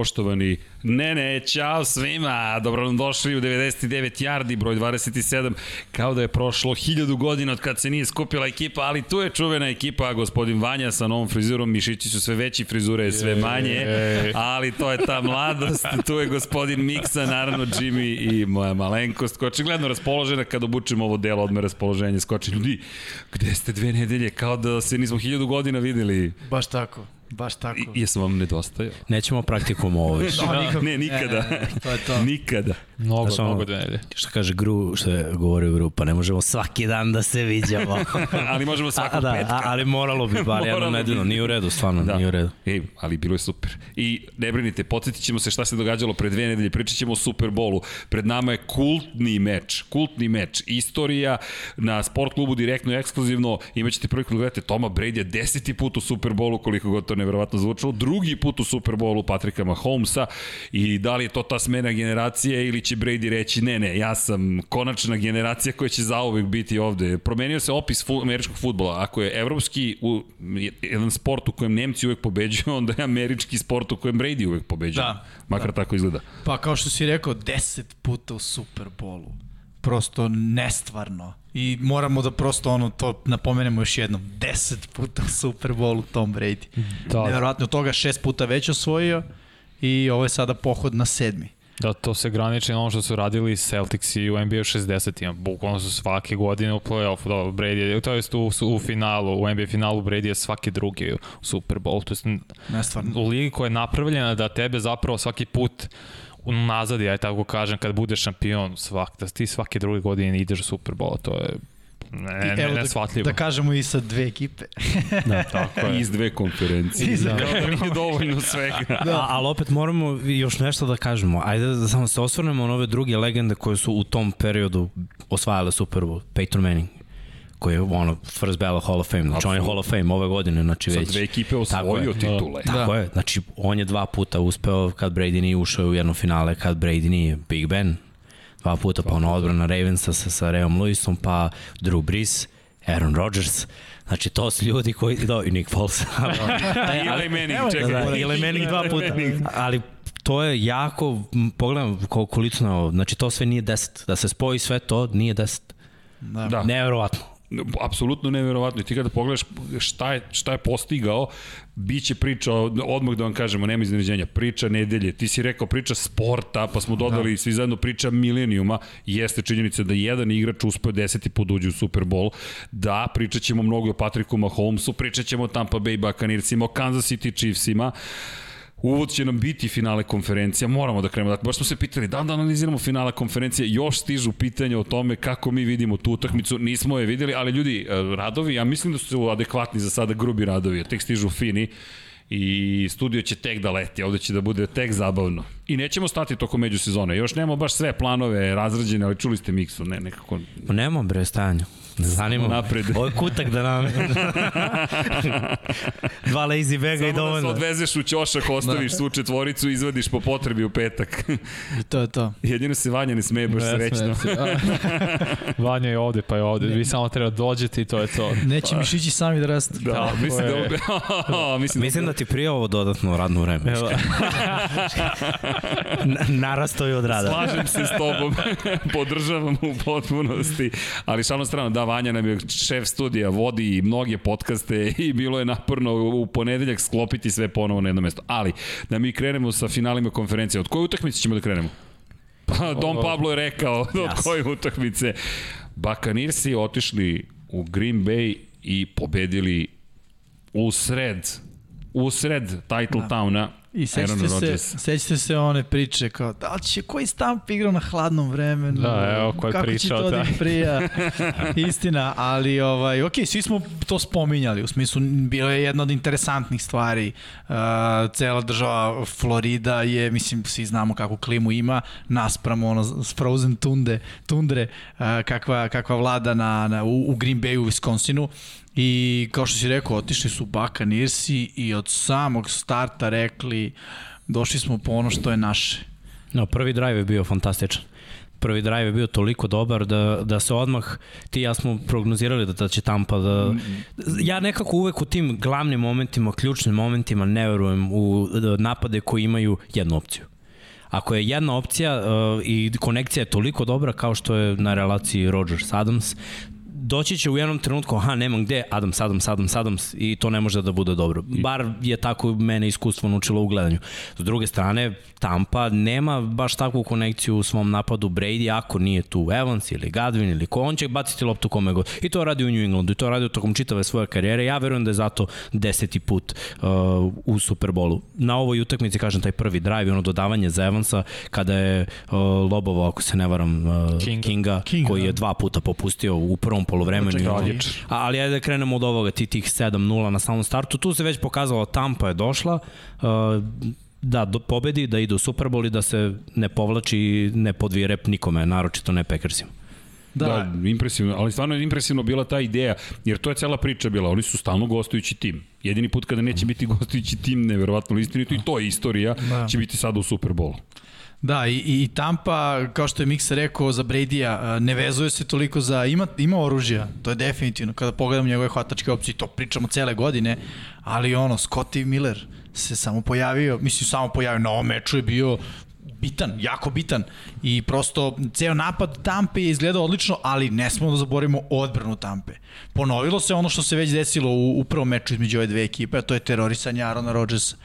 poštovani. Ne, ne, čao svima, dobro nam došli u 99 yardi, broj 27, kao da je prošlo hiljadu godina od kad se nije skupila ekipa, ali tu je čuvena ekipa, gospodin Vanja sa novom frizurom, mišići su sve veći, frizure je sve manje, ali to je ta mladost, tu je gospodin Miksa, naravno Jimmy i moja malenkost, koja očigledno raspoložena. Kad obučemo ovo delo, odme raspoloženje, skoči. Ljudi, gde ste dve nedelje, kao da se nismo hiljadu godina videli. Baš tako. Baš tako. I, jesam vam nedostajao? Nećemo praktikum ovo više. No. Ne, nikada. Ne, to je to. nikada. Mnogo, Znaš, ono, mnogo dve nedelje. Što kaže Gru, što je govorio Gru, pa ne možemo svaki dan da se viđamo. ali možemo svakog a, da, petka. A, ali moralo bi bar bi. nedelju. Nije u redu, stvarno, Da. nije u redu. Ej, ali bilo je super. I ne brinite, podsjetit ćemo se šta se događalo pre dve nedelje, pričat ćemo o Superbolu. Pred nama je kultni meč, kultni meč, istorija na sport klubu direktno i ekskluzivno. Imaćete priliku da gledate Toma Brady deseti put u Superbolu, koliko god to neverovatno zvučalo, drugi put u Superbolu Patrika Mahomesa i da li je to ta smena generacije ili će Brady reći ne, ne, ja sam konačna generacija koja će zauvek biti ovde. Promenio se opis fu, američkog futbola. Ako je evropski u, jedan sport u kojem Nemci uvek pobeđuju, onda je američki sport u kojem Brady uvek pobeđuje. Da, Makar da. tako izgleda. Pa kao što si rekao, 10 puta u Superbolu. Prosto nestvarno. I moramo da prosto ono to napomenemo još jednom. 10 puta u Superbolu Tom Brady. Da. Nevjerojatno od toga šest puta već osvojio i ovo je sada pohod na sedmi. Da, to se graniči na ono što su radili Celtics i u NBA 60-ima. Bukvalno su svake godine u play-offu, da, Brady, to jest u, u finalu, u NBA finalu Brady je svaki drugi u Super Bowl. To jest Nestvarno. u ligi koja je napravljena da tebe zapravo svaki put unazad, ja tako kažem, kad budeš šampion, svak, da ti svake druge godine ideš u Super Bowl, to je ne, ne, Evo nesvatljivo. Da, da kažemo i sa dve ekipe. da, tako je. Iz dve konferencije. Iz da. dve. Nije dovoljno svega. Da. A, ali opet moramo još nešto da kažemo. Ajde da samo se osvrnemo na ove druge legende koje su u tom periodu osvajale Super Bowl. Peyton Manning koji je ono first ballot Hall of Fame, znači on je Hall of Fame ove godine, znači Sa već. dve ekipe Tako osvojio je. titule. Tako je, znači on je dva puta uspeo kad Brady nije ušao u jedno finale, kad Brady nije Big Ben, dva puta, pa ono odbrana Ravensa sa, sa Reom Lewisom, pa Drew Brees, Aaron Rodgers, Znači, to su ljudi koji... Da, i Nick Foles. I Eli Manning, čekaj. da, da, Eli Manning dva puta. Ali to je jako, pogledam ko- koliko na ovo, znači to sve nije 10. Da se spoji sve to, nije 10. Da. Da. Neverovatno. Apsolutno neverovatno. I ti kada pogledaš šta je, šta je postigao, bit će priča, odmah da vam kažemo, nema iznenađenja, priča nedelje. Ti si rekao priča sporta, pa smo dodali da. svi zajedno priča milenijuma. Jeste činjenica da jedan igrač uspeo deseti put da uđe u Super Bowl. Da, pričat ćemo mnogo o Patriku Mahomesu, pričat ćemo o Tampa Bay Buccaneersima, o Kansas City Chiefsima. Uvod će nam biti finale konferencija, moramo da krenemo. Dakle, baš smo se pitali da da analiziramo finale konferencije, još stižu pitanja o tome kako mi vidimo tu utakmicu, nismo je videli, ali ljudi, e, radovi, ja mislim da su adekvatni za sada grubi radovi, tek stižu fini i studio će tek da leti, ovde će da bude tek zabavno. I nećemo stati tokom međusezone, još nemamo baš sve planove razrađene, ali čuli ste Miksu, ne, nekako... Pa nema bre stanja. Ne zanima. Samo napred. Ovo je kutak da nam... Dva lazy baga i Samo da se dovoljno. odvezeš u ćošak, ostaviš svu četvoricu i izvadiš po potrebi u petak. I to je to. Jedino se Vanja ne smeje baš Ne srećno. se. Vanja je ovde, pa je ovde. Vi samo treba dođete i to je to. Neće mišići sami da rastu. Da, Tako mislim je. da, mislim, Mislim da ti prije ovo dodatno radno vreme. Evo, Na- Narastao je od rada. Slažem se s tobom, podržavam u potpunosti, ali šalno strano, da, Vanja nam je šef studija, vodi i mnoge podcaste i bilo je naporno u ponedeljak sklopiti sve ponovo na jedno mesto. Ali, da mi krenemo sa finalima konferencije, od koje utakmice ćemo da krenemo? Pa, Don Pablo je rekao od koje utakmice. Bakanirsi otišli u Green Bay i pobedili u sred, u sred title da. towna I sećate se, sećate se one priče kao da li će koji stamp igrao na hladnom vremenu. Da, evo, ko je kako pričao, će to da da. im prija. Istina, ali ovaj, ok, svi smo to spominjali, u smislu bilo je jedna od interesantnih stvari. Uh, cela država Florida je, mislim, svi znamo kakvu klimu ima, naspram ono frozen tunde, tundre, uh, kakva, kakva vlada na, na, u, u Green Bayu, u Wisconsinu. I kao što si rekao, otišli su Buccaneersi i od samog starta rekli došli smo po ono što je naše. No, prvi drive je bio fantastičan. prvi drive je bio toliko dobar da, da se odmah, ti i ja smo prognozirali da, da će Tampa da... Ja nekako uvek u tim glavnim momentima, ključnim momentima ne verujem u napade koji imaju jednu opciju. Ako je jedna opcija uh, i konekcija je toliko dobra kao što je na relaciji Rodgers-Adams, doći će u jednom trenutku, aha, nemam gde, Adams, Adams, Adams, Adams i to ne može da bude dobro. Bar je tako mene iskustvo naučilo u gledanju. S druge strane, Tampa nema baš takvu konekciju u svom napadu Brady, ako nije tu Evans ili Godwin ili ko, on će baciti loptu kome god. I to radi u New Englandu i to radi tokom čitave svoje karijere. Ja verujem da je zato deseti put uh, u Superbolu. Na ovoj utakmici, kažem, taj prvi drive, ono dodavanje za Evansa, kada je uh, Lobovo, ako se ne varam, uh, Kinga, Kinga, Kinga koji je da. dva puta popustio u prvom polovremenu. Ali ajde da krenemo od ovoga, ti tih 7-0 na samom startu. Tu se već pokazalo, Tampa je došla, uh, da do, pobedi, da ide u Super Bowl i da se ne povlači, ne podvije rep nikome, naročito ne Packersima. Da. da, impresivno, ali stvarno je impresivno bila ta ideja, jer to je cela priča bila, oni su stalno gostujući tim. Jedini put kada neće biti gostujući tim, neverovatno istinito, i to je istorija, da. će biti sada u Super Bowlu. Da, i, i Tampa, kao što je Miksa rekao za Brady-a, ne vezuje se toliko za, ima, ima oružja, to je definitivno, kada pogledam njegove hvatačke opcije, to pričamo cele godine, ali ono, Scotty Miller se samo pojavio, mislim samo pojavio, na ovom meču je bio bitan, jako bitan i prosto ceo napad Tampe je izgledao odlično, ali ne smemo da zaborimo odbranu Tampe. Ponovilo se ono što se već desilo u, u prvom meču između ove dve ekipe, a to je terorisanje Arona Rodgersa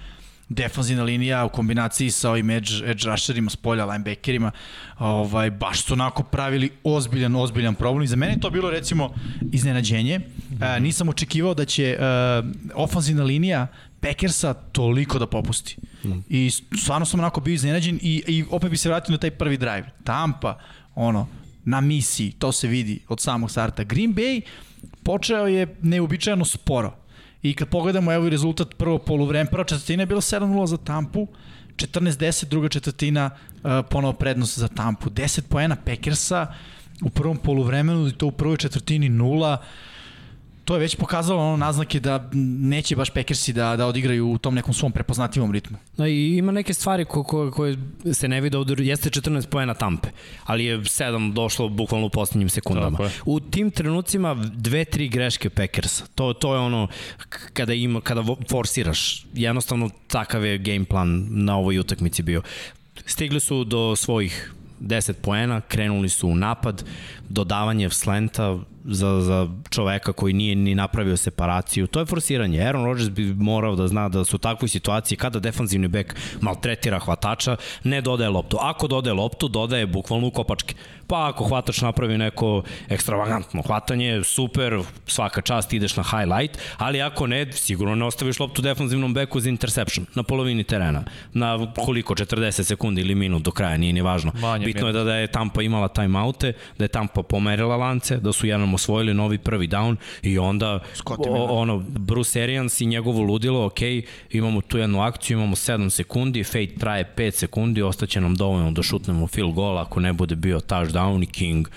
defanzivna linija u kombinaciji sa ovim edge, edge rusherima, s polja, linebackerima, ovaj, baš su onako pravili ozbiljan, ozbiljan problem. I za mene to bilo recimo iznenađenje. E, nisam očekivao da će e, ofanzivna linija Packersa toliko da popusti. Mm. I stvarno sam onako bio iznenađen i, i opet bi se vratio na taj prvi drive. Tampa, ono, na misiji, to se vidi od samog starta. Green Bay počeo je neobičajeno sporo I kad pogledamo evo i rezultat prvo poluvreme, prva četvrtina je bila 7-0 za Tampu, 14-10, druga četvrtina uh, ponovo prednost za Tampu. 10 poena Packersa u prvom poluvremenu i to u prvoj četvrtini 0 to je već pokazalo ono naznake da neće baš Packersi da, da odigraju u tom nekom svom prepoznatljivom ritmu. Da, i ima neke stvari ko, ko, koje se ne vide ovde, jeste 14 pojena Tampe, ali je 7 došlo bukvalno u poslednjim sekundama. U tim trenucima dve, tri greške Packersa. To, to je ono kada ima, kada forsiraš. Jednostavno takav je game plan na ovoj utakmici bio. Stigli su do svojih 10 poena, krenuli su u napad, dodavanje slenta, za, za čoveka koji nije ni napravio separaciju. To je forsiranje. Aaron Rodgers bi morao da zna da su u takvoj situaciji kada defanzivni bek maltretira hvatača, ne dodaje loptu. Ako dodaje loptu, dodaje bukvalno u kopačke. Pa ako hvatač napravi neko ekstravagantno hvatanje, super, svaka čast ideš na highlight, ali ako ne, sigurno ne ostaviš loptu defanzivnom beku za interception na polovini terena. Na koliko, 40 sekundi ili minut do kraja, nije ni važno. Manje Bitno je da, da je Tampa imala timeoute, da je Tampa pomerila lance, da su jednom osvojili novi prvi down i onda o, ono, Bruce Arians i njegovo ludilo, ok, imamo tu jednu akciju, imamo 7 sekundi, fate traje 5 sekundi, ostaće nam dovoljno da šutnemo field goal ako ne bude bio touchdown i King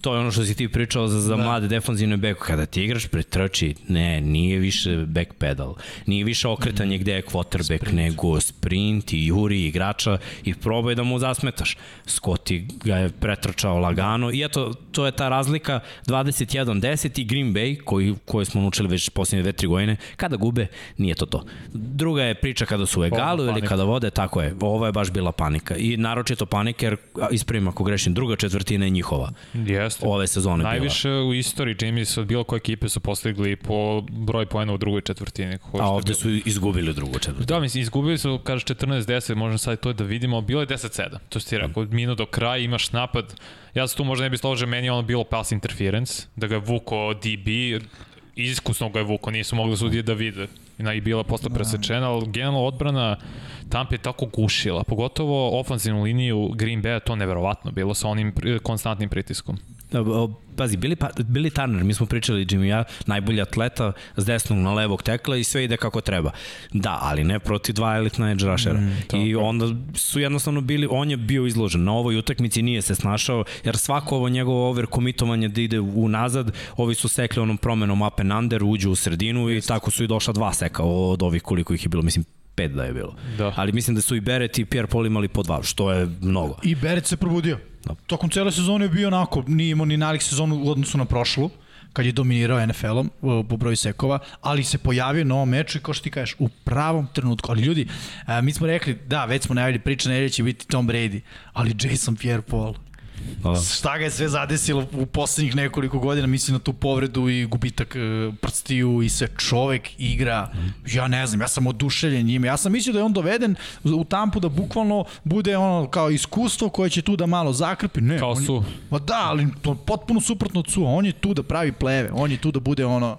to je ono što si ti pričao za, za da. mlade defanzivne beko. Kada ti igraš pretrči, ne, nije više back pedal. Nije više okretanje mm. gde je quarterback, sprint. nego sprint i juri igrača i probaj da mu zasmetaš. Scotty ga je pretrčao lagano i eto, to je ta razlika 21-10 i Green Bay, koji, koji smo naučili već posljednje dve, tri godine, kada gube, nije to to. Druga je priča kada su u egalu ili kada vode, tako je. Ovo je baš bila panika. I naročito panika, jer ispravim ako grešim, druga četvrtina je njihova. Yes Jeste. ove sezone Najviše bila. u istoriji Jimmy su od bilo koje ekipe su postigli po broj poena u drugoj četvrtini. A ovde su izgubili u drugoj četvrtini. Da, mislim, izgubili su, kažeš 14-10, možemo sad to da vidimo, bilo je 10-7. To si ti rekao, mm. minut do kraja, imaš napad. Ja se tu možda ne bi složio, meni je ono bilo pass interference, da ga je vuko DB, iskusno ga je vuko, nisu mogli sudije da vide. I bila posle presečena, ali generalno odbrana Tampa je tako gušila, pogotovo ofanzivnu liniju Green Bay, to neverovatno bilo sa onim konstantnim pritiskom. Pazi, Billy, pa, Billy Turner, mi smo pričali, Jimmy ja, najbolji atleta s desnog na levog tekla i sve ide kako treba. Da, ali ne protiv dva elitna edge rushera. Mm, I onda su jednostavno bili, on je bio izložen. Na ovoj utakmici nije se snašao, jer svako ovo njegovo overkomitovanje da ide unazad, ovi su sekli onom promenom up and under, uđu u sredinu i tako su i došla dva seka od ovih koliko ih je bilo, mislim pet da je bilo. Da. Ali mislim da su i Beret i Pierre Paul imali po dva, što je mnogo. I Beret se probudio. Da. Tokom cele sezone je bio onako, nije imao ni nalik sezonu u odnosu na prošlu, kad je dominirao NFL-om po broju sekova, ali se pojavio na ovom meču i kao što ti kažeš, u pravom trenutku. Ali ljudi, a, mi smo rekli, da, već smo najavili priča, nedelje će biti Tom Brady, ali Jason Pierre-Paul, Da. šta ga je sve zadesilo u poslednjih nekoliko godina, mislim na tu povredu i gubitak e, prstiju i sve čovek igra, ja ne znam, ja sam oduševljen njime, ja sam mislio da je on doveden u tampu da bukvalno bude ono kao iskustvo koje će tu da malo zakrpi, ne. Kao on je- su. Ma da, ali to potpuno suprotno od Sua, on je tu da pravi pleve, on je tu da bude ono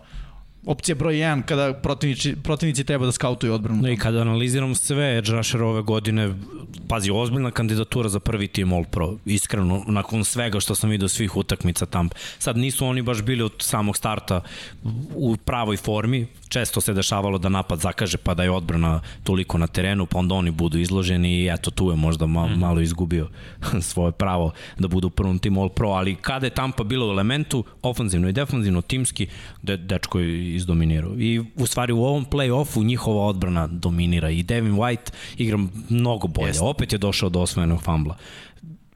opcija broj 1 kada protivnici, protivnici treba da skautuju odbranu. No i kada analiziram sve edge rusher ove godine, pazi, ozbiljna kandidatura za prvi tim All Pro, iskreno, nakon svega što sam vidio svih utakmica Tampa. Sad nisu oni baš bili od samog starta u pravoj formi, često se dešavalo da napad zakaže pa da je odbrana toliko na terenu, pa onda oni budu izloženi i eto tu je možda ma, malo izgubio svoje pravo da budu u prvom timu All Pro, ali kada je Tampa bila u elementu, ofanzivno i defanzivno, timski, de, dečko je izdominirao. I u stvari u ovom play-offu njihova odbrana dominira i Devin White igra mnogo bolje. Jeste. Opet je došao do osvojenog fambla.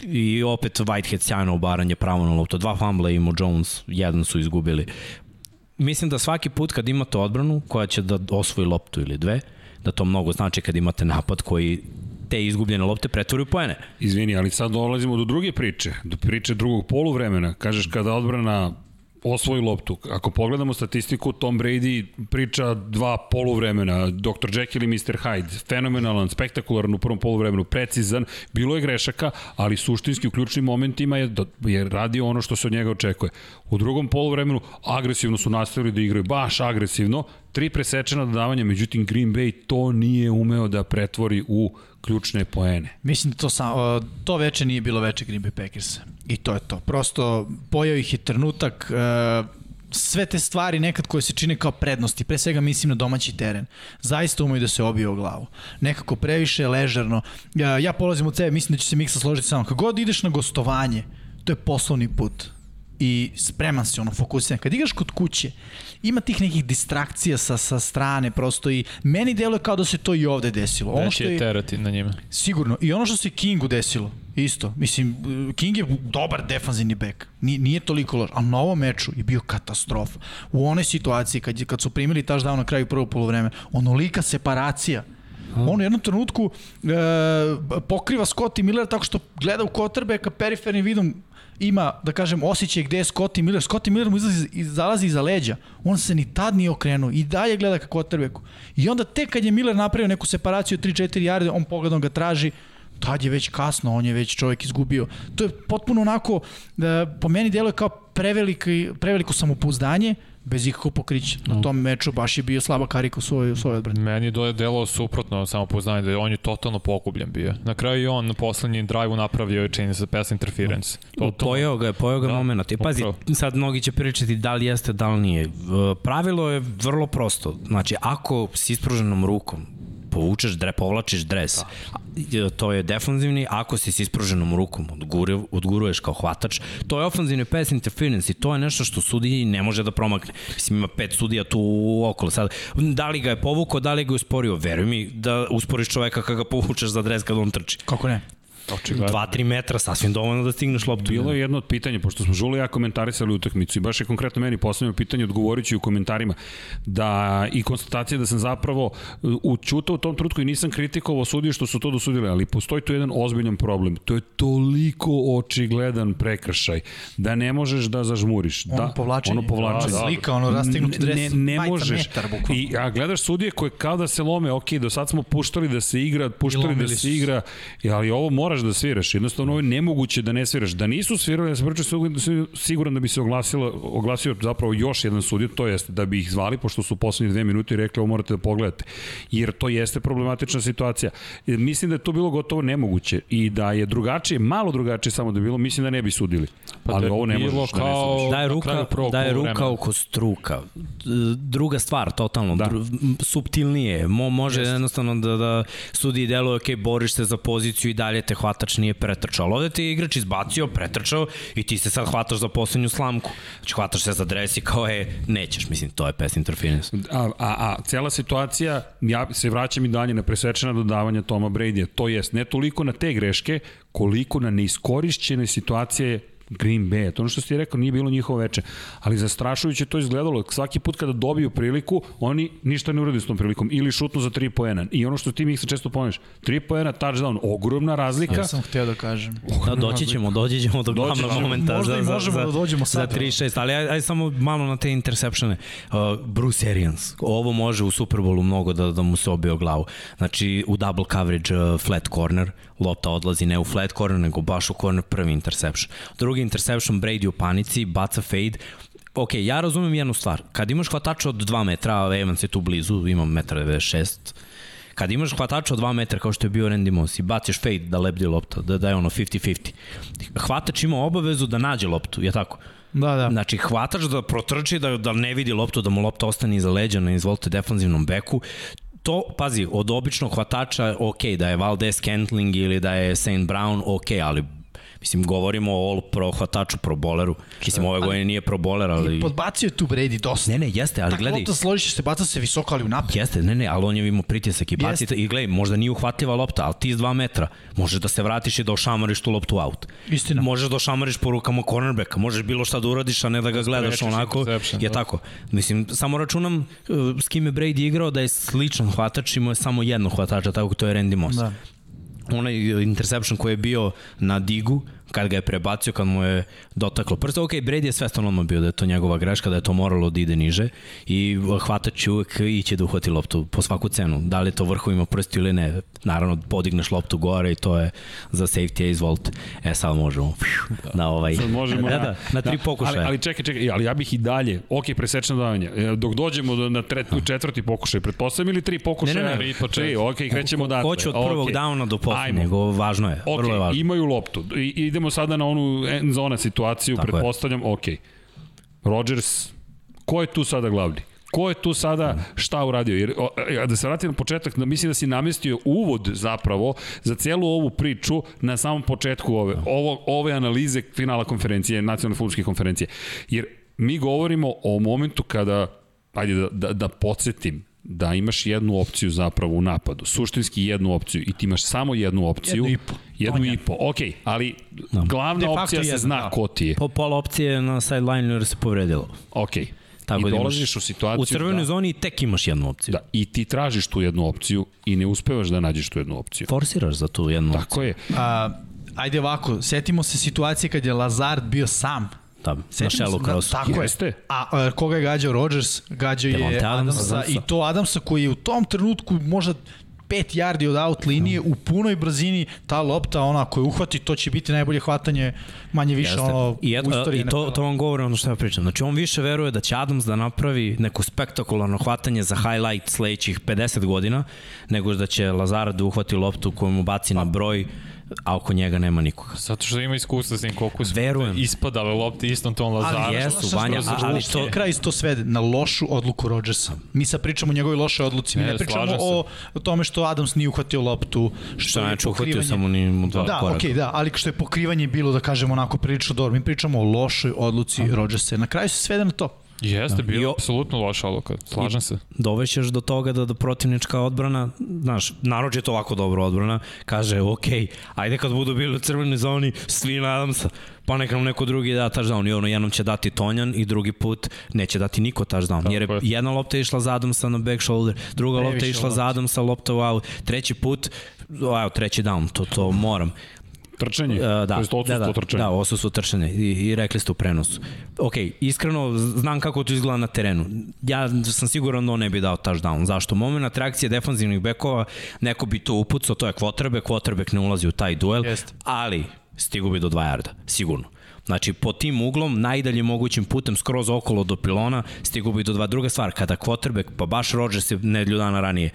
I opet Whitehead sjajno obaranje pravo na loptu. Dva fambla imao Jones, jedan su izgubili. Mislim da svaki put kad imate odbranu koja će da osvoji loptu ili dve, da to mnogo znači kad imate napad koji te izgubljene lopte pretvori u poene. Izvini, ali sad dolazimo do druge priče, do priče drugog poluvremena. Kažeš kada odbrana osvoji loptu. Ako pogledamo statistiku, Tom Brady priča dva poluvremena, Dr. Jekyll i Mr. Hyde, fenomenalan, spektakularan u prvom poluvremenu, precizan, bilo je grešaka, ali suštinski u ključnim momentima je, da, je radio ono što se od njega očekuje. U drugom poluvremenu agresivno su nastavili da igraju, baš agresivno, tri presečena dodavanja, međutim Green Bay to nije umeo da pretvori u ključne poene. Mislim da to, sam, to veče nije bilo veče Green Bay Packers. I to je to. Prosto pojao ih je trenutak, e, sve te stvari nekad koje se čine kao prednosti, pre svega mislim na domaći teren, zaista umeju da se obije o glavu. Nekako previše ležerno. Ja, ja polazim od sebe, mislim da će se Miksa složiti sa mnom. Kad god ideš na gostovanje, to je poslovni put i spreman si, ono, fokusiran. Kad igraš kod kuće, ima tih nekih distrakcija sa, sa strane, prosto i meni deluje kao da se to i ovde desilo. Ono Veći što je je, terati na njima. Sigurno. I ono što se Kingu desilo, isto. Mislim, King je dobar defanzivni bek. Nije, nije toliko loš. Ali na ovom meču je bio katastrofa. U onoj situaciji kad, kad su primili touchdown na kraju prvog polovreme, onolika separacija. On u jednom trenutku e, pokriva Scotty Miller tako što gleda u quarterbacka perifernim vidom ima, da kažem, osjećaj gde je Scotty Miller. Scotty Miller mu izlazi, iz- zalazi iza leđa. On se ni tad nije okrenuo i dalje gleda ka quarterbacku. I onda tek kad je Miller napravio neku separaciju 3-4 jarde, on pogledom ga traži, tad je već kasno, on je već čovjek izgubio. To je potpuno onako, e, po meni deluje kao preveliki, preveliko samopouzdanje, bez ikakvog pokrića. Na tom meču baš je bio slaba karika u svojoj, u svojoj odbrani. Meni je delo suprotno samo poznanje da je on je totalno pokubljen bio. Na kraju i on na poslednji drive-u napravio je čini se pass interference. To, pojeo ga je, pojeo ga Da, da, moment. I pazi, upravo. sad mnogi će pričati da li jeste, da li nije. Pravilo je vrlo prosto. Znači, ako s ispruženom rukom povučeš, dre, povlačiš dres, da. to je defanzivni, ako si s ispruženom rukom odgure, odguruješ kao hvatač, to je ofanzivni pass interference i to je nešto što sudiji ne može da promakne. Mislim, ima pet sudija tu okolo. Sad, da li ga je povukao, da li ga je usporio? Veruj mi da usporiš čoveka kada ga povučeš za dres kada on trči. Kako ne? Očigledno. 2-3 metra, sasvim dovoljno da stigneš loptu. Bilo je jedno od pitanja, pošto smo Žule i ja komentarisali utakmicu i baš je konkretno meni postavljeno pitanje, odgovorit ću u komentarima, da i konstatacija da sam zapravo učutao u tom trutku i nisam kritikovao sudije što su to dosudili, ali postoji tu jedan ozbiljan problem. To je toliko očigledan prekršaj da ne možeš da zažmuriš. Ono da, povlačenje. Ono povlačenje. Da, da. Slika, ono rastegnuti dres, Ne, ne možeš. metar, bukvalno. I, a gledaš sudije koje kao da se lome, ok, do sad smo puštali da se igra, puštali da se igra, ali ovo moraš da sviraš. Jednostavno ovo je nemoguće da ne sviraš. Da nisu svirali, ja sam pričao siguran da bi se oglasilo, oglasio zapravo još jedan sudija, to jeste da bi ih zvali, pošto su poslednje dve minute i rekli ovo morate da pogledate. Jer to jeste problematična situacija. E, Mislim da je to bilo gotovo nemoguće i da je drugačije, malo drugačije samo da bilo, mislim da ne bi sudili. Pa ali da ovo ne možeš da ne sudiš. Da je ruka, da je ruka oko struka. D- Druga stvar, totalno, Da. da. dru, subtilnije. Mo, može Jeste. jednostavno da, da sudi deluje, ok, boriš se za poziciju i dalje te hvatač nije pretrčao. Ali ovde ti je igrač izbacio, pretrčao i ti se sad hvataš za poslednju slamku. Znači hvataš se za dres i kao je, nećeš, mislim, to je pass interference. A, a, a cela situacija, ja se vraćam i dalje na presečena dodavanja Toma Brady, to jest ne toliko na te greške, koliko na neiskorišćene situacije Green Bay, to ono što ste rekao, nije bilo njihovo veče, ali zastrašujuće to izgledalo, svaki put kada dobiju priliku, oni ništa ne urade s tom prilikom, ili šutnu za 3 poena, i ono što ti mi se često pomeš, 3 poena, touchdown, ogromna razlika, Ja sam htio da kažem. Da, doći ćemo, doći ćemo do Doći glavnog ćemo. momenta Možda za, i za, možemo za, da dođemo za sad. 3-6, ali aj, aj samo malo na te interceptione. Uh, Bruce Arians, ovo može u Superbowlu mnogo da, da mu se obio glavu. Znači, u double coverage uh, flat corner, lopta odlazi ne u flat corner, nego baš u corner, prvi interception. Drugi interception, Brady u panici, baca fade, Ok, ja razumem jednu stvar. Kad imaš hvatača od 2 metra, a Evans je tu blizu, imam 1,96 Kad imaš hvatača od 2 metra kao što je bio Randy Moss i baciš fade da lebdi lopta, da, da je ono 50-50, hvatač ima obavezu da nađe loptu, je tako? Da, da. Znači, hvatač da protrči, da, da ne vidi loptu, da mu lopta ostane iza leđa na izvolite defanzivnom beku, to, pazi, od običnog hvatača, ok, da je Valdez Scantling ili da je St. Brown, ok, ali Mislim, govorimo o all pro hvataču, pro boleru. Mislim, ove godine nije pro boler, ali... Podbacio je tu Brady dosta. Ne, ne, jeste, ali Tako gledaj... lopta složiš se, baca se visoko, ali u napred. Jeste, ne, ne, ali on je imao pritisak i baci i gledaj, možda nije uhvatljiva lopta, ali ti s 2 metra možeš da se vratiš i da ošamariš tu loptu out. Istina. Možeš da ošamariš po rukama cornerbacka, možeš bilo šta da uradiš, a ne da ga gledaš sprečiš onako. Je da. tako. Mislim, samo računam uh, s kim je Brady igrao da je sličan hvatač, imao je samo jedno hvatača, tako to je Randy Moss. Da. Onaj interception koji je bio na digu, kad ga je prebacio, kad mu je dotaklo prsta. Ok, Brady je svestan odmah bio da je to njegova greška, da je to moralo da ide niže i hvatač će uvek iće da uhvati loptu po svaku cenu. Da li je to vrhovima prsti ili ne. Naravno, podigneš loptu gore i to je za safety, izvolite. E, sad možemo na ovaj... Sad možemo da, da, na tri pokušaja. Ali, ali čekaj, čekaj, ali ja bih i dalje, ok, presečeno davanje, dok dođemo do, na tret, četvrti pokušaj, pretpostavljam ili tri pokušaja? Ne, ne, ne. Tri. Tri, ok, krećemo odatle. Hoću od prvog Ok. downa do poslednjeg, važno je, Ok, vrlo je važno. imaju loptu. I, idemo sada na onu end zona situaciju, Tako je. pretpostavljam, ok. Rodgers, ko je tu sada glavni? Ko je tu sada šta uradio? Jer, e, da se vratim na početak, mislim da si namestio uvod zapravo za celu ovu priču na samom početku ove, ovo, ove analize finala konferencije, nacionalne futbolske konferencije. Jer mi govorimo o momentu kada, ajde da, da, da podsjetim, da imaš jednu opciju zapravo u napadu, suštinski jednu opciju i ti imaš samo jednu opciju. Jednu i po. Jednu i po, ok, ali glavna De opcija se zna da. ko ti je. Po pola opcije na sideline jer se povredilo. Ok. Tako I da dolaziš u situaciju U crvenoj da, zoni tek imaš jednu opciju. da, i ti tražiš tu jednu opciju i ne uspevaš da nađeš tu jednu opciju. Forsiraš za tu jednu opciju. Tako je. A, ajde ovako, setimo se situacije kad je Lazard bio sam. Da, na Setimo šelu se- kroz. Da, tako Jeste. je. A, a koga je gađao Rodgers? Gađao je Adamsa, Adamsa. i to Adamsa koji je u tom trenutku možda 5 yardi od out linije u punoj brzini ta lopta ona koju uhvati to će biti najbolje hvatanje manje više Jeste. ono I, et, u istoriji I to, to vam govori ono što ja pričam. Znači on više veruje da će Adams da napravi neko spektakularno hvatanje za highlight sledećih 50 godina, nego da će Lazara da uhvati loptu koju mu baci na broj, a oko njega nema nikoga. Zato što ima iskustva s tim koliko su Verujem. ispadale lopte istom tom Lazaru. jesu, Sad Vanja, ali što to- kraj to svede na lošu odluku Rodgersa. Mi sad pričamo o njegovoj lošoj odluci, mi Ne, ne pričamo o, o tome što Adams nije uhvatio loptu, što, Što je znači uhvatio samo ni mu dva Da, koraka. okej, okay, da, ali što je pokrivanje bilo, da kažemo, onako prilično dobro. Mi pričamo o lošoj odluci Rodgersa. Na kraju se svede na to. Jeste, I bilo apsolutno loša odluka. Slažem se. dovešćeš do toga da, da protivnička odbrana, znaš, naročito ovako dobro odbrana, kaže, ok, ajde kad budu bili u crvenoj zoni, svi nadam se, pa neka nam neko drugi da touchdown i ono jednom će dati Tonjan i drugi put neće dati niko touchdown, jer je je. jedna lopta je išla za Adamsa na back shoulder, druga Previše lopta je išla za lopti. Adamsa, lopta u out, treći put, evo, treći down, to, to moram. Trčanje, Uh, da, to jest da, odsustvo da, trčanja. da, odsustvo trčanja i, i rekli ste u prenosu. Ok, iskreno znam kako to izgleda na terenu. Ja sam siguran da on ne bi dao touchdown. Zašto? Moment reakcije defanzivnih bekova, neko bi to upucao, to je quarterback, quarterback ne ulazi u taj duel, Jeste. ali stigu bi do 2 yarda, sigurno. Znači, po tim uglom, najdalje mogućim putem, skroz okolo do pilona, stigu bi do dva. Druga stvar, kada quarterback, pa baš Rodgers je nedlju dana ranije,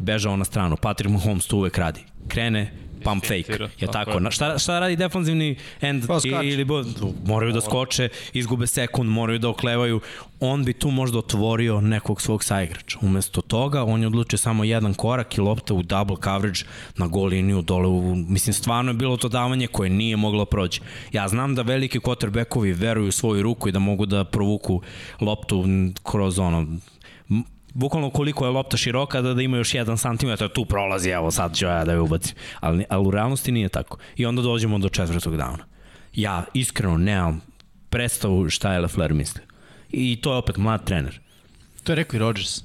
bežao na stranu, Patrick Mahomes to uvek radi. Krene, pump fake. Je tako tako? šta, šta radi defanzivni end Pa skače. ili bo, moraju da skoče, izgube sekund, moraju da oklevaju. On bi tu možda otvorio nekog svog saigrača. Umesto toga, on je odlučio samo jedan korak i lopta u double coverage na gol liniju dole. U, mislim, stvarno je bilo to davanje koje nije moglo proći. Ja znam da veliki quarterbackovi veruju u svoju ruku i da mogu da provuku loptu kroz ono bukvalno koliko je lopta široka da, da ima još jedan santimetar, tu prolazi, evo sad ću ja da je ubacim. Ali, ali u realnosti nije tako. I onda dođemo do četvrtog downa. Ja iskreno nemam predstavu šta je Lefler mislio. I to je opet mlad trener. To je rekao i Rodgers.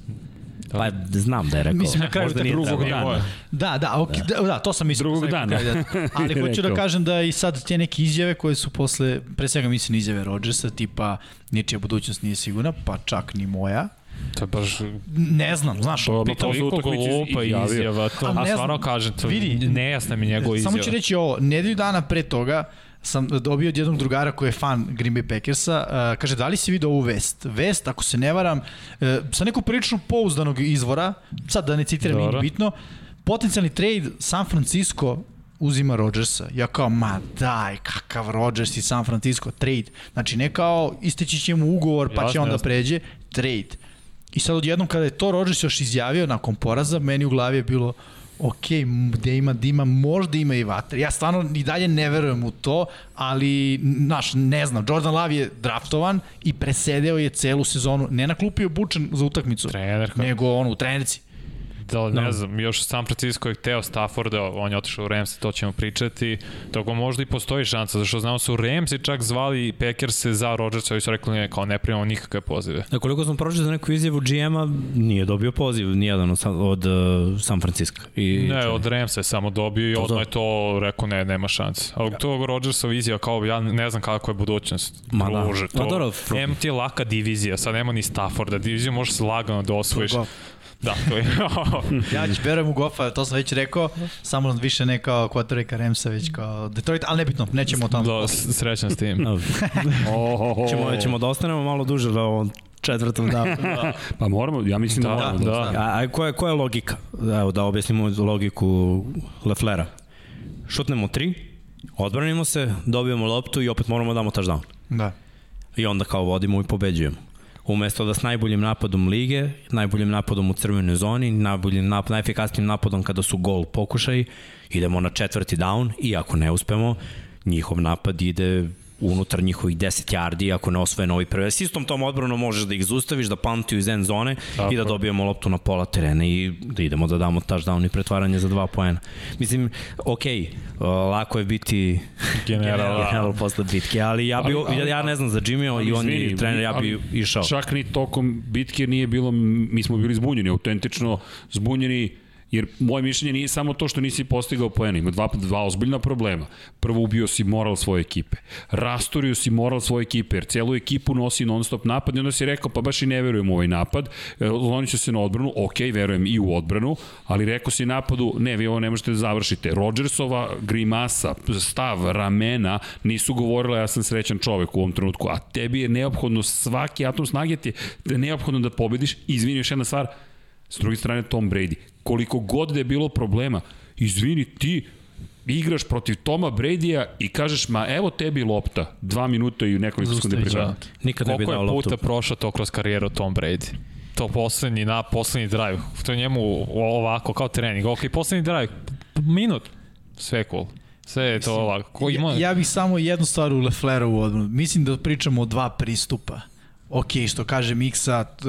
Pa znam da je rekao. Mislim, na kraju nije drugog dana. Da, da, ok, da, da, to sam mislio. Drugog da dana. da. Ali hoću da kažem da i sad te neke izjave koje su posle, pre svega mislim izjave Rodgersa, tipa ničija budućnost nije sigurna, pa čak ni moja. To je baš Ne znam, znaš, To- opet- to toliko glupa izjavio. izjava. To, a ne stvarno znam, kažem, to vidi, nejasna mi njegova izjava. Samo ću reći ovo, nedelju dana pre toga sam dobio od jednog drugara koji je fan Green Bay Packersa, uh, kaže da li si vidio ovu vest? Vest, ako se ne varam, uh, sa nekog prilično pouzdanog izvora, sad da ne citiram, ni bitno, potencijalni trade San Francisco uzima Rodgersa. Ja kao, ma daj, kakav Rodgers i San Francisco, trade. Znači ne kao isteći će mu ugovor pa će Jasno, onda jasno. pređe, trade. I sad odjednom kada je to Rodgers još izjavio nakon poraza, meni u glavi je bilo ok, gde ima dima, možda ima i vatre. Ja stvarno i dalje ne verujem u to, ali, znaš, ne znam, Jordan Love je draftovan i presedeo je celu sezonu, ne na klupi obučen za utakmicu, Trener, nego ono, u trenerci. Da, ne znam, još San Francisco je hteo Stafforda, on je otišao u Rams, to ćemo pričati. Tako možda i postoji šansa, zašto znamo su Ramsi čak zvali Packers za Rodgersa i su rekli ne, kao ne primamo nikakve pozive. Da, koliko sam pročitao neku izjavu GM-a, nije dobio poziv nijedan od, od uh, San Francisco. I, Ne, od Ramsa je samo dobio i To, odmah je to rekao ne, nema šanse. Ali to Rodgersov izjava kao ja ne znam kako je budućnost. Ma da. Druže, Ma to, dobro, fr- M ti je laka divizija, sad nema ni Stafforda, diviziju možeš lagano da osvojiš. Da, to je. Ja ću verujem u Goffa, to sam već rekao, samo više ne kao quarterbacka Ramsa, već kao Detroit, ali nebitno, nećemo o tome. da, srećan s tim. Oh, ćemo, ćemo da ostanemo malo duže da ovom četvrtom danu. Pa moramo, ja mislim da, Da, moramo. da. A, a koja, je- koja je logika? Evo da objasnimo logiku Leflera. Šutnemo tri, odbranimo se, dobijemo loptu i opet moramo da damo touchdown. Da. I onda kao vodimo i pobeđujemo. Umesto da s najboljim napadom lige, najboljim napadom u crvenoj zoni, najboljim nap, najefikasnijim napadom kada su gol pokušaj, idemo na četvrti down i ako ne uspemo, njihov napad ide unutar njihovih 10 yardi, ako ne osvoje novi prve. S istom tom odbranom možeš da ih zustaviš, da pantiju iz end zone Tako i da je. dobijemo loptu na pola terena i da idemo da damo touchdown i pretvaranje za dva poena. Mislim, okej, uh, lako je biti General, da. general posle bitke, ali ja, bi, Ali- ali- ja ne znam za Jimmy i on je trener, ja bi išao. Čak ni tokom bitke nije bilo, mi smo bili zbunjeni, autentično zbunjeni, jer moje mišljenje nije samo to što nisi postigao poena, ima dva, dva ozbiljna problema. Prvo ubio si moral svoje ekipe, rastorio si moral svoje ekipe, jer celu ekipu nosi non stop napad i onda si rekao pa baš i ne verujem u ovaj napad, e, lonit ću se na odbranu, ok, verujem i u odbranu, ali rekao si napadu, ne, vi ovo ne možete da završite. Rodgersova grimasa, stav, ramena nisu govorile ja sam srećan čovek u ovom trenutku, a tebi je neophodno svaki atom snage ti je neophodno da pobediš. Izvini još jedna stvar, s druge strane Tom Brady, koliko god da je bilo problema, izvini ti igraš protiv Toma Brady-a i kažeš, ma evo tebi lopta, dva minuta i nekoliko sekundi pričana. će. Nikad ne bi Koliko dao je loptu. puta prošao to kroz karijeru Tom Brady? To poslednji, na poslednji drive. To je njemu ovako, kao trening. Ok, poslednji drive, minut. Sve je cool. Sve je to ovako. Ko ima... Ja, ja bih samo jednu stvar u Leflerovu odbranu. Mislim da pričamo o dva pristupa. Ok, što kaže Miksa, t-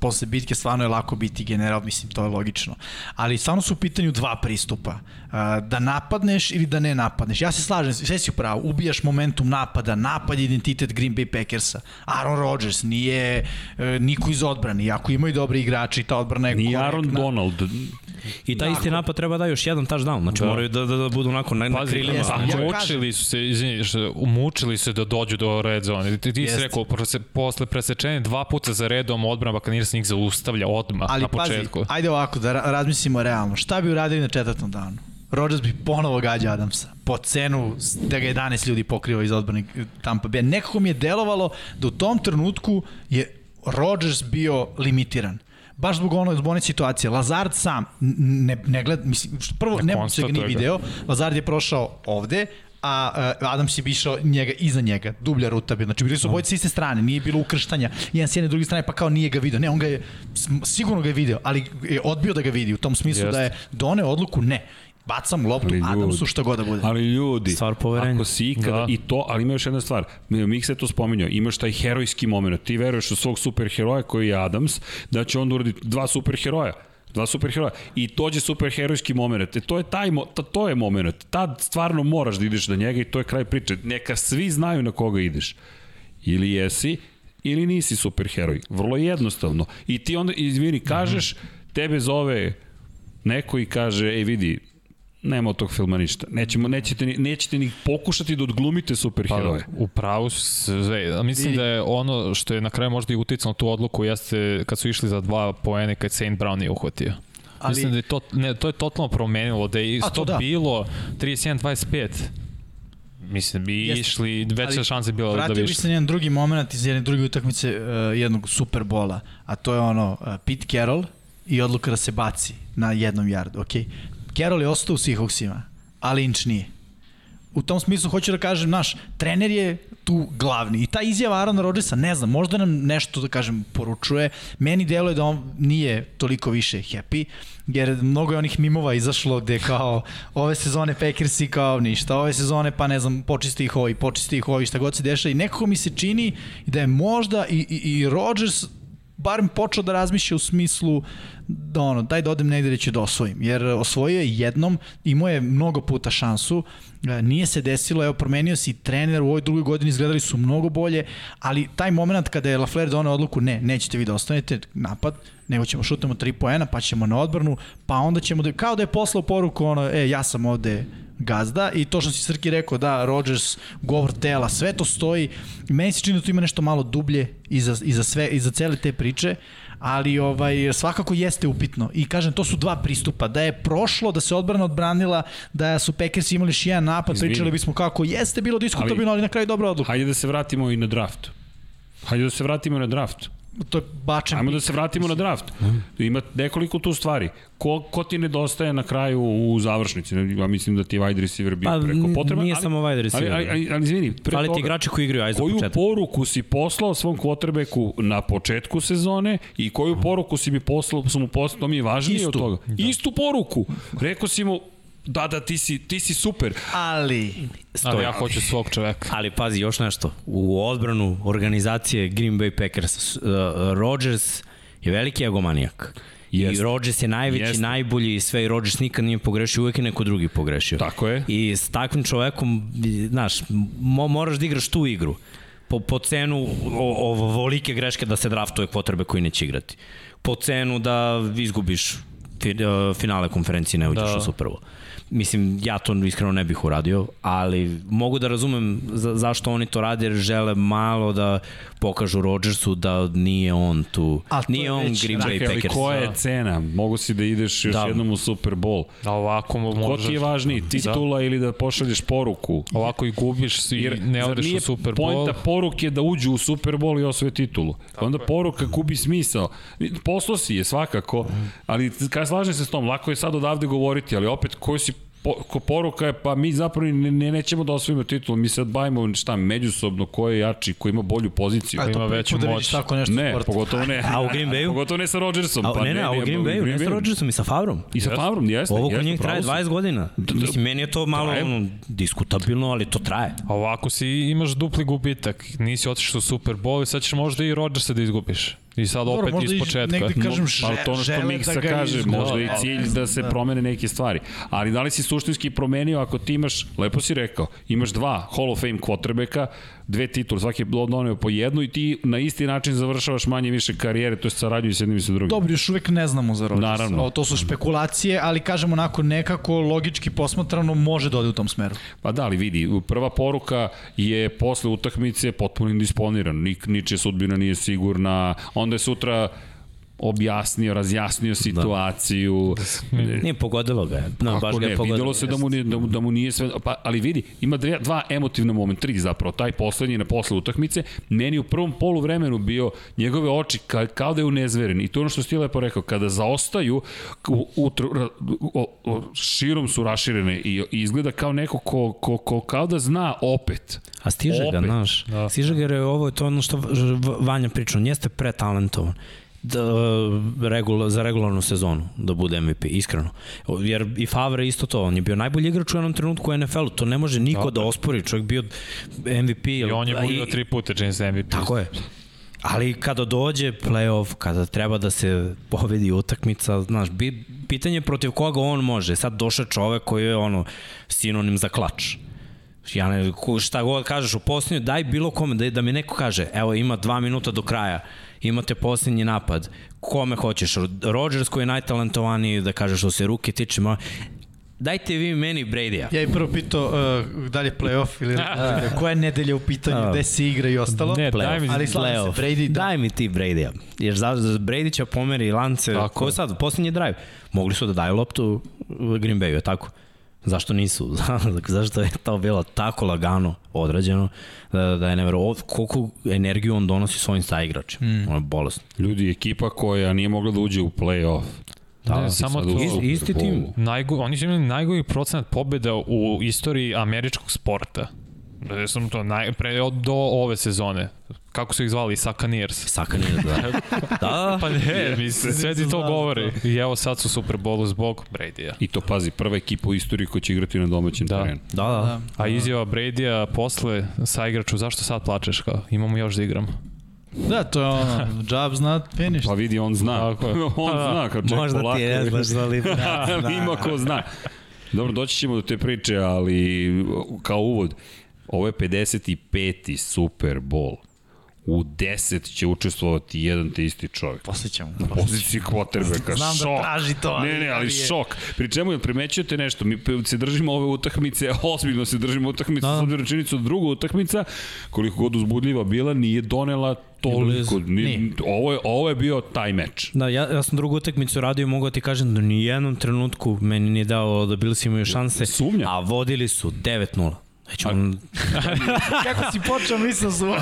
posle bitke stvarno je lako biti general, mislim, to je logično. Ali stvarno su u pitanju dva pristupa. Uh, Da napadneš ili da ne napadneš. Ja se slažem, sve si pravo, ubijaš momentum napada, napad je identitet Green Bay Packersa. Aaron Rodgers nije uh, niko iz odbrane, iako imaju dobri igrači, ta odbrana je Ni korektna. Aaron Donald, I taj isti napad treba da još jedan touchdown, znači Da. moraju da, da, da budu onako na, na Pazi, krilima. jesam, a ja mučili su se, izvini, mučili se da dođu do red zone. Ti, ti si rekao, prose, posle presečenja dva puta za redom odbrana Buccaneers njih zaustavlja odmah Ali na pazi, početku. ajde ovako da ra- razmislimo realno. Šta bi uradili na četvrtom danu? Rodgers bi ponovo gađa Adamsa. Po cenu da ga 11 ljudi pokriva iz odbrane Tampa Bay. Nekako mi je delovalo da u tom trenutku je Rodgers bio limitiran. baš zbog ono, zbog one situacije. Lazard sam ne, ne gleda, mislim, prvo Ne ne, se ga ga. video, Lazard je prošao ovde, a uh, Adams je bi išao njega, iza njega, dublja ruta bi. Znači bili su obojice iste strane, nije bilo ukrštanja, jedan s jedne druge strane, pa kao nije ga video. Ne, on ga je, sigurno ga je video, ali je odbio da ga vidi, u tom smislu Jeste. da je doneo odluku, ne. Bacam loptu ljudi. Adamsu šta god da bude. Ali ljudi, Stvar poverenja. ako si ikada, Da. i to, ali ima još jedna stvar, Mik se to spominjao, imaš taj herojski moment, ti veruješ u svog superheroja koji je Adams, da će on da uradi dva superheroja, dva superheroja i dođe superherojski moment. E, to je taj mo, to, to je moment. Tad stvarno moraš da ideš na njega i to je kraj priče. Neka svi znaju na koga ideš. Ili jesi ili nisi superheroj. Vrlo jednostavno. I ti onda, izvini, kažeš, tebe zove neko i kaže, ej vidi, nema od tog filma ništa. Nećemo, nećete, ni, nećete ni pokušati da odglumite Pa, superheroje. u pravu sve. Mislim da je ono što je na kraju možda i uticalo na tu odluku jeste kad su išli za dva poene kad St. Brown nije uhvatio. Ali... Mislim da je to, ne, to je totalno promenilo, da je A, isto to da. bilo 31-25. Mislim, bi Jeste. išli, veća šansa je bila da Vratio bi se na jedan drugi moment iz jedne druge utakmice uh, jednog Superbola, a to je ono uh, Pete Carroll i odluka da se baci na jednom jardu, ok? Carroll je ostao u Seahawksima, ali Inč nije. U tom smislu hoću da kažem, naš, trener je tu glavni. I ta izjava Arona Rodgersa, ne znam, možda nam nešto, da kažem, poručuje. Meni deluje da on nije toliko više happy, jer mnogo je onih mimova izašlo gde kao ove sezone Packersi kao ništa, ove sezone pa ne znam, počisti ih ovi, počisti ih ovi, šta god se deša i nekako mi se čini da je možda i, i, i Rodgers barem počeo da razmišlja u smislu da ono, daj da odem negde da ću da osvojim. Jer osvojio je jednom, imao je mnogo puta šansu, e, nije se desilo, evo promenio si trener, u ovoj drugoj godini izgledali su mnogo bolje, ali taj moment kada je Lafleur donao odluku, ne, nećete vi da ostanete napad, nego ćemo šutamo tri poena, pa ćemo na odbranu, pa onda ćemo da, kao da je poslao poruku, ono, e, ja sam ovde gazda i to što si Srki rekao, da, Rodgers, govor tela, sve to stoji. Meni se čini da tu ima nešto malo dublje iza, iza, sve, iza cele te priče, ali ovaj svakako jeste upitno. I kažem, to su dva pristupa. Da je prošlo, da se odbrana odbranila, da su Packers imali još jedan napad, Izvini. pričali bismo kako jeste bilo diskutabilno, ali, ali na kraju dobra odluka. Hajde da se vratimo i na draft. Hajde da se vratimo na draft. To je bačen Ajmo da se vratimo na draft. Ima nekoliko tu stvari. Ko, ko ti nedostaje na kraju u završnici? Ja mislim da ti je wide receiver bio Pa, preko potreba. nije ali, samo wide receiver. Ali, ali, ali, ali izvini, pre Fali ti toga, igrači koji igraju, aj za koju početak. poruku si poslao svom quarterbacku na početku sezone i koju poruku si mi poslao, su mu poslao, to mi je važnije Istu. od toga. Da. Istu poruku. Rekao si mu, da, da, ti si, ti si super. Ali, Ali Stoji. ja hoću svog čoveka. Ali pazi, još nešto. U odbranu organizacije Green Bay Packers, uh, Rodgers je veliki egomanijak. Jeste. I Rodgers je najveći, Jeste. najbolji i sve i Rodgers nikad nije pogrešio, uvek je neko drugi pogrešio. Tako je. I s takvim čovekom, znaš, mo, moraš da igraš tu igru po, po cenu o, ovolike greške da se draftuje kvotrbe koji neće igrati. Po cenu da izgubiš fi, uh, finale konferencije, ne uđeš da. u Super Bowl. Mislim, ja to iskreno ne bih uradio, ali mogu da razumem za, zašto oni to rade, jer žele malo da pokažu Rodgersu da nije on tu. A to nije je on već Green Bay ali Packers. koja je cena? Mogu si da ideš još Da. jednom u Super Bowl. A ovako mo- Ko možeš... ti je važniji, titula ili da pošalješ poruku? Ovako i gubiš i Jer ne odeš u Super Bowl. Poenta poruke da uđu u Super Bowl i osvoje titulu. Tako Onda poruka gubi smisao. Poslo si je svakako, ali kad slažem se s tom, lako je sad odavde govoriti, ali opet koju si po, ko poruka je, pa mi zapravo ne, ne nećemo da osvojimo titulu, mi se odbavimo šta, međusobno, ko je jači, ko ima bolju poziciju. to ima veću da moć. tako nešto Ne, sportu. pogotovo ne. A u Green Bayu? Pogotovo ne sa Rodgersom. A, pa ne, ne, a u Green Bayu, ne sa Rodgersom i sa Favrom. I sa Favrom, jeste. Ovo kod njih traje pravo si. 20 godina. Mislim, meni je to malo ono, diskutabilno, ali to traje. A ovako si imaš dupli gubitak. Nisi otišao u Super Bowl i sad ćeš možda i Rodgersa da izgubiš. I sad Dobro, opet možda iz početka. negde kažem, Pa že- to ono što Miksa da kaže, izgube. možda i Da, cilj da, da se da. promene neke stvari. Ali da li si suštinski promenio ako ti imaš, lepo si rekao, imaš dva Hall of Fame quarterbacka, dve titule, svaki je doneo po jednu i ti na isti način završavaš manje više karijere, to je saradnju s jednim i sa drugim. Dobro, još uvek ne znamo za Rodgers. Naravno. O, to su špekulacije, ali kažemo onako nekako logički posmatrano može da ode u tom smeru. Pa da, ali vidi, prva poruka je posle utakmice potpuno indisponiran, Nik, ničija sudbina nije sigurna, onda je sutra objasnio, razjasnio situaciju. Nije pogodilo ga. No, baš Kako ga je ne, pogodilo. videlo se da mu, nije, da, mu, da mu nije sve... Pa, ali vidi, ima dve, dva emotivna momenta, tri zapravo, taj poslednji na posle utakmice, meni u prvom polu vremenu bio njegove oči ka, kao da je unezveren. I to je ono što si ti lepo rekao, kada zaostaju, u, u, o, o, širom su raširene i, i izgleda kao neko ko, ko, ko kao da zna opet. A stiže ga, Opet. znaš. Da. Da. Stiže ga jer je ovo je to ono što Vanja priča, on jeste pretalentovan da, regula, za regularnu sezonu da bude MVP, iskreno. Jer i Favre isto to, on je bio najbolji igrač u jednom trenutku u NFL-u, to ne može niko da, da ospori, čovjek bio MVP. I on je budio tri puta James MVP. Tako je. Ali kada dođe playoff, kada treba da se pobedi utakmica, znaš, bi, pitanje protiv koga on može. Sad došao čovek koji je ono sinonim za klač. Ja ne, šta god kažeš u posljednju, daj bilo kome da, da mi neko kaže, evo ima dva minuta do kraja, imate posljednji napad, kome hoćeš, Rodgers koji je najtalentovaniji, da kažeš što se ruke tiče, ma, dajte vi meni Brady-a. Ja i prvo pitao uh, da li je playoff ili koja je nedelja u pitanju, Da. gde se igra i ostalo. Ne, daj mi ali se, Playoff. Brady, da. Daj mi ti Brady-a. Jer za, za Brady će pomeri lance. Tako Ko sad? Posljednji drive. Mogli su da daju loptu Green Bayu, tako? Zašto nisu? Zašto je to bilo tako lagano odrađeno da, da je nevero... Koliko energiju on donosi svojim saigračima. Mm. Ono je bolesno. Ljudi, ekipa koja nije mogla da uđe u play-off. Da, Da, samo to. Is- isti tim. Najgo, oni su imali najgori procenat pobjeda u istoriji američkog sporta. Da sam to naj, pre, od- do ove sezone. Kako su ih zvali? Sakaneers. Saka nije da. da, Pa ne, mislim, sve ti to govori. I evo sad su Super Bowlu zbog Brady-a. I to pazi, prva ekipa u istoriji koja će igrati na domaćem Da. terenu. da, da. da. A izjava Brady-a posle sa igraču, zašto sad plačeš? Kao, imamo još da igramo. Da, to je ono, job's not finished. Pa vidi, on zna. Tako je. on Da. zna, kao ček Možda polako. ti je ne znaš za libre. da, da. Ima ko zna. Dobro, doći ćemo do te priče, ali kao uvod, ovo je 55. Super Bowl. U 10 će učestvovati jedan te isti čovjek. Posle ćemo. Na poziciji quarterbacka. Znam da šok. traži to, ali- Ne, ne, ali je- šok. Pri čemu jel primećujete nešto? Mi se držimo ove utakmice, ozbiljno se držimo utakmice, da. s obzirom činjenicu da druga utakmica, koliko god uzbudljiva bila, nije donela toliko. Ni, Nije. ovo, je, ovo je bio taj meč. Da, ja, ja sam drugu utakmicu radio i mogu ti kažem da ni jednom trenutku meni nije dao da Bills imaju šanse. Sumnja. A vodili su 9-0. Već on... Kako si počeo, mislim su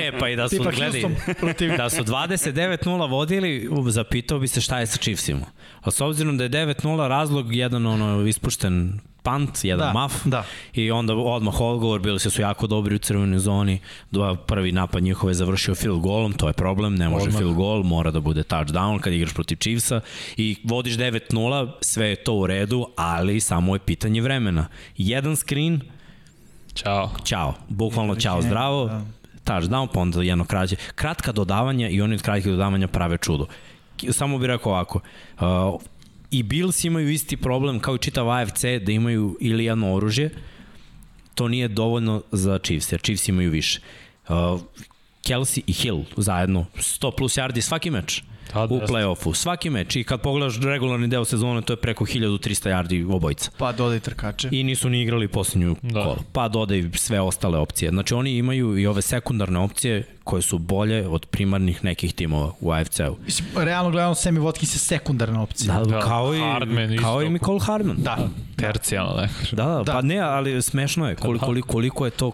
e, pa i da su, Tipa protiv... da su 29-0 vodili, zapitao bi se šta je sa Chiefsima. A s obzirom da je 9-0 razlog, jedan ono ispušten punt, jedan Da, maf da. i onda odmah odgovor, bili su jako dobri u crvenoj zoni, dva, prvi napad njihove završio field golom, to je problem, ne može Odmah. field goal, mora da bude touchdown kad igraš protiv Chiefsa i vodiš 9-0, sve je to u redu, ali samo je pitanje vremena. Jedan screen, Ćao. Ćao, bukvalno ćao, zdravo, Da. touchdown, pa onda jedno krađe. Kratka dodavanja i oni od kratkih dodavanja prave čudo. Samo bih rekao ovako, uh, i Bills imaju isti problem kao i čitav AFC da imaju ili jedno oružje, to nije dovoljno za Chiefs, jer Chiefs imaju više. Uh, Kelsey i Hill zajedno, 100 plus yardi svaki meč Da, da, u play-offu. Svaki meč i kad pogledaš regularni deo sezone, to je preko 1300 yardi obojica Pa dodaj trkače. i nisu ni igrali poslednju Da. da. kolo. Pa dodaj sve ostale opcije. Znači oni imaju i ove sekundarne opcije koje su bolje od primarnih nekih timova u AFC-u. Mislim, realno gledano, Sammy Watkins je sekundarna opcija. Da, Da, da, kao i, Hardman isto. kao i Nicole Hardman. Da. Tercijalno, ne. Da, da, Da. da, pa ne, ali smešno je koliko, koliko, koliko je to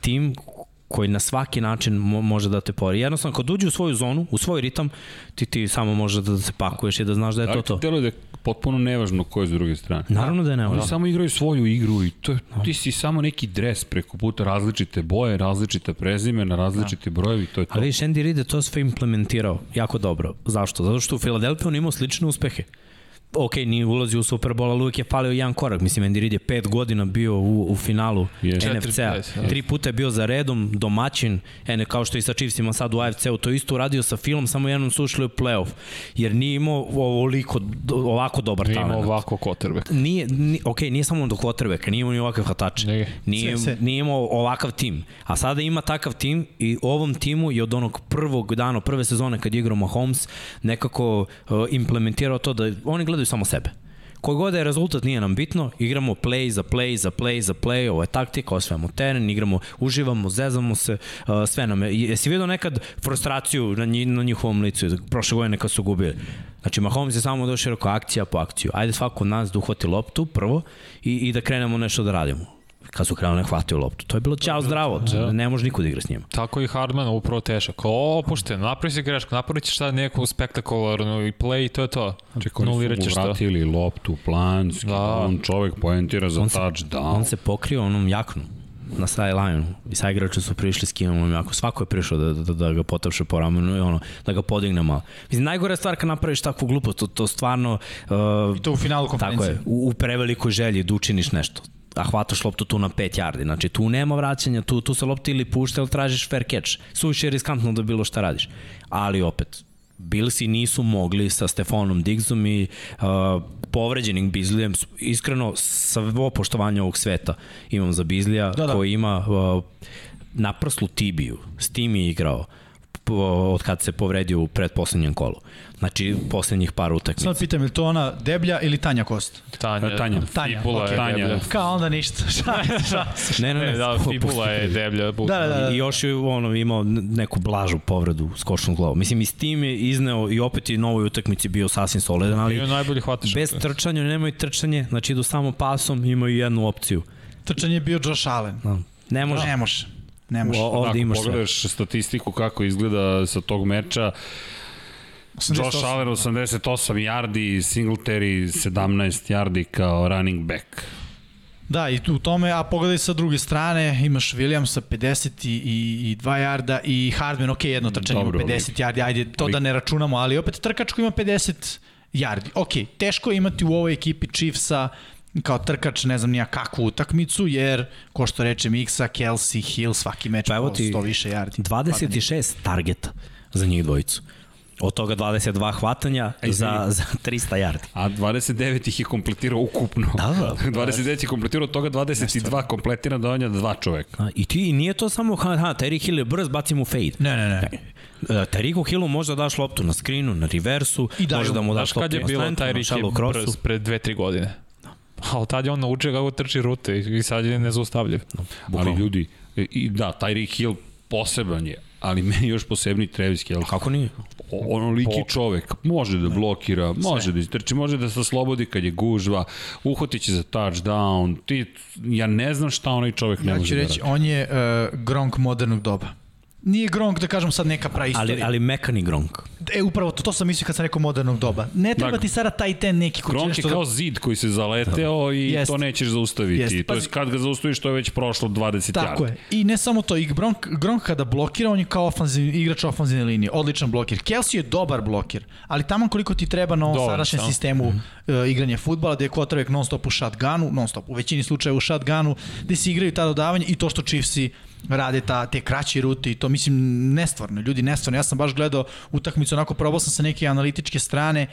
tim koji na svaki način mo može da te pori. Jednostavno, kad uđe u svoju zonu, u svoj ritam, ti, ti samo možeš da se pakuješ i da znaš da je to to. Delo da je potpuno nevažno ko je s druge strane. Naravno da je Oni nema. samo igraju svoju igru i to je, ti si samo neki dres preko puta različite boje, različite prezimena, različite brojevi, to je to. Ali vidiš, Andy Reid je to sve implementirao jako dobro. Zašto? Zato što u Filadelfiji on imao slične uspehe. Ok, nije ulazio u Super Bowl, ali uvijek je falio jedan korak. Mislim, Andy Reid je pet godina bio u, u finalu Je. NFC-a. Tri puta je bio za redom, domaćin, ene, kao što i sa Chiefsima sad u AFC-u, to isto uradio sa filmom, samo jednom su ušli u playoff, jer nije imao ovoliko, ovako dobar Nije imao talent. ovako quarterback. Nije, nije, ok, nije samo do quarterbacka, nije imao ni ovakav hvatač. Nije. Nije, nije imao ovakav tim. A sada ima takav tim i ovom timu je od onog prvog dana, prve sezone kad je igrao Mahomes, nekako uh, implementirao to da oni gledaju samo sebe Koji god je rezultat nije nam bitno, igramo play za play za play za play, ovo je taktika, osvajamo teren, igramo, uživamo, zezamo se, uh, sve nam je. Jesi vidio nekad frustraciju na, nji, na njihovom licu, prošle godine kad su gubili? Znači, Mahomes je samo došao i rekao akcija po akciju. Ajde svako od nas da uhvati loptu prvo i, i da krenemo nešto da radimo kad su krenuli hvataju loptu. To je bilo ćao zdravo, da. ne može niko da igra s njima. Tako i Hardman upravo tešak. Opušten, napravi se grešku, napravi ćeš sad neku spektakularnu i play i to je to. Čekaj, oni su mu vratili loptu, plan, da. on čovek poentira za on touchdown. On se pokrio onom jaknu na sideline i sa igrača su prišli s kimom jako svako je prišao da, da, da ga potapše po ramenu i ono, da ga podigne malo. Mislim, najgore stvar kad napraviš takvu glupost, to, to stvarno... Uh, I to u finalu konferencije. Tako je, u, u prevelikoj želji da učiniš nešto a hvataš loptu tu na 5 yardi. Znači tu nema vraćanja, tu, tu se lopta ili pušta ili tražiš fair catch. Suviše je riskantno da bilo šta radiš. Ali opet, Billsi nisu mogli sa Stefanom Diggsom i uh, povređenim Bizlijem, iskreno, sa poštovanja ovog sveta imam za Bizlija da, da. koji ima uh, naprslu tibiju, s tim je igrao od kad se povredio u predposlednjem kolu. Znači, poslednjih par utakmica. Sad pitam, je to ona deblja ili Tanja Kost? Tanja. Tanja. Tanja, Fibula okay. je deblja. Kao onda ništa. Šta, šta? ne, ne, ne. Da, fibula je deblja. Da, da, da. I još je ono, imao neku blažu povredu s košnom glavom. Mislim, i s tim je izneo i opet i novoj utakmici bio sasvim solidan, ali Bio najbolji hvatač. bez trčanja, nemaju trčanje, znači idu samo pasom, imaju jednu opciju. Trčanje je bio Josh Allen. Da. Ne može. Ne može. Ne može. O, ovde imaš pogledaš sve. statistiku kako izgleda sa tog meča, 88. Josh Allen 88 yardi, Singletary 17 yardi kao running back. Da, i tu u tome, a pogledaj sa druge strane, imaš Williamsa 50 i, i, i 2 yarda i Hardman, ok, jedno trčanje ima 50 yardi, ajde, to da ne računamo, ali opet trkačko ima 50 yardi. Ok, teško je imati u ovoj ekipi Chiefsa kao trkač, ne znam nija kakvu utakmicu, jer, ko što reče Miksa, Kelsey, Hill, svaki meč pa po 100 više yardi. 26 targeta za njih dvojicu. Od toga 22 hvatanja za, za 300 yardi. A 29 ih je kompletirao ukupno. Da, da. 29 je kompletirao, od toga 22 kompletira dovanja dva čoveka. A, I ti, nije to samo, ha, ha, Terry Hill je brz, bacimo fade. Ne, ne, ne. Uh, Terry Hillu možda daš loptu na skrinu, na reversu, I može da mu daš loptu kad je bilo Tyreek Hill brz pred 2-3 godine? Ali tad je on naučio kako trči rute i sad je nezaustavljiv. No, ali ljudi, i da, Tyreek Hill poseban je, ali meni još posebni Travis Kelce. Kako nije? ono liki čovek, može da blokira, može da istrči, može da se slobodi kad je gužva, uhotit će za touchdown, ti, ja ne znam šta onaj čovek ne ja može da reći, on je uh, Gronk modernog doba nije Gronk, da kažem sad neka praistorija. Ali, ali mekani Gronk. E, upravo to, to sam mislio kad sam rekao modernog doba. Ne treba dakle, ti sada taj ten neki koji Gronk je kao da... zid koji se zaleteo i jest, to nećeš zaustaviti. Jest, to je kad ga zaustaviš, to je već prošlo 20 Tako jara. je. I ne samo to, i Gronk, Gronk kada blokira, on je kao ofanziv, igrač ofanzivne linije. Odličan blokir. Kelsey je dobar blokir, ali tamo koliko ti treba na ovom sadašnjem sistemu mm -hmm. uh, igranja futbala, gde je Kotravek non stop u shotgunu, non stop, u većini slučajeva u shotgunu, gde se igraju ta dodavanja i to što Chiefsi rade ta, te kraće rute i to mislim nestvarno, ljudi nestvarno. Ja sam baš gledao utakmicu, onako probao sam sa neke analitičke strane,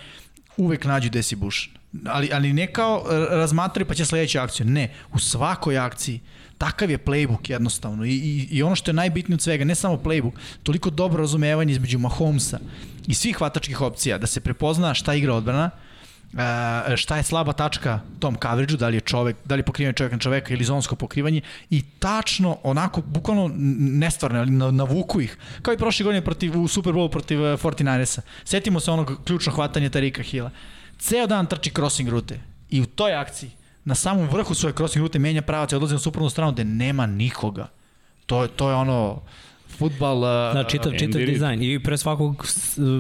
uvek nađu Desi Bush. Ali, ali ne kao razmatraju pa će sledeća akcija. Ne, u svakoj akciji takav je playbook jednostavno I, i, i ono što je najbitnije od svega, ne samo playbook, toliko dobro razumevanje između Mahomesa i svih hvatačkih opcija, da se prepozna šta igra odbrana, e, šta je slaba tačka tom coverage da li je čovek, da li je pokrivanje čoveka na čoveka ili zonsko pokrivanje i tačno, onako, bukvalno nestvarno, ali navuku ih. Kao i prošle godine protiv, u Super Bowl protiv 49ersa. E, Setimo se onog ključno hvatanja Tarika Hila. Ceo dan trči crossing rute i u toj akciji na samom vrhu svoje crossing rute menja pravac i odlazi na suprotnu stranu gde nema nikoga. To, to je ono futbal... Uh, da, čitav, čitav dizajn i pre svakog,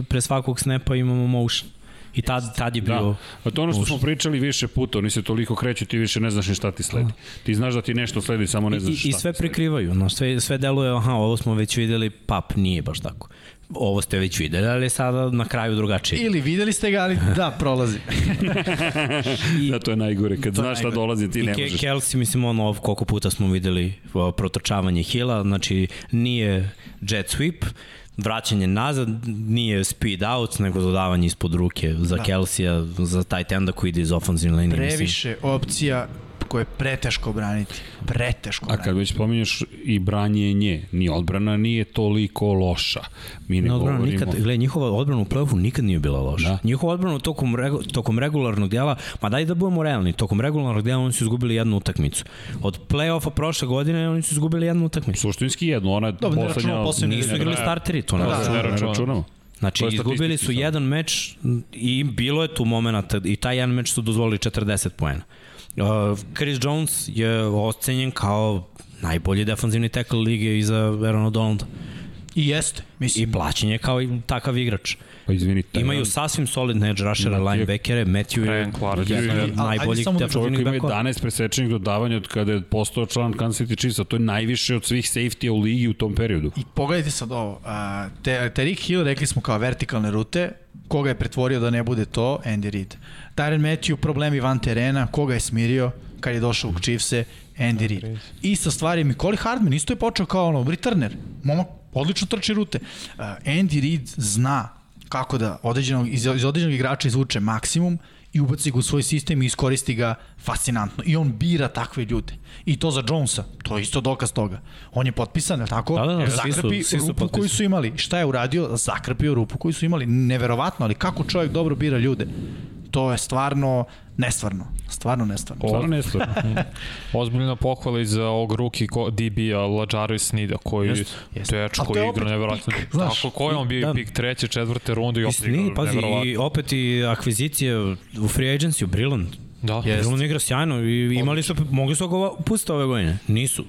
pre svakog snapa imamo motion. I tad, tad je da. bio... Da. A to ono što smo pričali više puta, oni se toliko kreću, ti više ne znaš ni šta ti sledi. Ti znaš da ti nešto sledi, samo ne znaš I, šta. I sve prikrivaju, no, sve, sve deluje, aha, ovo smo već videli, pap, nije baš tako ovo ste već videli, ali sada na kraju drugačije. Ili videli ste ga, ali da, prolazi. I, da, to je najgore. Kad znaš šta dolazi, ti ne možeš. I Kelsey, mislim, ono, koliko puta smo videli protrčavanje Hila, znači nije jet sweep, vraćanje nazad nije speed out, nego dodavanje ispod ruke za da. Kelsija, za taj tenda koji ide iz ofenzivne linije. Previše mislim. opcija koje je preteško braniti. Preteško A braniti. kad već spominješ i branjenje, ni odbrana nije toliko loša. Mi ne Ne odbrana govorimo... nikad, gledaj, njihova odbrana u play-offu nikad nije bila loša. Da. Da. Njihova odbrana tokom, regu, tokom regularnog dela, ma daj da budemo realni, tokom regularnog dela oni su izgubili jednu utakmicu. Od play-offa prošle godine oni su izgubili jednu utakmicu. Suštinski jedno, ona je Dobro, ne poslednja... računamo poslednje Nisu igrali starteri, to ne Da, računamo. da, ne računamo. Znači, izgubili su samo. jedan meč i bilo je tu momenta i taj jedan meč su dozvolili 40 poena. Uh, Chris Jones je ocenjen kao najbolji defanzivni tackle lige iza Aarona Donalda. I jeste. Mislim, I plaćen je kao i takav igrač. Pa izvini, taj Imaju jedan sasvim solidne edge rushera, Matthew- linebackere, Matthew je jedan od najboljih samo da Čovjek defensivnih ima bekova. 11 presečenih dodavanja od kada je postao član Kansas City Chiefs, a to je najviše od svih safety u ligi u tom periodu. I pogledajte sad ovo. A, te, Terik Hill rekli smo kao vertikalne rute, koga je pretvorio da ne bude to? Andy Reid. Tyron Matthew, problemi van terena, koga je smirio kad je došao u Chiefse? Andy Reid. Ista stvar je Mikoli Hardman, isto je počeo kao ono, returner. Momak odlično trči rute. Uh, Andy Reid zna kako da određenog, iz, iz određenog igrača izvuče maksimum i ubaci ga u svoj sistem i iskoristi ga fascinantno. I on bira takve ljude. I to za Jonesa, to je isto dokaz toga. On je potpisan, je tako? Da, da, da, svi su- Zakrpi svi su rupu koju potpisani. su imali. Šta je uradio? Zakrpio rupu koju su imali. Neverovatno, ali kako čovjek dobro bira ljude? To je stvarno nestvarno. Stvarno nestvarno. Stvarno ne stvarno. Ozbiljna pohvala i za ovog ruki DB-a Lajari Snida koji Jeste, jeste. dečko igra pik, znaš. Tako, ko je on bio Da. da. pik treće, četvrte runde i I opet sni, igra pazi, i opet i akvizicije u free agency, Brilland. Da, Yes. Brilland igra sjajno i imali su, mogli su ga pustiti ove godine. Nisu.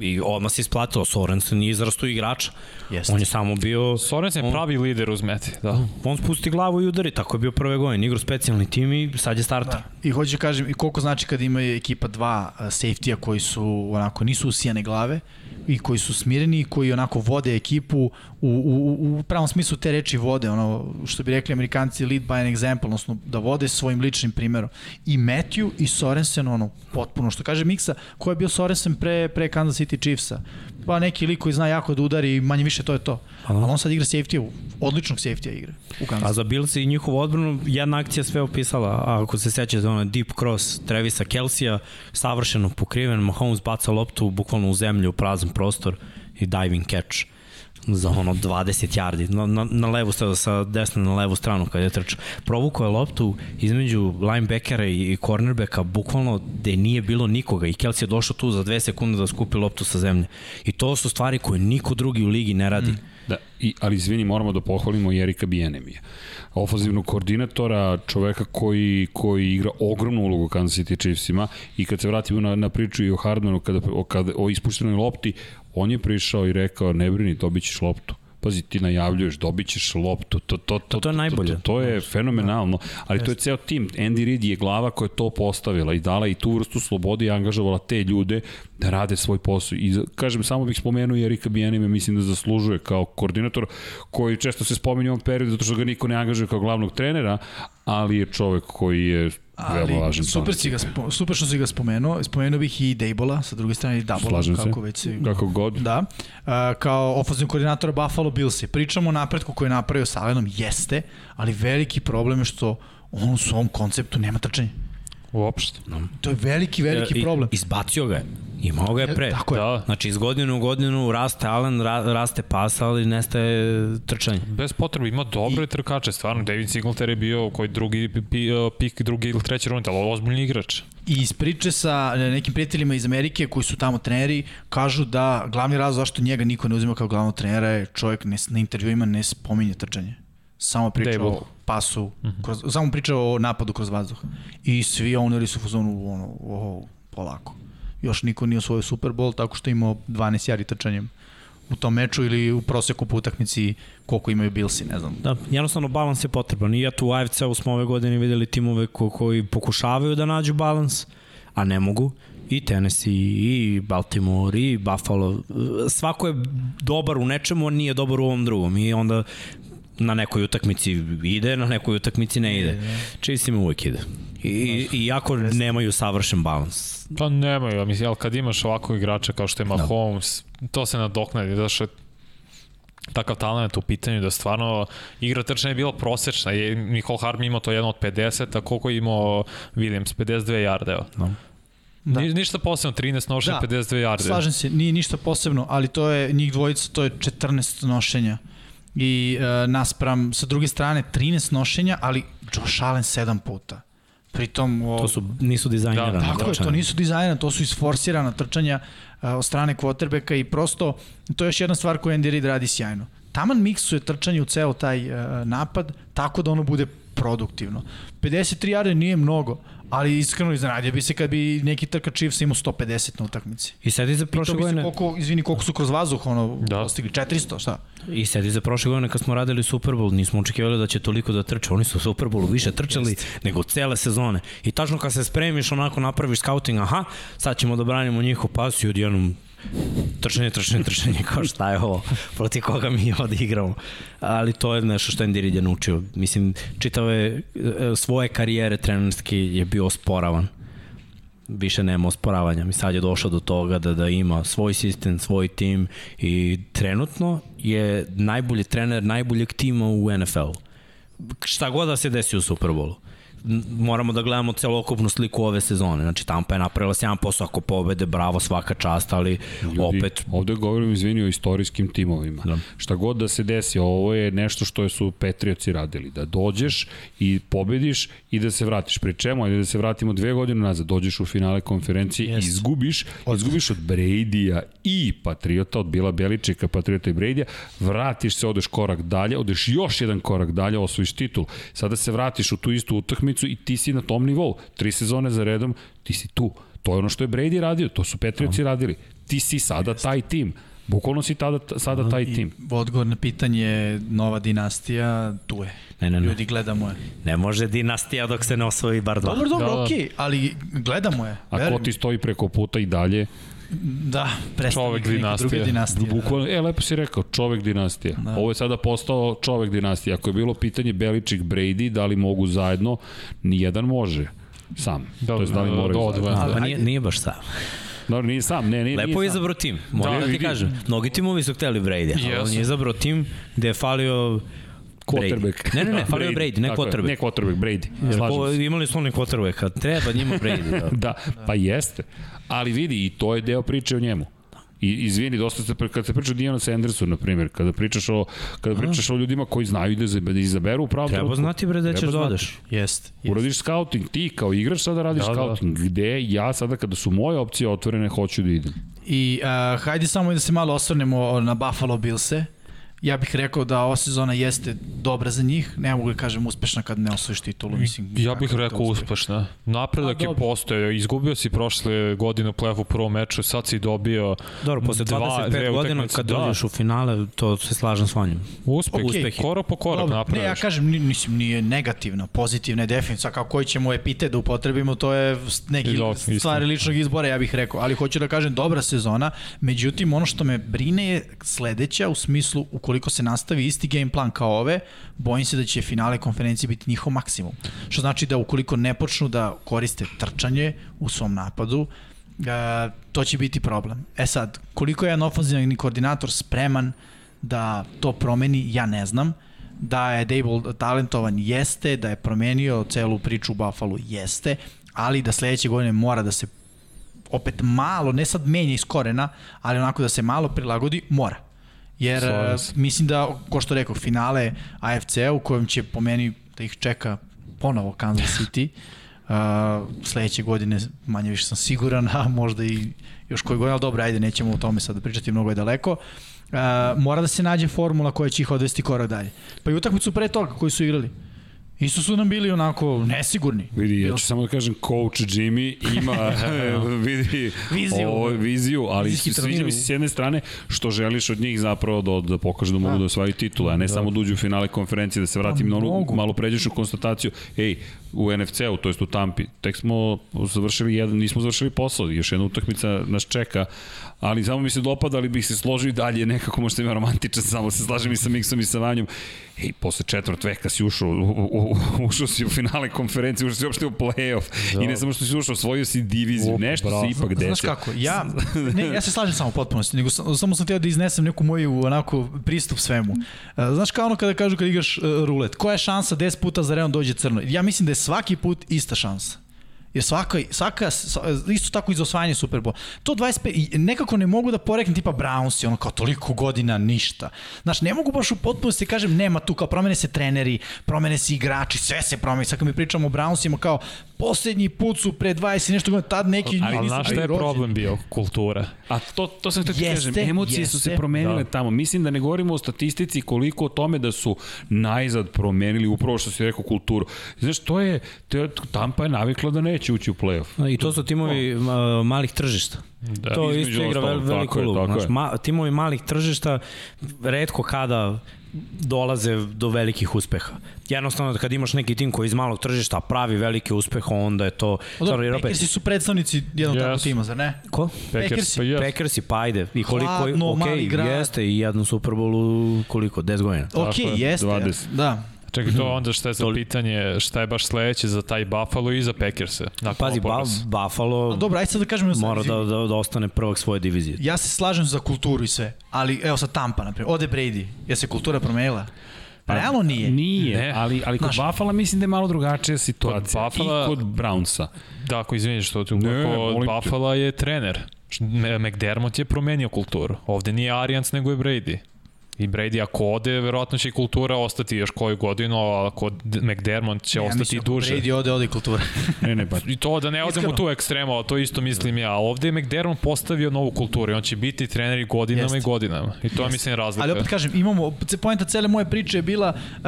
I odmah se isplatilo, Sorensen nije izrastu igrača. Jeste. On je samo bio... Sorensen je on- pravi lider uz meti. Da. On spusti glavu i udari, tako je bio prve godine. Igrao specijalni tim i sad je starter. Da. I hoću da kažem, i koliko znači kad ima ekipa dva safety-a koji su onako, nisu usijane glave i koji su smireni i koji onako vode ekipu u, u, u, pravom smislu te reči vode, ono što bi rekli amerikanci lead by an example, odnosno da vode svojim ličnim primjerom. I Matthew i Sorensen, ono, potpuno, što kaže Miksa, ko je bio Sorensen pre, pre Kansas City Chiefsa? Pa neki lik koji zna jako da udari i manje više to je to. Da. Ali on sad igra safety odličnog safety-a igra u A Kansasu. za Bills i njihovu odbranu jedna akcija sve opisala, a ako se sećate ono deep cross Trevisa Kelsija, savršeno pokriven, Mahomes baca loptu bukvalno u zemlju, u prazan prostor i diving catch za ono 20 yardi, na, na, na levu stranu, sa desne na levu stranu kada je trčao. Provukao je loptu između linebackera i, cornerbacka, bukvalno gde nije bilo nikoga i Kelsey je došao tu za dve sekunde da skupi loptu sa zemlje. I to su stvari koje niko drugi u ligi ne radi. Mm. Da, i, ali izvini, moramo da pohvalimo i Erika Bijenemija. Ofazivnog koordinatora, čoveka koji, koji igra ogromnu ulogu Kansas City Chiefsima i kad se vratimo na, na priču i o Hardmanu, kada, o, kada, o ispuštenoj lopti, on je prišao i rekao, ne brini, dobit ćeš loptu. Pazi, ti najavljuješ, dobit ćeš loptu, to, to, to, to je najbolje. To, to, to je fenomenalno, ali to je ceo tim. Andy Reid je glava koja je to postavila i dala i tu vrstu slobode i angažovala te ljude da rade svoj posao. I kažem, samo bih spomenuo i Erika Bijenime, mislim da zaslužuje kao koordinator koji često se spominje u ovom periodu zato što ga niko ne angažuje kao glavnog trenera, ali je čovek koji je veoma važan. super, si ga, spo- super što si ga spomenuo. Spomenuo bih i Dejbola, sa druge strane i Dabola, Slažem se. kako već se... Kako god. Da, a, kao ofenzivni koordinator Buffalo Billsi. Pričamo o napretku koji je napravio sa Allenom, jeste, ali veliki problem je što on u svom konceptu nema trčanja. Uopšte. To je veliki, veliki I- problem. Izbacio ga je. Imao ga je pre. Tako je. Da, Znači iz godine u godinu raste Allen, ra, raste pas, ali nestaje trčanje. bez potrebe, ima dobre I... trkače, stvarno, David Singletary je bio koji drugi pi, pik, drugi ili treći rund, ali ozbiljni igrač. I iz priče sa nekim prijateljima iz Amerike koji su tamo treneri, kažu da glavni razlog zašto njega niko ne uzima kao glavnog trenera je čovjek ne, na intervjuima ne spominje trčanje. Samo priča o pasu, kroz, samo priča o napadu kroz vazduh. I svi owneri su u fazonu, ono, o, polako. Još niko nije osvojio Super Bowl tako što je imao 12 jari trčanjem u tom meču ili u proseku po utakmici koliko imaju Billsi, ne znam. Da, jednostavno balans je potreban. I eto u AFC-u smo ove godine videli timove ko, koji pokušavaju da nađu balans, a ne mogu. I Tennessee, i Baltimore, i Buffalo. Svako je dobar u nečemu, a nije dobar u ovom drugom. I onda na nekoj utakmici ide, na nekoj utakmici ne ide. Chiefs im uvek ide. I, i jako nemaju savršen balans. Pa nemaju, ja mislim, ali kad imaš ovakvog igrača kao što je Mahomes, da. to se nadoknadi, da što je takav talent u pitanju da stvarno igra trčanja je bila prosečna. Je, Nicole Hardman imao to jedno od 50, a koliko je imao Williams? 52 yarda, evo. No. Da. Ni, ništa posebno, 13 nošenja, Da. 52 jarde. Slažem se, nije ništa posebno, ali to je, njih dvojica, to je 14 nošenja. I e, naspram, sa druge strane, 13 nošenja, ali Josh Allen 7 puta. Pritom, o, To su, nisu dizajnirane. Da, Tako je, to nisu dizajna, to su isforsirana trčanja uh, od strane kvotrbeka i prosto to je još jedna stvar koju Andy Reid radi sjajno. Taman miksuje trčanje u ceo taj uh, napad tako da ono bude produktivno. 53 jarde nije mnogo, ali iskreno iznenadio bi se kad bi neki trkač Chiefs imao 150 na utakmici. I sedi za I to prošle godine, koliko, izvini, koliko su kroz vazduh ono, Da. postigli, 400, šta? i sedi za prošle godine kad smo radili Super Bowl, nismo očekivali da će toliko da trče. Oni su u Super Bowlu više trčali nego cele sezone. I tačno kad se spremiš, onako napraviš scouting, aha, sad ćemo da branimo njihov pas i odjednom trčanje, trčanje, trčanje, kao šta je ovo, proti koga mi ovde igramo. Ali to je nešto što je naučio. Mislim, čitave e, svoje karijere trenerski je bio osporavan više nema osporavanja. Mi sad je došao do toga da da ima svoj sistem, svoj tim i trenutno je najbolji trener najboljeg tima u NFL-u. Šta god da se desi u Superbolu. Moramo da gledamo celokupnu sliku ove sezone. Znači, Tampa je napravila 7%, ako pobede, bravo, svaka čast, ali Ljudi, opet Ovde govorim, izvini, o istorijskim timovima. Da. Šta god da se desi, ovo je nešto što su Petrioci radili. Da dođeš i pobediš i da se vratiš. Pri čemu, ajde da se vratimo dve godine nazad, dođeš u finale konferencije i Jeste. izgubiš, izgubiš od Brady-a i Patriota, od Bila Beličika, Patriota i Brady-a, vratiš se, odeš korak dalje, odeš još jedan korak dalje, osvojiš titul. Sada se vratiš u tu istu utakmicu i ti si na tom nivou. Tri sezone za redom, ti si tu. To je ono što je Brady radio, to su Patriotsi radili. Ti si sada taj tim. Bukvalno si tada, sada taj I tim. odgovor na pitanje nova dinastija, tu je. Ne, ne, ne. Ljudi gledamo je. ne može dinastija dok se ne osvoji bar dva. Dobro, dobro, Da, okej, ali gledamo je. A ko ti stoji preko puta i dalje? Da, Čovek dinastije. druge dinastije. da. Bukvalno, e, lepo si rekao, čovek dinastija. Da. Ovo je sada postao čovek dinastija. Ako je bilo pitanje Beličik Brady, da li mogu zajedno, nijedan može sam. Da, to je da li da, moraju da, zajedno. Ali pa nije, nije baš sam. Dobro, nije sam, ne, nije, Lepo nije je izabrao tim, moram Da, da, ti vidi. kažem. Mnogi timovi su hteli Brady, ali on je izabrao tim gde je falio Quarterback. Brady. Ne, ne, ne, falio je Brady, ne tako je. quarterback. Ne quarterback, Brady. Slažem se. imali su oni quarterbacka, treba njima Brady. Da. Da, pa jeste. Ali vidi, i to je deo priče o njemu. I izvini, dosta se, kad se priča o Dijanu Sandersu, na primjer, kada pričaš o, kada pričaš o ljudima koji znaju da, da izaberu u pravom Treba trenutku, znati bre da ćeš da odeš. Jest, jest. Uradiš scouting, ti kao igrač sada radiš da, da. scouting. Da. Gde ja sada kada su moje opcije otvorene hoću da idem. I uh, hajde samo da se malo osvrnemo na Buffalo Billse. Ja bih rekao da ova sezona jeste dobra za njih. Ne mogu da kažem uspešna kad ne osvojiš titulu. Mislim, Ja bih to rekao uspešna. Napredak Pa, je postoje. Izgubio si prošle godine u play-offu u prvom meču, sad si dobio Dobro, posle dva- 25 dve godina kad Da. dođeš u finale, to se slažem s vanjem. uspeh. Okej. uspeh. Korak po korak Dobro, ne, ja kažem, ni- mislim, nije negativno, pozitivno je definitivno. Kao koji ćemo epitet da upotrebimo, to je neki istina. stvari ličnog izbora, ja bih rekao. Ali hoću da kažem, dobra sezona. Međutim, ono što me brine je sledeća, u smislu, ukoliko se nastavi isti game plan kao ove, bojim se da će finale konferencije biti njihov maksimum. Što znači da ukoliko ne počnu da koriste trčanje u svom napadu, e, to će biti problem. E sad, koliko je jedan ofenzivni koordinator spreman da to promeni, ja ne znam. Da je Dable talentovan, jeste, da je promenio celu priču u Buffalo, jeste, ali da sledeće godine mora da se opet malo, ne sad menja iz korena, ali onako da se malo prilagodi, mora. Jer Slažem uh, se. mislim da, ko što rekao, finale AFC u kojem će po meni da ih čeka ponovo Kansas City, uh, sledeće godine manje više sam siguran, a možda i još koji godin, ali dobro, ajde, nećemo o tome sad pričati, mnogo je daleko. Uh, mora da se nađe formula koja će ih odvesti korak dalje. Pa i utakmicu pre toga koji su igrali. Isto su nam bili onako nesigurni. Vidi, ja ću samo da kažem, coach Jimmy ima, vidi, Viziju. Ovo, viziju, ali sviđa mi se s jedne strane što želiš od njih zapravo da, da pokažu da mogu da. osvaju titule, a ne samo da uđu u finale konferencije, da se vratim Pa na onu malo pređešnju konstataciju, ej, u NFC-u, to jest u Tampi, tek smo završili jedan, nismo završili posao, još jedna utakmica nas čeka, ali samo mi se dopada, ali bih se složio i dalje, nekako možda ima romantičan, samo se slažem i sa Miksom i sa Vanjom. Ej, posle četvrt veka si ušao, u, u, u, ušao si u finale konferencije, ušao si uopšte u play-off Da. i ne samo što si ušao, osvojio si diviziju, Op, nešto bravo. si ipak desio. Znaš kako, ja, ne, ja se slažem samo u potpunosti, nego sam, samo sam htio da iznesem neku moju onako pristup svemu. E, Znaš kao ono kada kažu kad igraš uh, rulet, koja je šansa 10 puta za redom dođe crno? Ja mislim da je svaki put ista šansa. Jer svaka, svaka, sva- isto tako iz osvajanja Superbola. To 25, i nekako ne mogu da poreknem tipa Browns, ono kao toliko godina ništa. Znaš, ne mogu baš u potpunosti kažem, nema tu, kao promene se treneri, promene se igrači, sve se promene. Sad kad mi pričamo o Brownsima, kao poslednji put su pre 20 i nešto godina, tad neki ljudi Ali nisu znaš šta je rođeni. problem bio? Kultura. A to, to sam Jeste, kažem, emocije su se jeste. promenile Da. tamo. Mislim da ne govorimo o statistici koliko o tome da su najzad promenili upravo što si rekao kulturu. Znaš, to je, to je Tampa je navikla da neće ući u play-off. I to su timovi uh, malih tržišta. Da. to između isto igra vel, veliku tako je, ulogu. tako Znaš, ma, timovi malih tržišta redko kada dolaze do velikih uspeha. Jednostavno, kad imaš neki tim koji iz malog tržišta pravi velike uspehe, onda je to... Dobro, Robe, Packersi su predstavnici jednog Yes. takvog tima, zar ne? Ko? Packers, pa jes. Packersi, pa ajde. I koliko, Hladno, ok, mali grad. jeste i jednu Super Bowlu, koliko, 10 godina. Ok, je, jeste. 20. Da. Čekaj, to onda šta je za To- pitanje, šta je baš sledeće za taj Buffalo i za Packers-e? Pazi, ba? Buffalo A dobro, ajde sad da kažem... mora da, da, da ostane prvak svoje divizije. Ja se slažem za kulturu i sve, ali evo sad Tampa, na primjer, ode Brady, je se kultura promenila? Pa realno nije. Nije, Ne. ali, ali kod Znaš- Buffalo mislim da je malo drugačija situacija. Kod Buffala- I kod Brownsa. Da, ako izviniš što ti kod. Buffalo je trener. McDermott je promenio kulturu. Ovde nije Arians nego je Brady. I Brady ako ode, verovatno će i kultura ostati još koju godinu, a ako McDermott će Ja ostati mislim, ako duže. Brady ode, ode i kultura. Ne, ne, pa I to da ne odemo Iskreno. tu ekstremo, to isto mislim ja. A ovde je McDermott postavio novu kulturu i on će biti trener i godinama Jeste. i godinama. I to je mislim razlika. Ali opet kažem, imamo, ce- poenta cele moje priče je bila uh,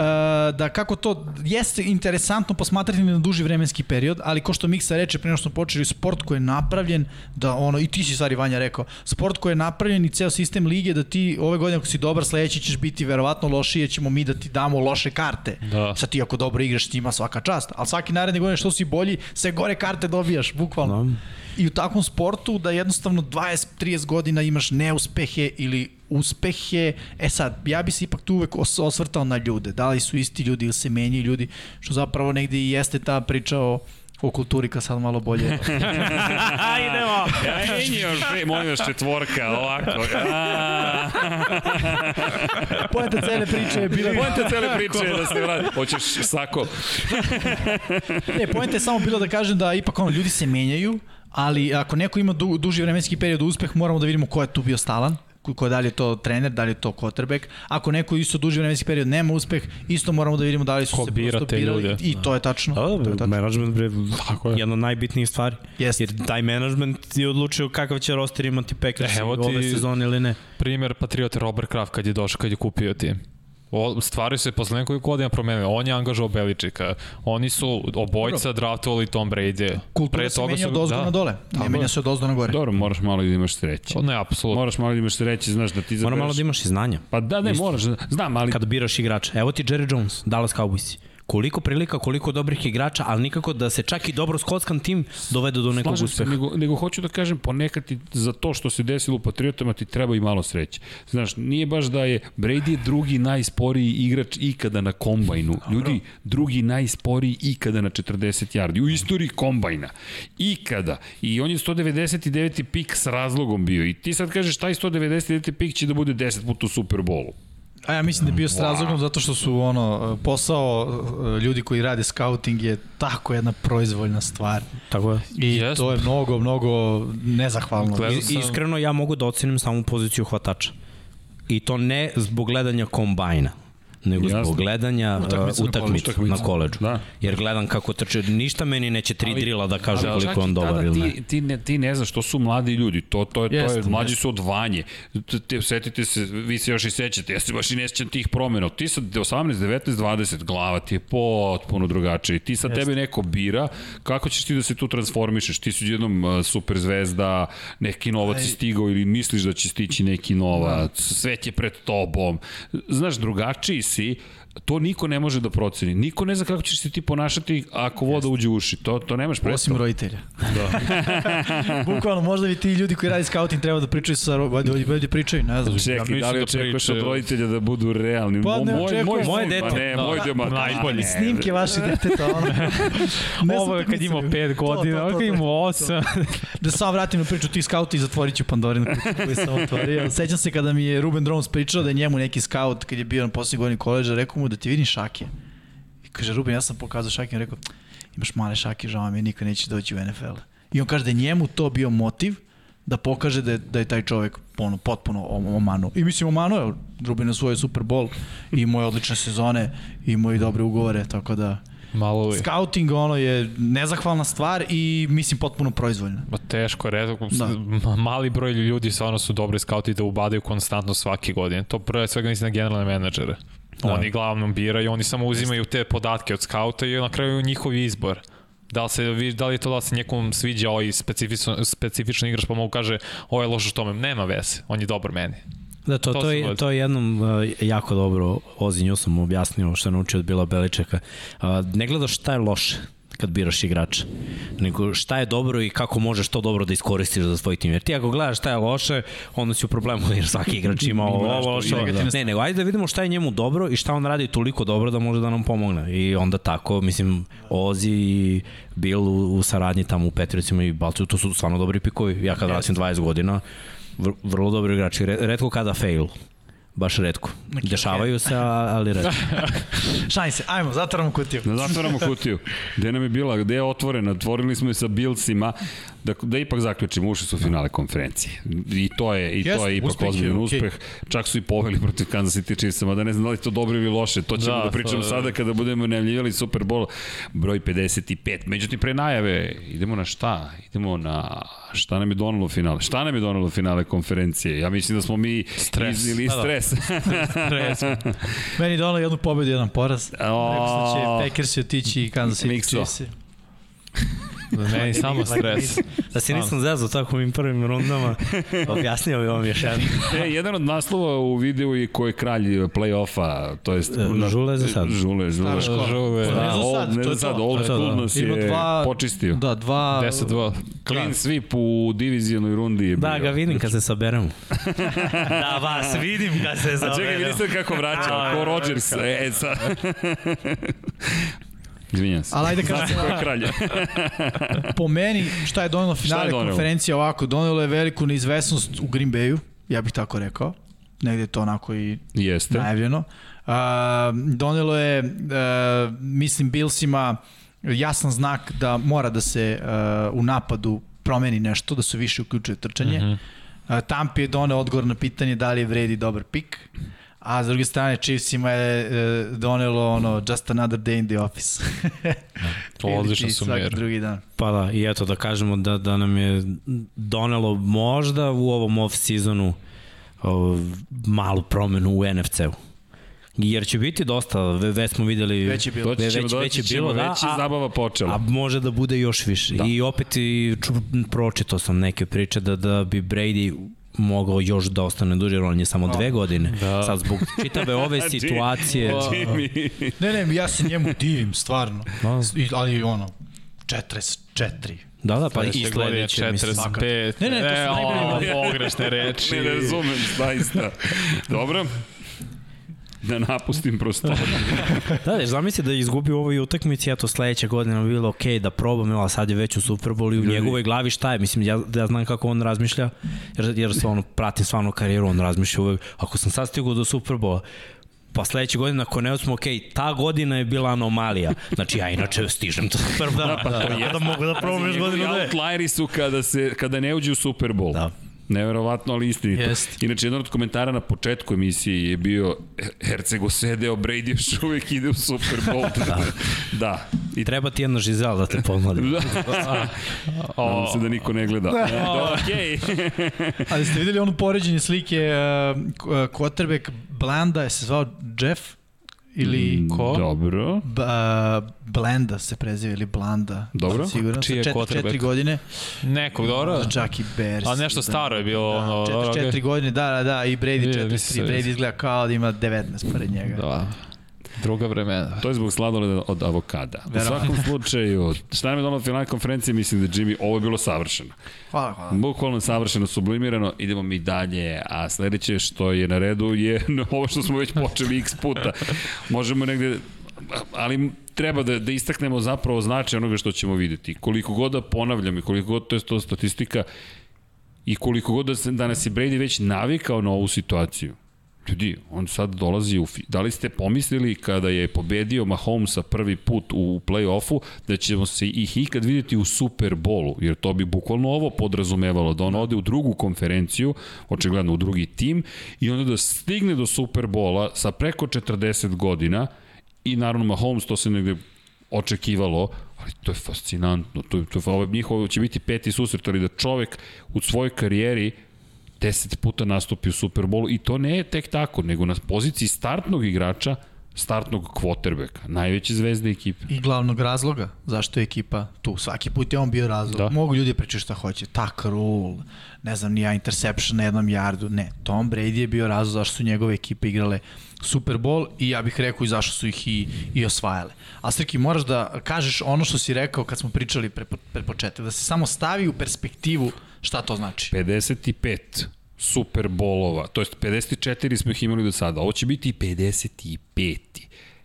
da kako to jeste interesantno posmatrati na duži vremenski period, ali ko što Miksa reče pre nego što smo počeli, sport koji je napravljen, da ono, i ti si stvari Vanja rekao, sport koji je napravljen i ceo sistem lige, da ti ove godine ako si dobar, sledeći ćeš biti verovatno lošiji, jer ćemo mi da ti damo loše karte. Da. Sad ti ako dobro igraš s njima svaka čast, ali svaki naredne godine što si bolji, sve gore karte dobijaš, bukvalno. Da. I u takvom sportu da jednostavno 20-30 godina imaš neuspehe ili uspehe. E sad, ja bi se ipak tu uvek os osvrtao na ljude. Da li su isti ljudi ili se menjaju ljudi, što zapravo negde i jeste ta priča o o kulturi kad sad malo bolje. Idemo! Ajde, još, molim vas, četvorka, ovako. Poenta cele priče je bila... Pojenta cele priče je da se vrati. Hoćeš sako? Ne, poenta je samo bila da kažem da ipak ono, ljudi se menjaju, ali ako neko ima du, duži vremenski period uspeh, moramo da vidimo ko je tu bio stalan ko, da li je to trener, da li je to quarterback. Ako neko isto duži vremenski period nema uspeh, isto moramo da vidimo da li su Ko se prosto birali. ljude. I to je tačno. Da, to je da, tačno. management bre, Tako je. jedna od najbitnijih stvari. Jeste. Jer taj management je odlučio kakav će roster imati Packers ti- ove sezone ili ne. Primer Patriota Robert Kraft kad je došao, kad je kupio tim. O, stvari se posle nekoliko godina promenile. On je angažao Beličika. Oni su obojica draftovali Tom Brady. Kultura se menja od ozgo da. na dole. Ne menja je. se od ozgo na gore. Dobro, moraš malo da imaš sreće. O, Ne, apsolutno. Moraš malo da imaš sreće, znaš da ti izabereš... Mora malo da imaš i znanja. Pa da, ne, Isto. moraš, znam, ali... Kada biraš igrača. Evo ti Jerry Jones, Dallas Cowboys. Koliko prilika, koliko dobrih igrača, ali nikako da se čak i dobro skockan tim dovede do nekog Slažem se, uspeha. nego, nego hoću da kažem, ponekad ti za to što se desilo u Patriotama ti treba i malo sreće. Znaš, nije baš da je Brady je drugi najsporiji igrač ikada na kombajnu. Ljudi, drugi najsporiji ikada na 40 yardi. U istoriji kombajna. Ikada. I on je 199. pik s razlogom bio. I ti sad kažeš taj 199. pik će da bude 10 puta u Superbowlu. A ja mislim da je bio s razlogom zato što su ono, posao e, ljudi koji rade scouting je tako jedna proizvoljna stvar. Tako je. I Jest. to je mnogo, mnogo nezahvalno. Sam- iskreno ja mogu da ocenim samu poziciju hvatača. I to ne zbog gledanja kombajna, nego Jasno. zbog gledanja Utakmice uh, na utakmicu koleđu. na koleđu. Da. Jer gledam kako trče, ništa meni neće tri Ali- drila da kaže Ali koliko je on dobar ili ne. Ti, ti, ne, ti ne znaš, to su mladi ljudi, to, to je, to je, mlađi jeste. su od vanje. Te, te, setite se, vi se još i sećate, ja se baš i ne sećam tih promjena. Ti sad 18, 19, 20, glava ti je potpuno drugačije. Ti sad tebe neko bira, kako ćeš ti da se tu transformišeš? Ti si jednom uh, super zvezda, neki novac je stigao ili misliš da će stići neki novac, svet je pred tobom. Znaš, drugačiji si, to niko ne može da proceni. Niko ne zna kako ćeš se ti ponašati ako voda uđe u uši. To, to nemaš Osim predstavu. roditelja. Da. Bukvalno, možda bi ti ljudi koji radi scouting treba da pričaju sa roditeljima, bolje pričaju, ne znam. Čekaj, da li da očekuješ pričaju- od roditelja da budu realni? Pa ne moj, očekujem. moj, Moje dete. Ma ne, Da. moj dema. Najbolji. Snimke vaše deteta, ono. Ne Ovo je kad imao mislio. 5 To, godina, to, ovo to, kad to. imao 8. Da sam vratim na priču ti skauti i zatvorit ću Pandorinu koju sam otvorio. Sećam se kada mi je Ruben Drones pričao da je njemu neki skaut kad je bio na posljednji godini koleđa, rekao mu da ti vidim šake. I kaže Ruben, ja sam pokazao šake i rekao, imaš male šake, žao mi je, nikad neće doći u NFL. I on kaže da je njemu to bio motiv da pokaže da je, da je taj čovek ono, potpuno omanu. I mislim omanu je, Rubin na svoje Super Bowl, imao je odlične sezone, imao i dobre ugovore, tako da Malo li. scouting ono je nezahvalna stvar i mislim potpuno proizvoljna. Ma teško, redko, Da. mali broj ljudi stvarno su dobri skauti da ubadaju konstantno svake godine. To prve svega mislim na generalne menadžere. Da. Oni glavnom biraju, oni samo uzimaju te podatke od skauta i na kraju njihov izbor. Da li, se, da li je to da se nekom sviđa ovaj specifično, specifičan igrač pa mogu kaže ovo je loše što me, nema veze, on je dobar meni. Da, to, To to, je, to je jednom uh, jako dobro, Ozi nju sam objasnio što je naučio od Bila Beličeka. Uh, ne gledaš šta je loše kad biraš igrača, nego šta je dobro i kako možeš to dobro da iskoristiš za svoj tim. Jer ti ako gledaš šta je loše, onda si u problemu jer svaki igrač ima ovo ovo loše. negativne Ne, nego ajde da vidimo šta je njemu dobro i šta on radi toliko dobro da može da nam pomogne. I onda tako, mislim, Ozi i Bill u, u saradnji tamo u Petricima i Balcu, to su stvarno dobri pikovi. Ja kad vratim 20 godina, vr, vrlo dobri igrači. Re- Redko kada fail. Baš redko. Neki Dešavaju se, a- ali redko. Šalim se, ajmo, zatvaramo kutiju. Da zatvaramo kutiju. Gde nam je bila, gde je otvorena, otvorili smo je sa Billsima, da, da ipak zaključimo, ušli su u finale konferencije. I to je, i to Jeste, je ipak ozbiljan okej. uspeh. Čak su i poveli protiv Kansas City Chiefsa, mada ne znam da li to dobro ili loše. To ćemo da, Da, da pričamo to- sada kada budemo najavljivali Super Bowl broj 55. Međutim, pre najave, idemo na šta? Idemo na šta nam je donalo finale? Šta nam je donalo finale konferencije? Ja mislim da smo mi Stres. iznili Da, da. stres. Meni je donalo jednu pobedu, jedan poraz. Rekao sam da će Packersi otići i Kansas City Mikso. Chiefs. Meni samo stres. Da se nisam zezao tako u ovim prvim rundama, objasnio bi vam još jedno. E, jedan od naslova u videu je ko je kralj play-offa, to jest... E, Žule za sad. Žule, žule. Stara škola. Žuve. Ne Da, za old, sad, ne za sad, to. old school da. nas je dva- počistio. Da, dva... 10-2. Clean sweep u divizijalnoj rundi je bio. Da, ga vidim kad se saberemo. da, vas vidim kad se A čekaj, saberemo. vidi sad kako vraća, ko Rodgers. E, sad. Izvinjam se. Ali ajde Znaš kažem, ko je kralj. po meni, šta je donelo finale donelo? konferencije ovako? Donelo je veliku neizvesnost u Green Bayu, ja bih tako rekao. Negde je to onako i Jeste. najavljeno. Uh, donelo je, uh, mislim, Billsima jasan znak da mora da se uh, u napadu promeni nešto, da se više uključuje trčanje. Mm -hmm. uh, Tampi je doneo odgovor na pitanje da li je vredi dobar pik. A s druge strane, Chiefsima je uh, donelo ono, just another day in the office. Odlično Ili ti svaki sumira. drugi dan. Pa da, i eto da kažemo da, da nam je donelo možda u ovom off-sezonu o, malu promenu u NFC-u. Jer će biti dosta, ve- već smo videli... Već je bilo. Doći ćemo, već- već je doći ćemo, bilo, da, već je a- zabava počela. A može da bude još više. Da. Da. I opet i ču, pročito sam neke priče da, da bi Brady mogao još da ostane duže, jer on je samo dve godine. Da. Sad zbog čitave ove situacije... Jimmy. Ne, ne, ja se njemu divim, stvarno. Da. Ali ono, 44. Da, da, pa i Sledeće godine sledeće, mislim. 45. Ne, ne, to su e, najbolji o, pogrešne reči. Ne razumem, zaista. Dobro. Da napustim prostor. Da, da, zamisli da je izgubio ovoj utakmici, eto sledeća godina bi bilo ok da probam, a sad je već u Superbolu i u njegovoj glavi šta je, mislim, ja, ja znam kako on razmišlja, jer, jer stvarno pratim stvarno karijeru, on razmišlja uvek, ako sam sad stigao do Superbola, pa sledeće godine ako ne osmo, ok, ta godina je bila anomalija. Znači ja inače stižem do Superbola, da, pa, da, da mogu da probam još Njegovi godinu dve. outlieri su kada, se, kada ne uđe u Super Bowl. Da. Neverovatno, ali istinito. Jest. Inače, jedan od komentara na početku emisije je bio Hercego sedeo, Brady još uvek ide u Super Bowl. da. da. I Treba ti jedna žizel da te pomladim. Da. Nadam se da niko ne gleda. Da, okej. Ali ste videli ono poređenje slike uh, quarterback Blanda, je se zvao Jeff? Ili Ko? Dobro. B, uh, Blenda se preziva ili Blanda. Dobro. Nisam Siguran. Čiji je Sa četiri, quarterback? četiri godine. Nekog, dobro? Za Jackie Bears. A nešto staro je bilo, da, ono, 44 okej. godine, da, da, da, i Brady Vidio, 43. mislim se- Brady izgleda kao da ima 19 pored njega. Da. Druga vremena. To je zbog sladoleda od avokada. U Verovatno. svakom slučaju, šta nam je donalo finalne konferencije, mislim da Jimmy, ovo je bilo savršeno. Hvala, hvala. Bukvalno savršeno sublimirano, idemo mi dalje, a sledeće što je na redu je ovo što smo već počeli x puta. Možemo negde, ali treba da, da istaknemo zapravo značaj onoga što ćemo videti. Koliko god da ponavljam i koliko god to je to statistika i koliko god da, se, da nas je Brady već navikao na ovu situaciju. Ljudi, on sad dolazi u... Da li ste pomislili kada je pobedio Mahomesa prvi put u play-offu da ćemo se ih ikad vidjeti u Super Bowlu, jer to bi bukvalno ovo podrazumevalo, da on ode u drugu konferenciju, očigledno u drugi tim, i onda da stigne do Super Bowla sa preko 40 godina i naravno Mahomes to se negde očekivalo, ali to je fascinantno. To, je- to, ovo njihovo će biti peti susret, ali da čovek u svojoj karijeri 10 puta nastupi u Superbolu i to ne je tek tako, nego na poziciji startnog igrača, startnog quarterbacka, najveće zvezde ekipe. I glavnog razloga zašto je ekipa tu. Svaki put je on bio razlog. Da. Da. Mogu ljudi pričati šta hoće. Tak rule, ne znam, nija interception na jednom jardu. Ne, Tom Brady je bio razlog zašto su njegove ekipe igrale Super Bowl i ja bih rekao i zašto su ih i, i osvajale. A Srki, moraš da kažeš ono što si rekao kad smo pričali pre, pre početka, da se samo stavi u perspektivu šta to znači. 55 Super Bolova, to jest 54 smo ih imali do sada, ovo će biti 55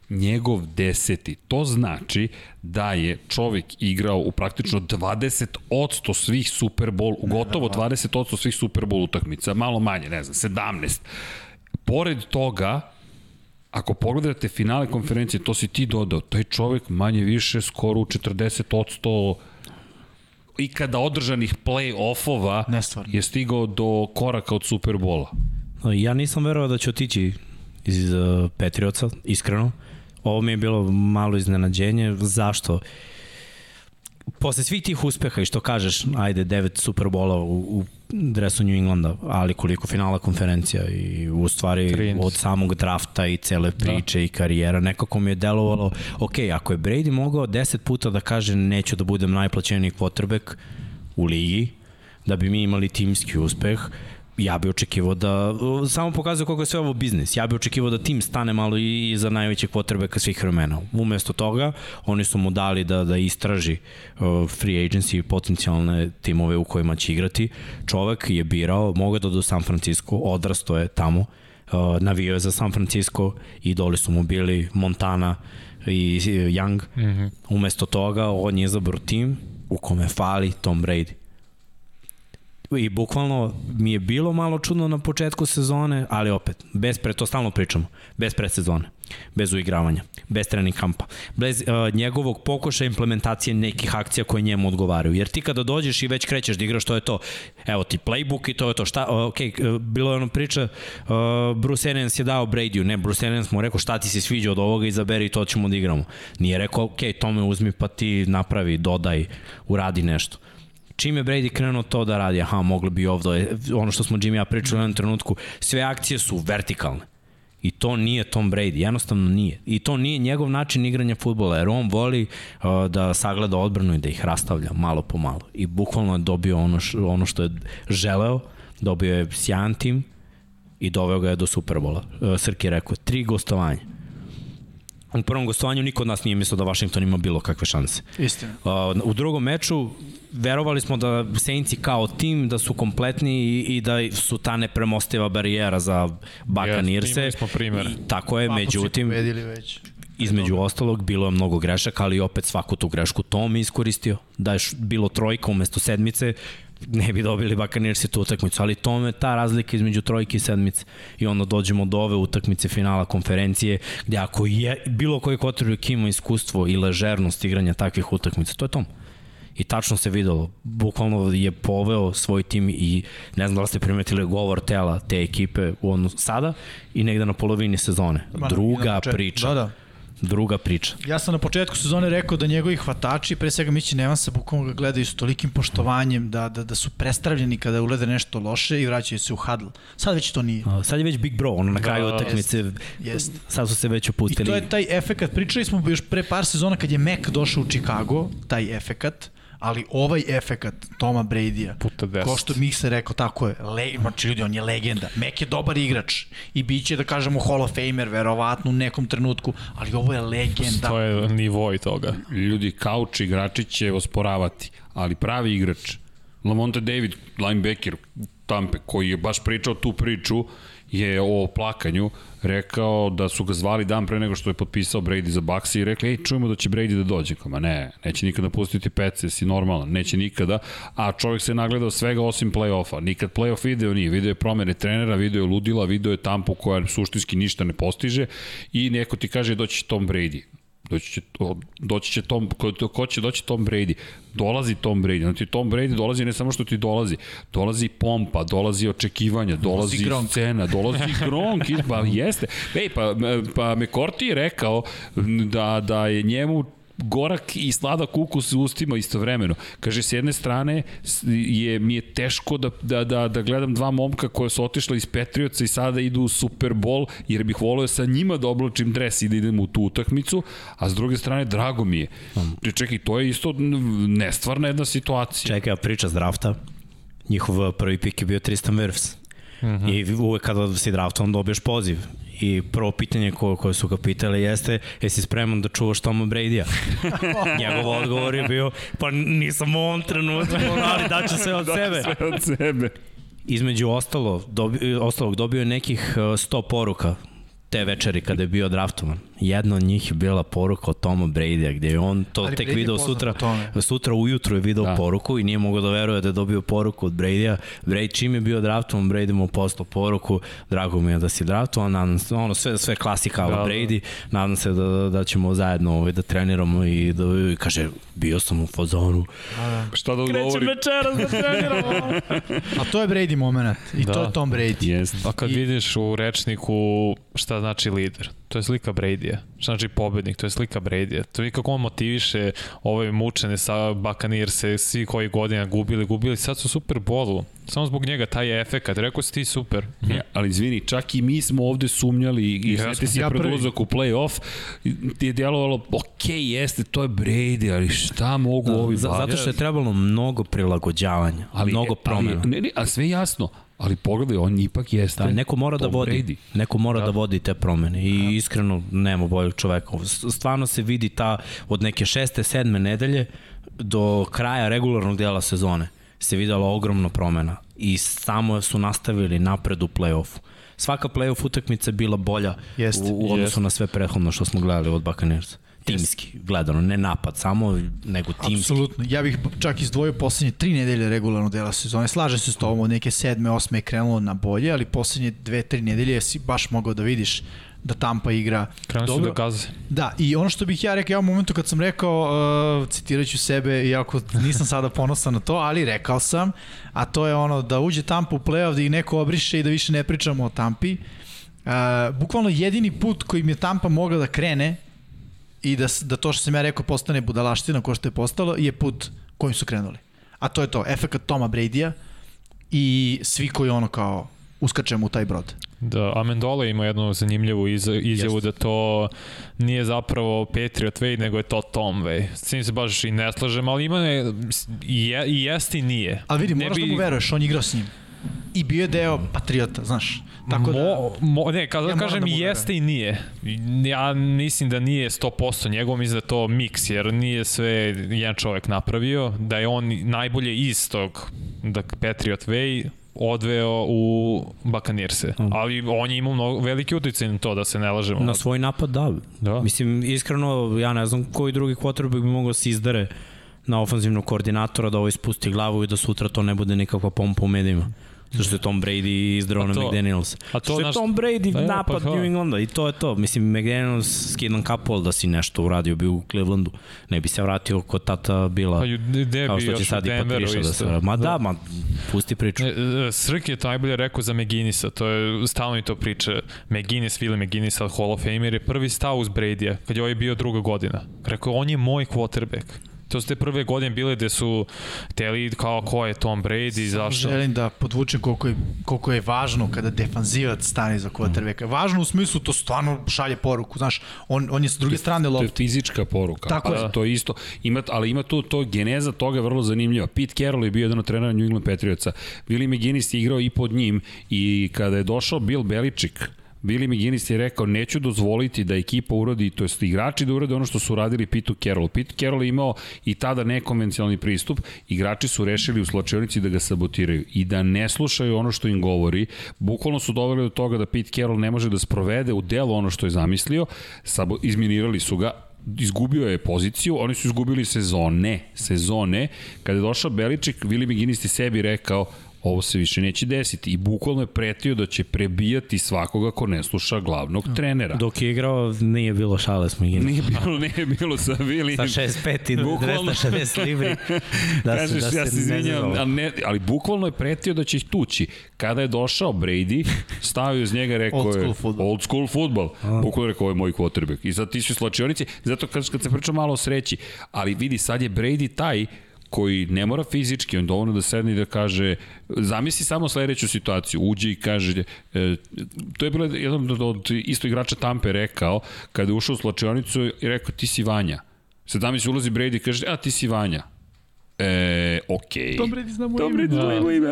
njegov deseti. To znači da je čovek igrao u praktično 20% svih Super Bowl, u gotovo 20% svih Super Bowl utakmica, malo manje, ne znam, 17. Pored toga, ako pogledate finale konferencije, to si ti dodao, taj čovek manje više skoro u 40% ikada održanih play-offova je stigao do koraka od Superbola. Ja nisam verovao da će otići iz uh, Patriotsa, iskreno. Ovo mi je bilo malo iznenađenje. Zašto? Posle svih tih uspeha i što kažeš, ajde, devet Superbola u, u dresu New Englanda, ali koliko finala konferencija i u stvari 13. od samog drafta i cele priče da. i karijera, nekako mi je delovalo, ok, ako je Brady mogao 10 puta da kaže neću da budem najplaćeniji quarterback u ligi, da bi mi imali timski uspeh, ja bi očekivao da, samo pokazuje koliko je sve ovo biznis, ja bi očekivao da tim stane malo i za najvećeg quarterbacka svih vremena. Umesto toga, oni su mu dali da, da istraži free agency i potencijalne timove u kojima će igrati. Čovek je birao, mogao da do San Francisco, odrasto je tamo, navio je za San Francisco, idoli su mu bili Montana i Young. Mm -hmm. Umesto toga, on je izabrao tim u kome fali Tom Brady i bukvalno mi je bilo malo čudno na početku sezone, ali opet, bez pre, to stalno pričamo, bez predsezone, bez uigravanja, bez trening kampa, bez uh, njegovog pokuša implementacije nekih akcija koje njemu odgovaraju. Jer ti kada dođeš i već krećeš da igraš, to je to. Evo ti playbook i to je to. Šta, ok, uh, bilo je ono priča, uh, Bruce Arians je dao Bradyu, ne, Bruce Arians mu rekao šta ti se sviđa od ovoga, izaberi to ćemo da igramo. Nije rekao, ok, tome uzmi pa ti napravi, dodaj, uradi nešto čim je Brady krenuo to da radi, aha, moglo bi ovdje, ono što smo Jimmy ja pričali u jednom trenutku, sve akcije su vertikalne. I to nije Tom Brady, jednostavno nije. I to nije njegov način igranja futbola, jer on voli uh, da sagleda odbranu i da ih rastavlja malo po malo. I bukvalno je dobio ono, š, ono što je želeo, dobio je sjajan tim i doveo ga je do Superbola. Uh, Srki je rekao, tri gostovanja. U prvom gostovanju niko od nas nije mislio da Washington ima bilo kakve šanse. Istina. Uh, u drugom meču verovali smo da Saintsi kao tim da su kompletni i, i da su ta nepremostiva barijera za Buccaneerse. Yes, imali smo. I tako je, Pa, međutim, već. između ostalog bilo je mnogo grešaka, ali opet svaku tu grešku Tom je iskoristio. Da je bilo trojka umesto sedmice, ne bi dobili Buccaneersi tu utakmicu, ali tome ta razlika između trojke i sedmice. I onda dođemo do ove utakmice finala konferencije, gde ako je bilo koji quarterback ima iskustvo i ležernost igranja takvih utakmica, to je Tom. I tačno se videlo, bukvalno je poveo svoj tim i ne znam da li ste primetili govor tela te ekipe u ono sada i negde na polovini sezone. Druga priča. Da, da. Druga priča. Ja sam na početku sezone rekao da njegovi hvatači, pre svega Mići Nevansa, bukvalno ga gledaju s tolikim poštovanjem da, da, da su prestravljeni kada ulede nešto loše i vraćaju se u huddle. Sad već to nije. A, Sad je već Big Bro, ono na kraju Da, utakmice, Jest. sad su se već I opustili. to je taj efekat. Pričali smo još pre par sezona kad je Mac došao u Chicago, taj efekat, ali ovaj efekat Toma Brady-a, ko što mi se rekao, tako je, le, znači ljudi, on je legenda. Mac je dobar igrač i bit će, da kažemo, Hall of Famer, verovatno u nekom trenutku, ali ovo je legenda. To je nivo i toga. Ljudi, kauč igrači će osporavati, ali pravi igrač, Lamonte David, linebacker Tampe, koji je baš pričao tu priču je o plakanju rekao da su ga zvali dan pre nego što je potpisao Brady za Bucks i rekli, ej, čujemo da će Brady da dođe. Kama, ne, neće nikada pustiti pece, si normalan, neće nikada. A čovjek se nagledao svega osim play-offa. Nikad play-off video nije. Video je promene trenera, video je ludila, video je tampu koja suštinski ništa ne postiže i neko ti kaže doći Tom Brady doći će, doći će Tom, ko, ko će doći Tom Brady? Dolazi Tom Brady. Znači Tom Brady dolazi ne samo što ti dolazi, dolazi pompa, dolazi očekivanja, dolazi, dolazi scena, dolazi Gronk, pa jeste. Ej, pa, pa McCourty je rekao da, da je njemu gorak i sladak ukus u ustima istovremeno. Kaže, s jedne strane je, mi je teško da, da, da, da gledam dva momka koja su otišla iz Petrioca i sada idu u Super Bowl, jer bih volio sa njima da oblačim dres i da idem u tu utakmicu, a s druge strane, drago mi je. Čekaj, to je isto nestvarna jedna situacija. Čekaj, a priča s drafta? Njihov prvi pik je bio Tristan Wirfs. Uh mhm. -huh. I uvek kada si draftovan dobiješ poziv i prvo pitanje koje, koje su ga pitali jeste jesi spreman da čuvaš Toma Brady-a? Njegov odgovor je bio pa nisam u ovom trenutku, ali daću sve od sebe. sve od sebe. Između ostalo, dobi, ostalog dobio je nekih 100 e, poruka te večeri kada je bio draftovan. Jedna od njih je bila poruka od Toma Brady-a, gde je on to Ali tek video sutra, sutra ujutru je video da. poruku i nije mogao da veruje da je dobio poruku od Brady-a. Brady, čim je bio draftovan, Brady mu poslao poruku, drago mi je da si draftovan, nadam se, ono, sve, sve klasika da, Brady, da. nadam se da, da, da ćemo zajedno ovaj, da treniramo i da i kaže, bio sam u fazonu. Da, da. Šta da odgovori? Krećem večeras da treniramo. A to je Brady moment i da. to je Tom Brady. Yes. A kad I... vidiš u rečniku šta znači lider, to je slika Brady-a. Šta znači pobednik, to je slika Brady-a. To je kako on motiviše ove mučene sa Bakanirse, svi koji godina gubili, gubili, sad su Super Bowlu. Samo zbog njega taj efekat, rekao si ti super. Ja, ali izvini, čak i mi smo ovde sumnjali i ja, sveti se ja pred ulazak u play-off, ti je djelovalo, ok, jeste, to je Brady, ali šta mogu da, ovi za, Zato što je trebalo mnogo prilagođavanja, ali, mnogo promjena. Ali, ne, ne, a sve jasno, Ali pogledaj, on ipak jeste da, neko mora da vodi, Brady. Neko mora da. da vodi te promene i da. iskreno nema boljeg čoveka. Stvarno se vidi ta od neke šeste, sedme nedelje do kraja regularnog dela sezone se videla ogromna promena i samo su nastavili napred u play-offu. Svaka play-off utakmica je bila bolja Jest. u, u odnosu Jest. na sve prethodno što smo gledali od Buccaneers timski gledano, ne napad samo, nego timski. Apsolutno, ja bih čak izdvojio poslednje tri nedelje regularno dela sezone. Slažem se s tobom, od neke sedme, osme je krenulo na bolje, ali poslednje dve, tri nedelje si baš mogao da vidiš da Tampa igra Krenu dobro. da gaze. Da, i ono što bih ja rekao, ja u momentu kad sam rekao, uh, citiraću sebe, iako nisam sada ponosan na to, ali rekao sam, a to je ono da uđe Tampa u playoff, da ih neko obriše i da više ne pričamo o Tampi. Uh, bukvalno jedini put kojim je Tampa mogla da krene i da, da to što sam ja rekao postane budalaština ko što je postalo je put kojim su krenuli. A to je to, efekt Toma Brady-a i svi koji ono kao uskačemo u taj brod. Da, Amendola ima jednu zanimljivu iz, izjavu da to nije zapravo Patriot Way, nego je to Tom Way. S tim se baš i ne slažem, ali ima ne, i, je, i jeste i nije. Ali vidi, moraš bi... da mu veruješ, on igrao s njim. I bio je deo Patriota, znaš. Tako da, mo, mo, ne, kada ja kažem da jeste i nije. Ja mislim da nije 100% njegov, mislim da to miks, jer nije sve jedan čovek napravio, da je on najbolje iz tog da Patriot Way odveo u Bakanirse. Mm. Ali on je imao mnogo, veliki uticaj na to, da se ne lažemo. Na svoj napad, da. da. Mislim, iskreno, ja ne znam koji drugi quarterback bi mogao da se izdare na ofanzivnog koordinatora da ovo ispusti glavu i da sutra to ne bude nikakva pompa u medijima. Zašto je Tom Brady izdrao na McDaniels. A to Što je naš... Tom Brady pa, napad pa, New Englanda i to je to. Mislim, McDaniels skidan kapol da si nešto uradio bi u Clevelandu. Ne bi se vratio kod tata bila. Pa, gde kao što će sad i Patricia da se. Ma da, ma pusti priču. Ne, e, Srk je najbolje rekao za McGinnisa, to je stalno i to priča. McGinnis, Willie McGinnis, Hall of Famer je prvi stao uz Brady-a, kad je ovaj bio druga godina. Rekao, on je moj quarterback. To su te prve godine bile gde su teli kao ko je Tom Brady i zašto. Želim da podvučem koliko je, koliko je važno kada defanzivac stane za quarterbacka. Važno u smislu to stvarno šalje poruku, znaš, on, on je sa druge strane lopte. To je fizička poruka. Tako je. To je isto. Ima, ali ima tu to geneza toga je vrlo zanimljiva. Pete Carroll je bio jedan od trenera New England Patriotsa. Willie McGinnis je igrao i pod njim i kada je došao Bill Belichick, Billy McGinnis je rekao neću dozvoliti da ekipa uradi, to jest igrači da urade ono što su uradili Pitu Carroll. Pete Carroll je imao i tada nekonvencionalni pristup, igrači su rešili u slačionici da ga sabotiraju i da ne slušaju ono što im govori. Bukvalno su doveli do toga da Pete Carroll ne može da sprovede u delu ono što je zamislio, Sabo, izminirali su ga, izgubio je poziciju, oni su izgubili sezone, sezone. Kada je došao Beliček, Vili McGinnis je sebi rekao, ovo se više neće desiti i bukvalno je pretio da će prebijati svakoga ko ne sluša glavnog trenera. Dok je igrao, nije bilo šale s McGinnis. Nije bilo, nije bilo sa Vili. Sa 65 i Bukvalno. 260 libri. Da Kažeš, se, da ja se izvinjam, ne ali, ne, ali bukvalno je pretio da će ih tući. Kada je došao Brady, stavio iz njega rekao Old je school fudbal. old school futbol. Bukvalno je rekao ovo je moj quarterback. I sad ti su slačionici, zato kad, kad se priča malo o sreći, ali vidi sad je Brady taj koji ne mora fizički, on dovoljno da sedne i da kaže, zamisli samo sledeću situaciju, uđe i kaže, e, to je bilo jedan od, od isto igrača Tampe rekao, kada je ušao u slačionicu i rekao, ti si Vanja. Sad zamisli ulazi Brady i kaže, a ti si Vanja. E, okej. Okay. Tom Brady zna moje Tom ime. Brady zna moje ime.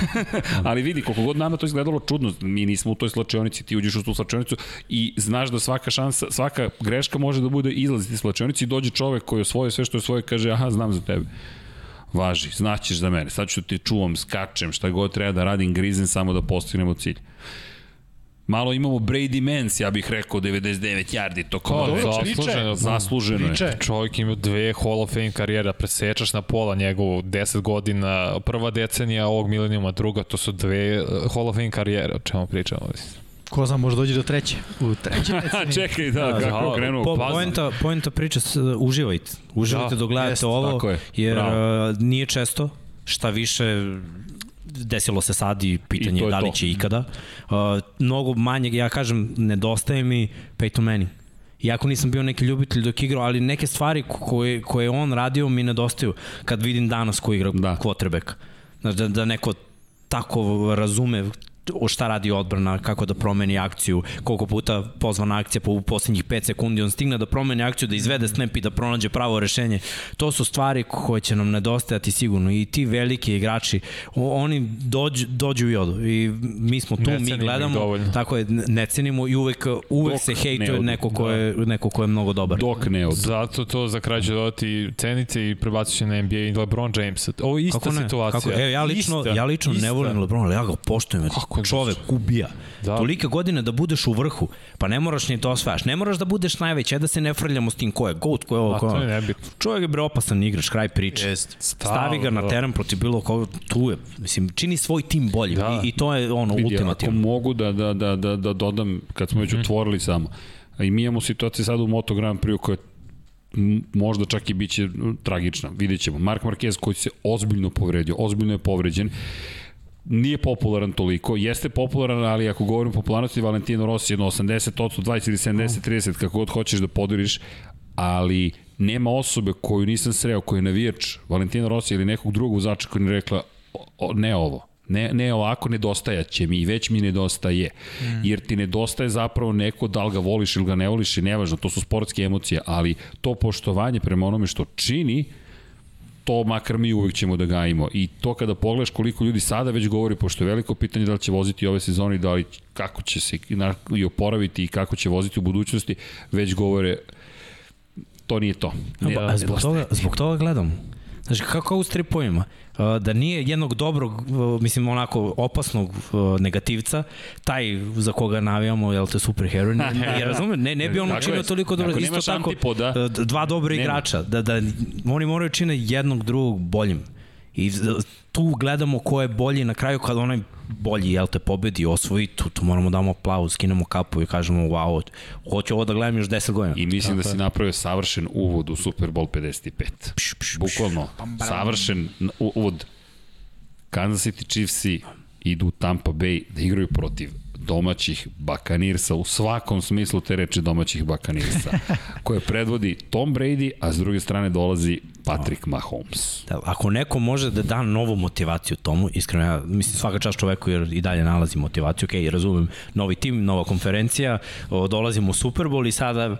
Ali vidi, koliko god nama to izgledalo čudno, mi nismo u toj slačionici, ti uđeš u tu slačionicu i znaš da svaka šansa, svaka greška može da bude izlaz iz slačionici i dođe čovek koji osvoje sve što je svoje kaže, aha, znam za tebe. Važi, znaćeš za mene. Sad ću te čuvam, skačem, šta god treba da radim, grizem samo da postignemo cilj. Malo imamo Brady Mans, ja bih rekao 99 yardi tokom Pa, ove dobro, večeri. zasluženo. Zasluženo je. Čovjek ima dve Hall of Fame karijera, presečaš na pola njegovu 10 godina, prva decenija ovog milenijuma, druga, to su dve uh, Hall of Fame karijere, o čemu pričamo. mislim. Ko zna, može dođe do treće. U treće čekaj, da, Da, kako da, krenuo. Po, Pazno. poenta, poenta priča, uživajte. Uživajte Da, dok gledate jeste, ovo, je. jer Bravo. uh, nije često, šta više desilo se sad i pitanje I je da li to. će ikada. Uh, mnogo manje, ja kažem, nedostaje mi Peyton Manning. Iako nisam bio neki ljubitelj dok igrao, ali neke stvari koje, koje je on radio mi nedostaju kad vidim danas ko igra Da. quarterback. Znaš, da, da neko tako razume o šta radi odbrana, kako da promeni akciju, koliko puta pozvana akcija po u poslednjih 5 sekundi, on stigne da promeni akciju, da izvede snap i da pronađe pravo rešenje. To su stvari koje će nam nedostajati sigurno i ti veliki igrači, oni dođu, dođu i odu i mi smo tu, Ne mi gledamo, tako je, ne cenimo i uvek, uvek Dok se ne hejtuje odu. neko ko je, neko ko je mnogo dobar. Dok ne od... Zato to za kraj ću dodati cenice i prebacit ću na NBA i LeBron James. Ovo je ista Kako ne? situacija. Kako? E, ja lično, ista, ja lično ista. ne volim LeBron, ali ja ga poštujem. Kako ne Čovek ubija. Da. Da. Tolike godine da budeš u vrhu, pa ne moraš ni to osvajaš. Ne moraš da budeš najveći, ja da se ne frljamo s tim ko je GOAT, ko je ovo, ko je nebitno. Čovjek je bre opasan igrač, kraj priče. Jeste. Stavi ga na da. teren protiv bilo koga, tu je. Mislim, čini svoj tim bolje Da. I, i to je ono Vidi, ultimativno. Ako mogu da, da, da, da, da dodam, kad smo već Mhm. otvorili samo, i mi imamo situaciju sad u Moto Grand Prix koja možda čak i biće tragična, vidjet ćemo. Mark Marquez koji se ozbiljno povredio, ozbiljno je povređen, nije popularan toliko, jeste popularan, ali ako govorimo o popularnosti, Valentino Rossi jedno 80, 20 ili 70, 30, kako god hoćeš da podeliš, ali nema osobe koju nisam sreo, koji je navijač Valentino Rossi ili nekog drugog vozača koji je rekla o, o, ne ovo, Ne, ne ovako nedostajaće mi i već mi nedostaje. Mm. Jer ti nedostaje zapravo neko da li ga voliš ili ga ne voliš i nevažno, to su sportske emocije, ali to poštovanje prema onome što čini, to makar mi uvek ćemo da gajimo. I to kada pogledaš koliko ljudi sada već govori, pošto je veliko pitanje da li će voziti ove sezone i da li kako će se i oporaviti i kako će voziti u budućnosti, već govore to nije to. Ne, A zbog toga, zbog toga gledam. Znači, kako stripovima, uh, da nije jednog dobrog, uh, mislim, onako opasnog uh, negativca, taj za koga navijamo, jel te superhero, ne, ne, razumem, ne, ne bi on učinio toliko dobro. Isto tako, antipoda, uh, dva dobra igrača, da, da oni moraju čine jednog drugog boljim. I tu gledamo ko je bolji na kraju kad onaj bolji, jel te, pobedi, osvoji, tu, tu moramo da damo aplauz, skinemo kapu i kažemo, wow, hoću ovo da gledam još 10 godina. I mislim da si napravio savršen uvod u Super Bowl 55. Pš, pš, pš. Bukvalno, savršen uvod. Kansas City Chiefsi idu u Tampa Bay da igraju protiv domaćih Bakanirsa, u svakom smislu te reči domaćih Bakanirsa, koje predvodi Tom Brady, a s druge strane dolazi Patrick Mahomes. Da, ako neko može da da novu motivaciju tomu, iskreno ja mislim svaka čast čoveku jer i dalje nalazi motivaciju, okej, razumem, novi tim, nova konferencija, o, dolazimo u Super Bowl i sada uh,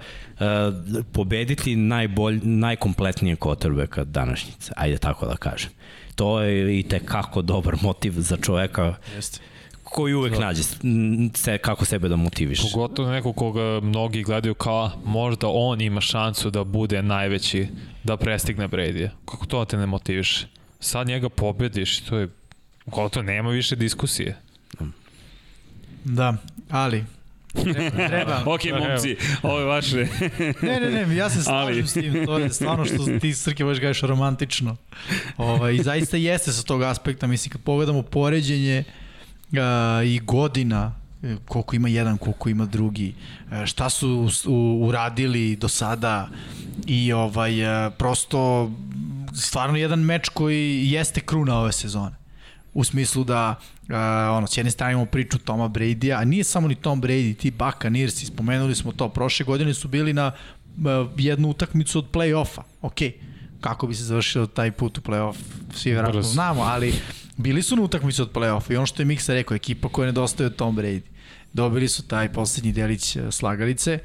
pobediti najbolj, najkompletnije quarterbacka današnjice, ajde tako da kažem. To je i te kako dobar motiv za čoveka Jeste. Koji uvek nađe m, se, kako sebe da motiviš. Pogotovo neko koga mnogi gledaju kao možda on ima šansu da bude najveći, da prestigne Brady. Kako to te ne motiviše? Sad njega pobediš, to je gotovo nema više diskusije. Da, ali treba, treba. Ok, momci, ovo je vaše. Ne, ne, ne, ja se slažem Ali- s tim, to je stvarno što ti Srke baš gaš romantično. Ovaj, I zaista jeste sa tog aspekta, mislim, kad pogledamo poređenje a, i godina, e, koliko ima jedan, koliko ima drugi, e, šta su uradili do sada i ovaj, e, prosto stvarno jedan meč koji jeste kruna ove sezone. U smislu da uh, ono, s jedne strane imamo priču Toma Brady-a, a nije samo ni Tom Brady, ti Buccaneers, spomenuli smo to, prošle godine su bili na uh, jednu utakmicu od play-offa, ok, kako bi se završio taj put u play-off, svi vjerojatno Brzo. znamo, ali bili su na utakmicu od play-offa i ono što je Miksa rekao, ekipa koja nedostaje od Tom Brady. Dobili su taj poslednji delić uh, slagalice,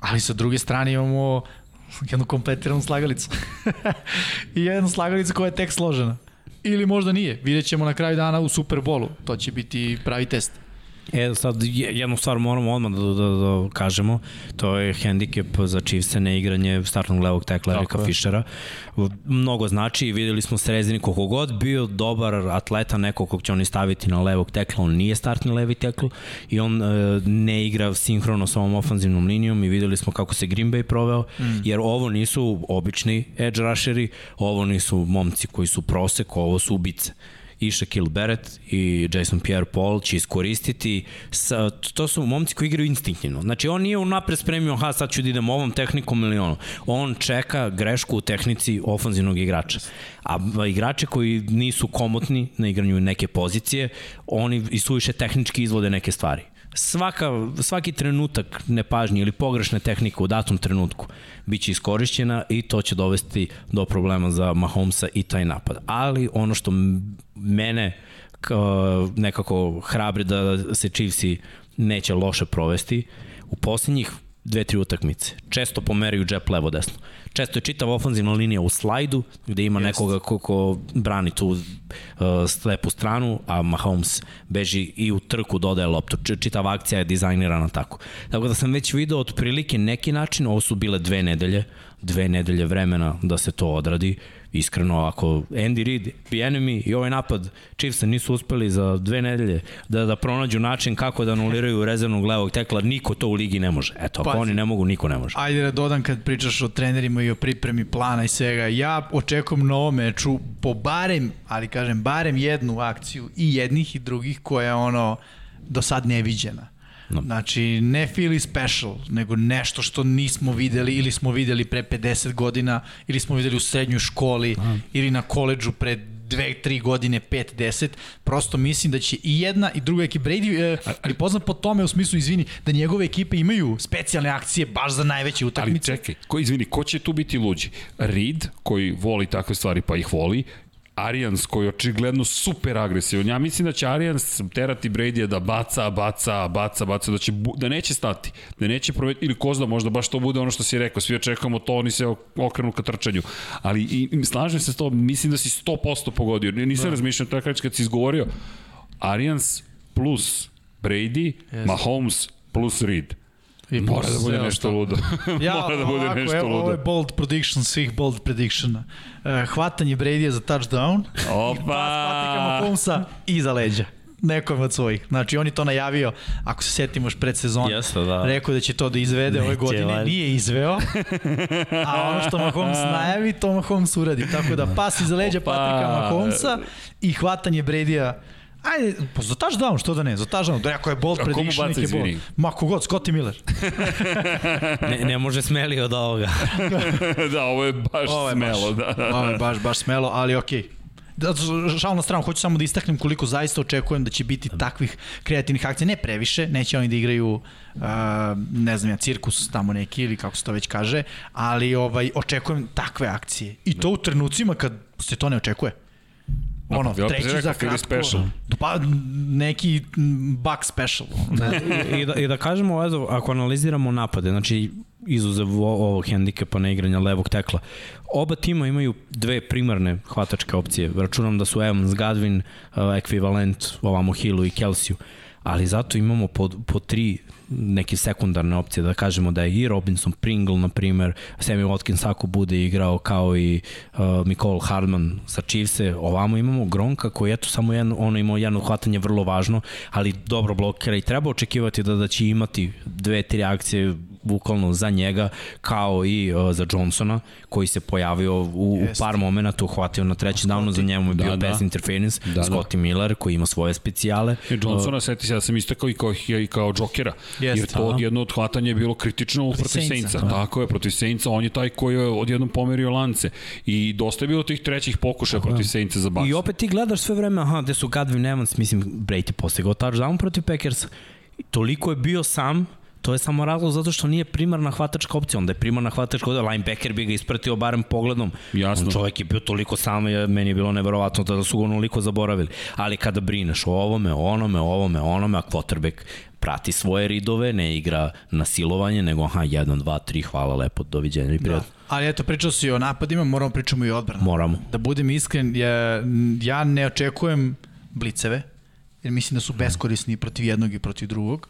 ali sa druge strane imamo jednu kompletiranu slagalicu. I jednu slagalicu koja je tek složena. Ili možda nije. Vidjet ćemo na kraju dana u Superbolu. To će biti pravi test. E, sad je- jednu stvar moramo odmah da, da, da kažemo, to je hendikep za Chiefs ne igranje startnog levog tekla Erika je. Fischera. Mnogo znači i videli smo Srezini koliko god bio dobar atleta, neko kog će oni staviti na levog tekla, on nije startni levi tekl i on e, ne igra sinhrono sa ovom ofanzivnom linijom i videli smo kako se Green Bay proveo, mm. jer ovo nisu obični edge rusheri, ovo nisu momci koji su prosek, ovo su ubice i Shaquille Barrett i Jason Pierre-Paul će iskoristiti, sa, to su momci koji igraju instinktivno. Znači on nije unapred spremio, ha sad ću da idem ovom tehnikom ili ono. On čeka grešku u tehnici ofanzivnog igrača. A igrači koji nisu komotni na igranju neke pozicije, oni i suviše tehnički izvode neke stvari svaka, svaki trenutak nepažnje ili pogrešne tehnike u datom trenutku biće iskorišćena i to će dovesti do problema za Mahomesa i taj napad. Ali ono što mene k- nekako hrabri da se Chiefsi neće loše provesti, u posljednjih dve, tri utakmice. Često pomeraju džep levo desno. Često je čitava ofanzivna linija u slajdu, gde ima Jest. nekoga ko, ko brani tu uh, slepu stranu, a Mahomes beži i u trku dodaje loptu. Č- Čitava akcija je dizajnirana tako. Tako da sam već video otprilike neki način, ovo su bile dve nedelje, dve nedelje vremena da se to odradi. Iskreno, ako Andy Reid, Enemy i ovaj napad Chiefsa nisu uspeli za dve nedelje da, da pronađu način kako da anuliraju rezervnog levog tekla, niko to u ligi ne može. Eto, ako Pazi. oni ne mogu, niko ne može. Ajde da dodam kad pričaš o trenerima i o pripremi plana i svega. Ja očekujem na ovom meču po barem, ali kažem barem jednu akciju i jednih i drugih koja je ono do sad neviđena. No. Znači, ne Philly special, nego nešto što nismo videli ili smo videli pre 50 godina ili smo videli u srednjoj školi Aha. ili na koleđu pre dve, tri godine, pet, deset, prosto mislim da će i jedna i druga ekipa, Brady je poznat po tome u smislu, izvini, da njegove ekipe imaju specijalne akcije baš za najveće Ali utakmice. čekaj, ko, izvini, ko će tu biti luđi? Reed, koji voli takve stvari pa ih voli, Arians koji je očigledno super agresivan. Ja mislim da će Arians terati Brady da baca, baca, baca, baca, da, će, da neće stati, da neće proveti, ili ko zna, možda baš to bude ono što si rekao, svi očekujemo to, oni se okrenu ka trčanju. Ali i, i slažem se s to, mislim da si 100% pogodio. Nisam da. razmišljao, to je kad si izgovorio, Arians plus Brady, Jeste. Mahomes plus Reed. I Mora da bude nešto ludo. Ja, Mora da bude ovako, nešto evo, Ovo je ludo. bold prediction svih bold predictiona. Uh, hvatanje Brady-a za touchdown, Opa! patika Mahomesa iza leđa nekom od svojih. Znači, on je to najavio, ako se setimo još pred sezon, Jeste, da. rekao da će to da izvede ove Neće, godine, valjda. nije izveo, a ono što Mahomes najavi, to Mahomes uradi. Tako da pas iza leđa Opa! Patrika Mahomesa i hvatanje Brady-a Ajde, pa za touchdown, što da ne, za touchdown, da ako je bold prediction, baca, nek je bold. Ma kogod, Scotty Miller. Ne, ne može smeli od ovoga. da, ovo je baš Ovo je smelo. baš, Da. Ovo je baš, baš smelo, ali okej. Okay. Da, šal na stranu, hoću samo da istaknem koliko zaista očekujem da će biti takvih kreativnih akcija, ne previše, neće oni da igraju uh, ne znam ja, cirkus tamo neki ili kako se to već kaže, ali ovaj očekujem takve akcije. I to u trenucima kad se to ne očekuje. Ono, ja opet treći za kratko. special. Pa neki buck special. Ne, I, da, I da kažemo, eto, ako analiziramo napade, znači izuzev ovog hendikepa na igranja levog tekla. Oba tima imaju dve primarne hvatačke opcije. Računam da su Evans, Gadvin, uh, ekvivalent ovamo Hillu i Kelsiju ali zato imamo po, po tri neke sekundarne opcije, da kažemo da je i Robinson Pringle, na primer, Sammy Watkins ako bude igrao kao i uh, Nicole Hardman sa Chiefse, ovamo imamo Gronka koji eto samo jedno, ono imao jedno hvatanje vrlo važno, ali dobro blokira i treba očekivati da, da će imati dve, tri akcije bukvalno za njega, kao i uh, za Johnsona, koji se pojavio u, u par momenta, uhvatio na treći downu, za njemu je bio da, pass da. interference, da, Scotty da. Miller, koji ima svoje specijale. I Johnsona, uh, seti se, ja sam istakao i kao, i kao Jokera, Jest, jer to jedno od hvatanja je bilo kritično protiv, protiv Saintsa. Da. Tako je, protiv Saintsa, on je taj koji je odjednom pomerio lance. I dosta je bilo tih trećih pokušaja protiv Saintsa za Bucks. I opet ti gledaš sve vreme, aha, gde su Gadvin Evans, mislim, Brady postigao touchdown protiv Packers. Toliko je bio sam, to je samo razlog zato što nije primarna hvatačka opcija, onda je primarna hvatačka opcija, linebacker bi ga ispratio barem pogledom. Jasno. On čovjek je bio toliko sam, meni je bilo neverovatno da su ga onoliko zaboravili. Ali kada brineš o ovome, o onome, o ovome, o onome, a quarterback prati svoje ridove, ne igra na silovanje, nego aha, 1, 2, 3, hvala lepo, doviđenja i prijatno. Da. Ali eto, pričao si o napadima, moramo pričamo i o odbranu. Moramo. Da budem iskren, ja, ja ne očekujem bliceve, jer mislim da su beskorisni protiv jednog i protiv drugog.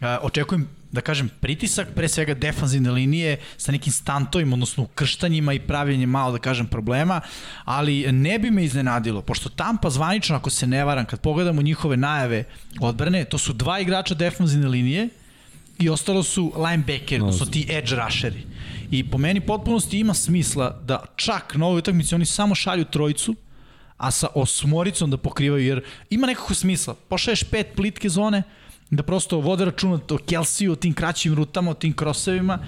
Očekujem da kažem, pritisak pre svega defanzivne linije sa nekim stantovima, odnosno ukrštanjima i pravljenjem malo, da kažem, problema, ali ne bi me iznenadilo, pošto Tampa zvanično, ako se ne varam, kad pogledamo njihove najave odbrane, to su dva igrača defanzivne linije i ostalo su linebackeri, odnosno ti edge rusheri. I po meni potpunosti ima smisla da čak na ovoj utakmici oni samo šalju trojicu, a sa osmoricom da pokrivaju, jer ima nekako smisla. Pošaješ pet plitke zone, da prosto vode računa o Kelsiju, o tim kraćim rutama, o tim krosevima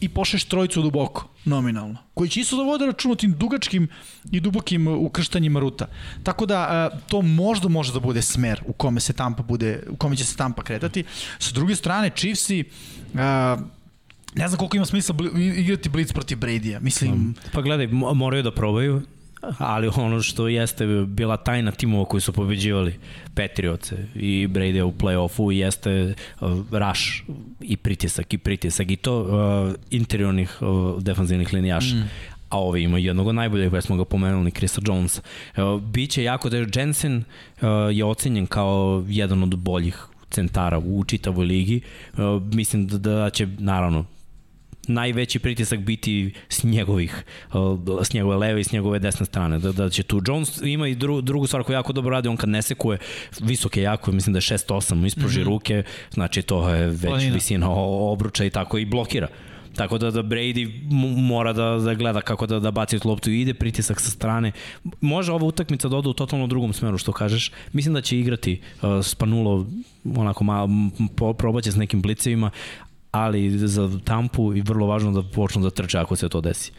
i pošeš trojicu duboko, nominalno. Koji će isto da vode računa o tim dugačkim i dubokim ukrštanjima ruta. Tako da to možda može da bude smer u kome se Tampa bude, u kome će se Tampa kretati. Sa druge strane, Chiefsi ne znam koliko ima smisla igrati Blitz protiv Brady-a. Mislim... Pa gledaj, moraju da probaju ali ono što jeste bila tajna timova koji su pobeđivali Petrioce i Brady u play-offu jeste uh, rush i pritisak i pritisak i to uh, interiornih uh, defanzivnih linijaša. Mm a ovi ima jednog od najboljih, već smo ga pomenuli, Krista Jones. Uh, biće jako da Jensen uh, je ocenjen kao jedan od boljih centara u čitavoj ligi. Uh, mislim da, da će, naravno, najveći pritisak biti s njegovih, uh, s njegove leve i s njegove desne strane. Da, da će tu Jones ima i dru, drugu stvar koju jako dobro radi, on kad ne sekuje, visok je jako, mislim da je 6-8, ispruži mm -hmm. ruke, znači to je već Planina. visina obruča i tako i blokira. Tako da, da Brady mora da, da gleda kako da, da baci loptu i ide pritisak sa strane. Može ova utakmica da ode u totalno drugom smeru, što kažeš. Mislim da će igrati uh, Spanulo onako malo, probaće s nekim blicevima, ali za Tampu je vrlo važno da počnu da trče ako se to desi.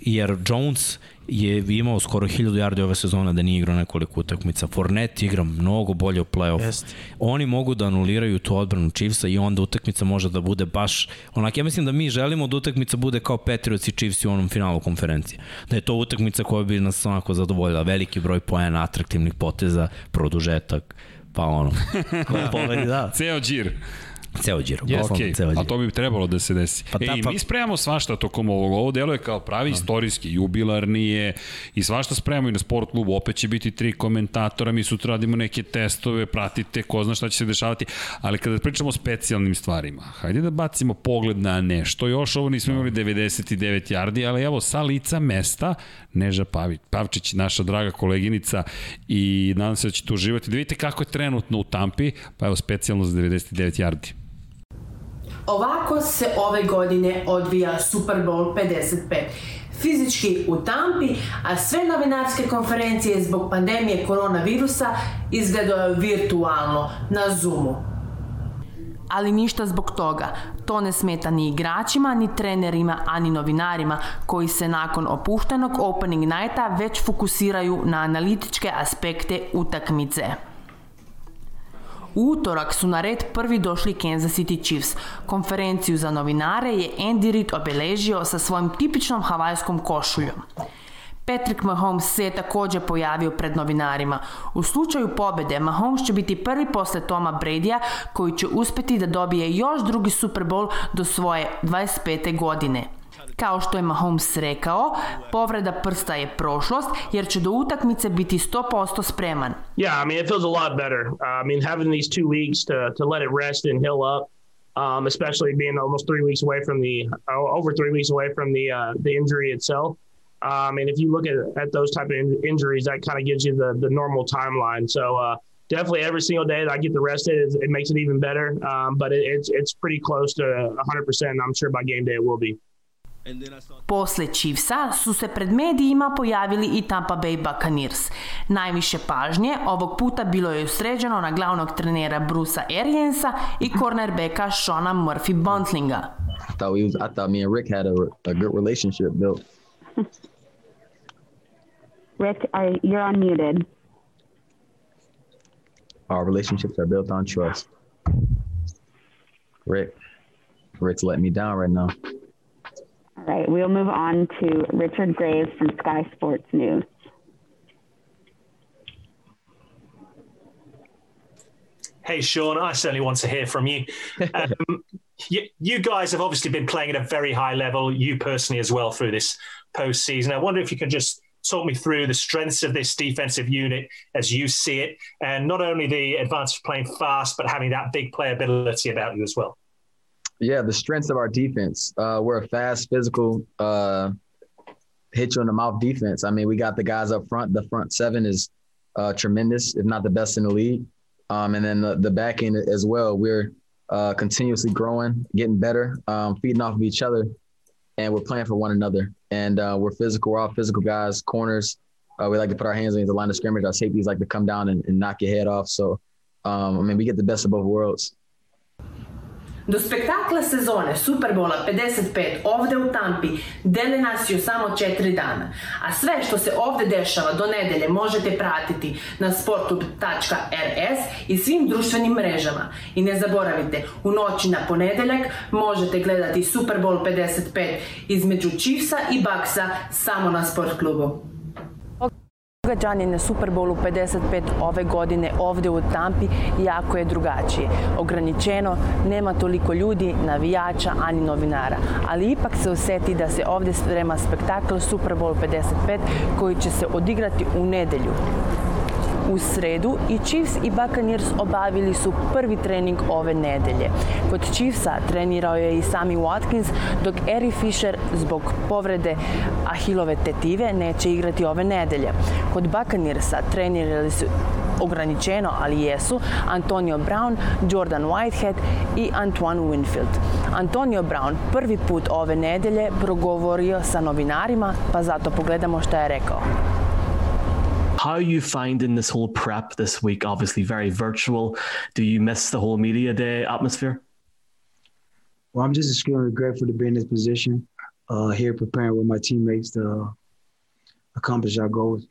Jer Jones je imao skoro 1000 yardi ove sezone da nije igrao nekoliko utakmica. Fournette igra mnogo bolje u play-off. Jest. Oni mogu da anuliraju tu odbranu Chiefsa i onda utakmica može da bude baš onak. Ja mislim da mi želimo da utakmica bude kao Patriots i Chiefs u onom finalu konferencije. Da je to utakmica koja bi nas onako zadovoljila. Veliki broj poena, atraktivnih poteza, produžetak, pa ono. Pobedi, da. Ceo džir. Ceo džiro. Yes, okay. ceo džiro. A to bi trebalo da se desi. Pa, da, pa... mi spremamo svašta tokom ovog. Ovo delo je kao pravi da. istorijski, jubilarni je i svašta spremamo i na sport klubu. Opet će biti tri komentatora, mi sutra radimo neke testove, pratite, ko zna šta će se dešavati. Ali kada pričamo o specijalnim stvarima, hajde da bacimo pogled na nešto. Još ovo nismo imali 99 yardi, ali evo sa lica mesta Neža Pavić, Pavčić, naša draga koleginica i nadam se da ćete uživati. Da vidite kako je trenutno u Tampi, pa evo specijalno za 99 yardi. Ovako se ove godine odvija Super Bowl 55 fizički u Tampi, a sve novinarske konferencije zbog pandemije koronavirusa izgledaju virtualno na Zoomu ali ništa zbog toga. To ne smeta ni igračima, ni trenerima, ani novinarima koji se nakon opuštenog opening nighta već fokusiraju na analitičke aspekte utakmice. U utorak su na red prvi došli Kansas City Chiefs. Konferenciju za novinare je Andy Reid obeležio sa svojim tipičnom havajskom košuljom. Patrick Mahomes se je takođe pojavio pred novinarima. U slučaju pobede, Mahomes će biti prvi posle Toma Bradya koji će uspeti da dobije još drugi Super Bowl do svoje 25. godine. Kao što je Mahomes rekao, povreda prsta je prošlost jer će do utakmice biti 100% spreman. Yeah, I mean it feels a lot better. Uh, I mean having these two weeks to to let it rest and heal up, um, especially being almost three weeks away from the uh, over three weeks away from the uh, the injury itself. Um, and if you look at, at those type of in- injuries, that kind of gives you the the normal timeline. So uh, definitely every single day that I get the rested, it, it makes it even better. Um, but it, it's it's pretty close to 100%. I'm sure by game day it will be. Posle Chiefsa su se pred medijima pojavili i Tampa Bay Buccaneers. Najviše pažnje ovog puta bilo je usređeno na glavnog trenera Brusa Ariansa i cornerbacka Shona Murphy Buntlinga. I thought we was. I thought me and Rick had a, a good relationship built. Rick, are, you're unmuted. Our relationships are built on trust. Rick, Rick's letting me down right now. All right, we'll move on to Richard Graves from Sky Sports News. Hey, Sean, I certainly want to hear from you. Um, you. You guys have obviously been playing at a very high level, you personally as well, through this postseason. I wonder if you can just talk me through the strengths of this defensive unit as you see it, and not only the advantage of playing fast, but having that big playability about you as well. Yeah, the strengths of our defense. Uh, we're a fast, physical, uh, hit you in the mouth defense. I mean, we got the guys up front. The front seven is uh, tremendous, if not the best in the league. Um, and then the, the back end as well. We're uh, continuously growing, getting better, um, feeding off of each other, and we're playing for one another. And uh, we're physical. We're all physical guys. Corners, uh, we like to put our hands in the line of scrimmage. Our safeties like to come down and, and knock your head off. So, um, I mean, we get the best of both worlds. Do spektakla sezone Superbola 55 ovde u Tampi dele nas još samo 4 dana, a sve što se ovde dešava do nedelje možete pratiti na sportub.rs i svim društvenim mrežama. I ne zaboravite, u noći na ponedeljak možete gledati Superbol 55 između Chiefsa i Bucksa samo na sport klubu. Događanje na Superbowlu 55 ove godine ovde u Tampi jako je drugačije. Ograničeno, nema toliko ljudi, navijača ani novinara, ali ipak se oseti da se ovde sprema spektakl Superbowl 55 koji će se odigrati u nedelju. U sredu i Chiefs i Buccaneers obavili su prvi trening ove nedelje. Kod Chiefsa trenirao je i Sami Watkins, dok Eri Fisher zbog povrede Ahilove tetive neće igrati ove nedelje. Kod Buccaneersa trenirali su ograničeno, ali jesu, Antonio Brown, Jordan Whitehead i Antoine Winfield. Antonio Brown prvi put ove nedelje progovorio sa novinarima, pa zato pogledamo šta je rekao. How are you finding this whole prep this week? Obviously, very virtual. Do you miss the whole media day atmosphere? Well, I'm just extremely grateful to be in this position, uh, here preparing with my teammates to uh, accomplish our goals.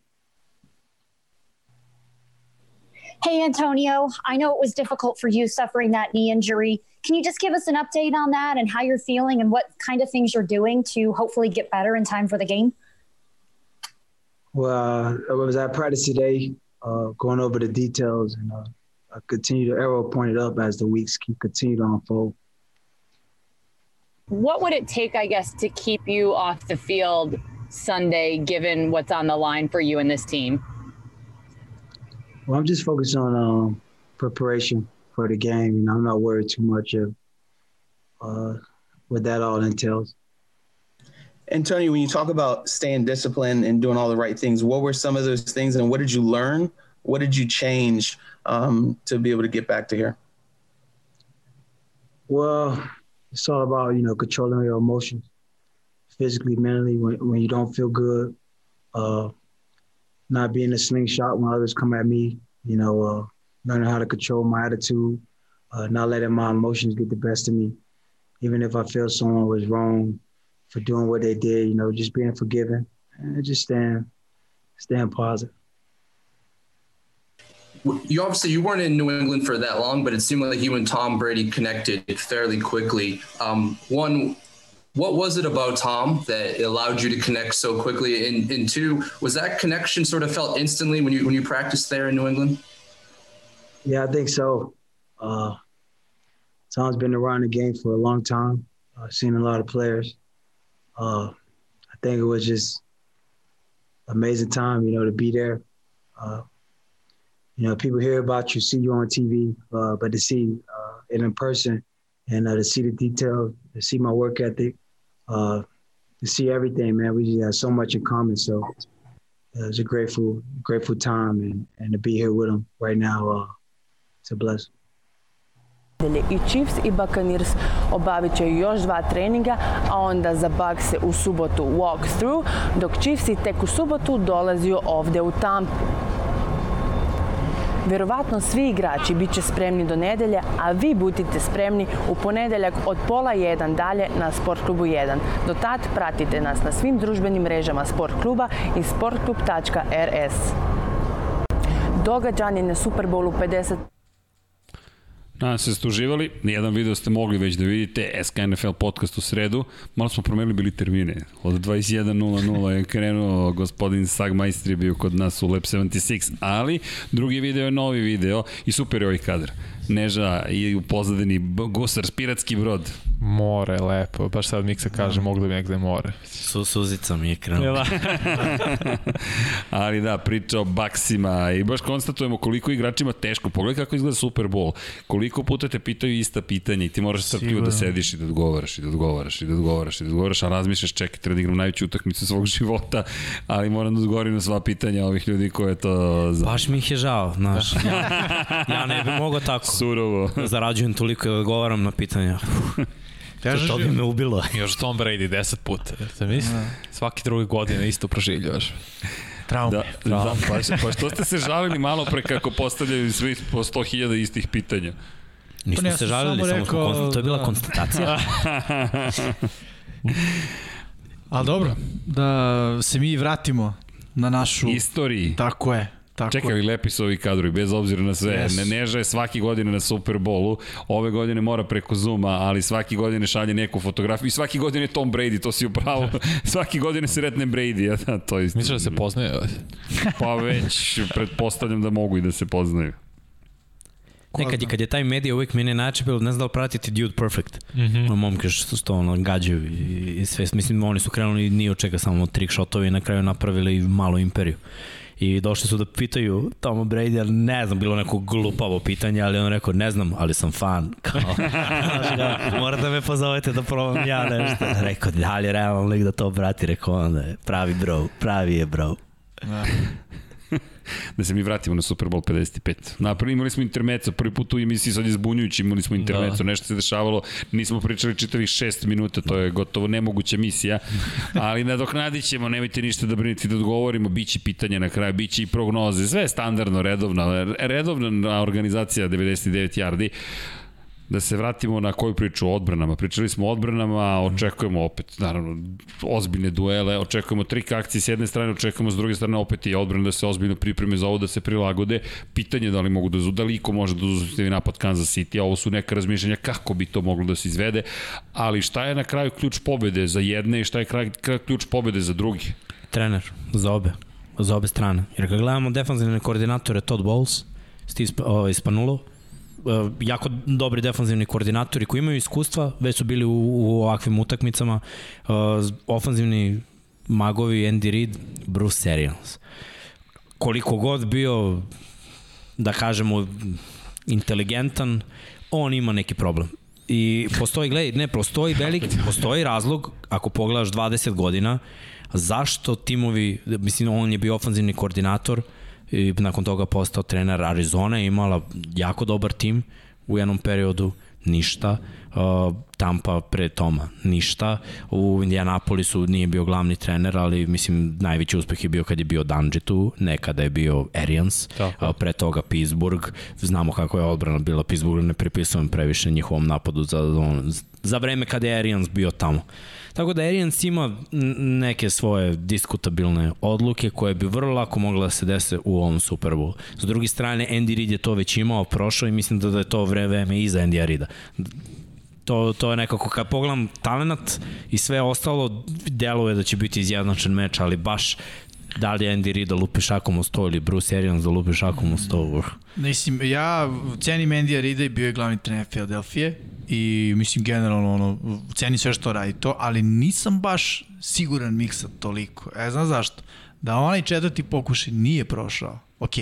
Hey, Antonio, I know it was difficult for you suffering that knee injury. Can you just give us an update on that and how you're feeling and what kind of things you're doing to hopefully get better in time for the game? Well, uh, I was at practice today, uh, going over the details, and uh, I continue to arrow pointed up as the weeks keep continue to unfold. What would it take, I guess, to keep you off the field Sunday, given what's on the line for you and this team? Well, I'm just focused on um, preparation for the game, and I'm not worried too much of uh, what that all entails. Antonio, when you talk about staying disciplined and doing all the right things, what were some of those things, and what did you learn? What did you change um, to be able to get back to here? Well, it's all about you know controlling your emotions, physically, mentally. When when you don't feel good, uh, not being a slingshot when others come at me. You know, uh, learning how to control my attitude, uh, not letting my emotions get the best of me. Even if I feel someone was wrong for doing what they did, you know, just being forgiven and just staying, staying positive. You obviously you weren't in New England for that long, but it seemed like you and Tom Brady connected fairly quickly. Um, one, what was it about Tom that allowed you to connect so quickly? And, and two, was that connection sort of felt instantly when you when you practiced there in New England? Yeah, I think so. Uh, Tom's been around the game for a long time. I've seen a lot of players. Uh, I think it was just amazing time, you know, to be there. Uh, you know, people hear about you, see you on TV, uh, but to see uh, it in person and uh, to see the detail, to see my work ethic, uh, to see everything, man, we just have so much in common. So it was a grateful, grateful time, and, and to be here with him right now, it's a blessing. I Chiefs i Buccaneers obavit će još dva treninga, a onda za Bucks u subotu walk-through, dok Chiefs i tek u subotu dolazio ovde u Tampu. Verovatno svi igrači bit će spremni do nedelje, a vi budite spremni u ponedeljak od pola jedan dalje na Sport klubu 1. Do tad pratite nas na svim družbenim mrežama Sport kluba i sportklub.rs. Događanje na Superbowlu 50 Nadam se da ste uživali. Jedan video ste mogli već da vidite. SK NFL podcast u sredu. Malo smo promenili bili termine. Od 21.00 je krenuo gospodin Sagmeister je bio kod nas u Lab 76, ali drugi video je novi video i super je ovaj kadar. Neža i u pozadini gusar, piratski brod. More, lepo. Baš sad Miksa kaže, mogli bi negde more. Su suzica mi je krenuo. Da. Ali da, priča o baksima i baš konstatujemo koliko igračima teško. Pogledaj kako izgleda Super Bowl. Koliko puta te pitaju ista pitanja i ti moraš strpljivo da sediš i da odgovaraš i da odgovaraš i da odgovaraš i da odgovaraš, a razmišljaš čekaj, treba da igram najveću utakmicu svog života, ali moram da odgovorim na sva pitanja ovih ljudi koje to... Baš mi ih je žao, znaš. Ja, ja ne bih mogao tako. Surovo. Zarađujem toliko da odgovaram na pitanja. Kažeš to bi me ubilo. Još Tom Brady 10 puta. Da misli? Svaki drugi godine isto proživljavaš. Traume. Da, da, pa, pa što ste se žalili malo pre kako postavljaju svi po 100.000 istih pitanja? Nismo se žalili, samo, smo konst... to je bila konstatacija. Ali dobro, da se mi vratimo na našu... Istoriji. Tako je. Tako Čekaj, je. lepi su ovi kadrovi, bez obzira na sve. Yes. Ne, Neža je svaki godine na Superbowlu, ove godine mora preko Zuma, ali svaki godine šalje neku fotografiju i svaki godine je Tom Brady, to si upravo. svaki godine se retne Brady, a da, to je isto. Misliš da se poznaje? pa već, pretpostavljam da mogu i da se poznaju. Nekad je, kad je taj medija uvijek mene načepilo, ne znam da li pratiti Dude Perfect. Mm. -hmm. Momke što su to ono, gađaju i, i sve. Mislim, oni su krenuli ni od čega, samo trick shotovi i na kraju napravili malu imperiju. I došli su da pitaju Toma Brady, ali ne znam, bilo neko glupavo pitanje, ali on rekao, ne znam, ali sam fan. Kao, morate da me pozovete da probam ja nešto. Rekao, da li je realno lik da to prati? Rekao, onda je pravi bro, pravi je bro. Da. Da se mi vratimo na Super Bowl 55. Napravili imali smo intermeco, prvi put u emisiji sad je zbunjujući, imali smo intermeco, da. nešto se dešavalo, nismo pričali čitavih šest minuta, to je gotovo nemoguća misija, ali nadoknadit ćemo, nemojte ništa da brinite da odgovorimo, bit će pitanja na kraju, bit će i prognoze, sve je standardno, redovna, redovna organizacija 99 yardi, da se vratimo na koju priču o odbranama. Pričali smo o odbranama, očekujemo opet, naravno, ozbiljne duele, očekujemo trik akcije s jedne strane, očekujemo s druge strane opet i odbrane da se ozbiljno pripreme za ovo, da se prilagode. Pitanje da li mogu da, da li iko može da uzeti napad Kansas City, a ovo su neka razmišljanja kako bi to moglo da se izvede, ali šta je na kraju ključ pobede za jedne i šta je kraj, kraj ključ pobede za drugi? Trener, za obe, za obe strane. Jer kad gledamo defanzivne koordinatore Todd Bowles, Steve ovaj, Spanulo, jako dobri defanzivni koordinatori koji imaju iskustva, već su bili u, u ovakvim utakmicama, uh, ofanzivni magovi Andy Reid, Bruce Arians. Koliko god bio, da kažemo, inteligentan, on ima neki problem. I postoji, gledaj, ne, postoji veliki, postoji razlog, ako pogledaš 20 godina, zašto timovi, mislim, on je bio ofanzivni koordinator, i nakon toga postao trener Arizona, imala jako dobar tim u jednom periodu, ništa. Uh, Tampa pre Toma, ništa. U Indianapolisu nije bio glavni trener, ali mislim najveći uspeh je bio kad je bio Dungy tu, nekada je bio Arians, uh, pre toga Pittsburgh. Znamo kako je odbrana bila Pittsburgh, ne pripisujem previše njihovom napadu za, on, za vreme kada je Arians bio tamo. Tako da Arians ima neke svoje diskutabilne odluke koje bi vrlo lako mogle da se dese u ovom Super Bowl. S druge strane, Andy Reid je to već imao, prošao i mislim da, da je to vreme iza Andy Reida To, to je nekako, kad pogledam talent i sve ostalo, deluje da će biti izjednačen meč, ali baš da li Andy Reid da lupi šakom u sto ili Bruce Arians da lupi šakom u sto. Uh. Mislim, ja cenim Andy Rida i bio je glavni trener Philadelphia i mislim generalno ono, cenim sve što radi to, ali nisam baš siguran miksa toliko. E, znam zašto? Da onaj četvrti pokušaj nije prošao. Ok,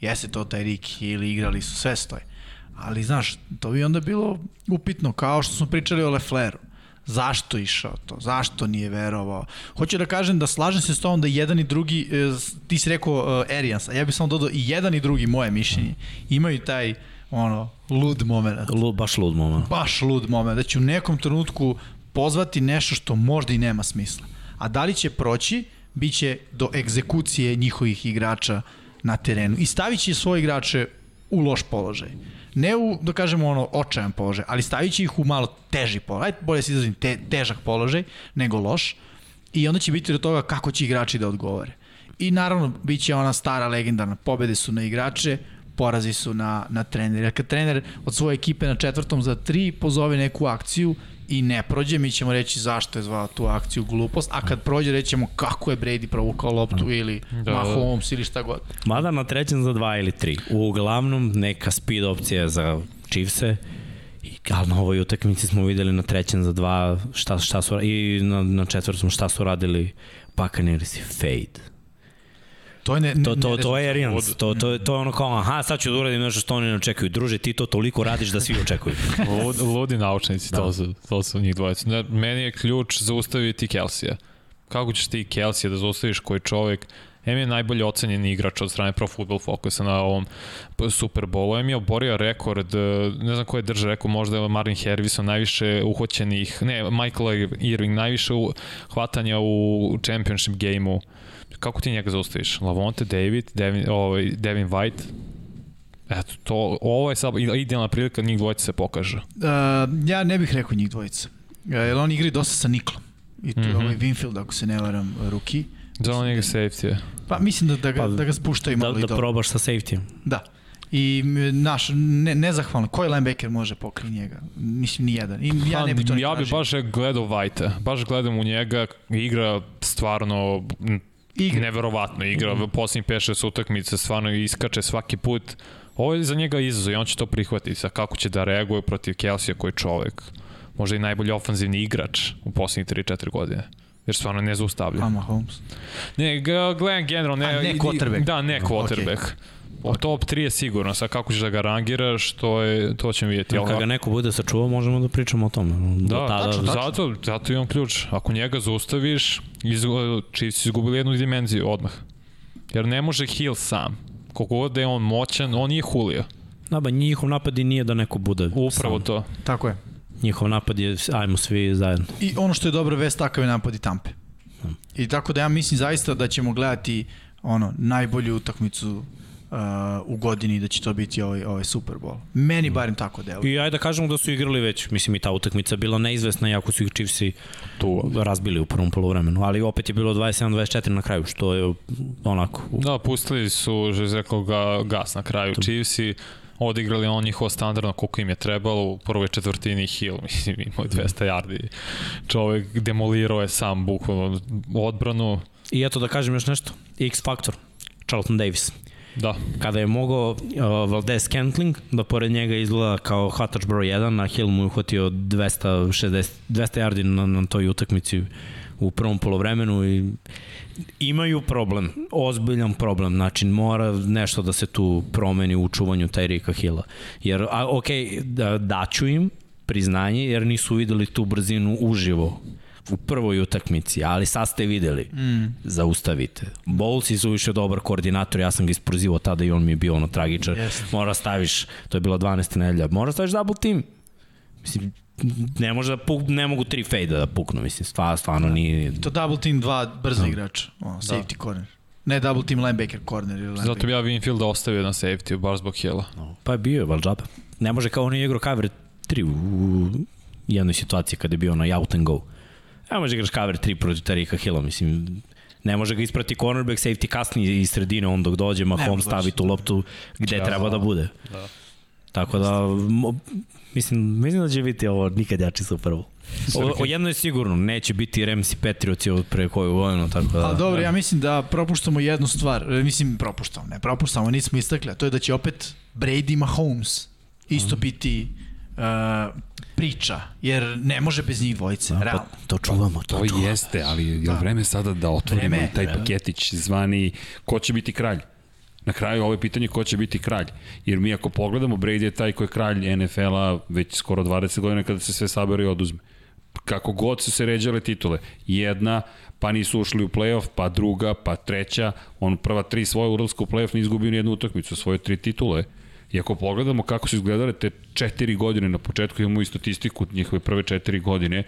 jeste to taj Rick ili igrali su, sve stoje. Ali, znaš, to bi onda bilo upitno, kao što smo pričali o Lefleru. Zašto išao to? Zašto nije verovao? Hoću da kažem da slažem se s tom da jedan i drugi, e, ti si rekao uh, Arians, a ja bih samo dodao i jedan i drugi, moje mišljenje, imaju taj ono, lud moment. Lud, baš lud moment. Baš lud moment. Da će u nekom trenutku pozvati nešto što možda i nema smisla. A da li će proći, bit će do egzekucije njihovih igrača na terenu. I stavit će svoje igrače u loš položaj ne u, da kažemo, ono, očajan položaj, ali stavit će ih u malo teži položaj, ajde bolje se izrazim, te, težak položaj nego loš, i onda će biti do toga kako će igrači da odgovore. I naravno, bit će ona stara legendarna, pobede su na igrače, porazi su na, na trener. Jer kad trener od svoje ekipe na četvrtom za tri pozove neku akciju i ne prođe, mi ćemo reći zašto je zvao tu akciju glupost, a kad prođe rećemo kako je Brady provukao loptu mm. ili da, Mahomes ili šta god. Mada na trećem za dva ili tri. Uglavnom neka speed opcija za Chiefse, I, ali na ovoj utakmici smo videli na trećem za dva šta, šta su, i na, na četvrtom šta su radili Buccaneers i fade. To je, ne, to, to, to je Arians. To, to, to je ono kao, aha, sad ću da uradim nešto što oni ne očekuju. Druže, ti to toliko radiš da svi očekuju. Lud, ludi naučnici, da. to, su, to su njih dvojica. Meni je ključ zaustaviti Kelsija. Kako ćeš ti Kelsija da zaustaviš koji čovek Em je najbolje ocenjen igrač od strane Pro Football Focusa na ovom Super Bowlu. Em je oborio rekord, ne znam ko je drža rekao, možda je Marvin Harrison najviše uhoćenih, ne, Michael Irving najviše hvatanja u championship game-u Kako ti njega zaustaviš? Lavonte, David, Devin, ovaj, Devin White, Eto, to, ovo je sad idealna prilika da njih dvojica se pokaže. Uh, ja ne bih rekao njih dvojica. Uh, jer on igri dosta sa Niklom. I to mm -hmm. ovaj Winfield, ako se ne varam, ruki. Za on njega safety je. Pa mislim da, da, ga, pa, da ga spuštaju da, malo da, i da probaš sa safety Da. I naš, ne, nezahvalno, koji linebacker može pokri njega? Mislim, ni jedan. I ja ne bih to Ja bih baš gledao Vajte. Baš gledam u njega, igra stvarno igra. neverovatno igra. Mm. Poslednjih 5-6 utakmica stvarno iskače svaki put. Ovo je za njega izazov i on će to prihvatiti. Sa kako će da reaguje protiv Kelsija koji je čovek. Možda i najbolji ofanzivni igrač u poslednjih 3-4 godine jer stvarno ne zaustavlja. Ama Holmes. Ne, gledam generalno. Ne, A ne quarterback. Da, ne quarterback. Okay. O top 3 je sigurno, sad kako ćeš da ga rangiraš, to, je, to ćemo vidjeti. Ja, kada ga neko bude sačuvao, možemo da pričamo o tome. Da, tada... tačno, tačno. Zato, zato imam ključ. Ako njega zaustaviš, iz, Chiefs izgubili jednu dimenziju odmah. Jer ne može Hill sam. Koliko god da je on moćan, on nije Julio. Da, ba, njihov napad i nije da neko bude Upravo sam. to. Tako je. Njihov napad je, ajmo svi zajedno. I ono što je dobro vest, takav je napad i Tampe. I tako da ja mislim zaista da ćemo gledati ono najbolju utakmicu uh, u godini da će to biti ovaj, ovaj Super Bowl. Meni mm. barem tako deluje. I ajde da kažemo da su igrali već, mislim i ta utakmica bila neizvesna, jako su ih Chiefsi tu razbili u prvom polovremenu, ali opet je bilo 27-24 na kraju, što je onako... Da, pustili su, že rekao, ga, gas na kraju. Tu. Chiefsi odigrali on njihovo standardno koliko im je trebalo u prvoj četvrtini Hill, mislim imao 200 yardi. Čovek demolirao je sam bukvalno odbranu. I eto da kažem još nešto, X Factor, Charlton Davis. Da. Kada je mogao uh, Valdez Kentling da pored njega izgleda kao hvatač broj 1, a Hill mu je uhvatio 260, 200 yardi na, na toj utakmici u prvom polovremenu i imaju problem, ozbiljan problem, znači mora nešto da se tu promeni u čuvanju Tyrika Hilla. Jer, a, ok, da, daću im priznanje jer nisu videli tu brzinu uživo u prvoj utakmici, ali sad ste videli. Mm. Zaustavite. Bowles je suviše dobar koordinator, ja sam ga isprozivao tada i on mi je bio ono tragičar. Yes. Mora staviš, to je bilo 12. nedelja, mora staviš double team. Mislim, ne može da puk, ne mogu tri fade da puknu, mislim, stvarno, stvarno da. nije... To double team dva brza no. Da. igrača, o, safety da. corner. Ne double team linebacker corner ili linebacker. Zato bi ja Winfield ostavio na safety, baš zbog Hila. No. Pa je bio, val džaba. Ne može kao on je igrao cover 3 u jednoj situaciji kada je bio na out and go. Ne može igraš cover 3 protiv Tarika Hilla, mislim, ne može ga isprati cornerback, safety kasnije iz sredine, on dok dođe, Mahomes stavi tu loptu gde ja, treba da bude. Da. Tako da, mo, mislim, mislim da će biti ovo nikad jači Super Bowl. O, o jedno je sigurno, neće biti Rams i Patriotsi od pre koju godinu, tako da... Ali dobro, ja mislim da propuštamo jednu stvar, e, mislim propuštamo, ne propuštamo, nismo istakli, a to je da će opet Brady Mahomes isto Mhm. biti uh, priča, jer ne može bez njih dvojice, Pa, realno. to čuvamo, to, To čuvamo. jeste, ali je li vreme sada da otvorimo Vreme, taj vreme. paketić zvani ko će biti kralj? Na kraju ovo je pitanje ko će biti kralj. Jer mi ako pogledamo, Brady je taj koji je kralj NFL-a već skoro 20 godina kada se sve sabere i oduzme. Kako god su se ređale titule. Jedna, pa nisu ušli u playoff, pa druga, pa treća. On prva tri svoje ulaska u playoff nije izgubio ni jednu utakmicu, svoje tri titule. I ako pogledamo kako su izgledale te četiri godine na početku, imamo i statistiku njihove prve četiri godine,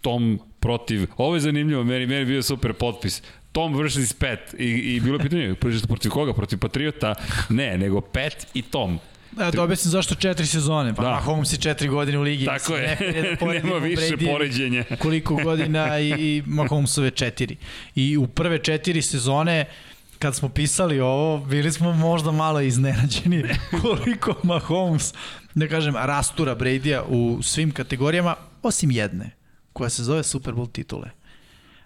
Tom protiv, ovo je zanimljivo, meni, meni bio super potpis, Tom versus Pet i, i bilo je pitanje, protiv koga, protiv Patriota? Ne, nego Pet i Tom. Da, da objasnim zašto četiri sezone, pa Da. Mahomes je četiri godine u ligi. Tako je. ne da Nema više Brady poređenja. Koliko godina i, i Mahomesove četiri. I u prve četiri sezone kad smo pisali ovo, bili smo možda malo iznenađeni koliko Mahomes, da kažem, rastura Brady-a u svim kategorijama, osim jedne, koja se zove Super Bowl titule.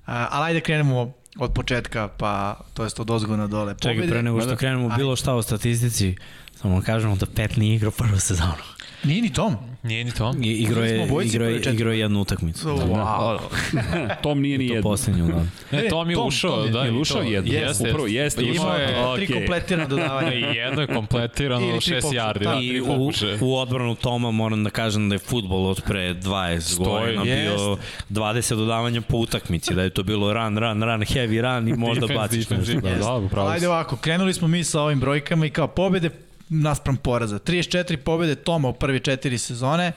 A, ali ajde krenemo od početka, pa to jest od ozgo na dole. Čekaj, pre nego što krenemo bilo šta o statistici, samo kažemo da Pet nije igrao prvu sezonu. Nije ni Tom. Nije ni to. I, igro je, igro je, igro je jednu utakmicu. Wow. Tom nije ni To jedno. poslednju, da. Ne, Tom je Tom, ušao, Tom je- da. je i ušao to- jedno. Jeste, Upravo jeste, Imao ušao. je, Tri Okej. kompletirana dodavanja. i jedno je kompletirano Ili tri 6 pokušaja. yardi. Da, Da, I tri u, u odbranu Toma moram da kažem da je futbol od pre 20 Stoji. godina bio Jeste. 20 dodavanja po utakmici, da je to bilo run, run, run, heavy run i možda baciš nešto. Da, upravo Ajde ovako, krenuli smo mi sa ovim brojkama i kao pobede naspram poraza. 34 pobede Toma u prve četiri sezone,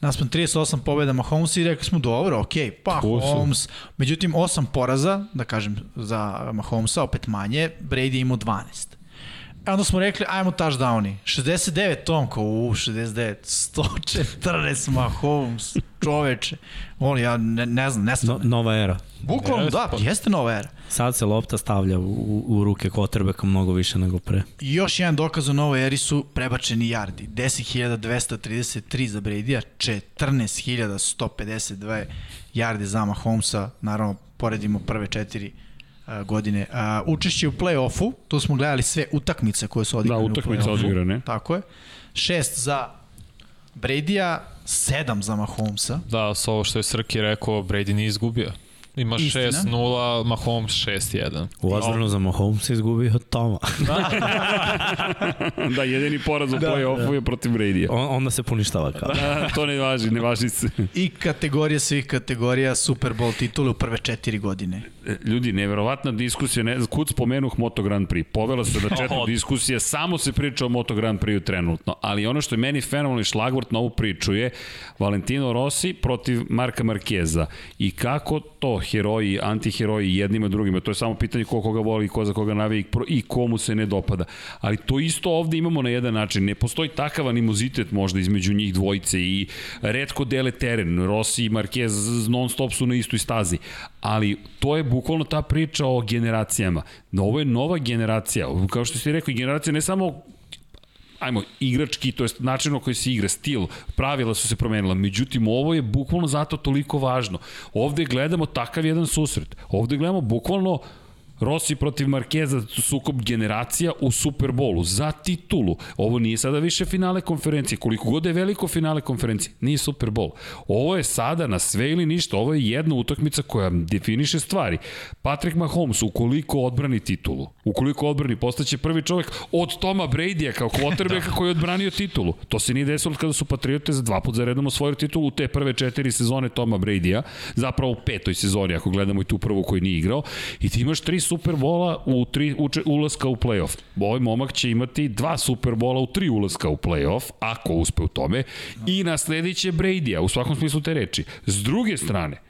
naspram 38 pobeda Mahomes i rekli smo dobro, ok, pa su. Mahomes. Međutim, 8 poraza, da kažem, za Mahomesa, opet manje, Brady je imao 12. E onda smo rekli, ajmo touchdowni. 69 Tom, kao u, 69, 114 Mahomes, čoveče. On, ja ne, ne znam, ne No, znam. nova era. Bukvalno, da, pa. jeste nova era. Sad se lopta stavlja u, u ruke Kotrbeka mnogo više nego pre. I još jedan dokaz o novoj eri su prebačeni yardi. 10.233 za Brady-a, 14.152 yardi za Mahomesa, naravno poredimo prve četiri godine. Uh, učešće u play-offu, tu smo gledali sve utakmice koje su odigrane Da, utakmice u play-offu. odigrane. Tako je. Šest za Brady-a, sedam za Mahomesa. Da, s ovo što je Srki rekao, Brady nije izgubio. Ima Istina. 6-0, Mahomes 6-1. U odbranu za Mahomes izgubio od Toma. da, jedini poraz u play-offu je protiv Brady-a. On, onda se poništava kao. Da, to ne važi, ne važi se. I kategorija svih kategorija Super Bowl titule u prve četiri godine. Ljudi, neverovatna diskusija, ne, kud spomenuh Moto Grand Prix. Povela se na četiri diskusije, samo se priča o Moto Grand Prix trenutno, ali ono što je meni fenomenalni šlagvort na ovu priču je Valentino Rossi protiv Marka Markeza i kako to heroji, antiheroji jednima drugima, to je samo pitanje ko koga voli i ko za koga navija i i komu se ne dopada. Ali to isto ovde imamo na jedan način. Ne postoji takav animozitet možda između njih dvojice i redko dele teren. Rossi i Marquez non stop su na istoj stazi. Ali to je bukvalno ta priča o generacijama. Ovo je nova generacija. Kao što ste rekli, generacija ne samo ajmo, igrački, to jest način na koji se igra, stil, pravila su se promenila. Međutim, ovo je bukvalno zato toliko važno. Ovde gledamo takav jedan susret. Ovde gledamo bukvalno Rossi protiv Markeza, sukob generacija u Superbolu za titulu. Ovo nije sada više finale konferencije. Koliko god je veliko finale konferencije, nije Superbol. Ovo je sada na sve ili ništa. Ovo je jedna utakmica koja definiše stvari. Patrick Mahomes, ukoliko odbrani titulu, ukoliko odbrani, postaće prvi čovek od Toma Brady-a kao quarterbacka koji je odbranio titulu. To se nije desilo kada su Patriote za dva put za redom osvojili titulu u te prve četiri sezone Toma Brady-a, zapravo u petoj sezoni ako gledamo i tu prvu koju nije igrao. I ti imaš tri Superbola u tri uče, ulaska u playoff. Ovaj momak će imati dva Superbola u tri ulaska u playoff, ako uspe u tome, i nasledit Brady-a, u svakom smislu te reči. S druge strane,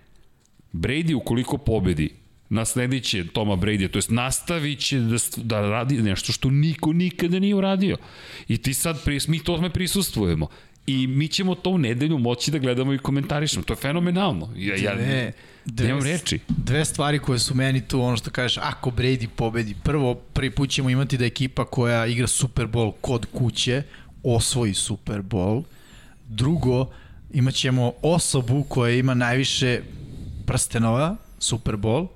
Brady ukoliko pobedi, nasledit će Toma Brady, to jest nastavit će da, da radi nešto što niko nikada nije uradio. I ti sad, mi tome prisustvujemo. I mi ćemo to u nedelju moći da gledamo i komentarišemo. To je fenomenalno. Ja, ja Dve- dve- nemam reči. Dve stvari koje su meni tu, ono što kažeš, ako Brady pobedi, prvo, prvi put ćemo imati da ekipa koja igra Super Bowl kod kuće osvoji Super Bowl. Drugo, imat ćemo osobu koja ima najviše prstenova, Super Bowl,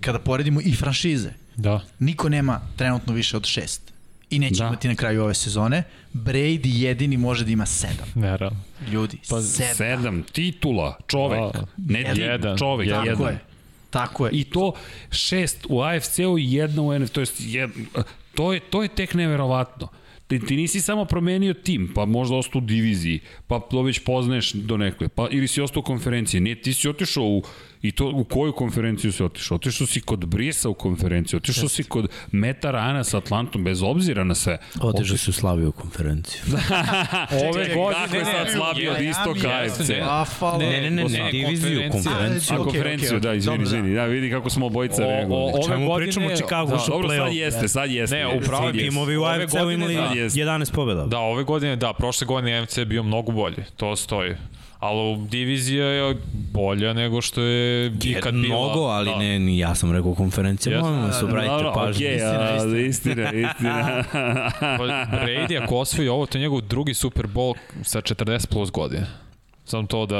kada poredimo i franšize. Da. Niko nema trenutno više od šest. I neće Da. imati na kraju ove sezone. Brady jedini može da ima sedam. Naravno. Ljudi, Pa, sedam. sedam titula, čovek. Da. Ne Jedan. ti, Jedan. čovek, Tako jedan. je. Tako je. I to šest u AFC-u i jedna u NFC, to jest jed, to je to je tek neverovatno. Ti, ti nisi samo promenio tim, pa možda ostao u diviziji, pa to već poznaješ do nekoj, pa ili si ostao u konferenciji. Ne, ti si otišao u I to u koju konferenciju si otišao? Otišao si kod Brisa u konferenciju, otišao si kod Meta Rana sa Atlantom, bez obzira na sve. Otišao si u Slaviju konferenciju. Ove godine... je sad slabio od istoka AFC? Buffalo. Ne, ne, ne, ne, diviziju, konferenciju. A konferenciju, da, izvini, da. izvini. Da, vidi kako smo obojica O, reagovali. o, ove Čemu godine... pričamo, Chicago da, ušao u Dobro, sad jeste, sad jeste. Ne, upravo. Timovi u AFC-u imali da. 11 pobjeda. Da, ove godine, da, prošle godine je bio mnogo bolji, to stoji. Ali divizija je bolja nego što je ikad bila. Mnogo, ali da. ne, ni ja sam rekao konferencija, Jeste. molim vas, obratite Dobro, pažnju. okej, a, istina, istina. Pa Brady ako osvoji ovo, to je njegov drugi Super Bowl sa 40 plus godine. Sam to da...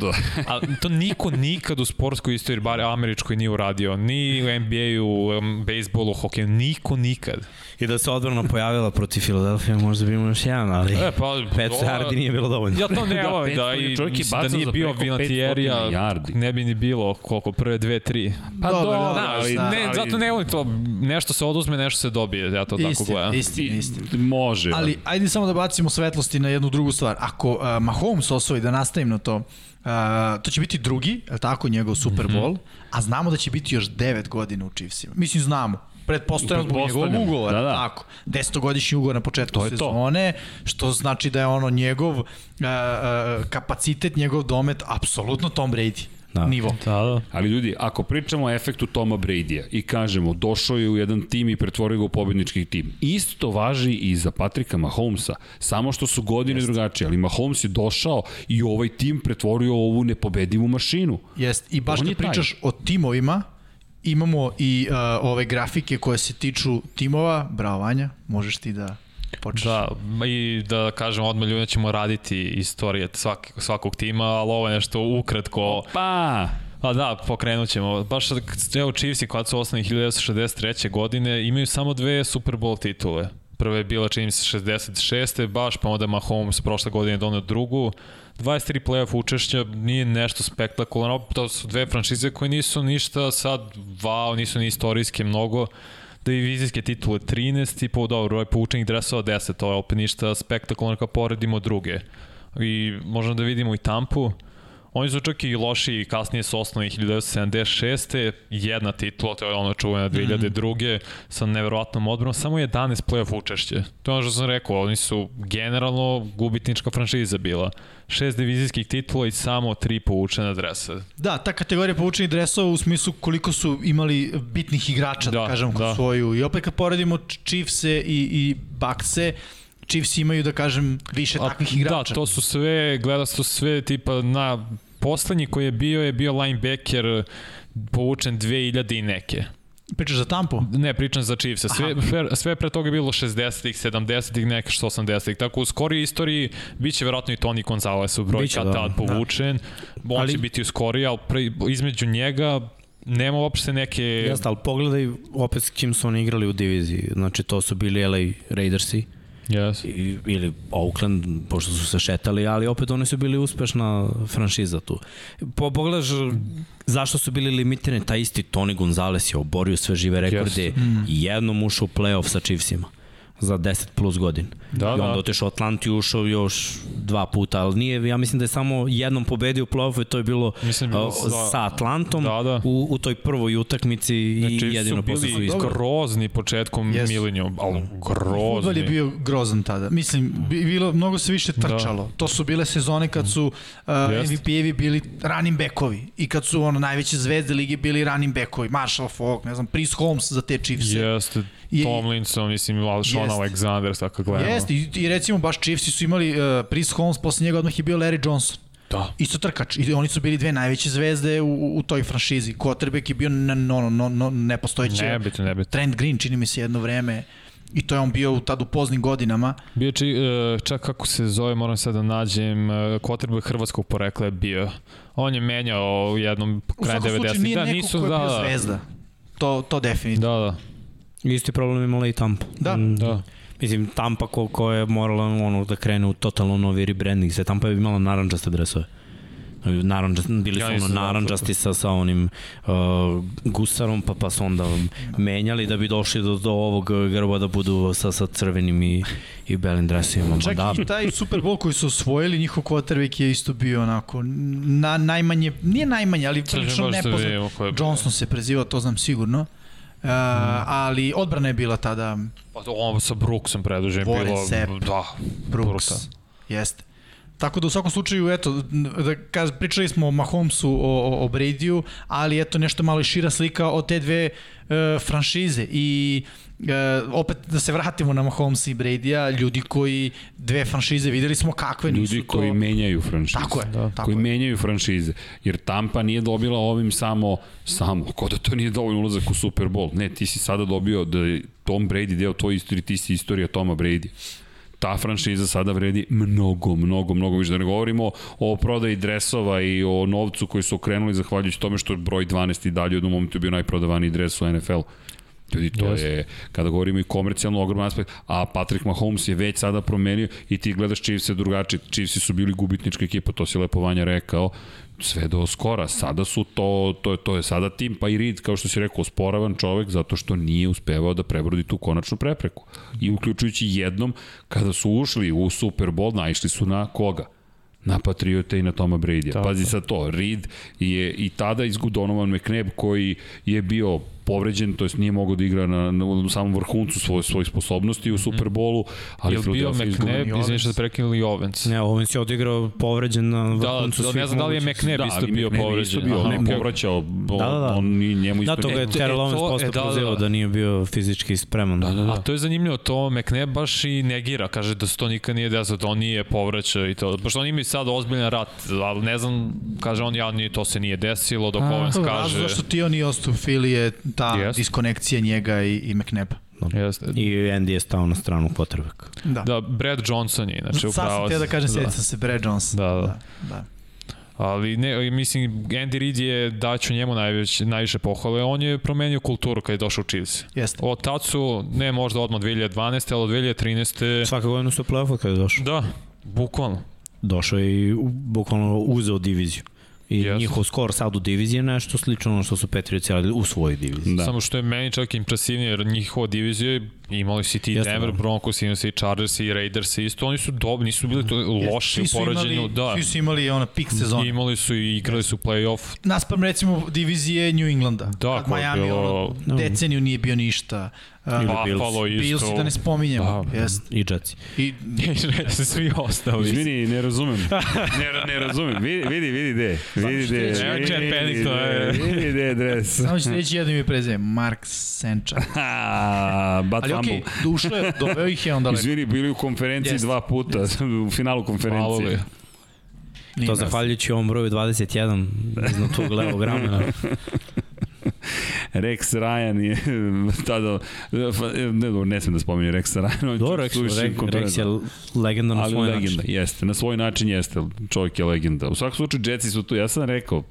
Da. A to niko nikad u sportskoj istoriji, bar američkoj, nije uradio. Ni u NBA-u, em, bejsbolu, hokeju, niko nikad. I da se odbrana pojavila protiv Filadelfije, možda bi imao još jedan, ali E, pa, 500 ovo- yardi nije bilo dovoljno. Ja to ne Da, volim, da, 500 i čovjek je mislim da nije bio Vinatierija, 500 yardi. ne bi ni bilo koliko, prve dve, tri. Pa Dobro, dobro, dobro, ali, šta? ne, ali- zato ne volim to, nešto se oduzme, nešto se dobije, ja to tako Istina, gledam. istina, istina. Može. Ali ajde samo da bacimo svetlosti na jednu drugu stvar. Ako uh, Mahomes osvoji, da nastavim na to, uh, to će biti drugi, je tako, njegov Super Mhm. Bowl, a znamo da će biti još 9 godina u Chiefsima. Mislim, znamo. Pretpostavljamo zbog njegovog ugovora, da, da. tako. Desetogodišnji ugovor na početku to. sezone, što znači da je ono njegov uh, uh, kapacitet, njegov domet, apsolutno Tom Brady. Da. Nivo. Da, da. Ali ljudi, ako pričamo o efektu Toma Brady-a i kažemo došao je u jedan tim i pretvorio ga u pobednički tim, isto važi i za Patrika Mahomesa, samo što su godine Jest. drugačije, ali Mahomes je došao i ovaj tim pretvorio u ovu nepobedivu mašinu. Jest, i baš On kad je taj. pričaš o timovima, imamo i uh, ove grafike koje se tiču timova. Bravo Vanja, možeš ti da počneš. Da, i da kažem odmah ljudi ćemo raditi istorije svak, svakog tima, ali ovo je nešto ukratko. Pa, A da, pokrenut ćemo. Baš evo Chiefsi kad su osnovni 1963. godine imaju samo dve Super Bowl titule. Prva je bila čini se 66. baš, pa onda Mahomes prošle godine donio drugu. 23 playoff učešća nije nešto spektakularno, to su dve franšize koje nisu ništa sad, wow, nisu ni istorijske mnogo, divizijske titule 13 i po dobro, broj poučenih dresova 10, to je opet ništa spektakularno kad poredimo druge. I možemo da vidimo i Tampu, Oni su čak i loši i kasnije su osnovni 1976. Jedna titula, to je ono čuvena 2002. sa neverovatnom odbranom, samo 11 playoff učešće. To je ono što sam rekao, oni su generalno gubitnička franšiza bila. Šest divizijskih titula i samo tri povučena dresa. Da, ta kategorija povučenih dresova u smislu koliko su imali bitnih igrača, da, Da, kažem, da. da. svoju. I opet kad poredimo Chiefse i, i Buckse, Chiefs imaju, da kažem, više A, takvih igrača. Da, to su sve, gleda su sve tipa na poslednji koji je bio je bio linebacker povučen 2000 i neke. Pričaš za Tampu? Ne, pričam za Chiefs. Sve, sve, sve pre toga je bilo 60-ih, 70-ih, neke što 80-ih. Tako u skoriji istoriji biće verovatno i Tony Gonzalez u broj kad da. tad povučen. On Ali- će biti u skoriji, ali pre, između njega nema uopšte neke... Jeste, ali pogledaj opet s kim su oni igrali u diviziji. Znači, to su bili LA Raidersi. Yes. I, ili Oakland, pošto su se šetali, ali opet oni su bili uspešna franšiza tu. Po, pogledaš zašto su bili limitirani, taj isti Tony Gonzalez je oborio sve žive rekorde Jeste. mm. i jednom ušao u playoff sa Chiefsima za 10 plus godina. Da, I onda da. otišao u Atlanti i ušao još dva puta, ali nije, ja mislim da je samo jednom pobedio u play-offu i to je bilo, Mislim da bilo uh, sa- sa Atlantom Da, da. U, u toj prvoj utakmici i Znači, jedino su posle su bili iskoro. grozni početkom Jesu. milenijum, ali Futbol grozni. je bio grozan tada. Mislim, bi- bilo, mnogo se više trčalo. Da. To su bile sezone kad su uh, Jest. MVP-evi bili running backovi i kad su ono najveće zvezde lige bili running backovi. Marshall Falk, ne znam, Priest Holmes za te Chiefse. Jeste, Tomlinson, mislim, Sean Jest. Alexander, tako gledamo. Jeste, i, i recimo baš Chiefsi su imali uh, Priest Holmes, posle njega odmah je bio Larry Johnson. Da. Isto trkač. I oni su bili dve najveće zvezde u, u, u toj franšizi. Quarterback je bio no, no, no, no, nepostojeće. Nebitno, nebitno. Trent Green, čini mi se jedno vreme. I to je on bio tad u poznim godinama. Bio či, e, čak kako se zove, moram sad da nađem, quarterback hrvatskog porekla je bio. On je menjao u jednom kraj 90. U svakom slučaju nije da, neko nisu, ko je da, bio da. zvezda. To, to definitivno. Da, da. Isti problem imala i Tampa. Da. Mm, Da. Mislim, Tampa ko, ko je morala ono, da krene u totalno novi rebranding. Se Tampa je imala naranđaste dresove. Naranđa, bili Ja su nisam ono znao naranđasti sa, sa onim uh, gusarom, pa, pa su onda menjali da bi došli do, do ovog grba da budu sa, sa crvenim i, i belim dresovima. Čak da, i taj Super Bowl koji su osvojili, njihov quarterback je isto bio onako, na, najmanje, nije najmanje, ali prilično da nepoznat. Johnson se prezivao, to znam sigurno. Uh, ali odbrana je bila tada Pa to ovo sa Brooksom predužen Warren bilo, Sapp, da, Brooks. brutalno. Jeste. Tako da u svakom slučaju, eto, da kaz, pričali smo o Mahomesu, o, o, o Bradyu, ali eto nešto malo i šira slika o te dve e, franšize i e, opet da se vratimo na Mahomesa i Brady-a, ljudi koji dve franšize, videli smo kakve nisu Ljudi to... koji menjaju franšize. Tako je, da. tako koji je. menjaju franšize. Jer Tampa nije dobila ovim samo, samo, ko da to nije dovoljno ulazak u Super Bowl. Ne, ti si sada dobio da je Tom Brady deo tvoje istorije, ti si istorija Toma Brady ta franšiza sada vredi mnogo, mnogo, mnogo više. Da ne govorimo o prodaji dresova i o novcu koji su okrenuli zahvaljujući tome što je broj 12 i dalje u jednom momentu bio najprodavaniji dres u NFL. Ljudi, to Jeste. je, kada govorimo i komercijalno ogroman aspekt, a Patrick Mahomes je već sada promenio i ti gledaš Chiefs-e drugačije. Chiefs-i su bili gubitnička ekipa, to si lepo Vanja rekao, sve do skora. Sada su to, to, je, to je sada tim, pa i Reed, kao što si rekao, osporavan čovek zato što nije uspevao da prebrodi tu konačnu prepreku. I uključujući jednom, kada su ušli u Super Bowl, naišli su na koga? na Patriote i na Toma Brady. Pazi sad to, Reed je i tada izgubio Donovan McNabb koji je bio povređen, to jest nije mogao da igra na, na, na samom vrhuncu svoje, svojih sposobnosti u Superbolu, ali Ali je bio McNabb, izgubio. izvinite što prekinuli i Ovens. Ne, Owens je odigrao povređen na vrhuncu da, svih ne znam da li je mogućih- McNabb isto bio povređen. Bio, ne povraćao, on, Da, da, da. on ni njemu isto Da, to ga je E, Terrell e, Owens to- posle e, da, da, prozivao da. da nije bio fizički spreman. Da, da, da. A to je zanimljivo, to McNabb baš i negira, kaže da se to nikad nije desilo, da on nije povraćao i to. Pošto oni imaju sad ozbiljan rat, ali ne znam, kaže on, ja, nije, to se nije desilo, dok Owens Razlog kaže... zašto ti on nije ostao je ta Jest. diskonekcija njega i, i McNabba. Jeste. I Andy je stao na stranu potrebaka. Da. Da, Brad Johnson je, znači Sad upravo... sam te da kažem, da. sam se Brad Johnson. Da, da. da. da. Ali ne, mislim, Andy Reid je daću njemu najveć, najviše pohvale. On je promenio kulturu kad je došao u Chiefs. Jeste. Od tad su, ne možda odmah 2012. ali od 2013. Svake godine su u play-offu kada je došao. Da, bukvalno. Došao je i bukvalno uzeo diviziju. I Jeste. njihov skor sad u diviziji je nešto slično ono što su Patriots radili u svojoj diviziji. Da. Samo što je meni čak impresivnije, jer njihova divizija je- imali si ti Jeste, Denver da. Broncos, imali si i Chargers i Raiders isto, oni su dobri, nisu bili to loši Svi u poređenju. imali, Da, Svi su imali ono pik sezone. imali su i igrali su playoff. Naspram recimo divizije New Englanda. Da, Kad je Miami bilo- ono, deceniju nije bio ništa. Uh, Ili Buffalo isto. Bills da ne spominjemo. Da. Jest. I Jetsi. I, Svi ostali. Izvini, ne razumem. Ne, ne razumem. Vidi, vidi, vidi de. Vidi de. Nemoj Chad vidi Pennington, de, e. Vidi de dres. samo ću reći jedno ime prezime. Mark Senča. Bad Ali okej, okay, ušlo je, doveo ih je onda lepo. Izvini, bili u konferenciji Jeste. dva puta, u finalu konferencije. Nije To zahvaljujući ovom broju 21 iznad tog levog ramena. Rex Ryan je tada, ne, ne smem da spominjem Rex Ryan. on Do, Rex, Rex. Rex je legenda na ali svoj legenda, način. jeste, na svoj način jeste, čovjek je legenda. U svakom slučaju, Jetsi su tu, ja sam rekao,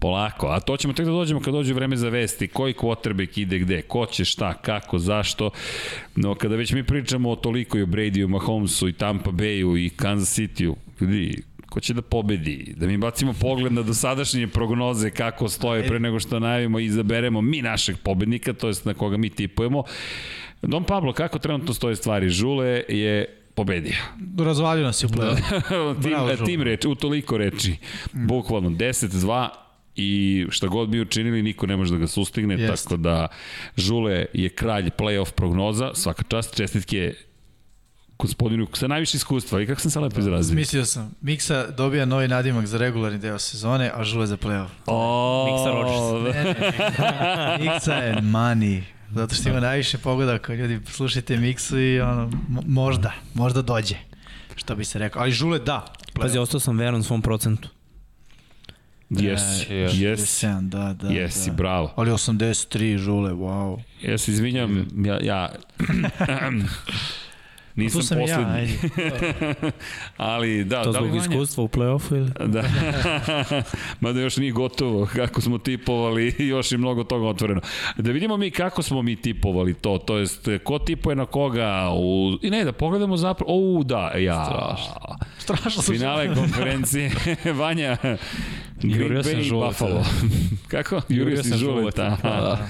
polako, a to ćemo tek da dođemo kad dođe vreme za vesti, koji quarterback ide gde, ko će šta, kako, zašto, no kada već mi pričamo o toliko i o Bradyu, Mahomesu i Tampa Bayu i Kansas Cityu, ljudi, ko će da pobedi, da mi bacimo pogled na dosadašnje prognoze kako stoje pre nego što najavimo i izaberemo mi našeg pobednika, to jest na koga mi tipujemo. Don Pablo, kako trenutno stoje stvari? Žule je pobedio. Razvalio nas je u play tim, Bravo, tim reči, u toliko reči. Bukvalno 10-2 i šta god bi učinili, niko ne može da ga sustigne, Jeste. tako da Žule je kralj playoff prognoza, svaka čast, čestitke gospodinu sa najviše iskustva i kako sam se lepo izrazio. Mislio sam, Miksa dobija novi nadimak za regularni deo sezone, a Žule za play-off. Miksa Rodgers. Ne, ne, Miksa je money. Zato što ima najviše pogodaka. Ljudi, slušajte Miksu i ono, mo- možda, možda dođe. Što bi se rekao. Ali Žule da. Pazi, ostao sam veran svom procentu. Jesi, E, jesi. 67, da, da. Jesi, da. bravo. Ali 83 žule, wow. Ja se izvinjam, ja, ja nisam Tu sam i ja, poslednji. ajde. Ali da, To da li zbog Vanja- iskustva u play-offu ili? Da. Mada još nije gotovo kako smo tipovali još i mnogo toga otvoreno. Da vidimo mi kako smo mi tipovali to, to jest ko tipuje na koga u... I ne, da pogledamo zapravo... O, da, ja... Strašno. Strašno Finale konferencije. Vanja, Green Bay i. Buffalo. kako? Jurio, Jurio sam žuleta. da.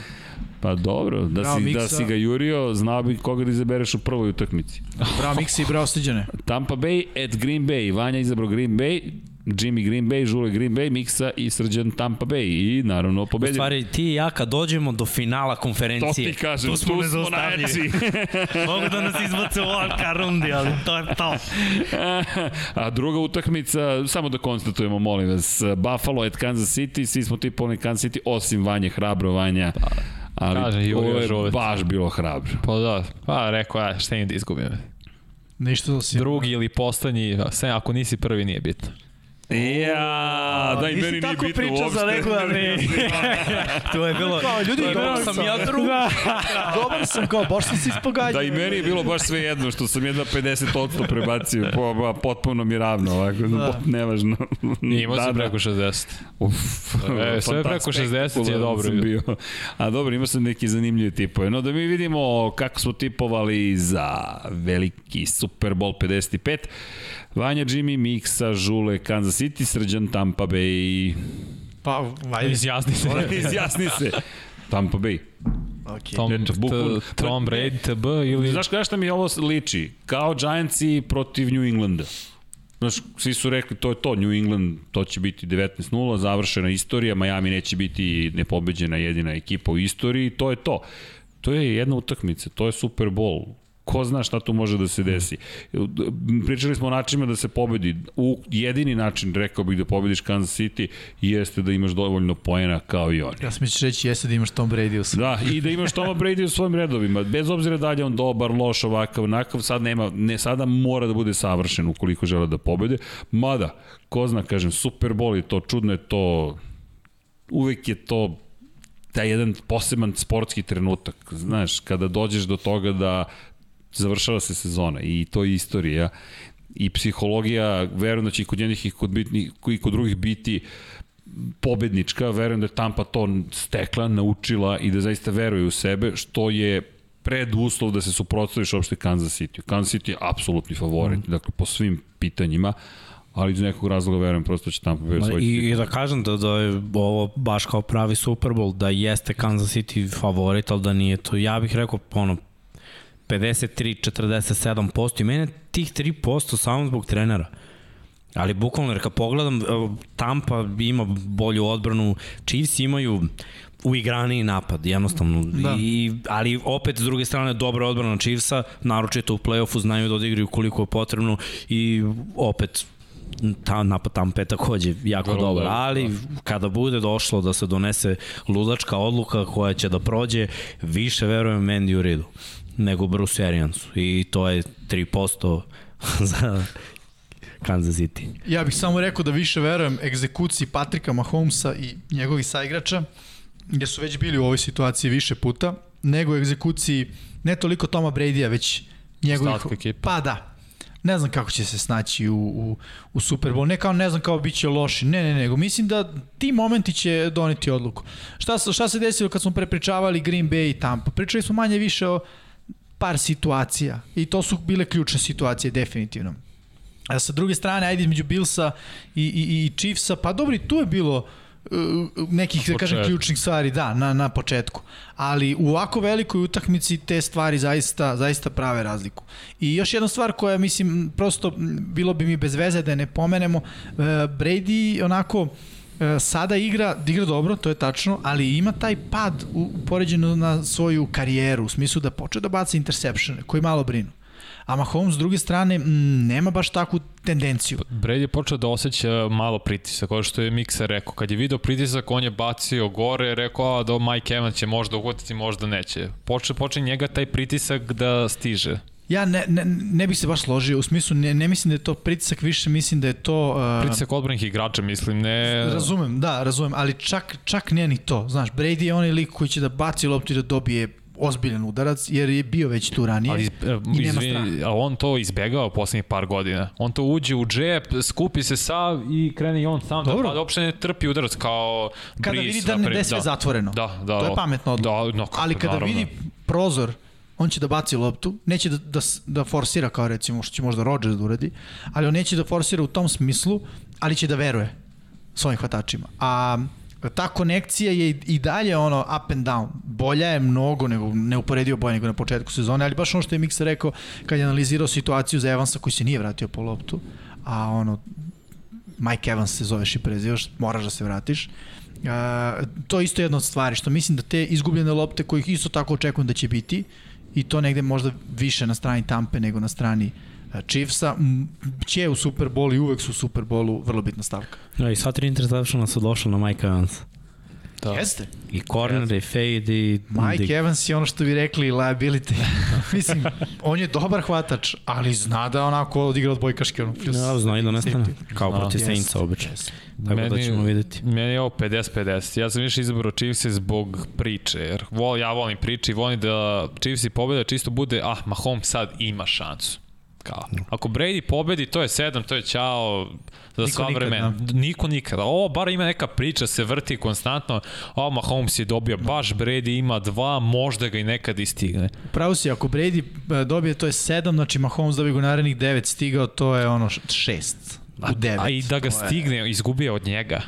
Pa dobro, da Bravo, si, da Miksa. si ga jurio, znao bi koga da izabereš u prvoj utakmici. Bravo Miksi i bravo Sliđane. Tampa Bay at Green Bay. Vanja izabrao Green Bay, Jimmy Green Bay, Žule Green Bay, Miksa i Srđan Tampa Bay. I naravno U pobedio. stvari, ti i ja kad dođemo do finala konferencije, To ti kažem, tu smo tu smo nezaustavljivi. najjači. Mogu da nas izbace u Alka rundi, ali to je to. A druga utakmica, samo da konstatujemo, molim vas, Buffalo at Kansas City, svi smo tipovali Kansas City, osim Vanje, hrabro Vanja. Ali Kaže, ovo je Žulet. baš bilo hrabro. Pa da, pa rekao, ja, šta im da izgubim. Ništa da si... Drugi ili poslednji, sve, ako nisi prvi nije bitno. Ja, da i Nisi meni nije tako bitno pričao uopšte. za regularni. To je bilo, Kao, ljudi, dobar sam sam. ja drugi. Da. Dobar sam, kao, baš sam se ispogađao. Da i meni je bilo baš sve jedno što sam jedna 50% prebacio, po, pa, potpuno mi ravno ovako, da. nevažno. Imao da, si preko 60. Uf, E, sve preko 60 je dobro. Sam bio. A dobro, imao sam neki zanimljivi tipove. No da mi vidimo kako smo tipovali za veliki Super Bowl 55. Vanja, Jimmy, Miksa, Žule, Kansas City, Srđan, Tampa Bay. Pa, vajde. Izjasni se. Izjasni se. Tampa Bay. Okay. Tom, Eto, bukvalno- t- Tom Brady, TB ili... Znaš kada šta mi ovo liči? Kao Giantsi protiv New Englanda. Znaš, svi su rekli to je to, New England, to će biti 19-0, završena istorija, Miami neće biti nepobeđena jedina ekipa u istoriji, to je to. To je jedna utakmica, to je Super Bowl. Ko zna šta tu može da se desi. Pričali smo o načinima da se pobedi. U jedini način, rekao bih, da pobediš Kansas City jeste da imaš dovoljno poena kao i oni. Ja sam misliš reći jeste da imaš Tom Brady u svom. Da, i da imaš Toma Brady u svojim redovima. Bez obzira da li je on dobar, loš, ovakav, onakav, sad nema, ne, sada mora da bude savršen ukoliko žele da pobede. Mada, ko zna, kažem, Super Bowl je to, čudno je to, uvek je to taj jedan poseban sportski trenutak, znaš, kada dođeš do toga da završava se sezona i to je istorija i psihologija, verujem da će i kod jednih i kod, bitni, i kod drugih biti pobednička, verujem da je Tampa to stekla, naučila i da zaista veruje u sebe, što je preduslov da se suprotstaviš uopšte Kansas City. Kansas City je apsolutni favorit, mm. dakle po svim pitanjima, ali iz nekog razloga verujem prosto će Tampa Bay osvojiti. I, I da kažem da, da je ovo baš kao pravi Super Bowl, da jeste Kansas City favorit, ali da nije to. Ja bih rekao, ono, 53-47% i mene tih 3% samo zbog trenera. Ali bukvalno, jer kad pogledam, evo, Tampa ima bolju odbranu, Chiefs imaju uigraniji napad, jednostavno. Da. I, ali opet, s druge strane, dobra odbrana Chiefsa, naročito u play-offu, znaju da odigraju koliko je potrebno i opet ta napad Tampa je takođe jako Vrlo dobar, dobro, ali kada bude došlo da se donese ludačka odluka koja će da prođe, više verujem Mandy Ridu nego Bruce Ariansu i to je 3% za Kansas City. Ja bih samo rekao da više verujem egzekuciji Patrika Mahomesa i njegovih saigrača, gde su već bili u ovoj situaciji više puta, nego egzekuciji ne toliko Toma Brady-a, već njegovih... Ostatka ekipe. Pa da. Ne znam kako će se snaći u, u, u Super Bowl. Ne kao ne znam kao bit će loši. Ne, ne, nego mislim da ti momenti će doneti odluku. Šta, se- šta se desilo kad smo prepričavali Green Bay i Tampa? Pričali smo manje više o par situacija i to su bile ključne situacije definitivno. A sa druge strane, ajde između Billsa i, i, i Chiefsa, pa dobro i tu je bilo uh, nekih, da kažem, ključnih stvari, da, na, na početku. Ali u ovako velikoj utakmici te stvari zaista, zaista prave razliku. I još jedna stvar koja, mislim, prosto bilo bi mi bez veze da je ne pomenemo, uh, Brady onako e, sada igra, igra dobro, to je tačno, ali ima taj pad u, poređenu na svoju karijeru, u smislu da počeo da baca interseptione, koji malo brinu. A Mahomes s druge strane m, nema baš takvu tendenciju. Brady je počeo da osjeća malo pritisak, kao što je Miksa rekao. Kad je video pritisak, on je bacio gore, rekao a, da Mike Evans će možda ugotiti, možda neće. Poče, poče njega taj pritisak da stiže. Ja ne, ne, ne bih se baš složio, u smislu ne, ne mislim da je to pritisak, više mislim da je to... Uh, Pritisak odbranih igrača, mislim, ne... Razumem, da, razumem, ali čak, čak nije ni to. Znaš, Brady je onaj lik koji će da baci loptu i da dobije ozbiljan udarac, jer je bio već tu ranije ali, i nema strah. a on to izbegao poslednjih par godina. On to uđe u džep, skupi se sav i krene i on sam Dobro. da, da uopšte ne trpi udarac kao Kada Breeze, vidi da ne da je sve da. zatvoreno. Da, da. To je pametno odluka. Da, no, ali kada naravno. vidi prozor on će da baci loptu, neće da, da, da forsira kao recimo što će možda Rodgers da uradi, ali on neće da forsira u tom smislu, ali će da veruje svojim hvatačima. A ta konekcija je i dalje ono up and down. Bolja je mnogo nego neuporedio bolje nego na početku sezone, ali baš ono što je Miksa rekao kad je analizirao situaciju za Evansa koji se nije vratio po loptu, a ono Mike Evans se zoveš i prezivaš, moraš da se vratiš. Uh, to je isto jedna od stvari, što mislim da te izgubljene lopte kojih isto tako očekujem da će biti, i to negde možda više na strani Tampe nego na strani Chiefsa, će u Super Bowlu i uvek su u Super Bowlu vrlo bitna stavka. No, i sva tri interceptiona su došla na Mike Evans. Da. Jeste. I corner, Jeste. i fade, i... Mike. Evans je ono što bi rekli liability. Mislim, on je dobar hvatač, ali zna da onako odigra od bojkaške. Ono, plus ja, zna i da nestane. Kao proti yes. Saintsa obično. Yes. Tako meni, da ćemo videti. Meni je ovo 50-50. Ja sam više izabrao Chiefs zbog priče. Jer vol, ja volim priče i volim da Chiefs i pobeda čisto bude, ah, Mahomes sad ima šansu. Kao, ako Brady pobedi, to je 7, to je ćao za Niko sva nikad, vremena. da. Niko nikada. Ovo bar ima neka priča, se vrti konstantno. O, Mahomes je dobio baš, Brady ima dva, možda ga i nekad istigne. Pravo si, ako Brady e, dobije, to je 7, znači Mahomes dobije go narednih 9 stigao, to je ono 6 u 9. A, a i da ga stigne, izgubio od njega.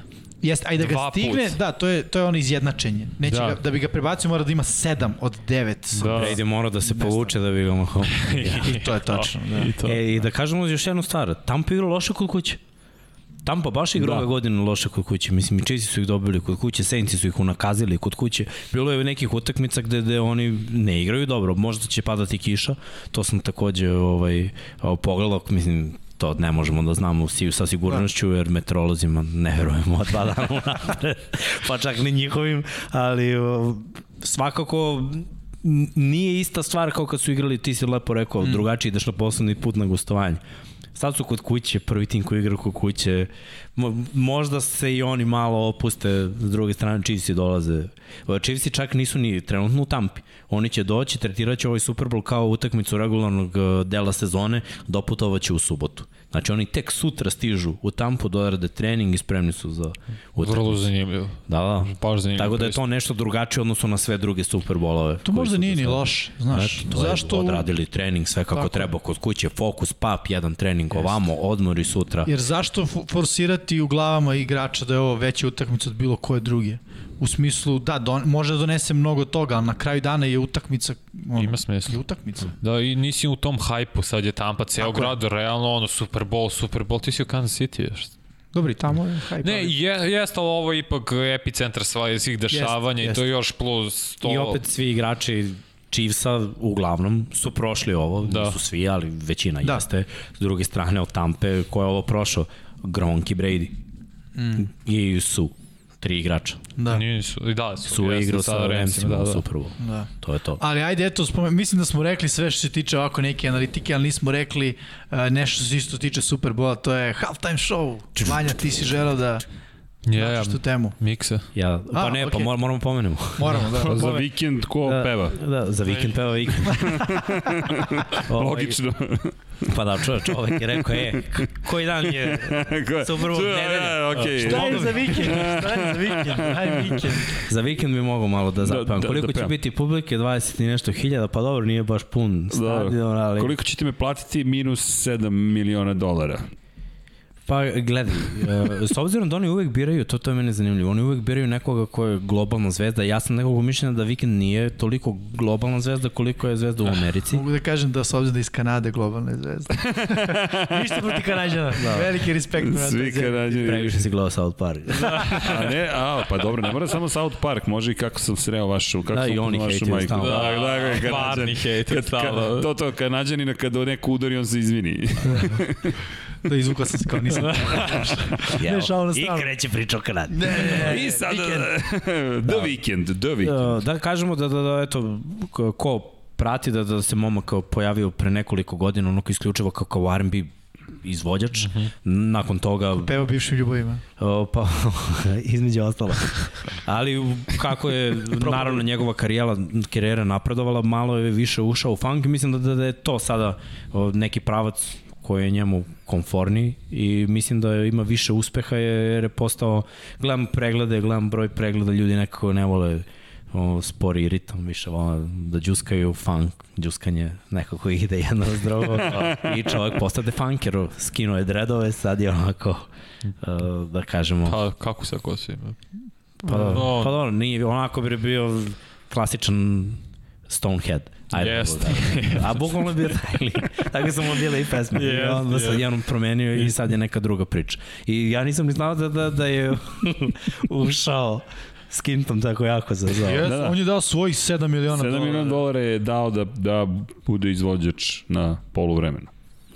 Jeste, a i da ga stigne, put. da, to je, to je ono izjednačenje. Neće Da. Ga, da bi ga prebacio mora da ima 7 od 9. Da. Brady mora da se povuče da bi ga Mahomes. I to je tačno. Da. I to. E, i da kažemo još jednu stvar, Tampa igra loše kod kuće. Tampa baš igra Da. ove godine loše kod kuće. Mislim, i Chiefs su ih dobili kod kuće, Saintsi su ih unakazili kod kuće. Bilo je nekih utakmica gde, gde oni ne igraju dobro. Možda će padati kiša. To sam takođe ovaj, pogledao. Mislim, to ne možemo da znamo si- sa sigurnošću, jer meteorolozima ne verujemo dva dana unapred, pa čak ni njihovim, ali svakako nije ista stvar kao kad su igrali, ti si lepo rekao, mm. drugačije ideš na poslednji put na gostovanje. Sad su kod kuće, prvi tim koji igra kod kuće, možda se i oni malo opuste, s druge strane Chiefsi dolaze. Chiefsi čak nisu ni trenutno u Tampi. Oni će doći, tretirat će ovaj Super Bowl kao utakmicu regularnog eh, dela sezone, doputovaće u subotu. Znači oni tek sutra stižu u Tampu, dorade trening i spremni su za utakmicu. Vrlo zanimljivo. Da, da. Baš zanimljivo. Tako da je to nešto drugačije odnosno na sve druge Super Bowlove. To možda nije ni loše, znaš. Eto, to Zašto? odradili trening sve kako Tako treba kod kuće, fokus, pap, jedan trening ovamo, odmor i sutra. Jer zašto fo- forsirati u glavama igrača da je ovo veća utakmica od bilo koje druge? U smislu, da, don, može da donese mnogo toga, ali na kraju dana je utakmica... Ono, Ima smisla. Je utakmica. Da, i nisi u tom hajpu, sad je Tampa, ceo Tako je. grad, realno, ono, Super Bowl, Super Bowl, ti si u Kansas City još. Dobro, i tamo je hajp. Ne, je, jeste, ali ovo je ipak epicentar svih dešavanja i to je još plus to... I opet svi igrači Chiefsa uglavnom su prošli ovo, da. nisu svi, ali većina da. jeste. S druge strane od Tampe, ko je ovo prošao? Gronk i Brady. Mm. I su tri igrača. Da. Nisu, i da, su, Su igrao sa sada Ramsima da, u da. Super Bowl. Da. To je to. Ali ajde, eto, spomen, mislim da smo rekli sve što se tiče ovako neke analitike, ali nismo rekli uh, nešto što se isto tiče Superbola, to je halftime show. Vanja, ti si želeo da Ja, načeš tu temu. Miksa. Ja, pa A, ne, pa okej. mor, moramo pomenemo. Moramo, da. Pa za vikend ko Da, peva? Da, za vikend peva vikend. Ovaj, Logično. Pa da, čovjek, čovjek je rekao, e, koji dan je Super Bowl Tu je, nedelja? e, okej. Šta je za vikend? Šta je za vikend? Aj vikend. Za vikend bi mogo malo da zapevam. da, Koliko da će pevam. biti publike? 20 i nešto hiljada, pa dobro, nije baš pun stadion, ali... Koliko ćete me platiti? Minus 7 miliona dolara. Pa gledaj, e, s obzirom da oni uvek biraju, to, to je mene zanimljivo, oni uvek biraju nekoga ko je globalna zvezda. Ja sam nekog mišljenja da Weekend nije toliko globalna zvezda koliko je zvezda u Americi. Mogu da kažem da s obzirom da je iz Kanade globalne zvezde. Ništa proti Kanadjana. Da. Veliki respekt. Svi kanadjani. Previše si gledao South Park. A ne, a, pa dobro, ne mora samo South Park, može i kako sam sreo vašu, kako Da, sam i oni upoznao vašu majku. stalno. Da, da, da, Kanadjan. Stvarni hejt, Kad- stalno. ka- To, to, kanadjanina kada neko udari, on se izvini. Da, izvukao sam se kao nisam. ne, šao na I stranu. kreće priča o Kanadi. Ne, ne, I sad, vikend. the weekend, the weekend. Da, da kažemo da, da, da eto, ko prati da, da se momak kao pojavio pre nekoliko godina, onako isključivo kao, kao R&B izvođač. Mm -hmm. Nakon toga... Peva bivšim ljubavima. O, pa, između ostalo. Ali kako je, naravno, njegova karijera, karijera napredovala, malo je više ušao u funk i mislim da, da, da je to sada o, neki pravac koji je njemu konforniji i mislim da ima više uspeha jer je postao, gledam preglede, gledam broj pregleda, ljudi nekako ne vole o, spori ritam, više vole da džuskaju funk, džuskanje nekako ide jedno s drugo i čovjek postade funker, skinuo je dredove, sad je onako, uh, da kažemo... Pa kako se kosi? Pa, no. pa dobro, nije, onako bi bio klasičan Stonehead. Ajde, Jest. Da. A bukvalno je bio taj lik. Tako sam mu bile i pesme. Jest, I onda sad jest. jednom promenio i sad je neka druga priča. I ja nisam ni znao da, da, da je ušao s Kintom tako jako za za. Yes, da, da. On je dao svojih 7 miliona 7 miliona dolara je dao da, da bude izvođač na poluvremenu.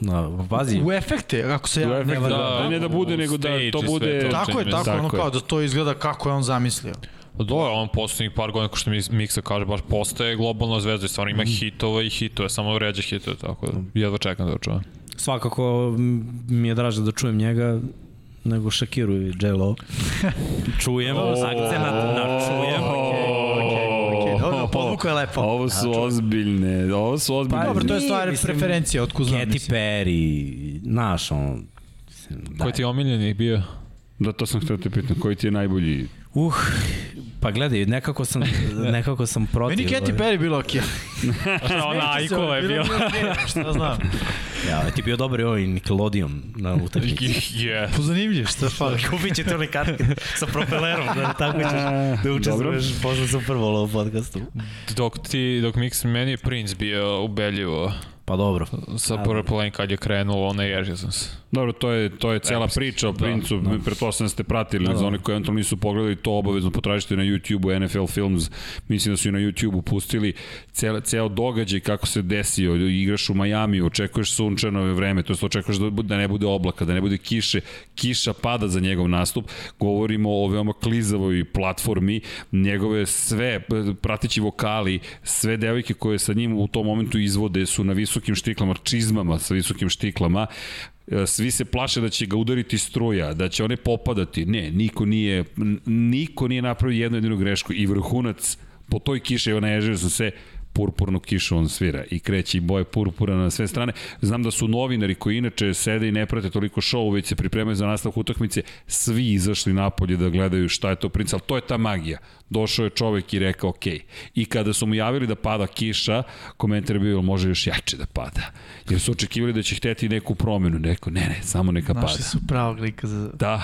Na, pazi. U efekte, ako se ja ne varam. da, ne da bude, nego da to i sve bude... to. Tako je, tako, ono Tako je. kao da to izgleda kako je on zamislio. Pa dobro, on poslednjih par godina, ko što mi Miksa kaže, baš postaje globalna zvezda i stvarno ima hitova i hitove, samo ređe hitove, tako da jedva čekam da ga čujem. Svakako mi je draže da čujem njega nego Shakiru i J-Lo. čujem, akcenat na čujem. Okay, dobro, podvuko je lepo. Ovo su ozbiljne, ovo su ozbiljne. Pa dobro, to je stvar mislim, preferencija, otkud znam. Katy. Perry, znaš, on... mislim, Koji ti je omiljeni bio? Da, to sam htio te pitan, koji ti je najbolji? Uh, pa gledaj, nekako sam, nekako sam protiv. Meni Katy Perry bilo okej. Ona Ajkova je bio. Šta znam. Ja, ti bio dobar i ovaj Nickelodeon na utakmici. Je. Po zanimljiv, šta fali. Kupit ćete one kartke sa propelerom, da tako ćeš da učestvuješ posle Super Bowl u podcastu. Dok ti, dok Mix, meni je Prince bio ubedljivo. Pa dobro. Sa Rain kad je krenulo, ona ježio sam se. Dobro, to je, to je cela priča o Da, Princu, da, pretpostavljam da ste pratili, da, za one koji eventualno nisu pogledali, to obavezno potražite na YouTube-u, NFL Films, mislim da su i na YouTube-u pustili ceo, ceo događaj kako se desio, igraš u Majamiju, očekuješ sunčano vreme, to jest očekuješ da, da ne bude oblaka, da ne bude kiše, kiša pada za njegov nastup, govorimo o veoma klizavoj platformi, njegove sve prateći vokali, sve devojke koje sa njim u tom momentu izvode su na visokim štiklama, čizmama sa visokim štiklama, svi se plaše da će ga udariti struja, da će one popadati. Ne, niko nije, niko nije napravio jednu jedinu grešku i vrhunac po toj kiši, evo na ježeru sam se purpurnu kišu on svira i kreće i boje purpura na sve strane. Znam da su novinari koji inače sede i ne prate toliko šovu, već se pripremaju za nastavak utakmice, svi izašli napolje da gledaju šta je to princ, ali to je ta magija. Došao je čovek i rekao ok. I kada su mu javili da pada kiša, komentar je bio može još jače da pada. Jer su očekivali da će hteti neku promenu. Neko, ne, ne, samo neka pada. Našli su pravog lika za... Da,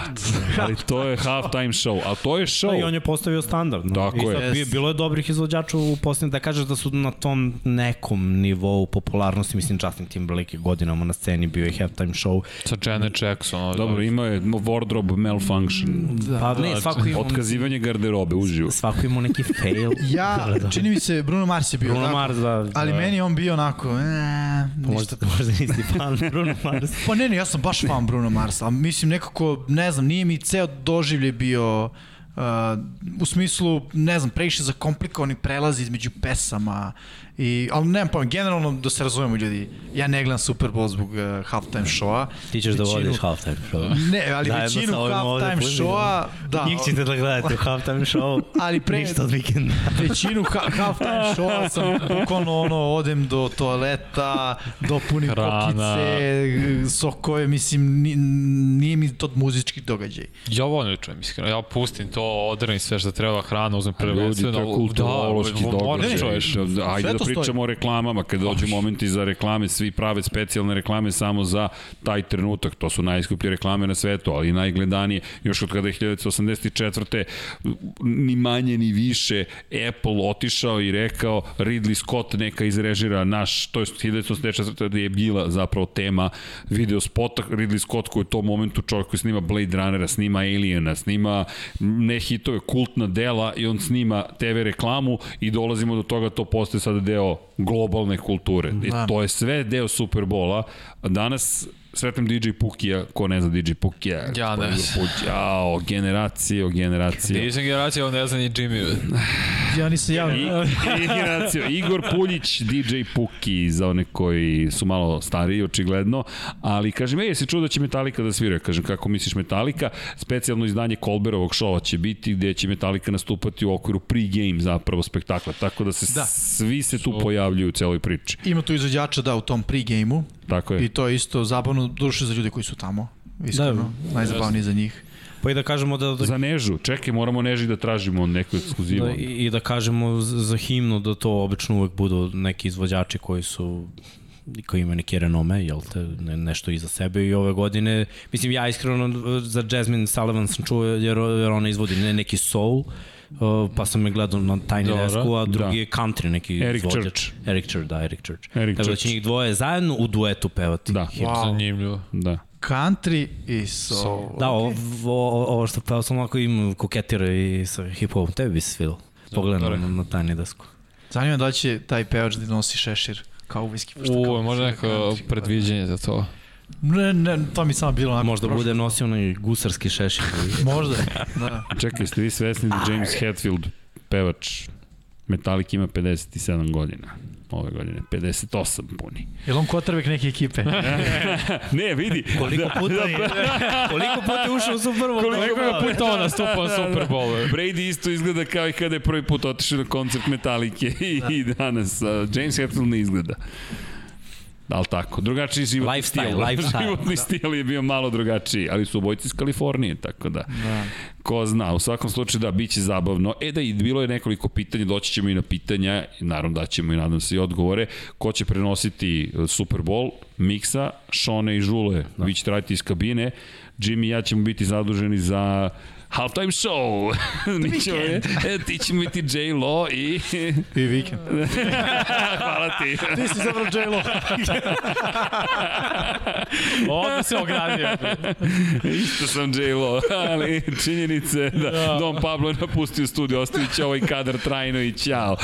ali to je halftime show. A to je show. Pa i on je postavio standard. No. Tako I je. bi- Bilo je dobrih izvođača u posljednje, da kažeš da su na tom nekom nivou popularnosti, mislim Justin Timberlake je godinama na sceni bio i halftime show. Sa Janet Jackson. Dobro, ima je wardrobe malfunction. Da. Pa ne, svako ima, Otkazivanje garderobe, uživo. Svako ima neki fail. Ja, čini mi se, Bruno Mars je bio Bruno tako. Mars, da. Ali da. meni on bio onako, e, Pa ništa. Možda, možda nisi fan Bruno Mars. Pa ne, ne, ja sam baš fan Bruno Marsa, ali mislim nekako, ne znam, nije mi ceo doživlje bio uh, u smislu, ne znam, previše za komplikovani prelazi između pesama i, ali nemam pojma, generalno da se razumemo ljudi, ja ne gledam Super Bowl zbog uh, halftime showa. Ti ćeš da Većinu- vodiš halftime show. Ne, ali Zajedno većinu halftime showa, da. Njih ćete da gledate u halftime show. Ali pre- Ništa od vikenda. većinu ha halftime showa sam bukvalno ono odem do toaleta, dopunim Hrana. kokice, sokove, mislim ni- nije mi to muzički događaj. Ja ovo ne čujem, iskreno. Ja pustim to, odrnim sve što treba, hrana, uzmem Ljudi, prvenstveno. to je kulturološki da, događaj. čuješ. Da, Ajde da to stoji. pričamo o reklamama, kad dođu momenti za reklame, svi prave specijalne reklame samo za taj trenutak. To su najskuplje reklame na svetu, ali najgledanije. Još od kada je 1984. ni manje ni više Apple otišao i rekao Ridley Scott neka izrežira naš, to je 1984. da je bila zapravo tema video spota Ridley Scott koji je u tom momentu čovjek koji snima Blade Runnera, snima Aliena, snima ne hitove, kultna dela i on snima TV reklamu i dolazimo do toga to postaje sada deo globalne kulture. I Da. to je sve deo Superbola. Danas sretnem DJ Pukija, ko ne zna DJ Pukija. Ja ne. Jao, generacije, generacije. Nisam generacija, on ne zna ni Jimmy. Ja nisam javno. Generacija. Igor Puljić, DJ Puki, za one koji su malo stariji, očigledno. Ali, kažem, ej, jesi čuo da će Metallica da svira? Kažem, kako misliš Metallica? Specijalno izdanje Kolberovog šova će biti, gde će Metallica nastupati u okviru pre-game zapravo spektakla. Tako da se Da. svi se tu pojavljuju u celoj priči. Ima tu izvođača da u tom pre-gameu. Tako je. I to je isto zabavno duše za ljude koji su tamo. Iskreno, Da. najzabavnije za njih. Pa i da kažemo da... da Za Nežu, čekaj, moramo Neži da tražimo neku ekskluzivu. Da, i, I da kažemo za himnu da to obično uvek budu neki izvođači koji su koji imaju neki renome, jel te, ne, nešto iza sebe i ove godine, mislim ja iskreno za Jasmine Sullivan sam čuo jer, jer ona izvodi ne, neki soul, uh, pa sam je gledao na Tiny Dobro, Desku, a drugi da. je country neki Eric izvođač. Church. Eric Church, da, Eric Church. Eric Tako da će njih dvoje zajedno u duetu pevati. Da. himnu. Wow. Zanimljivo. Da. Country i soul. Da, ovo, ovo, ovo što peo sam ovako im koketira i sa hip-hopom, tebi bi se svidelo. Pogledaj na, na, na Tiny Desku. Zanima me da će taj pevač da nosi šešir kao u viski. pošto U, kao možda neko country. predviđenje za to. Ne, ne, to mi samo bilo onako. Možda prošlo. bude nosio onaj gusarski šešir. Možda, da. Čekaj, ste vi svesni da James Hetfield, pevač Metallica ima 57 godina ove godine, 58 puni. Je li on kotrbek neke ekipe? ne, vidi. Koliko puta je, koliko puta je ušao u Super Bowl? Koliko je puta on nastupao na Super Bowl? Brady isto izgleda kao i kada je prvi put otišao na koncert Metallica i, i danas. Uh, James Hetfield ne izgleda. Ali tako, drugačiji životni Lifestyle, stil. lifestyle. Životni Da. stil je bio malo drugačiji, ali su obojci iz Kalifornije, tako da. Da. Ko zna, u svakom slučaju da, bit će zabavno. E da, i bilo je nekoliko pitanja, doći ćemo i na pitanja, naravno da ćemo i nadam se i odgovore. Ko će prenositi e, Super Bowl? Miksa, Šone i Žule. Da. Vi ćete raditi iz kabine. Jimmy i ja ćemo biti zaduženi za halftime show. Mi ćemo, e, ti ćemo biti J-Lo i... I vikend. Hvala ti. Ti si zapravo J-Lo. Onda se ogradio. Isto sam J-Lo, ali činjenice da, Da. Don Pablo je napustio studiju, ostavit će ovaj kadar trajno i ćao.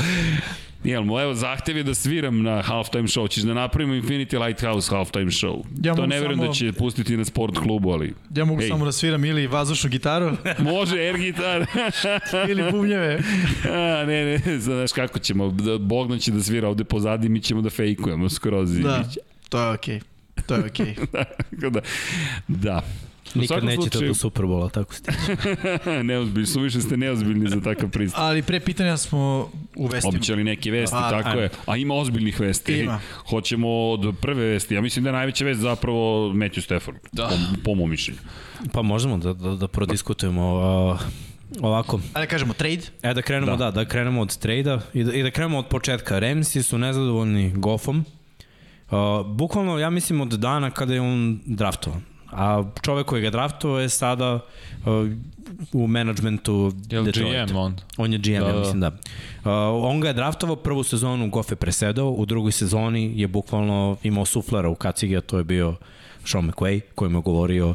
Jel mu, evo, zahtev je da sviram na halftime show, ćeš da napravimo Infinity Lighthouse halftime show. Ja to ne verujem samo- da će pustiti na sport klubu, ali... Ja mogu Ej. samo da sviram ili vazdušnu gitaru, Može, air gitar. ili bubnjeve. A, ne, ne, znaš kako ćemo, da, Bogdan će da svira ovde pozadi, mi ćemo da fejkujemo skroz. Da, to je okej. To je okej. Tako da, da. Nikad nećete slučaju- do Super Bola, tako stići. neozbiljni, su više ste neozbiljni za takav pristup. Ali pre pitanja smo u vestima. Običali neke vesti, Pa, tako ajmo. je. A ima ozbiljnih vesti. Ima. Hoćemo od prve vesti. Ja mislim da je najveća vest zapravo Matthew Stafford, da. po, po mom mišljenju. Pa možemo da, da, da prodiskutujemo uh, ovako. Ajde kažemo trade. E da krenemo, da, da, da krenemo od trejda i da, i da krenemo od početka. Ramsi su nezadovoljni Goffom. Uh, bukvalno, ja mislim od dana kada je on draftovan. A čovek koji ga draftovao je sada uh, u menadžmentu Jel Detroita. GM on? On je GM, Da, ja da. mislim da. Uh, on ga je draftovao prvu sezonu, Goff je presedao, u drugoj sezoni je bukvalno imao suflera u kacigi, a to je bio Sean McVay, koji mu je govorio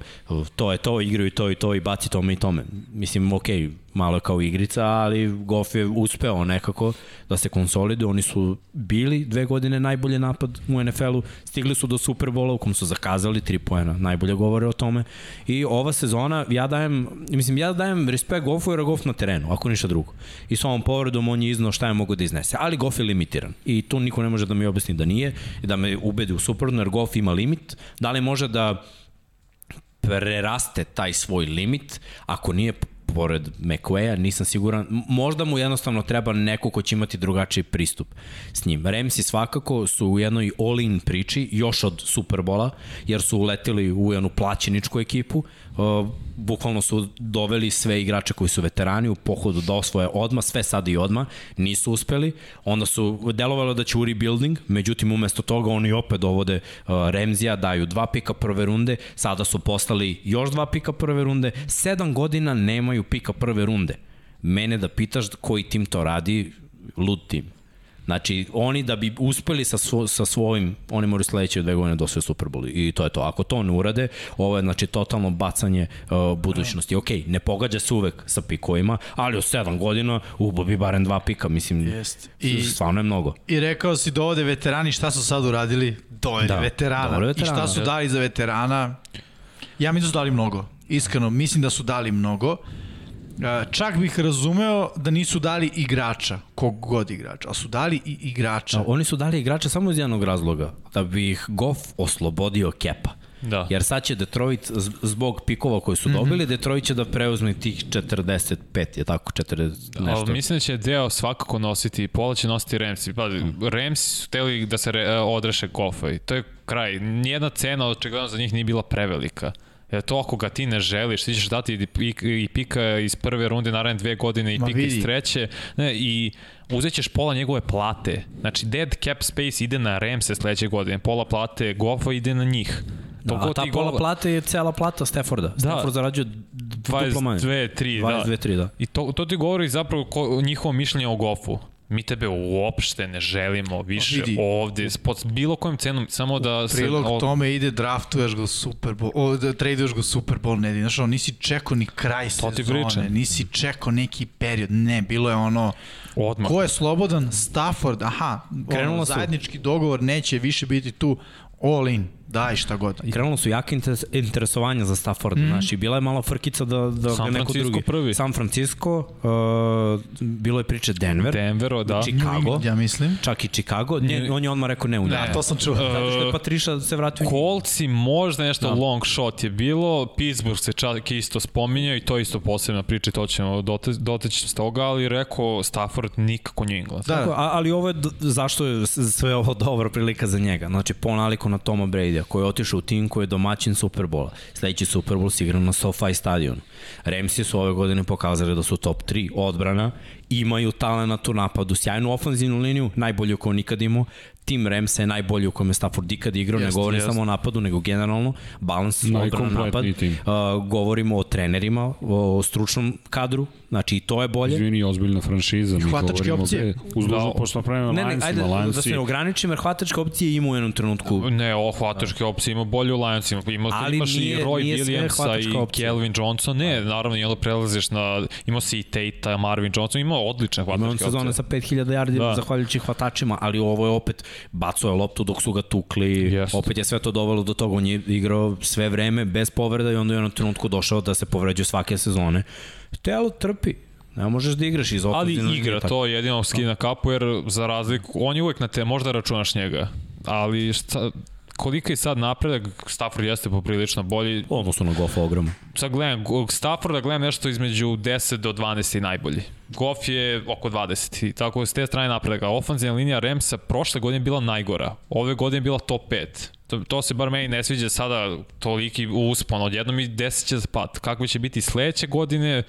to je to, igraju to i to i baci tome i tome. Mislim, ok, malo kao igrica, ali Goff je uspeo nekako da se konsoliduje. Oni su bili dve godine najbolji napad u NFL-u, stigli su do Superbola u kom su zakazali tri poena, najbolje govore o tome. I ova sezona, ja dajem, mislim, ja dajem respekt Goffu jer je Goff na terenu, ako ništa drugo. I sa ovom povredom on je iznao šta je mogo da iznese. Ali Goff je limitiran. I tu niko ne može da mi objasni da nije i da me ubedi u suprotno, jer Goff ima limit. Da li može da preraste taj svoj limit, ako nije pored McVeya, nisam siguran. Možda mu jednostavno treba neko ko će imati drugačiji pristup s njim. Ramsi svakako su u jednoj all-in priči, još od Superbola, jer su uleteli u jednu plaćeničku ekipu. Uh, bukvalno su doveli sve igrače koji su veterani u pohodu da osvoje odma, sve sad i odma, nisu uspeli. Onda su delovalo da će u rebuilding, međutim umesto toga oni opet dovode uh, Remzija, daju dva pika prve runde, sada su postali još dva pika prve runde, sedam godina nemaju pika prve runde. Mene da pitaš koji tim to radi, lud tim. Znači, oni da bi uspeli sa, svo, sa svojim, oni moraju sledeće dve godine da osvoje Super Bowl i to je to. Ako to ne urade, ovo je znači totalno bacanje uh, budućnosti. Ok, ne pogađa se uvek sa pikovima, ali od 7 godina ubo bi barem dva pika, mislim, Jest. I, stvarno je mnogo. I rekao si dovode veterani, šta su sad uradili? Dovede Da, veterana. dovode I veterana. šta su dali za veterana? Ja mislim da su dali mnogo. Iskreno, mislim da su dali mnogo. E, Čak bih razumeo da nisu dali igrača, kog god igrača, ali su dali i igrača. Da, oni su dali igrače samo iz jednog razloga, da bi ih Goff oslobodio kepa. Da. Jer sad će Detroit, zbog pikova koji su dobili, mm -hmm. Detroit će da preuzme tih 45, je tako, 40 nešto. Ali mislim da će deo svakako nositi, pola će nositi Ramsi. Pa, Ramsi su hteli da se re, e, odreše Goffa i to je kraj. Nijedna cena očigledno za njih nije bila prevelika. Jer to ako ga ti ne želiš, ti ćeš dati i pik- i pika iz prve runde naravno dve godine i Ma pika iz vidi. treće ne, i uzet ćeš pola njegove plate. Znači dead cap space ide na Ramse sledeće godine, pola plate Goffa ide na njih. Da, a ta ti pola gol- plate je cela plata Stafforda. Da. Stafford zarađuje d- duplo manje. 22, 3, da. 22, 3, da. I to, to ti govori zapravo ko, njihovo mišljenje o Goffu. Mi tebe uopšte ne želimo više vidi. ovde, pod bilo kojim cenom, samo da se... Prilog o- tome ide draftuješ ga u Super Bowl, o, da traduješ ga u Super Bowl, ne, znaš, ono, nisi čekao ni kraj To sezone, pričam. nisi čekao neki period, ne, bilo je ono, Odmah. ko je slobodan, Stafford, aha, Krenula ono, su- zajednički dogovor, neće više biti tu, all in, daj šta god. I krenulo su jake interes, interesovanja za Stafforda, mm. znači bila je malo frkica da, da San ga neko Francisco drugi. prvi. San Francisco, uh, bilo je priče Denver, Denvero, da. Chicago, Ja mislim. čak i Chicago, Nje, on je odmah rekao ne u Ne, to sam čuo. Zato što je Patriša se vratio. Kolci možda nešto Da. da. long shot je bilo, Pittsburgh se čak isto spominjao i to je isto posebna priča, i to ćemo dote, doteći s toga, ali rekao Stafford nikako New England. Da. Tako, a, ali ovo je, zašto je sve ovo dobra prilika za njega? Znači, po naliku na Toma Brady-a, koji je otišao u tim koji je domaćin Superbola. Sledeći Superbol se igra na SoFi stadionu. Ramsi su ove godine pokazali da su top 3 odbrana, imaju talent u napadu, sjajnu ofenzivnu liniju, najbolju koju nikad imao, tim Ramsa je najbolji u kojem je Stafford ikad igrao, ne govorim jeste. samo o napadu, nego generalno, balans odbrana napad. Tim. Uh, govorimo o trenerima, o, o stručnom kadru, znači i to je bolje. Izvini, ozbiljna franšiza. Mi Hvatačke opcije. Uz dužno, pošto napravimo Ne, ne, lancima, ajde da lanci. se ne ograničim, jer hvatačke opcije ima u jednom trenutku. Ne, ovo hvatačke opcije ima bolje u Lionsima. Ima, Ali imaš nije- i Roy nije Williamsa i opcija. Kelvin Johnson. Ne, naravno, i onda prelaziš na... Imao si i Tate, Marvin Johnson, imao odlične hvatačke Ima on opcije. sezone sa 5000 yardi Da. zahvaljujući hvatačima, ali ovo je opet bacao je loptu dok su ga tukli, Jeste. opet je sve to dovelo do toga, on je igrao sve vreme bez povreda i onda je jednom trenutku došao da se povređuje svake sezone. Telo trpi, ne možeš da igraš iz Ali ofenzivnog igra, to je jedino skina kapu, jer za razliku, on je uvek na te, možda računaš njega, ali šta, kolika je sad napredak, Stafford jeste poprilično bolji. Odnosno na Goffa ogromno. Sad gledam, Go- Stafforda gledam nešto između 10 do 12 i najbolji. Goff je oko 20 i tako s te strane napredak. A ofenzivna linija Ramsa prošle godine bila najgora. Ove godine bila top 5. To, to se bar meni ne sviđa sada toliki uspon odjednom i desit će pad. Kako će biti sledeće godine,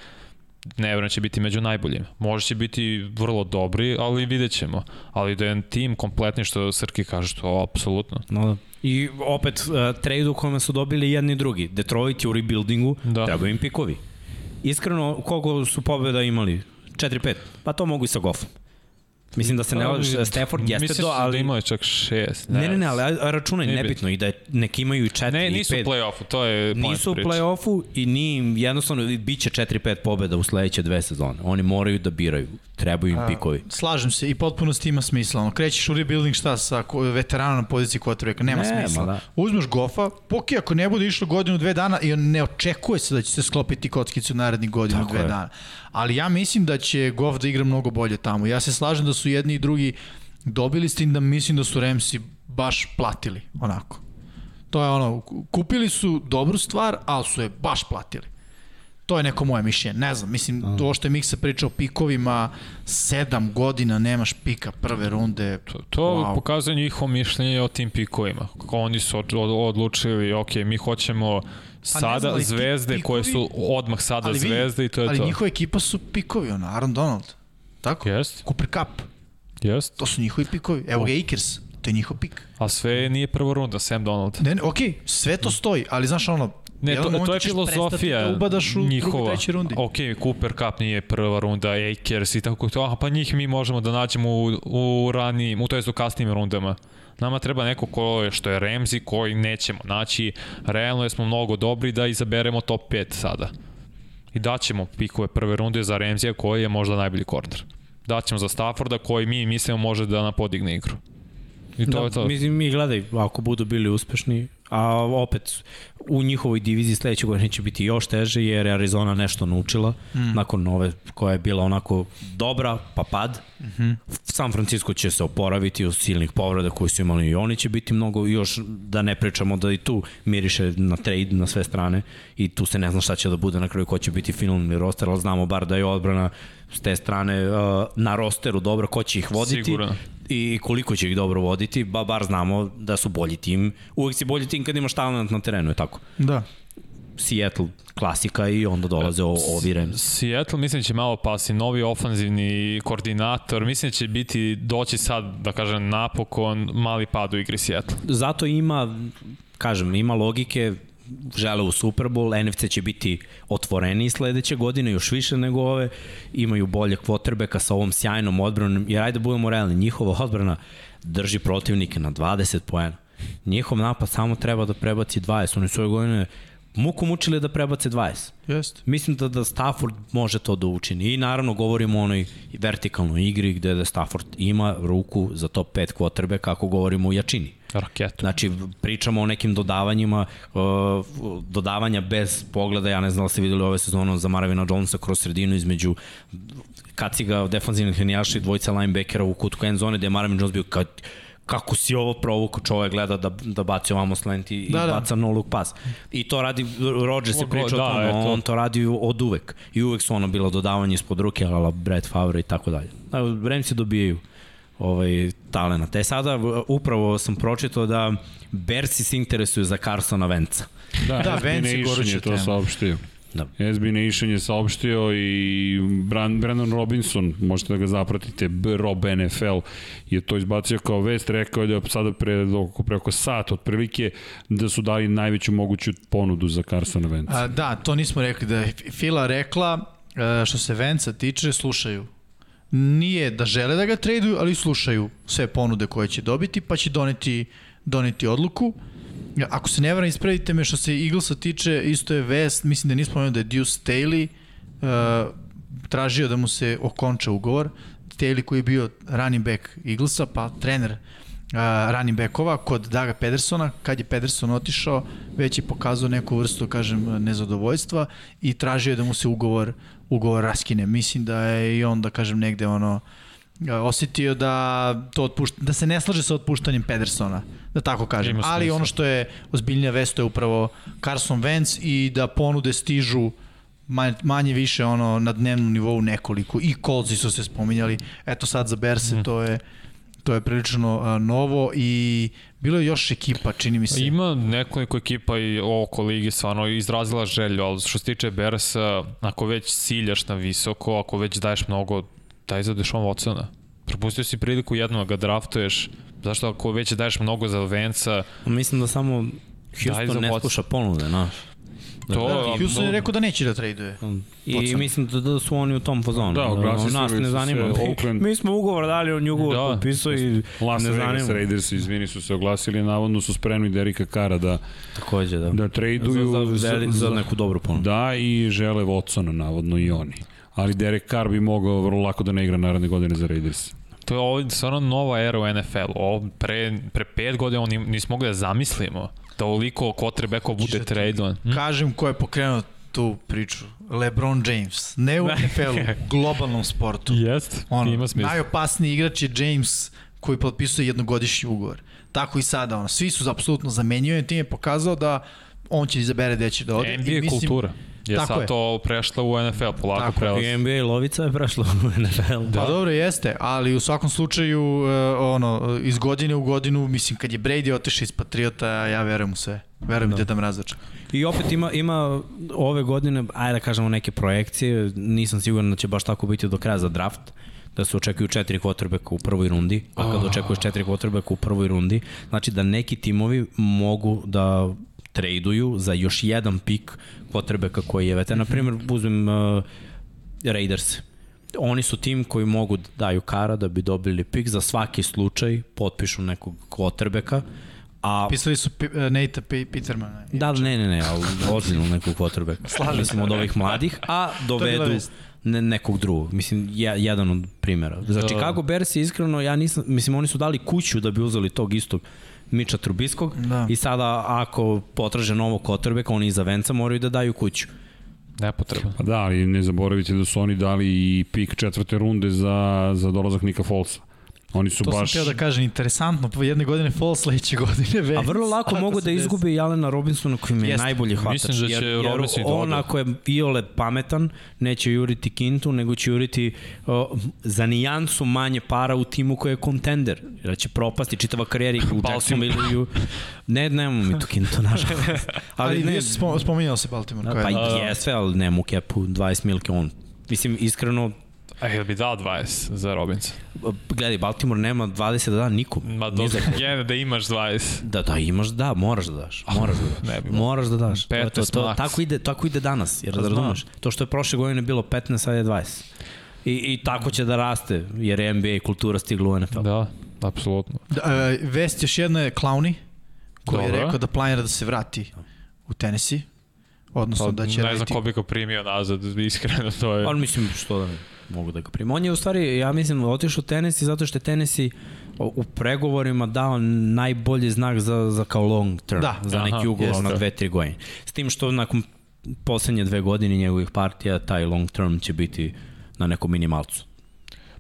ne vjerujem će biti među najboljim. Može će biti vrlo dobri, ali vidjet ćemo. Ali da je tim kompletni što Srki kaže, to apsolutno. No, da. I opet, uh, trade u kome su dobili jedni i drugi. Detroit je u rebuildingu, da. trebaju im pikovi. Iskreno, koliko su pobjeda imali? 4-5. Pa to mogu i sa Goffom. Mislim da se ne lažeš, Stafford jeste Misliš to, ali... da imaju čak šest. Ne, ne, ne, ali računaj, Nije nebitno, i da je, neki imaju i 4 Ne, i nisu u 5. play-offu, to je point Nisu u play-offu i im, jednostavno, bit će 4-5 pobjeda u sledeće dve sezone. Oni moraju da biraju, trebaju im A, pikovi. Slažem se i potpuno s ima smisla. Ono, krećeš u rebuilding šta sa veteranom na poziciji quarterbacka, nema Nema, smisla. da. Uzmeš Goffa, poki ako ne bude išlo godinu, dve dana i ne očekuje se da će se sklopiti kockicu narednih godinu, Tako dve je. dana. Ali ja mislim da će Goff da igra mnogo bolje tamo. Ja se slažem da su jedni i drugi dobili s tim da mislim da su Ramsi baš platili, onako. To je ono, kupili su dobru stvar, ali su je baš platili. To je neko moje mišljenje. Ne znam, mislim, to što je Miksa pričao o pikovima, sedam godina nemaš pika prve runde. To, to wow. pokazuje njihovo mišljenje o tim pikovima. Kako oni su od, od, odlučili, ok, mi hoćemo sada znam, ali zvezde pikovi- koje su odmah sada Ali vidi, zvezde i to je ali to. njihova ekipa su pikovi, ono, Aaron Donald. Tako? Jest. Cooper Cup. Jest. To su njihovi pikovi. Evo ga Akers, to je njihov pik. A sve nije prva runda, Sam Donald. Ne, ne, okej, sve to stoji, ali znaš ono, Ne, to, to je filozofija da ubadaš u njihova. trećoj rundi. Ok, Cooper Cup nije prva runda, Akers i tako to, aha, pa njih mi možemo da nađemo u, u ranijim, u to jest u kasnim rundama. Nama treba neko ko je, što je Ramsey, koji nećemo naći. Realno je smo mnogo dobri da izaberemo top 5 sada. I daćemo pikove prve runde za Ramsey koji je možda najbolji korner. Daćemo za Stafforda koji mi mislimo može da nam podigne igru. I to da, je to. Mislim, mi gledaj, ako budu bili uspešni, a opet u njihovoj diviziji sledeće godine će biti još teže jer je Arizona nešto naučila mm. nakon ove koja je bila onako dobra pa pad. Mm -hmm. San Francisco će se oporaviti od silnih povreda koje su imali i oni će biti mnogo još da ne pričamo da i tu miriše na trade na sve strane i tu se ne zna šta će da bude na kraju ko će biti finalni roster, ali znamo bar da je odbrana s te strane uh, na rosteru dobro, ko će ih voditi. Sigurno i koliko će ih dobro voditi, ba bar znamo da su bolji tim. Uvek si bolji tim kad imaš talent na terenu, je tako? Da. Seattle klasika i onda dolaze o, ovi Rams. Seattle mislim da će malo pasi, novi ofanzivni koordinator, mislim da će biti doći sad, da kažem, napokon mali pad u igri Seattle. Zato ima, kažem, ima logike, žele u Super Bowl, NFC će biti otvoreni sledeće godine, još više nego ove, imaju bolje kvotrbeka sa ovom sjajnom odbranom, jer ajde budemo realni, njihova odbrana drži protivnike na 20 poena. Njihov napad samo treba da prebaci 20, oni su ove godine muku mučili da prebace 20. Jest. Mislim da, da Stafford može to da učini. I naravno govorimo o onoj vertikalnoj igri gde da Stafford ima ruku za top 5 kvotrbe kako govorimo o jačini. Raketu. Znači, pričamo o nekim dodavanjima, dodavanja bez pogleda, ja ne znam da ste videli ove sezone za Maravina Jonesa kroz sredinu između kaciga defanzivnih linijaša i dvojica linebackera u kutku end zone, gde je Maravin Jones bio kad kako si ovo provuku, čovjek gleda da, da baci ovamo slant i, da, i baca da. no look pass. I to radi, Rodgers se priča da, o tome, on to radi od uvek. I uvek su ono bilo dodavanje ispod ruke, ala Brett Favre i tako dalje. Remsi dobijaju ovaj, talent. E sada upravo sam pročitao da Bersi se interesuju za Carsona Venca. Da, da Venci je to saopštio. Da. SB Nation je saopštio i Brandon Robinson, možete da ga zapratite, Rob NFL je to izbacio kao vest, rekao je da sada pre, oko, preko sat otprilike da su dali najveću moguću ponudu za Carsona Venca. A, da, to nismo rekli da je Fila rekla e, što se Venca tiče, slušaju. Nije da žele da ga traduju, ali slušaju sve ponude koje će dobiti, pa će doneti, doneti odluku. Ako se ne varam, ispravite me što se Eaglesa tiče, isto je vest, mislim da nismo pomenuo da je Deuce Staley uh, tražio da mu se okonča ugovor. Staley koji je bio running back Eaglesa, pa trener uh, running backova kod Daga Pedersona, kad je Pederson otišao, već je pokazao neku vrstu, kažem, nezadovoljstva i tražio je da mu se ugovor, ugovor raskine. Mislim da je i on, da kažem, negde ono, uh, osetio da to otpušta, da se ne slaže sa otpuštanjem Pedersona, da tako kažem. Ali ono što je ozbiljnija vest je upravo Carson Wentz i da ponude stižu manje više ono na dnevnom nivou nekoliko i Coltsi su se spominjali. Eto sad za Berse mm. to je to je prilično a, novo i bilo je još ekipa, čini mi se. Ima nekoliko ekipa i oko ligi stvarno izrazila želju, ali što se tiče Bersa, ako već ciljaš na visoko, ako već daješ mnogo daj za Dešon Watsona. Propustio si priliku jednom da ga draftuješ, zašto ako već daješ mnogo za Venca... Mislim da samo Houston ne sluša ponude, znaš. To, da, Houston je rekao da neće da traduje. I Watson. mislim da, da su oni u tom fazonu. Da, oglasili nas ne zanima. Oakland. Mi smo ugovor dali, on je ugovor da, potpisao i Las ne zanima. Las Raiders, izvini, su se oglasili, navodno su spremni Derika Kara da Takođe, da. Da traduju za, za, za, za neku dobru ponudu. Da, i žele Watsona, navodno i oni ali Derek Carr bi mogao vrlo lako da ne igra naredne godine za Raiders. To je ovo stvarno nova era u NFL. Ovo pre, pre pet godina oni nismo mogli da zamislimo da ovoliko quarterbackova bude tradovan. Hm? Kažem ko je pokrenuo tu priču. LeBron James. Ne u NFL-u, globalnom sportu. Jest, ono, ima smisla. Najopasniji igrač je James koji potpisuje jednogodišnji ugovor. Tako i sada, ono, svi su apsolutno zamenjuju, tim je pokazao da on će izabere gde će da ode. NBA I mislim, kultura je Tako sad je. to prešla u NFL, polako Tako, prelaz. I NBA lovica je prešla u NFL. Da. Pa dobro, jeste, ali u svakom slučaju, uh, ono, iz godine u godinu, mislim, kad je Brady otišao iz Patriota, ja verujem u sve. Verujem da. Deda Mrazač. I opet ima, ima ove godine, ajde da kažemo neke projekcije, nisam siguran da će baš tako biti do kraja za draft, da se očekuju četiri kvotrbeka u prvoj rundi, a kad oh. očekuješ četiri kvotrbeka u prvoj rundi, znači da neki timovi mogu da traduju za još jedan pik potrebeka koji je veter. Na primjer, uzmem uh, Raiders. Oni su tim koji mogu da daju kara da bi dobili pik za svaki slučaj, potpišu nekog kvotrbeka, A, Pisali su P- e, Nate P- Petermana. da, ne, ne, ne, ali ozbiljno nekog kvotrbeka. Slažem Mislim se. od ovih mladih, a dovedu ne, nekog drugog. Mislim, je, jedan od primjera. Za. Chicago Bears je iskreno, ja nisam, mislim, oni su dali kuću da bi uzeli tog istog Miča Trubiskog Da. i sada ako potraže novog kvotrbeka, oni iza venca moraju da daju kuću. Nepotrebno. Pa da, ali ne zaboravite da su oni dali i pik četvrte runde za, za dolazak Nika Folsa. Oni su To baš... sam teo da kažem, interesantno, po jedne godine fall, sledeće godine već. A vrlo lako Ako mogu da desi. izgube i Alena Robinsona koji mi je Jeste. najbolji hvatač. Mislim da će jer, jer Robinson i da on ako je iole pametan, neće juriti Kintu, nego će juriti o, za nijansu manje para u timu koji je kontender. Jer će propasti čitava karijera i u Jacksonville. Ne, nemamo mi tu Kintu, nažalost. Ali ne, ne, spom, spominjao se Baltimore. pa kao je- jeste, ali nema u kepu 20 milke on. Mislim, iskreno, A jel bi dao 20 za Robinson? gledaj, Baltimore nema 20 da da nikom. Ma do, za koga. je da imaš 20. Da, da, imaš, da, moraš da daš. Moraš da daš. Ne bi moraš da daš. To, je to, 15 to, max. tako, ide, tako ide danas, jer da znam. razumeš. To što je prošle godine bilo 15, sad je 20. I, I tako će da raste, jer je NBA kultura stigla u NFL. Da, apsolutno. Da, e, vest još jedna je Clowny, koji je Dobro. rekao da planira da se vrati u Tennessee. Odnosno Pa, da će ne znam raditi... ko bi ga primio nazad, iskreno to je... Ali mislim što da ne mogu da ga primim. On je u stvari, ja mislim, otišao u Tennessee zato što je Tennessee u pregovorima dao najbolji znak za, za kao long term, Da. za neki Aha, ugovor jeste. na dve, tri godine. S tim što nakon poslednje dve godine njegovih partija, taj long term će biti na nekom minimalcu.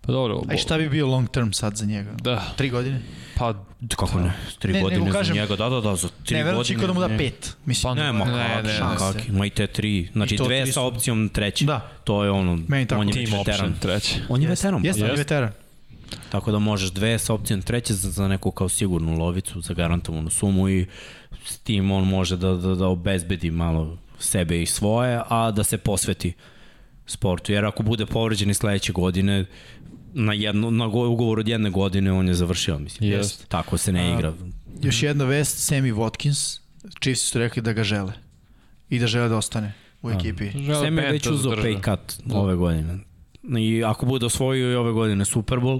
Pa dobro. A šta bi bio long term sad za njega? Da. Tri godine? Pa, Kako ne? Tri Ne, godine nego za kažem- njega, da, da, da, za tri Ne, godine. verujem će da mu da ne. pet. Mislim, Pa, Ne, ma Ne, kakvi, ne, ne. kakvi, ma i te tri. Znači dve sa opcijom treće. Da. To je ono, Meni tako on je team već veteran. treći. On je veteran. pa Jeste, on je veteran. Tako da možeš dve sa opcijom treće za, za neku kao sigurnu lovicu, za garantovanu sumu i s tim on može da, da, da obezbedi malo sebe i svoje, a da se posveti sportu. Jer ako bude povređen i sledeće godine, na, jedno, na go- ugovor od jedne godine on je završio, mislim. Jest. Tako se ne A, igra. Još jedna vest, Sammy Watkins, Chiefs su rekli da ga žele. I da žele da ostane u ekipi. žele je već uzeo države. pay cut ove godine. I ako bude osvojio i ove godine Super Bowl,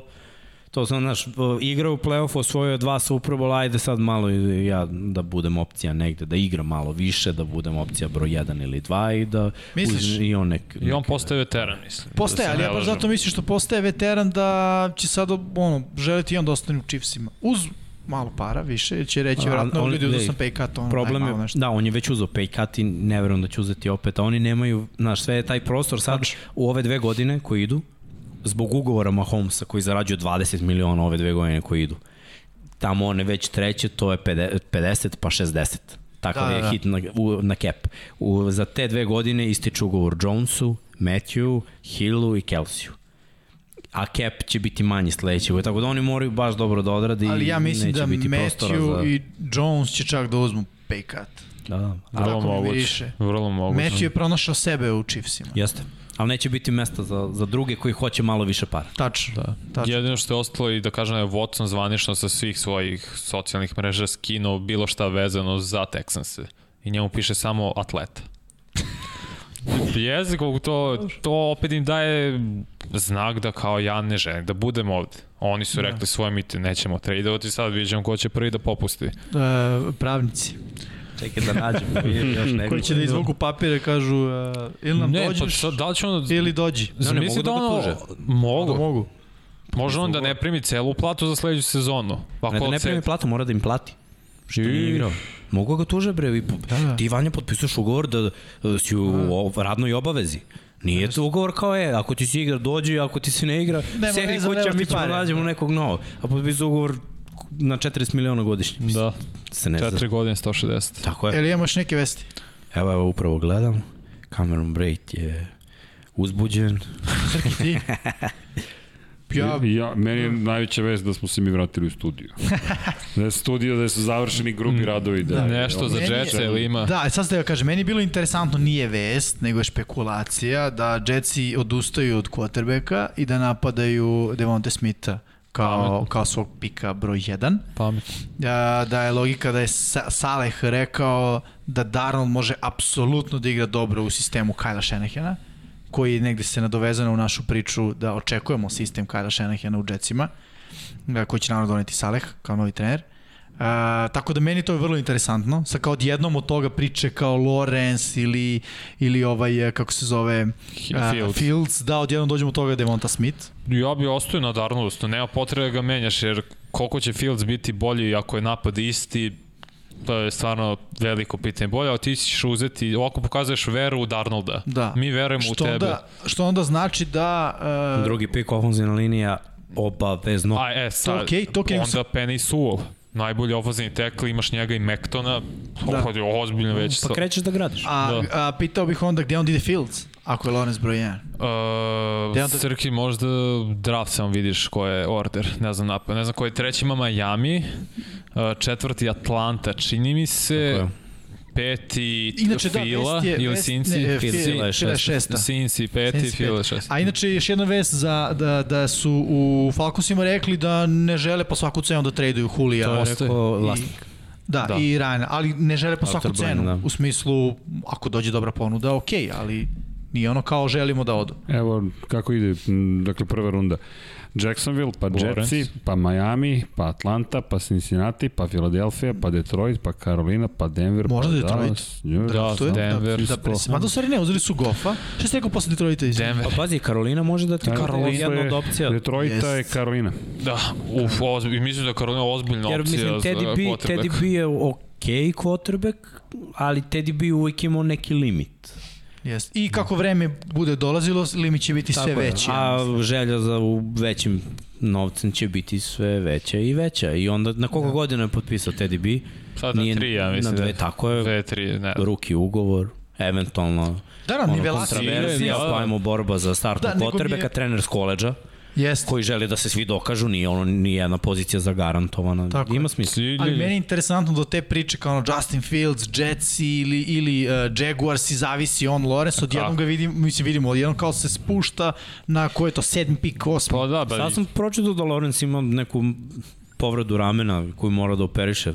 to sam, znaš, igra u play-offu, osvojio dva Super Bowl, ajde sad malo ja da budem opcija negde, da igram malo više, da budem opcija broj 1 ili 2 i da Misliš? uzme i on nek... I on postaje veteran, mislim. Postaje, Da ali ja baš zato mislim što postaje veteran da će sad ono, želiti i on da ostane u Chiefsima. Uz malo para više, jer će reći A, vjerojatno on- ljudi gledaj, sam pay cut, ono, Problem je, nešto. da, on je već uzeo pay cut i ne verujem da će uzeti opet, a oni nemaju, znaš, sve je taj prostor sad u ove dve godine koji idu, zbog ugovora Mahomesa koji zarađuje 20 miliona ove dve godine koji idu. Tamo one već treće, to je 50 50 pa 60. Takav Da, je da, da. hit na, u, na cap. U, za te dve godine ističe ugovor Jonesu, Matthew, Hillu i Kelsiju. A cap će biti manji sledeće godine, tako da oni moraju baš dobro da odrade i Ali ja mislim da Matthew za... i Jones će čak da uzmu pay cut. Da, da. Tako Vrlo moguće. Vrlo moguće. Matthew je pronašao sebe u Chiefsima. Jeste. Ali neće biti mesta za, za druge koji hoće malo više para. Tačno. Da. Tačno. Jedino što je ostalo i da kažem da je Watson zvanično sa svih svojih socijalnih mreža skinuo bilo šta vezano za Texanse. I njemu piše samo atleta. Jezik, to, to opet im daje znak da kao ja ne želim da budem ovde. Oni su rekli svoje mite, nećemo tradovati, sad vidimo ko će prvi da popusti. E, pravnici. Čekaj da nađem. još nego. Koji će da izvuku papire kažu uh, ili nam Ne, dođeš pa da li će on... ili dođi. Zamisli da mogu da ga ono... tuže. Mogu. Da mogu. Može on da ne primi celu platu za sledeću sezonu. Pa Ne da ne primi platu, mora da im plati. Što nije igrao. Mogu ga tuže bre, i po- Da, da. ti Vanja potpisuješ ugovor da, da si u o- radnoj obavezi. Nije to ugovor kao je, ako ti se igra dođi, ako ti se ne igra, Nema seri kuća, mi ćemo da nađemo nekog novog. A potpisuje ugovor na 40 miliona godišnje. Mislim, Da, Se ne zna. 4 godine 160. Tako je. Ili imamo još neke vesti? Evo, evo, upravo gledam. Cameron Braid je uzbuđen. Srki ti? Ja, Ja, meni je najveća vest da smo se mi vratili u studiju. da je studio, da su završeni grubi radovi. Da, je Nešto za Meni je- Jetsa ili ima? Da, sad ste da kažem, meni je bilo interesantno, nije vest, nego je špekulacija da Jetsi odustaju od quarterbacka i da napadaju Devonte Smitha kao, kao svog pika broj 1. Pametno. Da, je logika da je Sa- Saleh rekao da Darnold može apsolutno da igra dobro u sistemu Kajla Shanahana, koji negde se nadovezano u našu priču da očekujemo sistem Kajla Shanahana u Jetsima, da, koji će naravno doneti Saleh kao novi trener. Uh, tako da meni to je vrlo interesantno. Sa kao odjednom od toga priče kao Lawrence ili, ili ovaj, eh, kako se zove, uh, Fields. Fields, da odjednom dođemo od toga Devonta Smith. Ja bi ostao na Darnoldu, nema potrebe da ga menjaš, jer koliko će Fields biti bolji ako je napad isti, to je stvarno veliko pitanje. Bolje, ali ti ćeš uzeti, ovako pokazuješ veru u Darnolda. Da. Mi verujemo u Što tebe. onda, što onda znači da... Uh, Drugi pik ofenzivna linija obavezno. A, e, sad, okej, to onda Penny Sewell. Najbolji ofenzivni tekl, imaš njega i Mektona, Da. da. je ozbiljno već. Pa krećeš da gradiš. A, Da. a pitao bih onda gde on ide Fields, ako je Lawrence broj 1. Uh, onda- Srki, možda draft samo vidiš ko je order, ne znam napad, ne znam ko je treći ima Miami, uh, četvrti Atlanta, čini mi se, peti Inače, da, Fila vest je- ili vest- Cincy, ne, Fila, Fila je šesta. šesta. Cincy peti, Cincy Fila peti. šesta. A inače, još jedna vest za, da, da su u Falconsima rekli da ne žele po svaku cenu da traduju Hulija. To je rekao I- vlasnik. Da, Da. i Ryan, ali ne žele po svaku Blank, cenu. da. U smislu, ako dođe dobra ponuda, ok, ali nije ono kao želimo da odu. Evo kako ide, dakle prva runda. Jacksonville, pa Lawrence. Jetsi, pa Miami, pa Atlanta, pa Cincinnati, pa Philadelphia, pa Detroit, pa Carolina, pa Denver, Možda pa Detroit. Dallas, New York. Da, To je- Denver. Da, da, mada u stvari ne, uzeli su Goffa. Šta si rekao posle Detroita? izvini? Denver. Pa pazi, Karolina može da ti Karolina jedna od opcija. Detroita je Jest. Karolina. Da, uf, ozbiljno, mislim da je Karolina ozbiljna Jer opcija mislim, Teddy za B. Teddy B je ok quarterback, ali Teddy B uvijek imao neki limit. Jest. I kako vreme bude dolazilo, limit će biti sve Tako je. veći. A želja za u većim novcem će biti sve veća i veća. I onda na koliko da. godina je potpisao Teddy B? Sad na tri, ja mislim. Na dve, da. tako je. Dve, tri, ne. Ruki ugovor, eventualno Da, da, ono, nivelacija. kontraverzija, Da, da. pa borba za startnog Da, quarterbacka, je- trener s koleđa, Jest. koji želi da se svi dokažu, nije ono ni jedna pozicija zagarantovana. Tako Ima smisla. Ali meni je interesantno do te priče kao ono Justin Fields, Jetsi ili, ili uh, Jaguars i zavisi on Lawrence, odjednom ga vidim, mislim vidimo, odjednom kao se spušta na ko je to sedmi pik, osmi. Pa da, ba, Sad sam pročitao da Lorenz ima neku povredu ramena koju mora da operiše.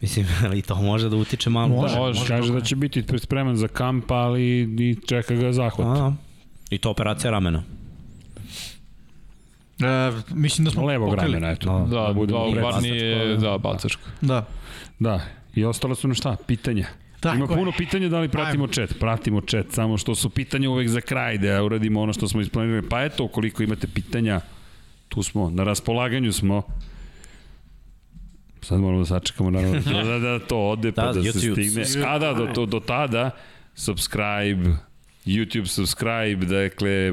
Mislim, ali to može da utiče malo. Može, Da. Može, kaže da će biti spreman za kamp, ali i čeka ga zahvat. A, I to operacija ramena. E, mislim da smo Levog pokrili. ramena, eto. Da, da, budemo bar precizni. nije, da, bacačko. Da. Da, i ostalo su na šta? Pitanja. Tako Ima je. puno pitanja da li pratimo Ajmo. chat. Pratimo chat, samo što su pitanja uvek za kraj, da uradimo ono što smo isplanirali. Pa eto, ukoliko imate pitanja, tu smo, na raspolaganju smo. Sad moramo da sačekamo naravno da, da, da to ode pa Da, da, se YouTube. stigne. A da, do, do, do tada, subscribe, YouTube subscribe, dakle,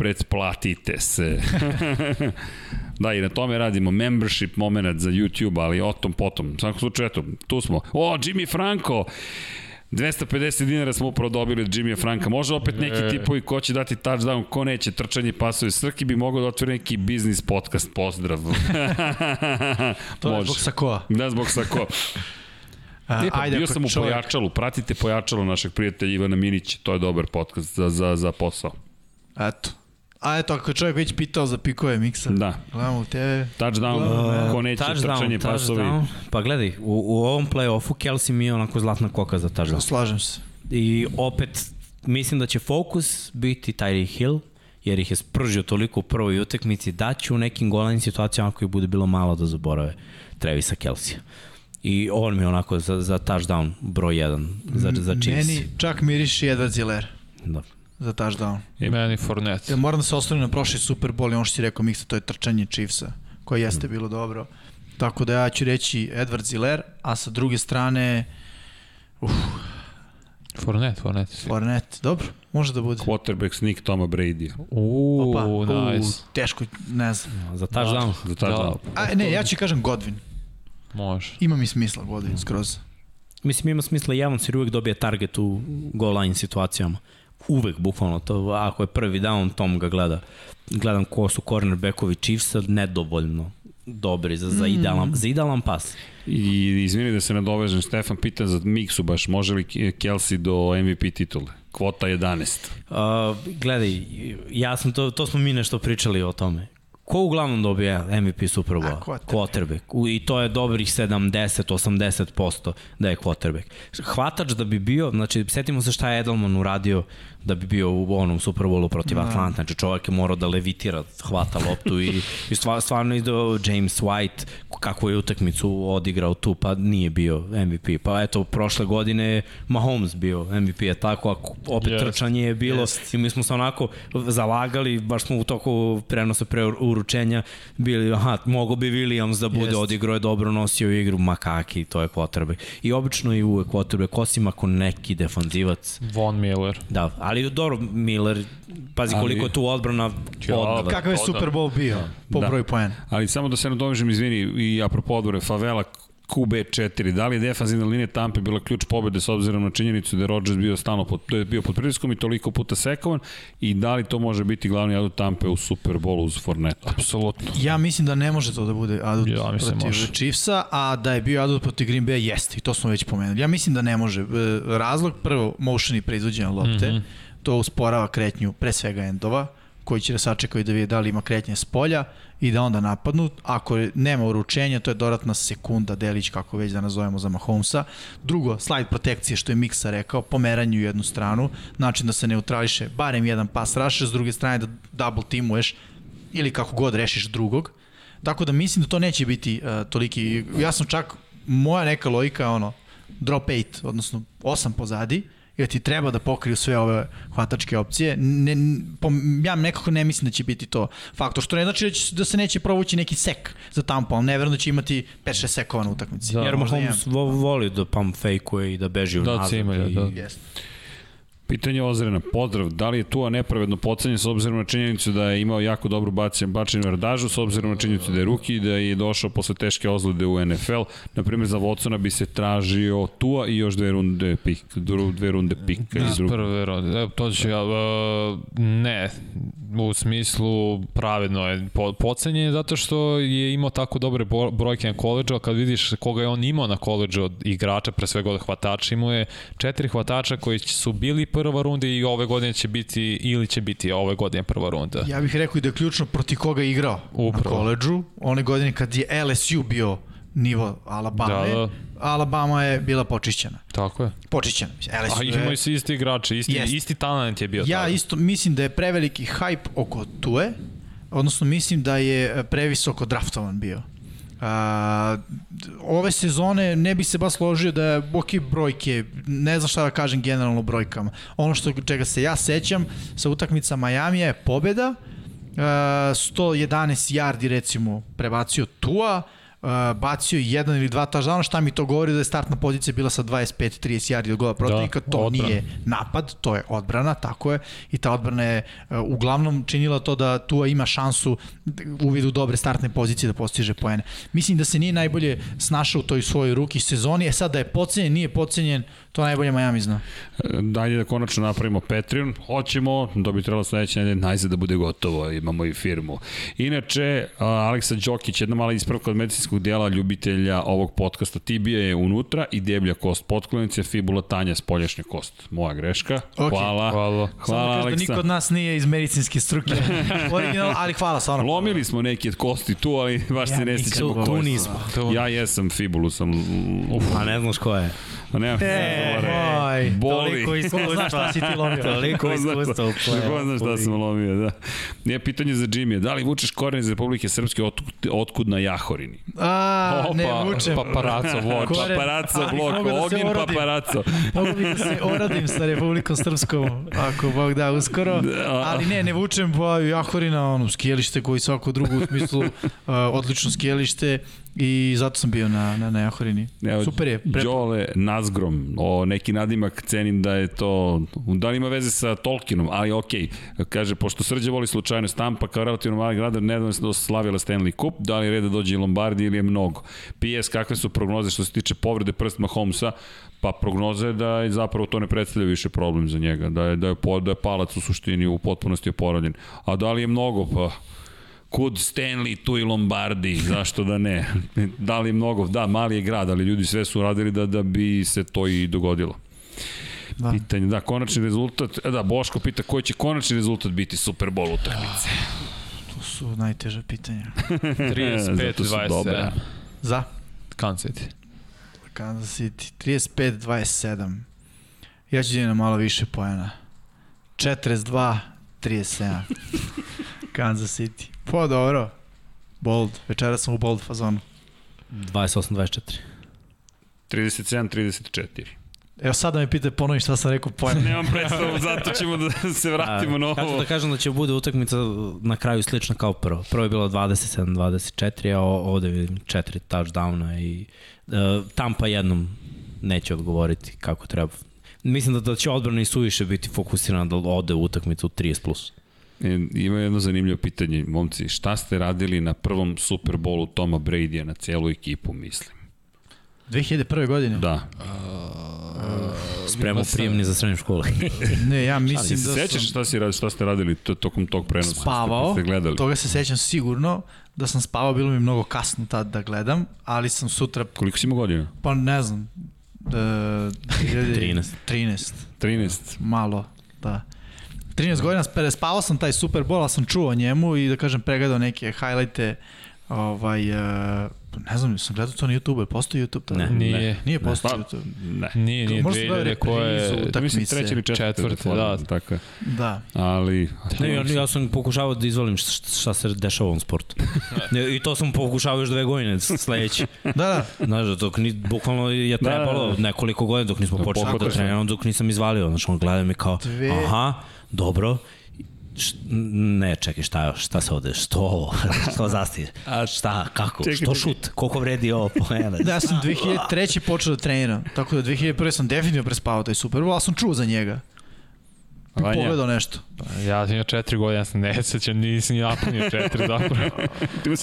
pretplatite se. da, i na tome radimo membership moment za YouTube, ali o tom potom. U svakom slučaju, eto, tu smo. O, Jimmy Franco! 250 dinara smo upravo dobili od Jimmya Franka. Može opet neki E. tipovi ko će dati touchdown, ko neće, trčanje pasove. Srki bi mogao da otvori neki biznis podcast. Pozdrav. To je zbog Sakoa. Da, zbog Sakoa. A, pa ajde, bio sam u čovjek- Pojačalu, pratite Pojačalo našeg prijatelja Ivana Minića, to je dobar podcast za, za, za posao. Eto. A eto, ako je čovjek već pitao za pikove miksa. Da. Gledamo u TV. Touchdown, ko neće, trčanje pasovi. Pa gledaj, u, u ovom play-offu Kelsey mi je onako zlatna koka za touchdown. Slažem se. I opet, mislim da će fokus biti Tyree Hill, jer ih je spržio toliko u prvoj utekmici, da će u nekim golanim situacijama ako ih bude bilo malo da zaborave Trevisa Kelsija. I on mi je onako za, za touchdown broj 1 za, za Chiefs. Meni čak miriši Edward Ziller Da. Za touchdown. I meni Fournette. Ja moram da se osvrnem na prošli Super Bowl i ono što si rekao Miksa, to je trčanje Chiefsa, koje jeste bilo dobro. Tako da ja ću reći Edward Ziller, a sa druge strane uf, Fournette, Fournette. Fournette. Dobro, može da bude. Quarterback sneak Toma Brady. Uuu, Opa, nice. teško, ne znam. Za touchdown. Za touchdown. A, ne, ja ću kažem Godwin. Može. Ima mi smisla Godwin skroz. Mislim, ima smisla i Evans jer uvek dobije target u goal line situacijama. Uvek, bukvalno. To, ako je prvi down, Tom ga gleda. Gledam ko su cornerbackovi Chiefsa, nedovoljno dobri za, za, idealan, za idealan pas. I izvini da se nadovežem, Stefan pita za Miksu baš, može li Kelsey do MVP titule? Kvota 11. Uh, gledaj, ja sam to, to smo mi nešto pričali o tome. Ko uglavnom dobija MVP Super Bowl? quarterback. I to je dobrih 70-80% da je quarterback. Hvatač da bi bio, znači, setimo se šta je Edelman uradio da bi bio u onom Super Bowlu protiv Da. Atlanta. Znači, čovjek je morao da levitira, hvata loptu i, i stva- stvarno izdao James White kako je utakmicu odigrao tu, pa nije bio MVP. Pa eto, prošle godine Mahomes bio MVP, je tako, ako opet Jest. trčanje je bilo i mi smo se onako zalagali, baš smo u toku prenosa pre uručenja bili, aha, mogo bi Williams da bude, Jest. odigrao je dobro, nosio igru, makaki, to je quarterback. I obično i uvek quarterback, osim ako neki defanzivac. Von Miller. Da, ali dobro, Miller, pazi Ali- koliko je tu odbrana odbrana. Kakav je Super Bowl bio po Da. broju poena? Ali samo da se nadovežem, izvini, i apropo odbore, Favela QB4, da li je defanzivna linija Tampe bila ključ pobede s obzirom na činjenicu da je Rodgers bio stalno pod, da je bio pod pritiskom i toliko puta sekovan i da li to može biti glavni adut Tampe u Super Bowlu uz Forneta? Apsolutno. Ja mislim da ne može to da bude adut Ja mislim protiv može. Chiefsa, a da je bio adut protiv Green Bay jeste i to smo već pomenuli. Ja mislim da ne može. E, Razlog prvo motion i preizvođenja lopte, Mhm. to usporava kretnju pre svega endova, koji će da sačekaju da vide da li ima kretnje s polja i da onda napadnu. Ako nema uručenja, to je dodatna sekunda, delić, kako već da nazovemo za Mahomesa. Drugo, slide protekcije, što je Miksa rekao, pomeranje u jednu stranu, način da se neutrališe barem jedan pas raše, s druge strane da double timuješ ili kako god rešiš drugog. Tako da mislim da to neće biti uh, toliki. Ja sam čak, moja neka logika je ono, drop 8, odnosno 8 pozadi, jer ti treba da pokriju sve ove hvatačke opcije. Ne, po, ja nekako ne mislim da će biti to faktor, što ne znači da, će, da se neće provući neki sek za tampo, ali ne verujem da će imati 5-6 sekova na utakmici. Da, Jer Možda vo, voli da pump fake-uje i da beži u Da, nazad. cimelja, i- da. Jeste. Pitanje Ozrena, pozdrav, da li je Tua nepravedno pocenjen s obzirom na činjenicu da je imao jako dobru bacanje, bačenu verdažu, s obzirom na činjenicu da je ruki i da je došao posle teške ozlede u NFL, na primjer za Watsona bi se tražio Tua i još dve runde pik, dve runde pika iz drugog. Prve runde, to ću ja, uh, ne, u smislu pravedno je po, pocenjen zato što je imao tako dobre brojke na koleđu, a kad vidiš koga je on imao na koleđu od igrača, pre svega od hvatača, imao je četiri hvatača koji su bili prva runda i ove godine će biti, ili će biti ove godine prva runda. Ja bih rekao i da je ključno proti koga je igrao Upravo. na koleđu. One godine kad je LSU bio nivo Alabama, Da, da. Alabama je bila počišćena. Tako je. Počišćena. LSU A imaju se isti igrači, isti, Jest. isti talent je bio Ja tada. isto mislim da je preveliki hype oko Tue, odnosno mislim da je previsoko draftovan bio. A, ove sezone ne bi se baš složio da je ok brojke, ne znam šta da kažem generalno brojkama. Ono što čega se ja sećam sa utakmica Miami je pobeda, a, 111 yardi recimo prebacio Tua, bacio je jedan ili dva touchdowna, šta mi to govori da je startna pozicija bila sa 25-30 yardi od gola protivnika, to odbrana. nije napad, to je odbrana, tako je, i ta odbrana je uh, uglavnom činila to da Tua ima šansu u vidu dobre startne pozicije da postiže poene. Mislim da se nije najbolje snašao u toj svojoj ruki sezoni, e sad da je pocenjen, nije pocenjen, to najbolje Miami zna. Dajde da konačno napravimo Patreon. Hoćemo, da bi trebalo sledeće nedelje najzad da bude gotovo, imamo i firmu. Inače, a, Aleksa Đokić, jedna mala ispravka od medicinskog dijela ljubitelja ovog podcasta. Tibija je unutra i deblja kost potklonice, fibula tanja spoljašnja kost. Moja greška. Ok. Hvala. Hvala. Samo Hvala, da kažem da Aleksa. niko od nas nije iz medicinske struke. Original, ali hvala stvarno. Lomili smo neke od kosti tu, ali baš Ja se ne sjećamo tu nismo. Ja jesam fibulu sam. Uf, A ne znaš ko je. a nema. E, moj. Boli. Toliko Ko iskustva. zna šta si ti lomio? Toliko Ko zna, iskustva u ko zna šta sam lomio, da. Nije pitanje za Jimmy. Da li vučeš koren iz Republike Srpske otkud, otkud na Jahorini? A, Opa, ne vučem. paparaco. Koren. Paparaco blok, da orodim. paparaco. Mogu bi da se oradim sa Republikom Srpskom, ako Bog da uskoro. Ali ne, ne vučem po Jahorina, ono, skijalište koji svako drugo u smislu uh, odlično skijalište i zato sam bio na, na, na Jahorini. Evo, Super je. Pre... Đole Nazgrom, o neki nadimak cenim da je to, da li ima veze sa Tolkienom, ali okej. Kaže, pošto Srđe voli slučajno Stampa kao relativno mali grad, nedavno se slavila Stanley Cup, da li je red da dođe i Lombardi ili je mnogo. PS, kakve su prognoze što se tiče povrede prst Mahomesa? Pa prognoza je da je zapravo to ne predstavlja više problem za njega, da je, da je, da je palac u suštini u potpunosti oporavljen. A da li je mnogo? Pa Kud Stanley, tu i Lombardi, zašto da ne? Da li mnogo? Da, mali je grad, ali ljudi sve su radili da, da bi se to i dogodilo. Da. Pitanje, da, konačni rezultat, e da, Boško pita koji će konačni rezultat biti Super Bowl utakmice. su najteže pitanja. 35-27. Za? Kansas City. Kansas City. 35-27. Ja ću na malo više pojena. 42-37. Kansas City. Po, dobro. Bold. Večera sam u bold fazonu. 28-24. 37-34. Evo sada me pite ponovi šta sam rekao pojena. Nemam predstavu, zato ćemo da se vratimo na ovo. Kako da kažem da će bude utakmica na kraju slična kao prvo. Prvo je bilo 27-24, a ovde vidim četiri touchdowna i uh, Tampa jednom neće odgovoriti kako treba. Mislim da, da će odbrana i suviše biti fokusirana da ode u utakmicu 30+. Plus. E, ima jedno zanimljivo pitanje, momci, šta ste radili na prvom Super Bowlu Toma Brady-a na celu ekipu, mislim? 2001. godine? Da. Spremao prijemni za srednje škole. ne, ja mislim da sam... Sećaš šta, si, šta ste radili tokom tog prenosa? Spavao, ste gledali? toga se sećam sigurno, da sam spavao, bilo mi mnogo kasno tad da gledam, ali sam sutra... Koliko si imao godina? Pa ne znam, uh, 13. 13. 13. Malo, da. 13 godina, spavao sam taj Super Bowl, ali sam čuo o njemu i da kažem pregledao neke highlighte ovaj, uh, ne znam, sam gledao to na YouTube, postoji YouTube tada? Ne, nije. Nije postoji ne. YouTube. Ne. Nije, nije, Možda 2000 koje... Da mislim treće ili četvrte. Četvrte, da. Tako. Da. Ali... Ne, ja, ja sam pokušavao da izvolim šta, šta se dešava u ovom sportu. ne, I to sam pokušavao još dve godine sledeći. da, da. Znaš, dok ni, bukvalno je trebalo da, da, da. nekoliko godina dok nismo da, počeli da treniramo, dok nisam izvalio. Znači, on gleda mi kao, dve... aha, dobro, ne, čekaj, šta, šta se ovde, što ovo, što a šta, kako, čekaj, što šut, koliko vredi ovo poena? Da, ja sam 2003. počeo da treniram, tako da 2001. sam definitivno prespavao taj Super Bowl, ali sam čuo za njega. Vanja. Pogledao nešto. Pa, ja sam imao četiri godine, ja sam ne sećam, nisam ni napunio četiri zapravo.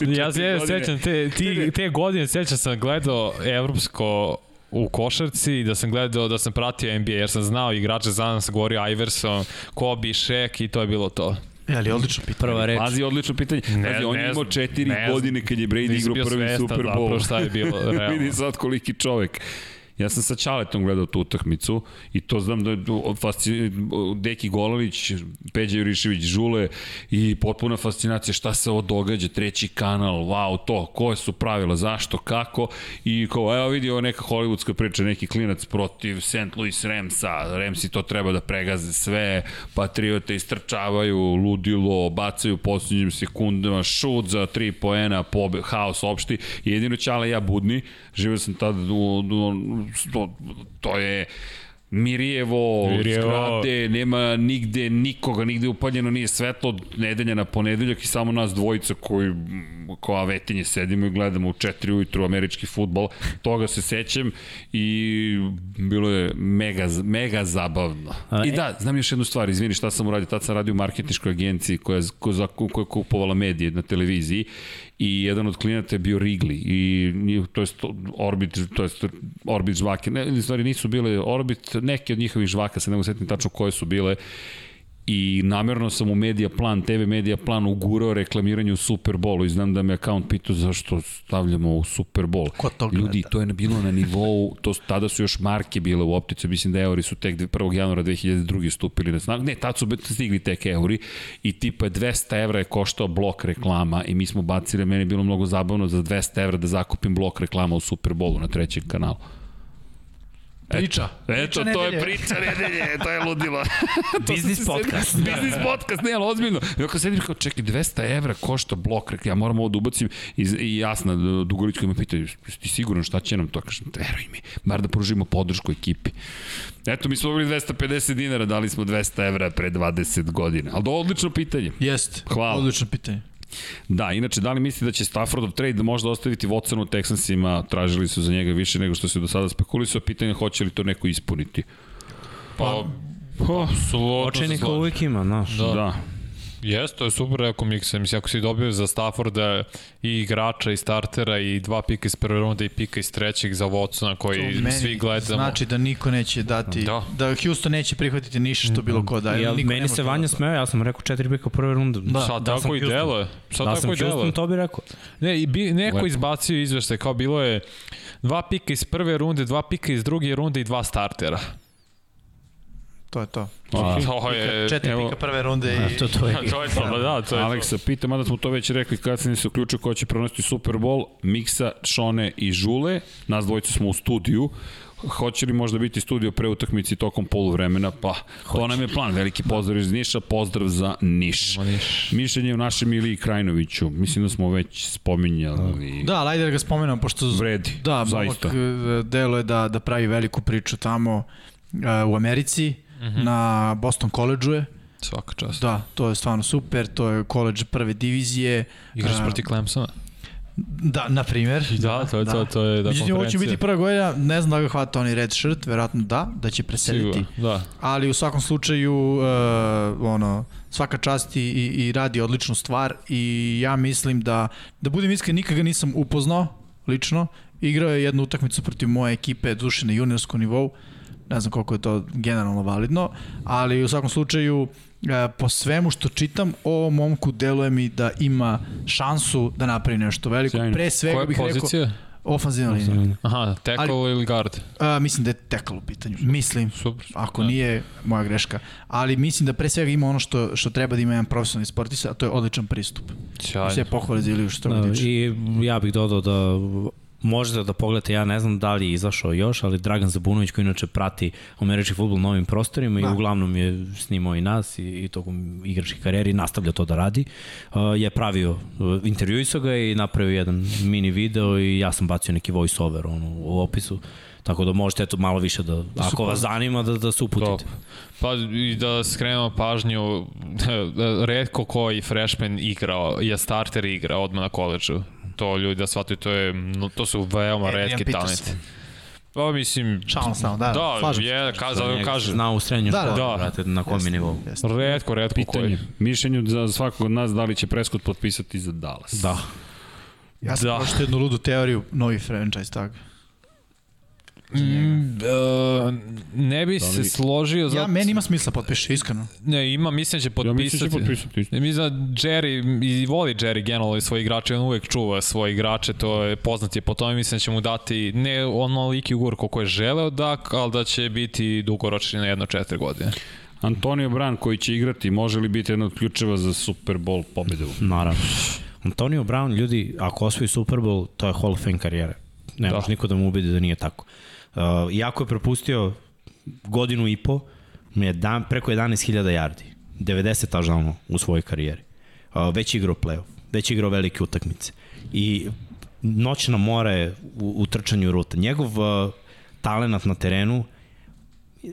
ja se sećam te, ti, te godine, sećam sam gledao evropsko u košarci i da sam gledao, da sam pratio NBA, jer sam znao igrače, znam sam govorio Iverson, Kobe, Shaq i to je bilo to. E, ali odlično pitanje. Prva reč. Pazi, odlično pitanje. Ne, Pazi, on je imao četiri godine kad je Brady igrao prvi Super Bowl. Zapravo šta je bilo, realno. Vidi sad koliki čovek. Ja sam sa Čaletom gledao tu utakmicu i to znam da je. Deki Golović, Peđa Jurišević, Žule i potpuna fascinacija šta se ovo događa, treći kanal, wow, to, koje su pravila, zašto, kako i kao, evo vidi ovo neka hollywoodska priča, neki klinac protiv St. Louis Ramsa, Ramsi to treba da pregaze sve, Patriote istrčavaju, ludilo, bacaju posljednjim sekundama, šut za tri poena, pobe, haos opšti, jedino Čale ja budni, živio sam tada u, u, to, to je Mirijevo, Mirijevo, zgrade, nema nigde nikoga, nigde upaljeno nije svetlo od nedelja na ponedeljak i samo nas dvojica koji kao avetinje sedimo i gledamo u četiri ujutru američki futbol. Toga se sećam i bilo je mega, mega zabavno. A, I da, znam još jednu stvar, izvini šta sam uradio, tad sam radio u marketičkoj agenciji koja, koja, koja je kupovala medije na televiziji i jedan od klijenata je bio Wrigley i to jest Orbit, to jest Orbit žvake, ne, stvari nisu bile Orbit, neke od njihovih žvaka, se ne mogu setiti tačno koje su bile i namerno sam u Media Plan, TV Media Plan ugurao reklamiranje u Super Bowlu i znam da me account pitao zašto stavljamo u Super Bowl. Ko to gleda? Ljudi, to je bilo na nivou, to, tada su još marke bile u optici, mislim da euri su tek 1. januara 2002. stupili na snagu. Ne, tad su stigli tek euri i tipa 200 evra je koštao blok reklama i mi smo bacili, meni je bilo mnogo zabavno za 200 evra da zakupim blok reklama u Super Bowlu na trećem kanalu. Priča. Eto, priča to je priča nedelje, to je ludilo. Biznis podcast. Biznis podcast, ne, ali ozbiljno. I ako sedim kao, čekaj, 200 evra košta blok, ja moram ovo da ubacim i, i jasna, Dugolić koji me pita, ti sigurno šta će nam to? Kažem, veruj mi, bar da pružimo podršku ekipi. Eto, mi smo dobili 250 dinara, dali smo 200 evra pre 20 godina. Ali to je odlično pitanje. Jeste, Hvala. odlično pitanje. Da, inače, da li mislite da će Staffordov trade možda ostaviti Watsonu u Texansima, tražili su za njega više nego što se do sada spekulisao, pitanje hoće li to neko ispuniti? Pa, apsolutno. Očenika uvijek ima, znaš. Da. da. Jes, to je super rekao Miksa. Mislim, ako si dobio za Stafforda i igrača i startera i dva pika iz prve runde i pika iz trećeg za Watsona koji to svi gledamo. Znači da niko neće dati, da, da Houston neće prihvatiti ništa što bilo ko daje. Ja, niko meni se Vanja smeo, ja sam rekao četiri pika prve runde. Da, Sad da tako i delo je. Sad da tako sam i Houston, to bi rekao. Ne, i bi, neko Lepo. izbacio izvešte, kao bilo je dva pika iz prve runde, dva pika iz druge runde i dva startera. To je to. Ok. To je... Četiri evo- pika prve runde i... A, to, to je. To je to, pa da, to je to. Aleksa pita, mada smo to već rekli kad se se uključio ko će prenositi Super Bowl, Miksa, Šone i Žule, nas dvojica smo u studiju, Hoće li možda biti studio pre utakmici tokom poluvremena? Pa, to nam je plan. Veliki pozdrav iz Niša, pozdrav za Niš. Mišljenje u našem Iliji Krajnoviću. Mislim da smo već spominjali. Da, ali ajde da ga spomenem, pošto... Vredi, Da, zaista. momak e, delo je da, da pravi veliku priču tamo e, u Americi, na Boston College-u je. Svaka čast. Da, to je stvarno super, to je koleđ prve divizije. Igraš E, protiv Clemsona. Da, na primjer. Da, to je to, to je da Međutim, ovo će biti prva godina, ne znam da ga hvata oni red shirt, verovatno da, da će preseliti. Sigurno, da. Ali u svakom slučaju, uh, ono, svaka čast i, i, radi odličnu stvar i ja mislim da, da budem iskren, nikad ga nisam upoznao lično. Igrao je jednu utakmicu protiv moje ekipe, duše na juniorskom nivou, ne znam koliko je to generalno validno, ali u svakom slučaju e, po svemu što čitam o momku deluje mi da ima šansu da napravi nešto veliko. Sjajno. Pre svega Koja bih pozicija? rekao ofanzivna linija. Aha, tackle ili guard? A, mislim da je tackle u pitanju. Mislim. Super. Ako Da. nije, moja greška. Ali mislim da pre svega ima ono što, što treba da ima jedan profesionalni sportista, a to je odličan pristup. Sjajno. Sve pohvale za Iliju što Da, da, tiče. I ja bih dodao da možete da pogledate, ja ne znam da li je izašao još, ali Dragan Zabunović koji inače prati američki futbol na ovim prostorima Da. i uglavnom je snimao i nas i, i tokom igračke karijere i nastavlja to da radi, uh, je pravio, uh, intervjuisao ga i napravio jedan mini video i ja sam bacio neki voice over ono, u opisu, tako da možete eto malo više da, ako vas zanima da, da se uputite. Top. Pa i da skrenemo pažnju, redko koji freshman igrao, je starter igra odmah na koleđu. To ljudi da shvataju, to, je, no, to su veoma Adrian redki talenti. Pa mislim... Samo, da, da, slažem se. je, ka, zato se kažem. Zna u srednjoj Da, da. školi, Da. brate, na kom je nivou. Redko, redko Pitanje. koji. Mišljenju za svakog od nas da li će Prescott potpisati za Dallas. Da. Ja sam Da. pročito jednu ludu teoriju, novi franchise tag. Mm, uh, ne bi Da li- se složio zato... Ja, meni ima smisla potpiše, iskreno. Ne, ima, mislim da će Ja mislim da potpisati. će potpisati. Ne, mislim da Jerry, i voli Jerry generalno i svoje igrače, on uvek čuva svoje igrače, to je poznat je po tome, mislim da će mu dati ne onoliki ugovor koliko je želeo da, ali da će biti dugoročni na jedno četiri godine. Antonio Bran koji će igrati, može li biti jedna od ključeva za Super Bowl pobedu? Naravno. Antonio Brown, ljudi, ako osvoji Super Bowl, to je Hall of Fame karijere. Ne Da. može niko da mu ubedi da nije tako. Uh, iako je propustio godinu i po, je dan, preko 11.000 yardi, 90 touchdownova u svojoj karijeri. Uh, već igrao playoff, već igrao velike utakmice. I noćna mora je u, u trčanju ruta. Njegov uh, talenat na terenu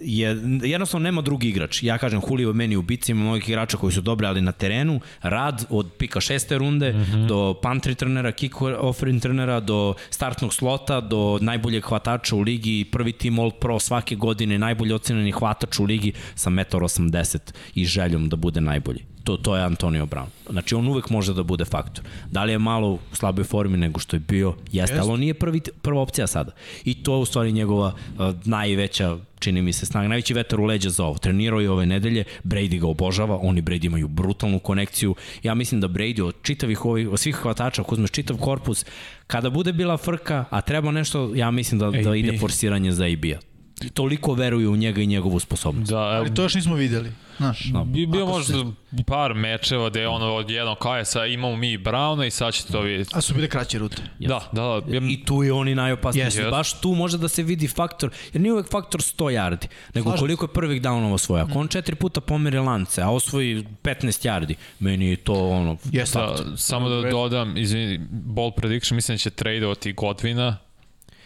je, jednostavno nema drugi igrač. Ja kažem, Julio je meni ubica, ima mnogih igrača koji su dobri, ali na terenu, rad od pika šeste runde mm -hmm. do punt returnera, kick off returnera, do startnog slota, do najboljeg hvatača u ligi, prvi tim All Pro svake godine, najbolji ocenjeni hvatač u ligi sa 1,80 m i željom da bude najbolji. To, to je Antonio Brown. Znači, on uvek može da bude faktor. Da li je malo u slaboj formi nego što je bio? Jeste, ali on nije prvi, prva opcija sada. I to je u stvari njegova uh, najveća čini mi se snaga, najveći vetar u leđa za ovo. Trenirao je ove nedelje, Brady ga obožava, oni Brady imaju brutalnu konekciju. Ja mislim da Brady od čitavih ovih, od svih hvatača, ako uzmeš čitav korpus, kada bude bila frka, a treba nešto, ja mislim da, da ide forsiranje za AB-a. Toliko veruju u njega i njegovu sposobnost. Da, evo, Ali to još nismo videli. Znaš, bi bio možda par mečeva gde je ono od jednog KS-a imamo mi Brauna i sad ćete to vidjeti. a su bile kraće rute. Da, da, da. Ja, I tu je oni najopasniji. Yes. Baš tu može da se vidi faktor, jer nije uvek faktor 100 yardi, nego Slažem koliko je prvih downova svoja. Ako on četiri puta pomeri lance, a osvoji 15 yardi, meni je to ono... Jeste. da, samo da dodam, izvini, bold prediction, mislim da će tradeovati Godvina,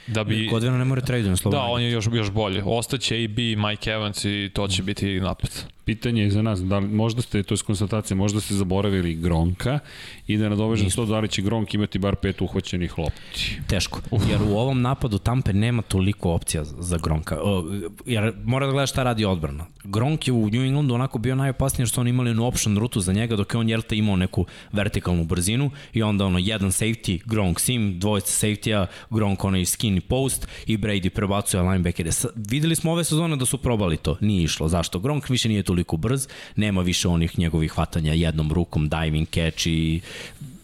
da bi... Godvina ne more trade na Da, slobodno. on je još, još bolje. Ostaće AB, Mike Evans i to će biti napad. Pitanje je za nas, da li, možda ste, to je konstatacija, možda ste zaboravili Gronka i da nadovežem to da li će Gronk imati bar pet uhvaćenih lopti. Teško, jer u ovom napadu Tampe nema toliko opcija za Gronka. Jer mora da gledaš šta radi odbrana. Gronk je u New Englandu onako bio najopasniji su oni imali jednu option rutu za njega dok je on Jelta imao neku vertikalnu brzinu i onda ono jedan safety, Gronk sim, dvojica safety-a, Gronk onaj skinny post i Brady prebacuje linebackere. Videli smo ove sezone da su probali to, nije išlo. Zašto? Gronk više nije toliko brz, nema više onih njegovih hvatanja jednom rukom, diving catch i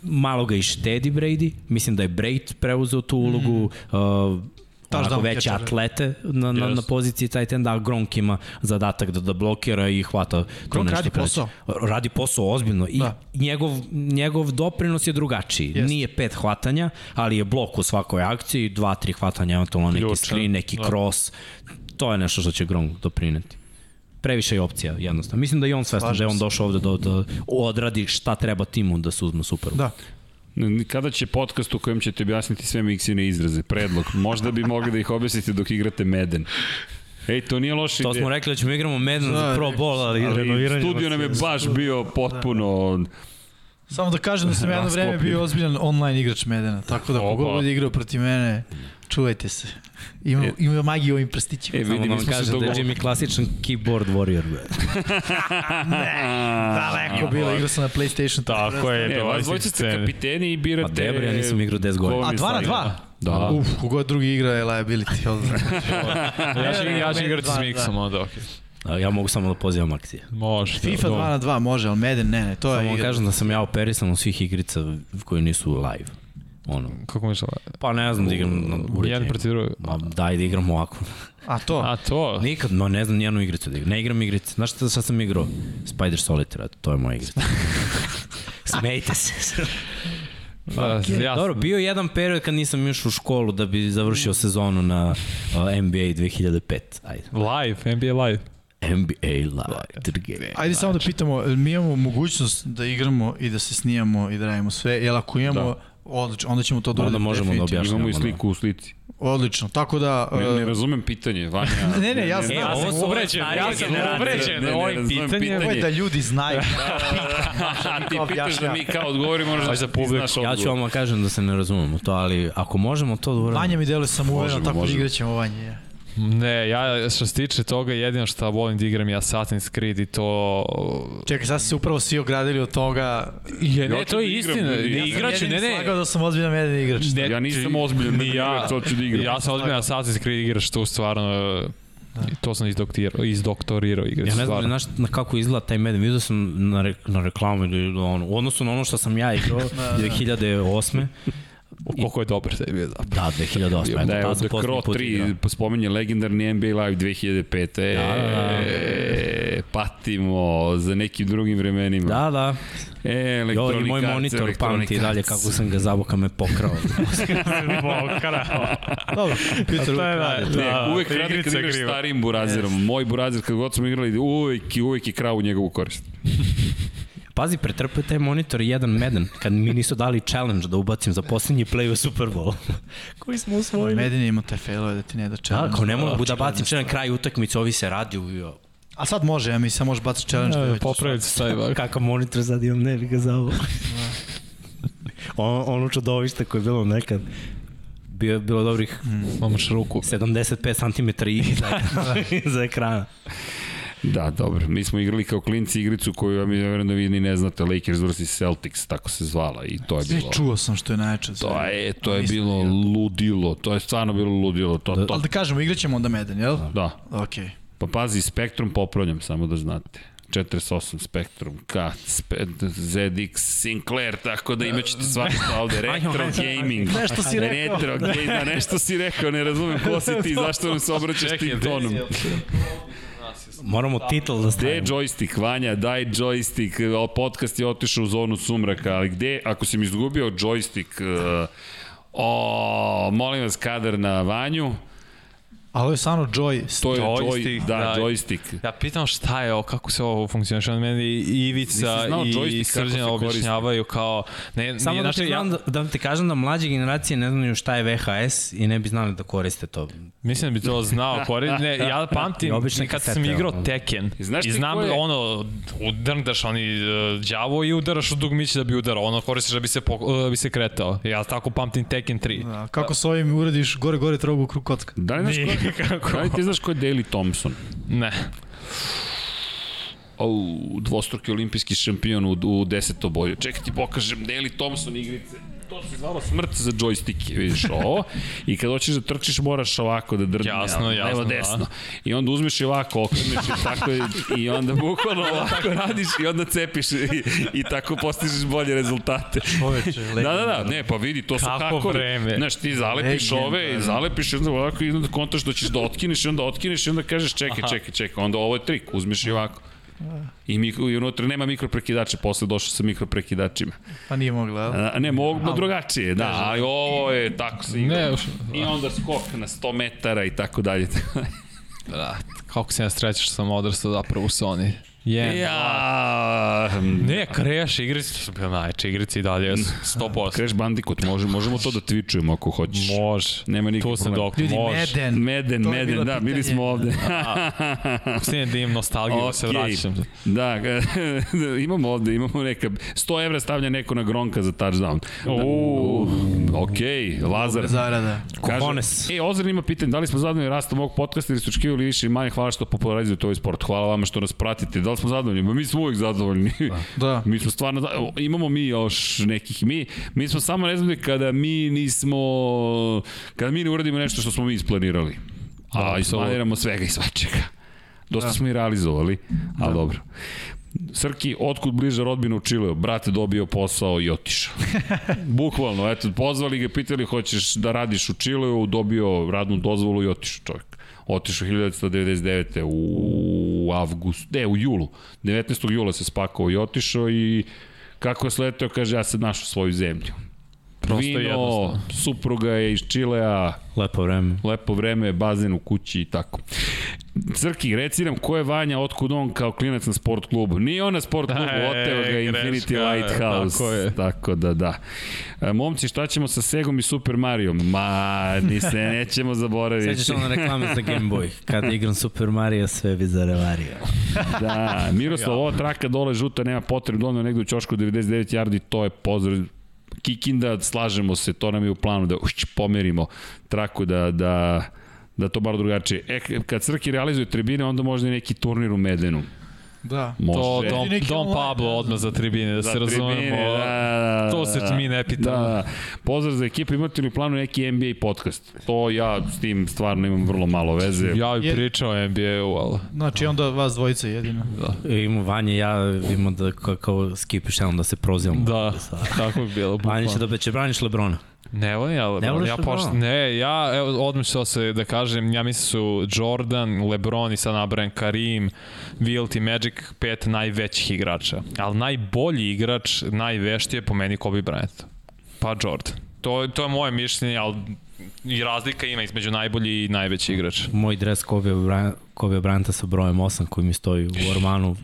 malo ga i štedi Brady. Mislim da je Braid preuzeo tu ulogu. Mm. Uh, onako veće catcher. atlete na, na, na poziciji taj ten da Gronk ima zadatak da, da blokira i hvata Gronk radi pređe. posao. Radi posao ozbiljno i Da. njegov, njegov doprinos je drugačiji. Jest. Nije pet hvatanja, ali je blok u svakoj akciji, dva, tri hvatanja, eventualno neki Ključ, screen, neki da. cross. To je nešto što će Gronk doprineti previše je opcija jednostavno. Mislim da je on svestan da je on došao ovde da, da odradi šta treba timu da se uzme Super. Da. Kada će podcast u kojem ćete objasniti sve miksine izraze? Predlog. Možda bi mogli da ih objasnite dok igrate Meden. Ej, to nije loša To ideja. smo rekli da ćemo igramo Madden za Pro Bowl, ali, Ali renoviranje... studio nam je baš bio potpuno... Samo da kažem da sam jedno vreme bio ozbiljan online igrač Medena, tako da Opa. kogo bude igrao protiv mene, čuvajte se. Ima, ima magiju ovim prstićima. E, Samo da mi vam smo se kažem da je. Jimmy klasičan keyboard warrior. Bre. Daleko bilo, igrao sam na PlayStation. Tako je, E, to je dvojica ste kapiteni i birate... Pa debri, ja nisam igrao 10 godina. A je dva na slagao. dva? Da. Uf, kogod drugi igra je liability. Ja ću, ja ću igrati s na Miksom, onda okej. A Ja mogu samo da pozivam akcije. Može. FIFA 2 na 2 može, ali Madden ne, ne, to je Samo vam igra. kažem da sam ja operisan u svih igrica koji nisu live. Ono, Kako mi žele? pa ne znam da igram na uređaju. Jedan protiv drugog. Ma daj da igram ovako. A to? A to? Nikad, no ne znam nijednu igricu da igram. Ne igram igrice. Znaš šta, šta sam igrao? Spider Solitaire, to je moja igrica. Smejte se. Da, ja, Dobro, bio je jedan period kad nisam išao u školu da bi završio sezonu na uh, NBA 2005. Ajde. live, NBA live. NBA live. Ajde samo da pitamo, jel mi imamo mogućnost da igramo i da se snijamo i da radimo sve, jel ako imamo, Da. Odlično, onda ćemo to da Onda možemo da objašnjamo. Imamo i sliku u slici. Odlično, tako da... Ne, ne e, razumem pitanje, Vanja. Ne, ne, ja znam. E, Ja sam uvređen, starije ja sam uvređen, Ne, ne, ovo je razumem pitanje. Ovo je da ljudi znaju. A ti pitaš da mi kao odgovorimo, možda Aj za ti znaš Ja ću odgovor. vam kažem da se ne razumemo to, ali ako možemo to da uradimo. Vanja mi deluje sam Možemo, tako da igraćemo Vanje. Ja. Ne, ja što se tiče toga, jedino što volim da igram je Assassin's Creed i to... Čekaj, sad se upravo svi ogradili od toga. Je, Ja ne, ću to da je igram, istina. ja Ne sam igraću, ne, ne. Slagao da sam ozbiljan jedan igrač. Ne, Ja nisam ozbiljan ni ja. igrač, hoću da igram. Ja sam ozbiljan Assassin's Creed igrač, to stvarno... To sam izdoktorirao, izdoktorirao igrač. Ja ne znam, znaš na kako izgleda taj Madden, vidio sam na, re, na reklamu ili ono, u odnosu na ono što sam ja igrao 2008. Koliko je dobar taj bio zapravo. Da, 2008. Eto, Da, evo, tad sam The Crow put igrao. 3 spominje legendarni NBA Live 2005. E, Da, da, da. e, patimo za nekim drugim vremenima. Da, da. E, Jo, elektronik i moj monitor pamti dalje kako sam ga zaboka me pokrao. Dobro, Peter, to je da, da, uvek da, radi kad igraš starijim burazerom. Moj burazer, kad god smo igrali, uvek, i uvek je krao u njegovu korist. Pazi, pretrpio taj monitor i jedan Madden, kad mi nisu dali challenge da ubacim za poslednji play u Super Bowl. Koji smo usvojili. Medin ima te failove da ti ne da Da, challenge. ako ne mogu da Očigledno bacim stvar. čelan kraj utakmice, ovi se radi u... A sad može, ja mi samo možeš baciti challenge. Da, pa već- Popraviti se taj bug. Kakav monitor sad imam, ne bi ga zavao. ono, ono čudovište koje je bilo nekad bio, bilo dobrih Mamaš ruku. 75 cm iza, iza ekrana. Da, dobro. Mi smo igrali kao klinci igricu koju ja mi verujem da vi ni ne znate, Lakers vs Celtics, tako se zvala i to je Sve bilo... čuo sam što je najjače. od To je, to je bilo ludilo, to je stvarno bilo ludilo, to, to, Ali da kažemo, igraćemo onda Medin, jel? da. Okej. Pa pazi, Spektrum popravljam, samo da znate. 48 Spektrum, Kat, Spe, ZX, Sinclair, tako da imat ćete svašta ovde. Retro gaming. Nešto si rekao. Retro gaming, da, nešto si rekao, ne razumem ko si ti, zašto nam se obraćaš tim tonom. Moramo titl da Gde je stavimo. joystick, Vanja, daj joystick, podcast je otišao u zonu sumraka, ali gde, ako si mi izgubio joystick, uh, o, molim vas, kadar na Vanju, Ali ovo je stvarno Joy. to je joy, Joystick, da, da. joystick. Ja pitam šta je ovo, kako se ovo funkcioniše, on meni i Ivica i Srđan objašnjavaju kao... Ne, Samo nije, da ti, znači, znam, da, da ti kažem da mlađe generacije ne znaju šta je VHS i ne bi znali da koriste to. Mislim da bi to znao koristi. Ne, ja pamtim kad sam kasete, igrao ono. Tekken I znaš i znam je- da ono, udrndaš oni uh, đavo i udaraš u dugmić da bi udarao, ono koristiš da bi se, po, uh, da bi se kretao. Ja tako pamtim Tekken 3. Da, kako s ovim uradiš gore, gore, trogu, krug kocka. Da li, znaš kako. li ti znaš ko je Daley Thompson? Ne. O, dvostruki olimpijski šampion u, u desetoboju. Čekaj ti pokažem Daley Thompson igrice. To se zvalo smrt za džojstike, vidiš ovo. I kad hoćeš da trčiš, moraš ovako da drgneš. Jasno, jasno, Levo, da. desno. I onda uzmeš i ovako, okreneš i tako, i onda bukvalno ovako radiš i onda cepiš i, i tako postižeš bolje rezultate. Čoveče, Da, da, da, ne, pa vidi, to su Kako hakovi. vreme. Znaš, ti zalepiš Legenda, ove, da. zalepiš i onda ovako i onda kontaš da ćeš da otkineš i onda otkineš i onda kažeš čekaj, čekaj, čekaj, onda ovo je trik, uzmeš i ovako. I, mikro, I unutra nema mikroprekidača, posle došao sa mikroprekidačima. Pa nije mogla, jel? A, ne, mogu drugačije, da, ali ovo je tako se igra. Ne, još- I onda skok na 100 metara i tako dalje. Da, kako se ja srećan što sam odrastao zapravo u Sony. Je, ja... Ne, Crash igrice su bile najče igrice i dalje, jesu, 100%. Crash Bandicoot, može, možemo to da twitchujemo ako hoćeš. Može. Nema nikakvog Tu sam problema. doktor, Ljudi, može. Meden. Meden, To Meden, da, bili smo ovde. Snijem da imam nostalgiju, da se Okej. vraćam. Da, imamo ovde, imamo neka, 100 evra stavlja neko na Gronka za touchdown. Da, Uuu. ok, Lazar. Zarada. Cojones. e, Ozar ima pitanje, da li smo zadovoljni rastom ovog podcasta ili ste očekivali više i manje, hvala što popularizujete ovaj sport. Hvala vama što nas pratite. Da li smo zadovoljni? Ma mi smo uvijek zadovoljni. Da. mi smo stvarno, imamo mi još nekih, mi, mi smo samo ne znam kada mi nismo, kada mi ne uradimo nešto što smo mi isplanirali. A apsolutno. isplaniramo svega i svačega. Dosta Da. smo i realizovali, ali dobro. Srki, otkud bliže rodbina u Čileu? Brate dobio posao i otišao. Bukvalno, eto, pozvali ga, pitali hoćeš da radiš u Čileu, dobio radnu dozvolu i otišao čovjek. Otišao 1999. u avgust, ne, u julu. 19. jula se spakao i otišao i kako je sleteo, kaže, ja sam našao svoju zemlju. Prosto Vino, jednostavno. supruga je iz Čilea, Lepo vreme. lepo vreme, bazen u kući i tako. Crki, reci nam ko je Vanja, otkud on kao klinac na sport klubu? Nije on na sport klubu, E, oteo ga Infinity greška, Lighthouse. tako je. Tako da, da. E, momci, šta ćemo sa Segom i Super Mario? Ma, ni se nećemo zaboraviti. Sećaš ono reklame za Game Boy. Kada igram Super Mario, sve bi zarevario. Da, Miroslav, ova traka dole žuta, nema potrebe, donio negde u čošku 99 yardi, to je pozdrav Kikinda, slažemo se, to nam je u planu da ušć, pomerimo traku da, da, da to bar drugačije. E, kad Crki realizuje tribine, onda možda i neki turnir u Medenu. Da. Može. To Dom, Dom Pablo odmah za tribine, da Za se razumemo. tribine, da, da, to se da, mi ne pitamo. Da, da. Pozdrav za ekipu, imate li u planu neki NBA podcast? To ja s tim stvarno imam vrlo malo veze. Ja bi Jer- pričao o NBA-u, ali... Znači onda vas dvojica jedino. Da, Ima Vanje, ja imamo da kao, skipiš jednom da se prozivamo. da tako bi bilo. Vanje će da će braniš Lebrona. Ne volim ja Ne Lebron. voliš ja pošto, ne, ja evo, odmah ću se da kažem, ja mislim su Jordan, Lebron i sad nabrajem Karim, Wilt i Magic pet najvećih igrača. Ali najbolji igrač, najveštiji je po meni Kobe Bryant. Pa Jordan. To, to je moje mišljenje, ali i razlika ima između najbolji i najveći igrač. Moj dres Kobe, Bryant, Kobe Bryanta sa brojem 8 koji mi stoji u ormanu,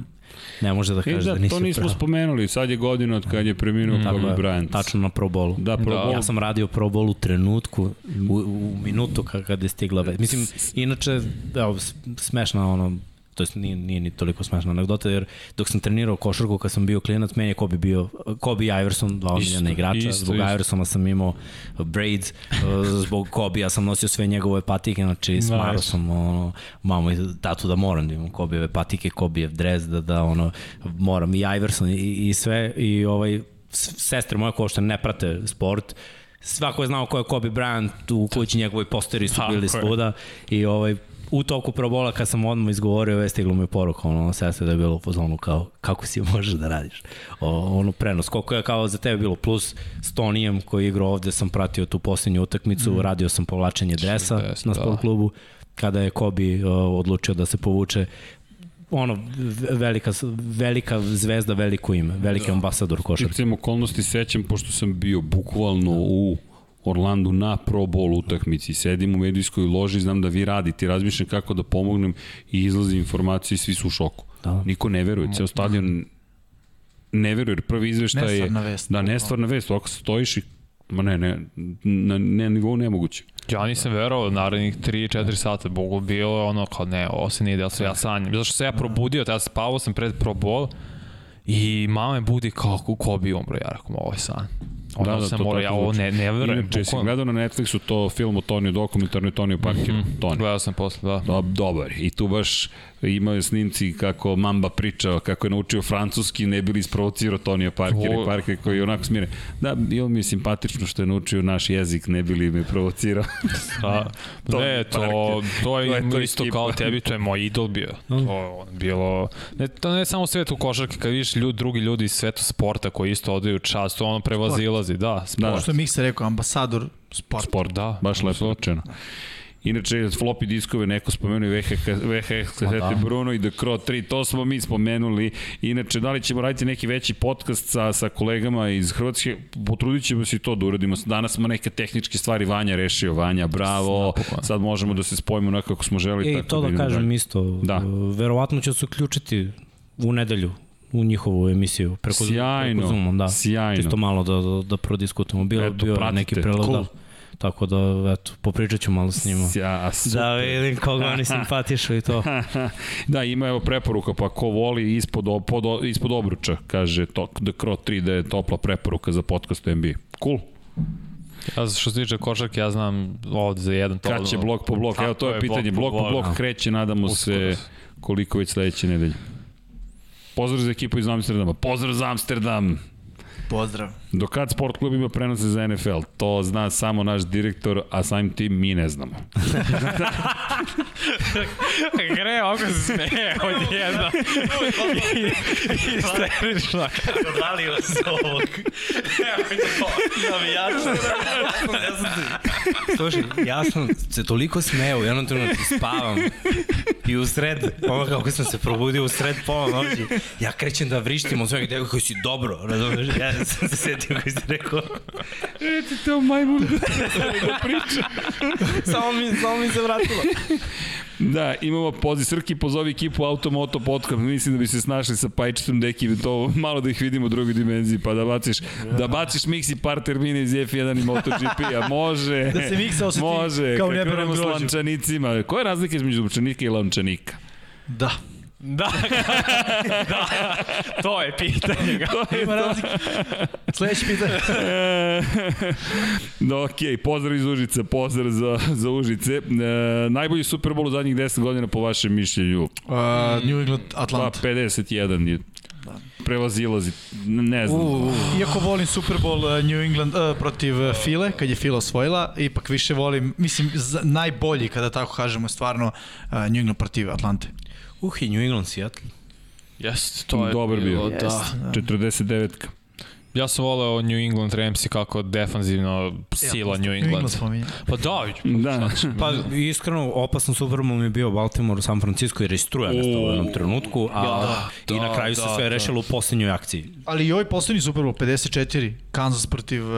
ne može da I kaže da, da, nisu to nismo pravo. spomenuli, sad je godina od kad je preminuo mm, Kobe Bryant. Tačno na Pro Bowlu. Da, Pro Da. Bowl. Ja sam radio Pro Bowl u trenutku, u, u minutu ka- kada je stigla već. Mislim, inače, evo, s- smešna ono, to jest nije, nije ni toliko smešna anegdota, jer dok sam trenirao košarku kad sam bio klinac, meni je Kobe bio, Kobe Iverson, dva omiljena igrača, isto, zbog isto. Iversona sam imao braids, zbog Kobe ja sam nosio sve njegove patike, znači smarao Nice. sam ono, mamu i tatu da moram da imam Kobeove patike, Kobejev dres, da, da ono, moram i Iverson i, i sve, i ovaj, sestre moje ko što ne prate sport, svako je znao ko je Kobe Bryant, u kući njegovi posteri su bili svuda i ovaj, u toku probola kad sam odmah izgovorio, već stiglo mi je poruka, ono, sestre da je bilo u fazonu kao, kako si možeš da radiš? O, ono, prenos, koliko je kao za tebe bilo, plus s Tonijem koji je igrao ovde, sam pratio tu posljednju utakmicu, Mhm. radio sam povlačenje dresa 40, na da. sport klubu, kada je Kobe uh, odlučio da se povuče ono, velika, velika zvezda, veliko ime, veliki da. ambasador košarke. Sticajem okolnosti sećam, pošto sam bio bukvalno u Orlandu na Pro Bowl utakmici, sedim u medijskoj loži, znam da vi radite, razmišljam kako da pomognem i izlazi informacije i svi su u šoku. Da. Niko ne veruje, ceo stadion ne veruje, jer prvi izveštaj je... Nestvarna vest. Da, nestvarna vest, ako stojiš i Ma ne, ne, na, ne nivou nemoguće. Ja nisam verovao narednih 3-4 sata, Bogu bilo je ono kao ne, ovo se nije desilo, ja sanjam. Zato što se ja probudio, tada spavao sam pred Pro Bowl i mama me budi kao ko Kobe umro, ja rekao, ovo je san. Ono da, da, sam to morao, ja ovo ne, ne verujem. Inače, si gledao na Netflixu to film o Toniju, dokumentarni Toniju Parkeru, mm -hmm. Toni. Gledao sam posle, da. Do, dobar. I tu baš Imao je snimci kako Mamba pričao, kako je naučio francuski, ne bili isprovocirao Tonija Parker i Parker koji je onako smire. Da, bilo mi je simpatično što je naučio naš jezik, ne bili me provocirao. A, ne, to, to je, To je to isto ekipa. kao tebi, to je moj idol bio. To je bilo, ne, to ne samo u svetu košarke, kad vidiš ljudi, drugi ljudi iz sveta sporta koji isto odaju čast, to ono prevazilazi, da, sport. Da. Što je Miksa rekao, ambasador sport. Sport, da. Baš lepo rečeno. Inače, floppy diskove neko spomenuo i VHS, VHS kasete da. Bruno i The Crow 3, to smo mi spomenuli. Inače, da li ćemo raditi neki veći podcast sa, sa kolegama iz Hrvatske, potrudit ćemo se i to da uradimo. Danas smo neke tehničke stvari Vanja rešio, Vanja, bravo, sad možemo da se spojimo onako kako smo želi. E, i tako to da idemo kažem dalje. isto, Da. verovatno će se uključiti u nedelju u njihovu emisiju preko, Sjajno, preko Zoomom, da. sjajno. Čisto malo da, da, da prodiskutujemo. Bio, Eto, bio pratite. neki prelog, Cool. da. Tako da, eto, popričat ću malo s njima. Ja, super. Da vidim koga oni simpatišu i to. da, ima evo preporuka, pa ko voli ispod, pod, ispod obruča, kaže to, The Crow 3 da je topla preporuka za podcast NBA. Cool. Ja, što se tiče košarke, ja znam ovde za jedan to. Kad će blok po blok? Evo to je pitanje. Blok po blok kreće, nadamo se koliko već sledeće nedelje. Pozdrav za ekipu iz Amsterdama. Pozdrav za Amsterdam! Pozdrav. Do kad sport klub ima prenose za NFL? To zna samo naš direktor, a samim tim mi ne znamo. Gre, ovako se smeje od jedna. Isterično. Dodalio se ovog. Navijača. ja sam se, slušaj, ja sam se toliko smeo jednom trenutku spavam i u sred, ono kako sam se probudio u sred pola noći, ja krećem da vrištim od svega gde koji si dobro, razumeš? Ja sam se setio koji si rekao. Recite o majmun da priča. samo, mi, samo mi se vratilo. Da, imamo poziv. Srki, pozovi ekipu Automoto Podcast. Mislim da bi se snašli sa Pajčitom Deki, to malo da ih vidimo u drugoj dimenziji, pa da baciš, da baciš miksi par termina iz F1 i MotoGP-a. Može. Da se miksa osjeti Može. kao u Kako nebranom imamo s lančanicima. Koja je razlika između lančanika i lančanika? Da. Da, da, to je pitanje. To je Ima razlike. Sledeće pitanje. da, okej, pozdrav iz Užica, pozdrav za, za Užice. E, najbolji Super Bowl u zadnjih 10 godina po vašem mišljenju? Uh, New England Atlanta. Pa 51 je prevazilazi, ne znam. Uh, iako volim Super Bowl uh, New England uh, protiv uh, File, kad je Fila osvojila, ipak više volim, mislim, najbolji, kada tako kažemo, stvarno uh, New England protiv Atlante. Uh, i New England Seattle. Jeste, to je Dobar bio. bilo, da. Jeste, 49-ka. Ja sam voleo New England Ramsey kako defanzivno sila New New England England. Pa da, Da. Pa iskreno, opasan Super Bowl mi je bio Baltimore u San Francisco jer je struja nestala u jednom trenutku, a da, i na kraju se da, sve da. rešilo u posljednjoj akciji. Ali i ovaj poslednji Super Bowl, 54, Kansas protiv uh,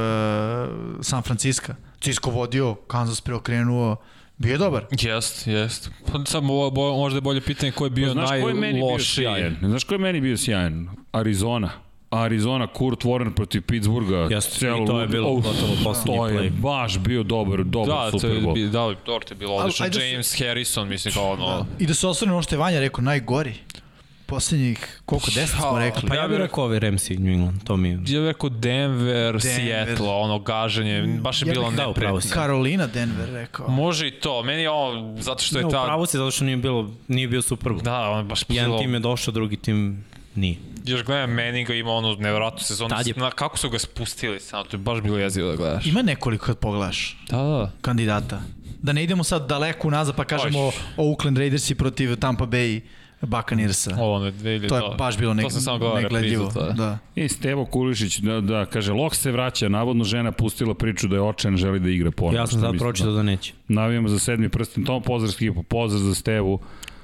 San Francisco. Cisco vodio, Kansas preokrenuo, bio je dobar. Jest, jest. Pa samo ovo bo, možda je bolje pitanje ko je bio Pa Znaš ko je meni bio najlošiji. sjajan? Znaš ko je meni bio sjajan? Arizona. Arizona, Kurt Warner protiv Pittsburgha. Jeste, Celo i to je bilo Uf, gotovo posljednji To je play. baš bio dobar, dobar Da, to Super je, Bowl. da, dobro, to je bilo odlično. ajde se- James Harrison, mislim kao ono... I da se osvrne ono što je Vanja rekao, najgori. Poslednjih, koliko, 10 smo rekli. Pa ja bih rekao ovaj Ramsey New England, to mi je... Ja bih rekao Denver, Denver. Seattle, ono gaženje, baš je Ja bilo Da, upravo nepretno. Carolina, Denver rekao. Može i to, meni je ovo, zato što je No, ta... pravo si zato što nije, bilo, nije bio Super Bowl. Da, ono je baš Jedan bilo... tim je došao, drugi tim nije. Još gledam Manninga, ima onu nevjerojatnu sezonu. Tad je- Na, kako su ga spustili sad, to je baš bilo jezivo da gledaš. Ima nekoliko kad pogledaš Da, da. kandidata. Da ne idemo sad daleko unazad pa kažemo Oakland Raidersi protiv Tampa Bay Buccaneersa. Ovo ono je 2000, To je baš bilo nek, To sam samo negledljivo. reprizu, to. Da. I Stevo Kulišić, da, da, kaže, Lok se vraća, navodno žena pustila priču da je očajan, želi da igra ponovno. Ja sam sad pročitao da neće. Navijamo za sedmi prsten, to pozdrav ekipu, pozdrav za Stevu,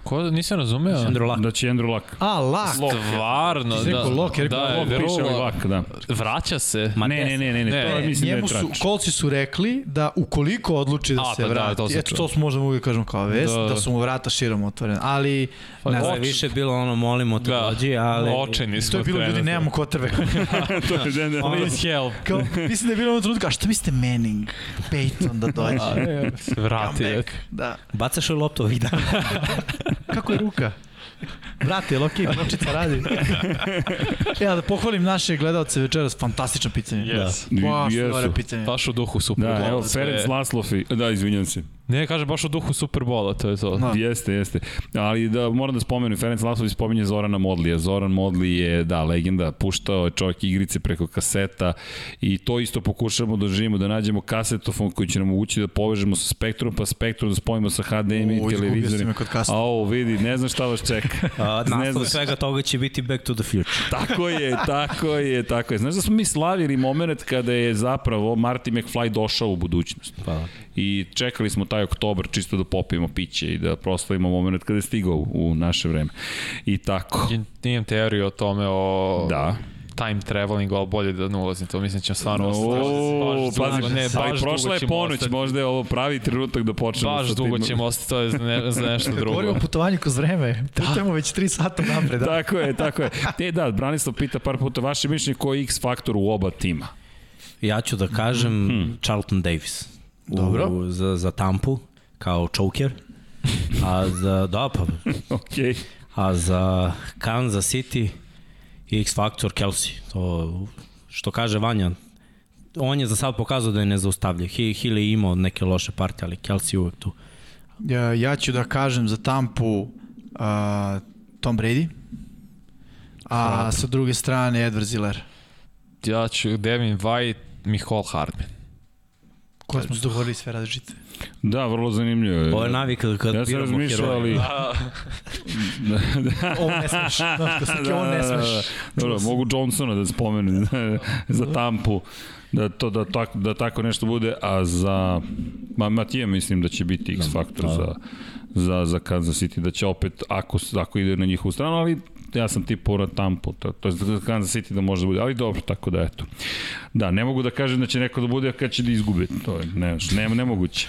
Ko, nisam razumeo. Andrew Luck. da će Andrew Luck. A, lak. Stvarno, Ti si rekao da. Lok, ja rekao da, Lok, je Piše ovaj Luck, da. Vraća se. Ma Ne, ne, ne, ne, ne, Ne, to je, mislim da je Njemu su, trač. kolci su rekli da ukoliko odluči da A, se pa da, vrati, to sam eto to smo možda mogli da kažemo kao vest, Da. da, su mu vrata širom otvorene, ali Pa, ne znam, više bilo ono, molimo te Da, dođi, ali... očeni smo to je bilo ljudi, nemamo kotrbe. to je da, da, Please help. kao, mislim da je bilo u onom trenutku, a šta mislite Manning, Peyton da dođe? Vrati. Da. Bacaš li loptu ovih dana? Kako je ruka? Brate, jel okej, okay, pločica radi? ja da pohvalim naše gledalce večeras, fantastično pitanje. Yes. Da. Baš Jesu. dobro pitanje. Baš u duhu Super Da, evo, Ferenc Laslofi, da, izvinjam se. Ne, kaže baš u duhu Super Bola, to je to. Da. Jeste, jeste. Ali da moram da spomenem, Ferenc Laslović spominje Zorana Modlija. Zoran Modli je, da, legenda, puštao je čovjek igrice preko kaseta i to isto pokušamo da živimo, da nađemo kasetofon koji će nam omogućiti da povežemo sa spektrum, pa spektrum da spojimo sa HDMI si televizorima. me kod kaseta. A ovo, vidi, ne znam šta vas čeka. A, Ne znaš. svega toga će biti Back to the Future. Tako je, tako je, tako je. Znaš da smo mi slavili moment kada je zapravo Marty McFly došao u budućnost. Pa. I čekali smo taj oktobar čisto da popijemo piće i da proslavimo moment kada je stigao u, naše vreme. I tako. Imam teoriju o tome o Da. time travelingu, ali bolje da ne ulazim to. Mislim da ćemo stvarno O, ostati. Pazi, ne, baš prošla je ponoć, ostati. možda je ovo pravi trenutak da počnemo Baš dugo tim. ćemo ostati, to je za, ne, za nešto drugo. Govorimo o putovanju kroz vreme. Putujemo već 3 sata napred. Da. Tako je, tako je. E da, Branislav pita par puta vaše mišljenje koji je X faktor u oba tima. Ja ću da kažem hmm. Charlton Davis. Dobro. U, za, za Tampu, kao choker. A za, da pa, Okej. a za Kansas City X Factor Kelsey. To, što kaže Vanja, on je za sad pokazao da je nezaustavljiv. Hill je imao neke loše partije, ali Kelsey uvek tu. Ja, ja ću da kažem za Tampu uh, Tom Brady, a sa druge strane Edward Ziller. Ja ću Devin White, Mihol Hardman. Koje smo se dogovorili sve različite. Da, vrlo zanimljivo je. Ovo je navika kad Ja sam biramo razmišljao, ali... heroje. Ovo ne smeš. Da, da, ovo ne smeš. Dobro, mogu Johnsona da spomenem za Tampu da to da tako da tako nešto bude, a za ma Matija mislim da će biti X faktor da. za za za Kansas City da će opet ako ako ide na njihovu stranu, ali ja sam tipao na Tampu, to, to je Kansas City da može da bude, ali dobro, tako da eto. Da, ne mogu da kažem da će neko da bude kad će da izgube, to je ne, ne, nemoguće.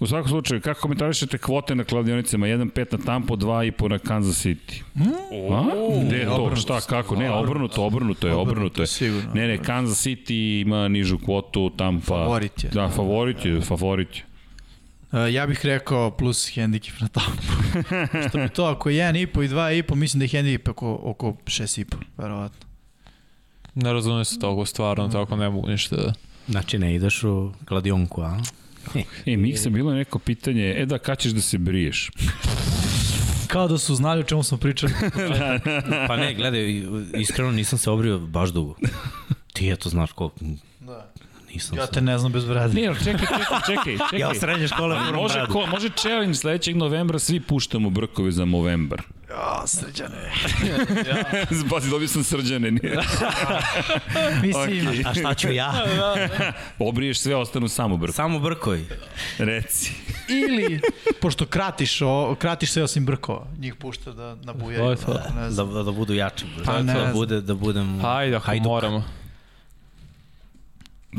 U svakom slučaju, kako komentarišete kvote na kladionicama? 1.5 na Tampo, 2.5 na Kansas City. A? Gde je to? Šta, kako? Ne, obrnuto, obrnuto je, obrnuto je. Ne, ne, Kansas City ima nižu kvotu, Tampa... Favorit je. Da, favorit je, favorit je. Uh, ja bih rekao plus hendikep na Tampu. Što bi to, ako je 1,5 i 2,5, mislim da je hendikep oko, oko 6,5, verovatno. Ne razumijem se toga, stvarno, tako ne mogu ništa da... Znači ne ideš u kladionku, a? E, Miksa, bilo je neko pitanje, e da, kad ćeš da se briješ? Kao da su znali o čemu smo pričali. Pa ne, gledaj, iskreno nisam se obrio baš dugo. Ti je to znaš koliko. Da. Nisam Ja te ne znam bez brade. Ne, ali čekaj, čekaj, čekaj, čekaj. Ja srednje škole moram može, bradu. ko, može challenge sledećeg novembra, svi puštamo brkove za novembar. Ja, srđane. Pazi, dobio sam srđane. Nije. Mislim, Okej. A šta ću ja? Obriješ sve, ostanu samo brkovi. Samo brkovi. Reci. ili, pošto kratiš, o, kratiš sve osim brkova, njih pušta da nabujaju. Da, da, da budu jači. Pa da, znam. bude, da budem Hajde, ako hajduk. moramo.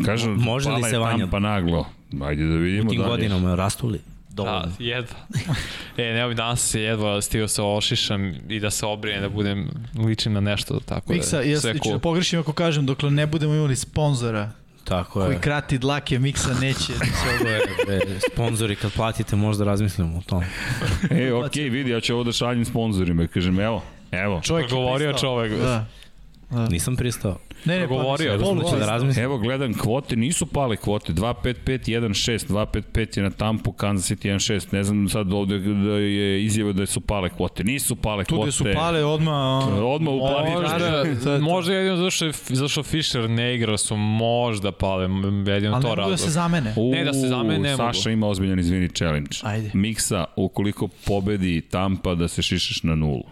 Kažu, Može li se Vanja- Tampa naglo. Ajde da U vidimo tim da godinama rastuli. Da, Dovoljno. jedva. e, ne ovih danas se jedva stigao se ošišam i da se obrijem, da budem ličim na nešto, tako Miksa, da ja sve ću cool. da pogrešim ako kažem, dokle ne budemo imali sponzora Tako koji je. krati dlake Miksa neće. Tako je. Bre, sponzori kad platite možda razmislimo o tom. E, okej, vidi, ja ću ovo da šaljem sponzorima. Kažem, evo, evo. Čovjek je Govorio čovek. Da. Nisam pristao. Ne, ne, Govorio je, pa, Možda ću da razmislim. Evo, gledam kvote, nisu pale kvote. 2-5-5, 1-6, 2-5-5 je na Tampu, Kansas City 1-6. Ne znam sad ovde da je izjava da su pale kvote. Nisu pale Tu kvote. gde su pale odmah... Odmah u plavi. Možda, možda jedino zašto, zašto Fischer ne igra su možda pale, jedino Ali to mogu razlog. da se zamene. U, Ne, da se zamene ne mogu. Saša ima ozbiljan izvini challenge. Ajde. Miksa, ukoliko pobedi Tampa da se šišeš na nulu.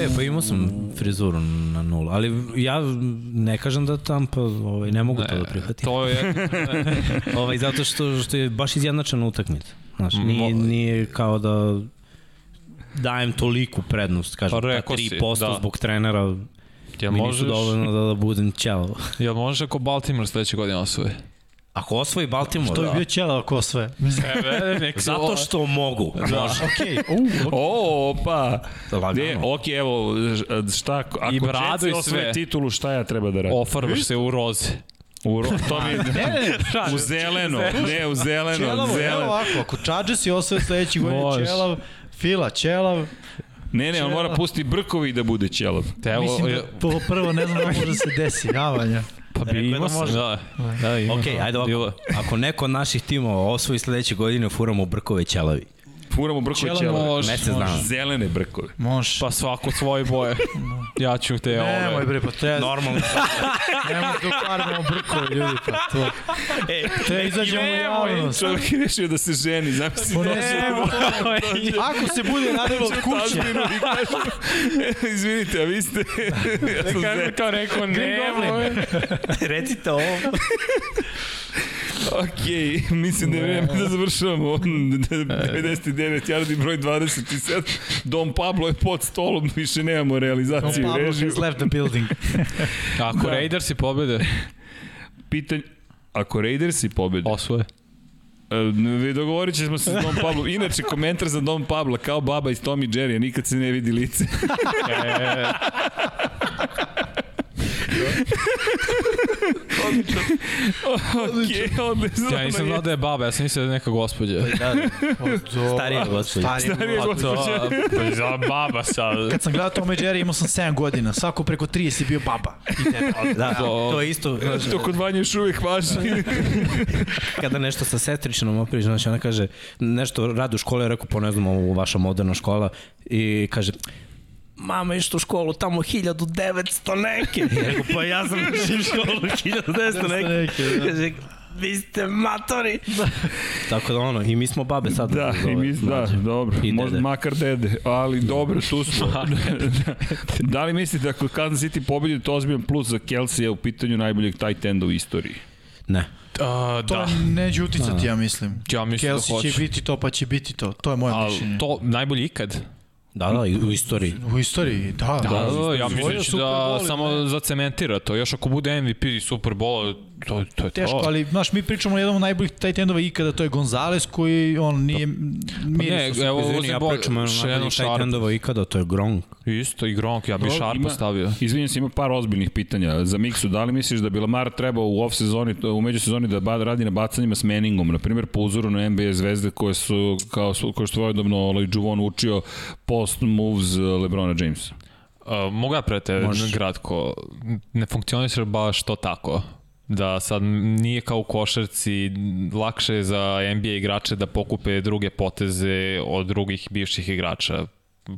E, pa imao sam frizuru na nulu, ali ja ne kažem da Tampa ovaj, ne mogu to da prihvatim. To je, ovaj, zato što, što je baš izjednačena utakmica. Znaš, nije, nije kao da dajem toliku prednost, kažem, Pa ta rekao si, 3% da. zbog trenera jel mi nisu možeš, dovoljno da, da budem ćao. jel možeš ako Baltimore sledeće godine osvoje? Ako osvoji Baltimore, To je da. bio ćela sve. Mislim, E, nek se Zato što mogu. Da. Može. Okej, u, O, opa! Ne, ok, evo, šta, ako I bradu Jetsi i osvoje sve. titulu, šta ja treba da radim? ofarbaš se u roze. U, ro- to mi, ne, ne, u zeleno, ne, u zeleno, Čelavo, evo zeleno. ovako, ako Chargers i osvoje sledeći godin. Čelav, Fila, Čelav, Ne, ne, on mora pusti brkovi da bude ćelav. Te, Mislim da po- prvo ne znam da može da se desi javanja. Pa bi Rekao imao da sam, da. da ima. Ok, ajde ovako. Ako neko od naših timova osvoji sledeće godine, furamo brkove ćelavi. Furamo brkove ćelave. može, Mesec dana. Zelene brkove. Može. Pa svako svoje boje. Ja ću te Nemoj ove. bre, pa treba... Normalno. Nemoj da ukvaramo brkove, ljudi, pa to. e, Treba izađemo u javnost. Čovjek je rešio da se ženi, zamisli. Pa ne, dođe- Ako se bude radilo od kuće, "E, izvinite, a vi ste... ja sam Kako Zen. kao rekao, nemoj. recite ovo. Ok, mislim da je vreme da završavamo. 99 yardi broj 27. Dom Pablo je pod stolom, više nemamo realizaciju i Pablo has left the building. Ako Da. Raidersi pobede, Pitanje, ako Raidersi pobede, osvoje. E, Vi dogovorit ćemo se s Dom Pablo. Inače, komentar za Dom Pabla, kao baba iz Tommy Jerry, nikad se ne vidi lice. E, ok, odlično. ja nisam znao da je baba, ja sam mislio da je neka gospođa. Da, starija gospođa. Starija Pa to, gospođa. pa za baba sad. Kad sam gledao Tom i Jerry imao sam 7 godina. Svako preko 30 je bio baba. I deda. Da, to je isto. To kod Vanja još uvijek važi. kada nešto sa sestričinom opriš, znači ona kaže, nešto radi u školi, ja rekao, pa ne znam, ovo vaša moderna škola, i kaže, mama išla u školu tamo 1900 neke. Ja rekao, pa ja sam išao u školu 1900 neke. neke, da. Kaže, vi ste matori. Tako da ono, i mi smo babe sad. Da, i mi, da, dobro. I Možda dede. makar dede, ali dobro, tu smo. da li mislite ako Kansas City pobedi to ozbiljan plus za Kelsey u pitanju najboljeg tight enda u istoriji? Ne. A, To da. neće uticati, ja mislim. Ja mislim da Kelsey hoće. će biti to, pa će biti to. To je moje mišljenje. to najbolji ikad. Da, da, i u istoriji. U istoriji, da. Da, da, ja Osvojio mislim da Super da Bowl, samo zacementira to. Još ako bude MVP Super Bowl, to, to je Teško, to. ali znaš, mi pričamo o jednom od najboljih tight endova ikada, to je Gonzales koji on nije ne, evo, Izvini, ja pričam o najboljih tight Sharp. endova ikada, to je Gronk. Isto i Gronk, ja bi Dobro, Sharpa ima- stavio. Izvinjam se, ima par ozbiljnih pitanja. Za Miksu, da li misliš da bi Lamar trebao u off sezoni, u međusezoni da radi na bacanjima s Manningom, na primjer po uzoru na NBA zvezde koje su, kao su, koje što svojedobno ovaj Juvon učio post moves Lebrona Jamesa? Uh, mogu ja prete kratko, ne funkcioniše baš to tako da sad nije kao u košarci lakše je za NBA igrače da pokupe druge poteze od drugih bivših igrača.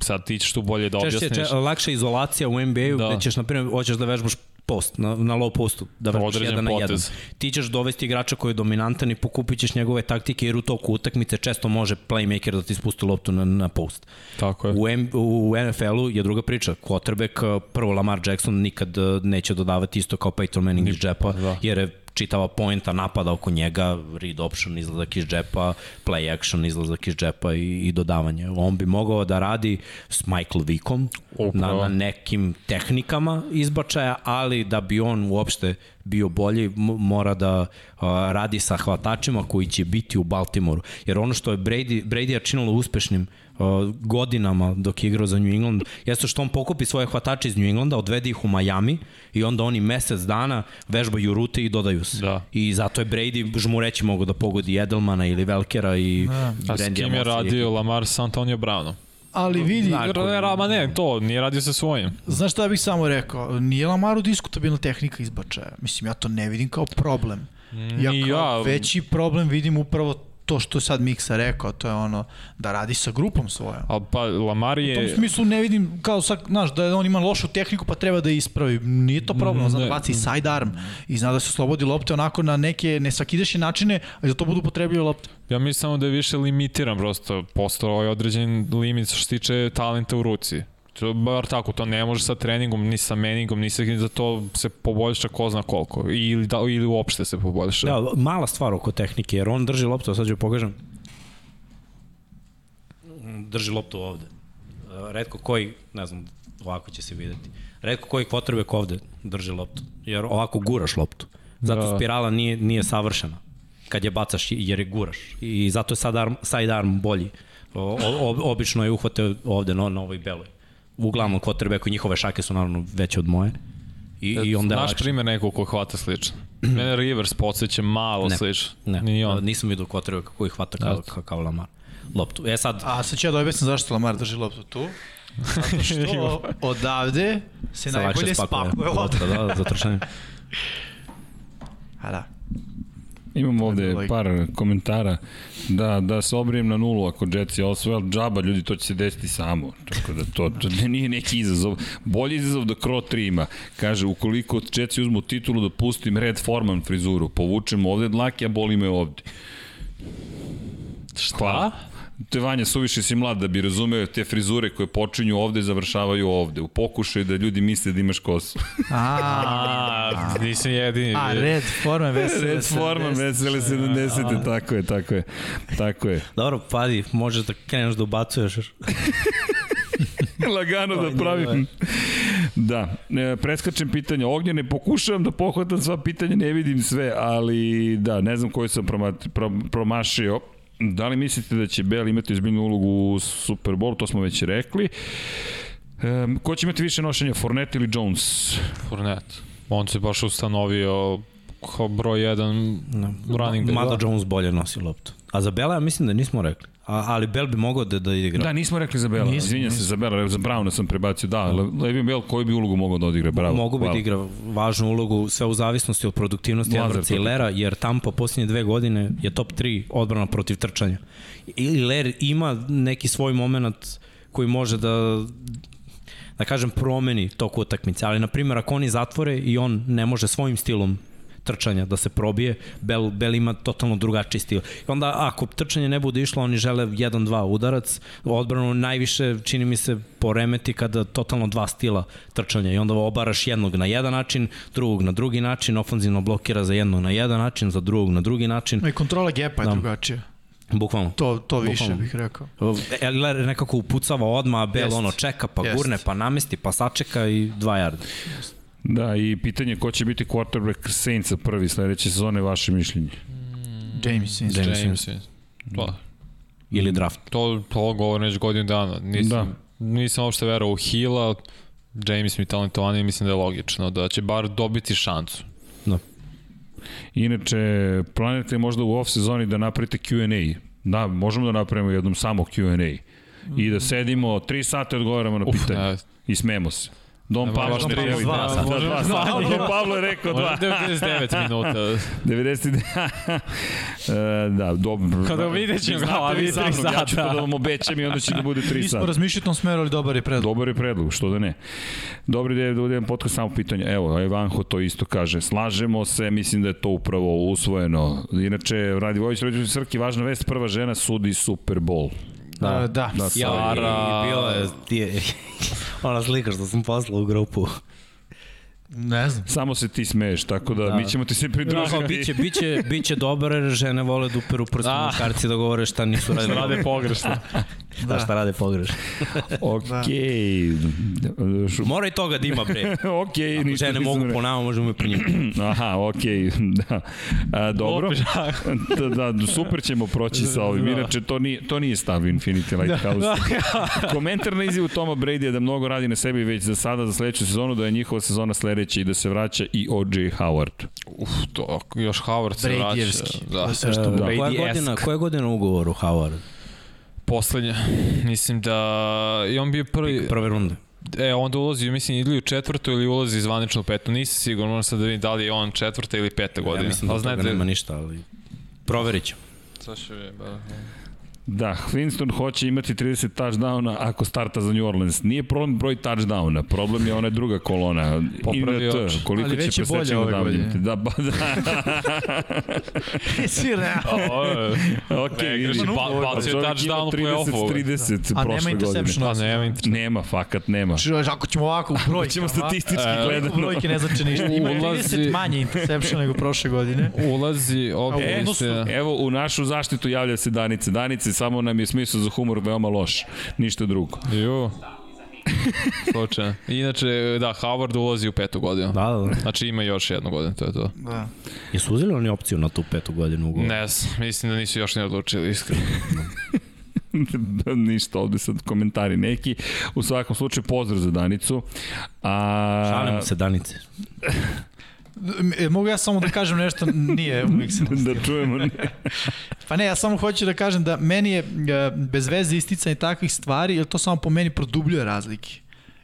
Sad ti ćeš tu bolje da Češće, objasniš. če, lakša izolacija u NBA-u Da. gde ćeš, na primjer, hoćeš da vežbaš post, na, na low postu, da vežbaš Određen jedan na jedan. potez. Ti ćeš dovesti igrača koji je dominantan i pokupit ćeš njegove taktike jer u toku utakmice često može playmaker da ti spusti loptu na, na post. Tako je. U, M, u NFL-u je druga priča. Quarterback, prvo Lamar Jackson nikad eh, neće dodavati isto kao Peyton Manning iz džepa, da. jer je čitava poenta napada oko njega, read option, izlazak iz džepa, play action, izlazak iz džepa i, i dodavanje. On bi mogao da radi s Michael Vickom na, na nekim tehnikama izbačaja, ali da bi on uopšte bio bolji, mora da uh, radi sa hvatačima koji će biti u Baltimoru. Jer ono što je Brady, Brady činilo uspešnim godinama dok je igrao za New England, jeste što on pokupi svoje hvatače iz New Englanda, odvede ih u Miami i onda oni mesec dana vežbaju rute i dodaju se. Da. I zato je Brady žmureći mogo da pogodi Edelmana ili Velkera i A s kim je radio Lamar s Antonio Brownom? Ali vidi, Ne, ma ne, to, nije radio sa svojim. znaš šta bih samo rekao? Nije Lamaru diskutabilna tehnika izbačaja. Mislim, ja to ne vidim kao problem. Ja kao ja. veći problem vidim upravo to što je sad Miksa rekao, to je ono da radi sa grupom svojom. A pa Lamar U tom je... smislu ne vidim kao sad, znaš, da on ima lošu tehniku pa treba da je ispravi. Nije to problem, on zna da baci sidearm i zna da se slobodi lopte onako na neke nesvakidašnje načine, a da to budu potrebljive lopte. Ja mislim samo da je više limitiran prosto, postao ovaj određen limit što se tiče talenta u ruci. To, bar tako, to ne može sa treningom, ni sa meningom, ni sa da to se poboljša ko zna koliko. Ili, da, ili uopšte se poboljša. Da, mala stvar oko tehnike, jer on drži loptu, sad ću pokažem. Drži loptu ovde. Redko koji, ne znam, ovako će se videti. Redko koji quarterback ovde drži loptu, jer ovako guraš loptu. Zato Da. spirala nije, nije savršena kad je bacaš jer je guraš. I zato je side arm, side arm bolji. O, o, obično je uhvate ovde na, na ovoj beloj. Uglavnom quarterbacku i njihove šake su naravno veće od moje. I, i onda Naš lakše. primjer nekog ko hvata slično. Mene Rivers podsjeća malo Ne. slično. Ne, Ni on. nisam vidio quarterbacka koji hvata kao, kao, kao Lamar loptu. E sad, A sad ću ja da objasnim zašto Lamar drži loptu tu. Zato što odavde se najbolje spakuje. Vodka, da, za trčanje. A da. Imamo ovde par komentara da, da se obrijem na nulu ako Jetsi osvoje, ali džaba ljudi, to će se desiti samo. Tako da to, to nije neki izazov. Bolji izazov da Kro 3 ima. Kaže, ukoliko Jetsi uzmu titulu da pustim Red Forman frizuru, povučem ovde dlake, a boli me ovde. Šta? Te Vanja, suviše si mlad da bi razumeo te frizure koje počinju ovde i završavaju ovde. U pokušaju da ljudi misle da imaš kosu. A, nisam jedini. A, red forma vesele Red forma vesele 70. Tako je, tako je. Tako je. Dobro, padi, možeš da kreneš da ubacuješ. Lagano da pravim. Da, e, preskačem pitanja. Ognjene, pokušavam da pohvatam sva pitanja, ne vidim sve, ali da, ne znam koju sam promat, pro, promašio. Da li mislite da će Bell imati izbiljnu ulogu u Super Bowl? To smo već rekli. E, ko će imati više nošenja, Fournette ili Jones? Fournette. On se baš ustanovio kao broj jedan running back. Mada Jones bolje nosi loptu. A za Bela ja mislim da nismo rekli. A, ali Bell bi mogao da, da igra. Da, nismo rekli za Bela. Izvinjam se za Bela, za Browna sam prebacio. Da, Levi Bell koju bi ulogu mogao da odigra? Bravo. Mogu bi da igra važnu ulogu, sve u zavisnosti od produktivnosti Edwardsa i Lera, jer Tampa posljednje dve godine je top 3 odbrana protiv trčanja. Ili Ler ima neki svoj moment koji može da da kažem promeni tok utakmice, ali na primjer ako oni zatvore i on ne može svojim stilom trčanja da se probije, Bell, Bell ima totalno drugačiji stil. I onda ako trčanje ne bude išlo, oni žele 1-2 udarac, odbranu najviše čini mi se poremeti kada totalno dva stila trčanja i onda obaraš jednog na jedan način, drugog na drugi način, ofanzivno blokira za jednog na jedan način, za drugog na drugi način. I kontrola gepa je Da. drugačija. Bukvalno. To, to više Bukvalno. bih rekao. Eller nekako upucava odma, a Bell ono čeka, pa Jest. gurne, pa namesti, pa sačeka i dva jarda. Da, i pitanje ko će biti quarterback Saintsa prvi sledeće sezone, vaše mišljenje? James Winston. James James. To, Ili draft. to, to govorim već godinu dana. Nisam, da. nisam uopšte verao u Hila, James mi talentovan i mislim da je logično da će bar dobiti šancu. Da. Inače, planete možda u off sezoni da napravite Q&A. Da, možemo da napravimo jednom samo Q&A. I da sedimo 3 sata i odgovaramo na Uf, pitanje. ne. I smemo se. Dom Ne, Pavlo možda ne možemo želi dva da, sata. da, dva dva. sata. Dom Pavlo je rekao dva. Možda 99 minuta. 90 e, da, dobro. Kada vidjet ćemo ga, ali vi sa tri mnom, Ja ću to sata. da vam obećam i onda će da bude 3 Mi smo sata. razmišljali u tom smeru, ali dobar je predlog. Dobar je predlog, što da ne. Dobri da je da budem podcast samo pitanje. Evo, Evanho to isto kaže. Slažemo se, mislim da je to upravo usvojeno. Inače, Radi Vojić, Radi Srki, važna vest, prva žena sudi Super Bowl. Da, da. Da, Ja, Sara. i ti je ona slika što sam poslao u grupu. Ne znam. Samo se ti smeješ, tako da, Da. mi ćemo ti se pridružiti. Da, biće, biće, biće dobar jer žene vole da uperu prstom Da. muškarci da govore šta nisu radili. Šta rade pogrešno. Da, šta rade pogrešno. Okej. Šu- Mora i toga da ima, bre. Okej, Ako ništa žene mogu po nama, možemo i po njima. Aha, okej, da. A, dobro. da, da, super ćemo proći sa ovim. Inače, to nije, to nije stav Infinity Lighthouse. Komentar na izjavu Toma Brady je da mnogo radi na sebi već za sada, za sledeću sezonu, da je njihova sezona sledeća i da se vraća i O.J. Howard. Uf, to, još Howard se vraća. Da. Je sve što bude. koja, Brady-esk. godina, koja godina ugovor u Howard? Poslednja. Mislim da i on bio prvi... Prve runde. E, onda ulazi, mislim, ili u četvrtu ili ulazi zvanično u petu. Nisam siguran, moram sad da vidim da li je on četvrta ili peta godina. Ja mislim da od toga znate- nema ništa, ali proverit ću. Sad će vi, ba. Da, Winston hoće imati 30 touchdowna ako starta za New Orleans. Nije problem broj touchdowna, problem je ona druga kolona. Popravio INT, oči. koliko Ali već će je bolje presečeno ove davljati. godine. Da, ba, da. Svi realno. O, e, Ok, vidiš. Pa bacio touchdown u play-offu. 30-30 A nema interception. Pa nema interesa. Nema, fakat nema. Znači, ako ćemo ovako u brojke. Ćemo statistički E, gledano. Brojke ne znači ništa. Ima Ulazi- 30 manje interception nego prošle godine. Ulazi, ovdje evo, u našu zaštitu javlja se Danice. Danice, samo nam je smisao za humor veoma loš. Ništa drugo. Ju. Slučajno. Inače, da, Howard ulazi u petu godinu. Da, da, da. Znači ima još jednu godinu, to je to. Da. Jesu uzeli oni opciju na tu petu godinu ugovora? Ne znam, mislim da nisu još ni odlučili, iskreno. Ništa, ovde sad komentari neki. U svakom slučaju, pozdrav za Danicu. A... Šalimo se, Danice. E, Mogu ja samo da kažem nešto? Nije, uvijek se da čujemo. Pa ne, ja samo hoću da kažem da meni je e, bez veze isticanje takvih stvari, jer to samo po meni produbljuje razlike.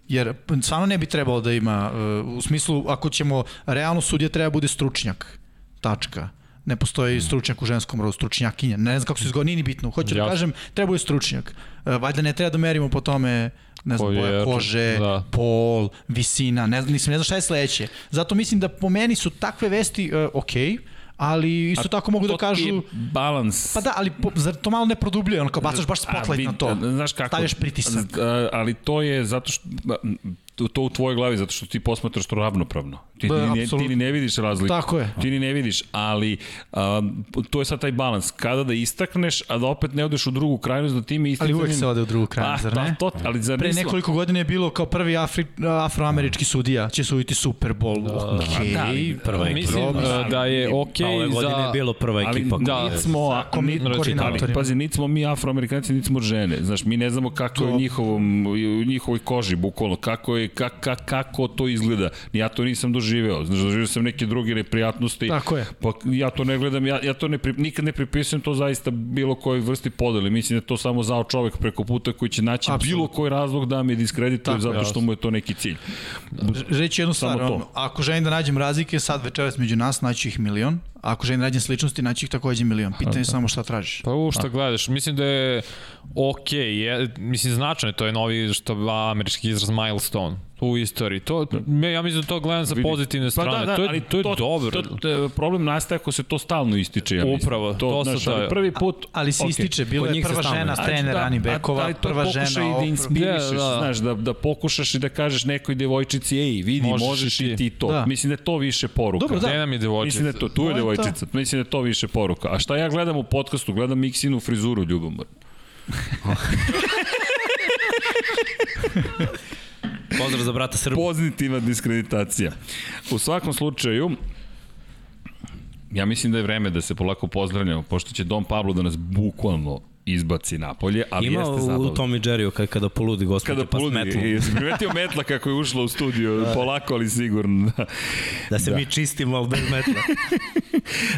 Jer stvarno ne bi trebalo da ima, e, u smislu, ako ćemo, realno sudija treba bude stručnjak. Tačka ne postoji stručnjak u ženskom rodu, stručnjakinja. Ne znam kako se izgovara, nije ni bitno. Hoću da kažem, treba je stručnjak. E, Valjda ne treba da merimo po tome ne znam, boja kože, da. pol, visina, ne znam, nisam, ne znam šta je sledeće. Zato mislim da po meni su takve vesti uh, okej, ali isto A tako mogu da kažu... balans. Pa da, ali po, zar to malo ne produbljuje, ono kao bacaš baš spotlight vid- na to. Znaš kako? Stavljaš pritisak. A, Ali to je zato što to, to u tvojoj glavi zato što ti posmatraš to ravnopravno. Ti, Ba, ni, ne, ti ni ne vidiš razliku. Tako je. Ti ni ne vidiš, ali um, to je sad taj balans. Kada da istakneš, a da opet ne odeš u drugu krajnost, da time Ali isticanjem... uvek se ode u drugu krajnost, zar pa, ne? To, ali zar Pre nekoliko godina je bilo kao prvi Afri, afroamerički sudija, će suditi Super Bowl. Da, okay. da, ali prva Mislim ekipa. uh, da je okej A ove godine za... je bilo prva ali ekipa. da, koja- smo, Sa komi- nit- ali, koordinatorima. pazi, niti smo mi afroamerikanci, niti smo žene. Znaš, mi ne znamo kako je u njihovom, u njihovoj koži, bukvalno, kako, je, ka, ka, kako to izgleda. Ja to nisam doživeo. Znaš, doživeo sam neke druge neprijatnosti. Tako je. Pa ja to ne gledam, ja, ja to ne, pri- nikad ne pripisujem to zaista bilo kojoj vrsti podele. Mislim da je to samo zao čovek preko puta koji će naći Apsolutno. bilo koji razlog da me diskredituje zato što mu je to neki cilj. Reći jednu Samo stvar, to. ono, ako želim da nađem razlike sad večeras među nas, naći ih milion. A ako želim da nađem sličnosti, naći ih takođe milion. Pitanje je samo šta tražiš. Pa u šta gledaš, mislim da je okej, je, mislim značajno, je, to je novi što američki izraz milestone u istoriji. To, ja mislim da to gledam sa pozitivne Pa strane, to je, to je dobro. To, to, problem nastaje ako se to stalno ističe. Ja mislim. Upravo, to znaš, sad ali. Prvi put... Ali se okej. ističe, bila je prva žena ističe. trener da, Ani a- Bekova, ali to prva žena. i da inspirišeš, Da, da. znaš, da, da pokušaš i da kažeš nekoj devojčici, ej, vidi, možeš, Možeš i ti. to. Da. Mislim da je to više poruka. Dobro, da. Gde nam je devojčica? Mislim da je to, tu je To to. devojčica. Mislim da je to više poruka. A šta ja gledam u podcastu? Gledam Miksinu frizuru ljubomor. Pozdrav za brata Srba. Pozitivna diskreditacija. U svakom slučaju, ja mislim da je vreme da se polako pozdravljamo, pošto će Dom Pablo da nas bukvalno izbaci napolje, ali Ima jeste u zabavno. Tom i Jerryu kada, kada poludi gospođa Kada pa poludi, metlom. jesi primetio metla kako je ušla u studio, polako ali sigurno. Da. Da se Da. mi čistimo, ali bez metla.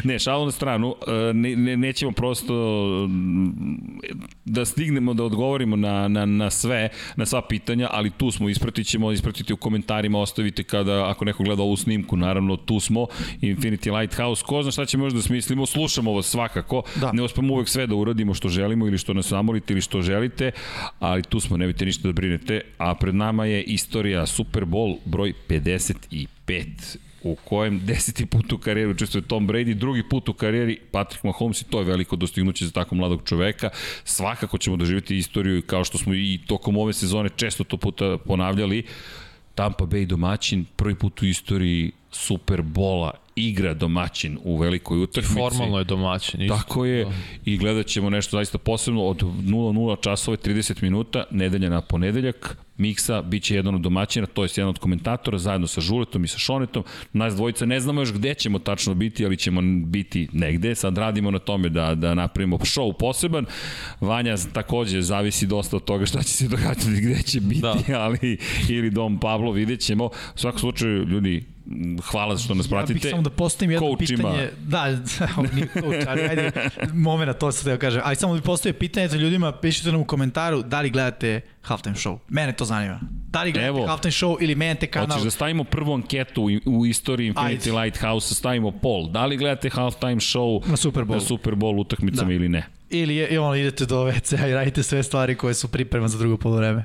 Ne, šalu na stranu, e, ne, ne, nećemo prosto mm, da stignemo da odgovorimo na, na, na sve, na sva pitanja, ali tu smo, ispratit ćemo, ispratite u komentarima, ostavite kada, ako neko gleda ovu snimku, naravno tu smo, Infinity Lighthouse, ko zna šta će možda da smislimo, slušamo vas svakako, Da. ne uspemo uvek sve da uradimo što želimo ili što nas zamolite ili što želite, ali tu smo, ne biste ništa da brinete, a pred nama je istorija Super Bowl broj 55 u kojem deseti put u karijeri učestvuje Tom Brady, drugi put u karijeri Patrick Mahomes i to je veliko dostignuće za tako mladog čoveka. Svakako ćemo doživjeti istoriju kao što smo i tokom ove sezone često to puta ponavljali, Tampa Bay domaćin, prvi put u istoriji Superbola igra domaćin u velikoj utakmici. Formalno je domaćin. isto. Tako je i gledat ćemo nešto zaista posebno od 00 časova i 30 minuta, nedelja na ponedeljak, Miksa biće jedan od domaćina, to je jedan od komentatora, zajedno sa Žuletom i sa Šonetom. Nas dvojica ne znamo još gde ćemo tačno biti, ali ćemo biti negde. Sad radimo na tome da, da napravimo show poseban. Vanja takođe zavisi dosta od toga šta će se događati, gde će biti, da. ali ili Dom Pablo, vidjet ćemo. U svakom slučaju, ljudi, hvala što nas pratite. Ja bih samo da postavim jedno Coach ima. pitanje. Da, nije coach, ali ajde, momena, to se da kažem. Ali samo da postavim pitanje za ljudima, pišite nam u komentaru da li gledate halftime show. Mene to zanima. Da li gledate Evo. halftime show ili menjate kanal? Hoćeš da stavimo prvu anketu u, u istoriji Infinity Ajde. Lighthouse, stavimo poll. Da li gledate halftime show Na Super Bowlu. na Super Bowl utakmicama Da. ili ne? Ili je, i ono, idete do WC-a i radite sve stvari koje su priprema za drugo polovreme.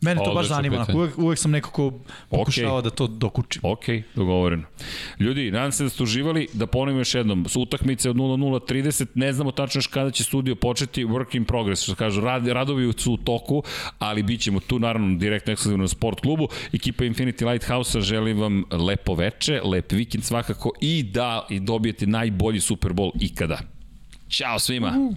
Mene to baš zanima, uvek, uvek sam nekako pokušao da to dokučim. Ok, dogovoreno. Ljudi, nadam se da ste uživali, da ponovim još jednom, su utakmice od 00.30, ne znamo tačno još kada će studio početi, work in progress, što kažu, rad, radovi su u toku, ali bit ćemo tu naravno direktno ekskluzivno na sport klubu. Ekipa Infinity Lighthouse-a želim vam lepo veče, lep vikend svakako i da i dobijete najbolji Super Bowl ikada. Ćao svima!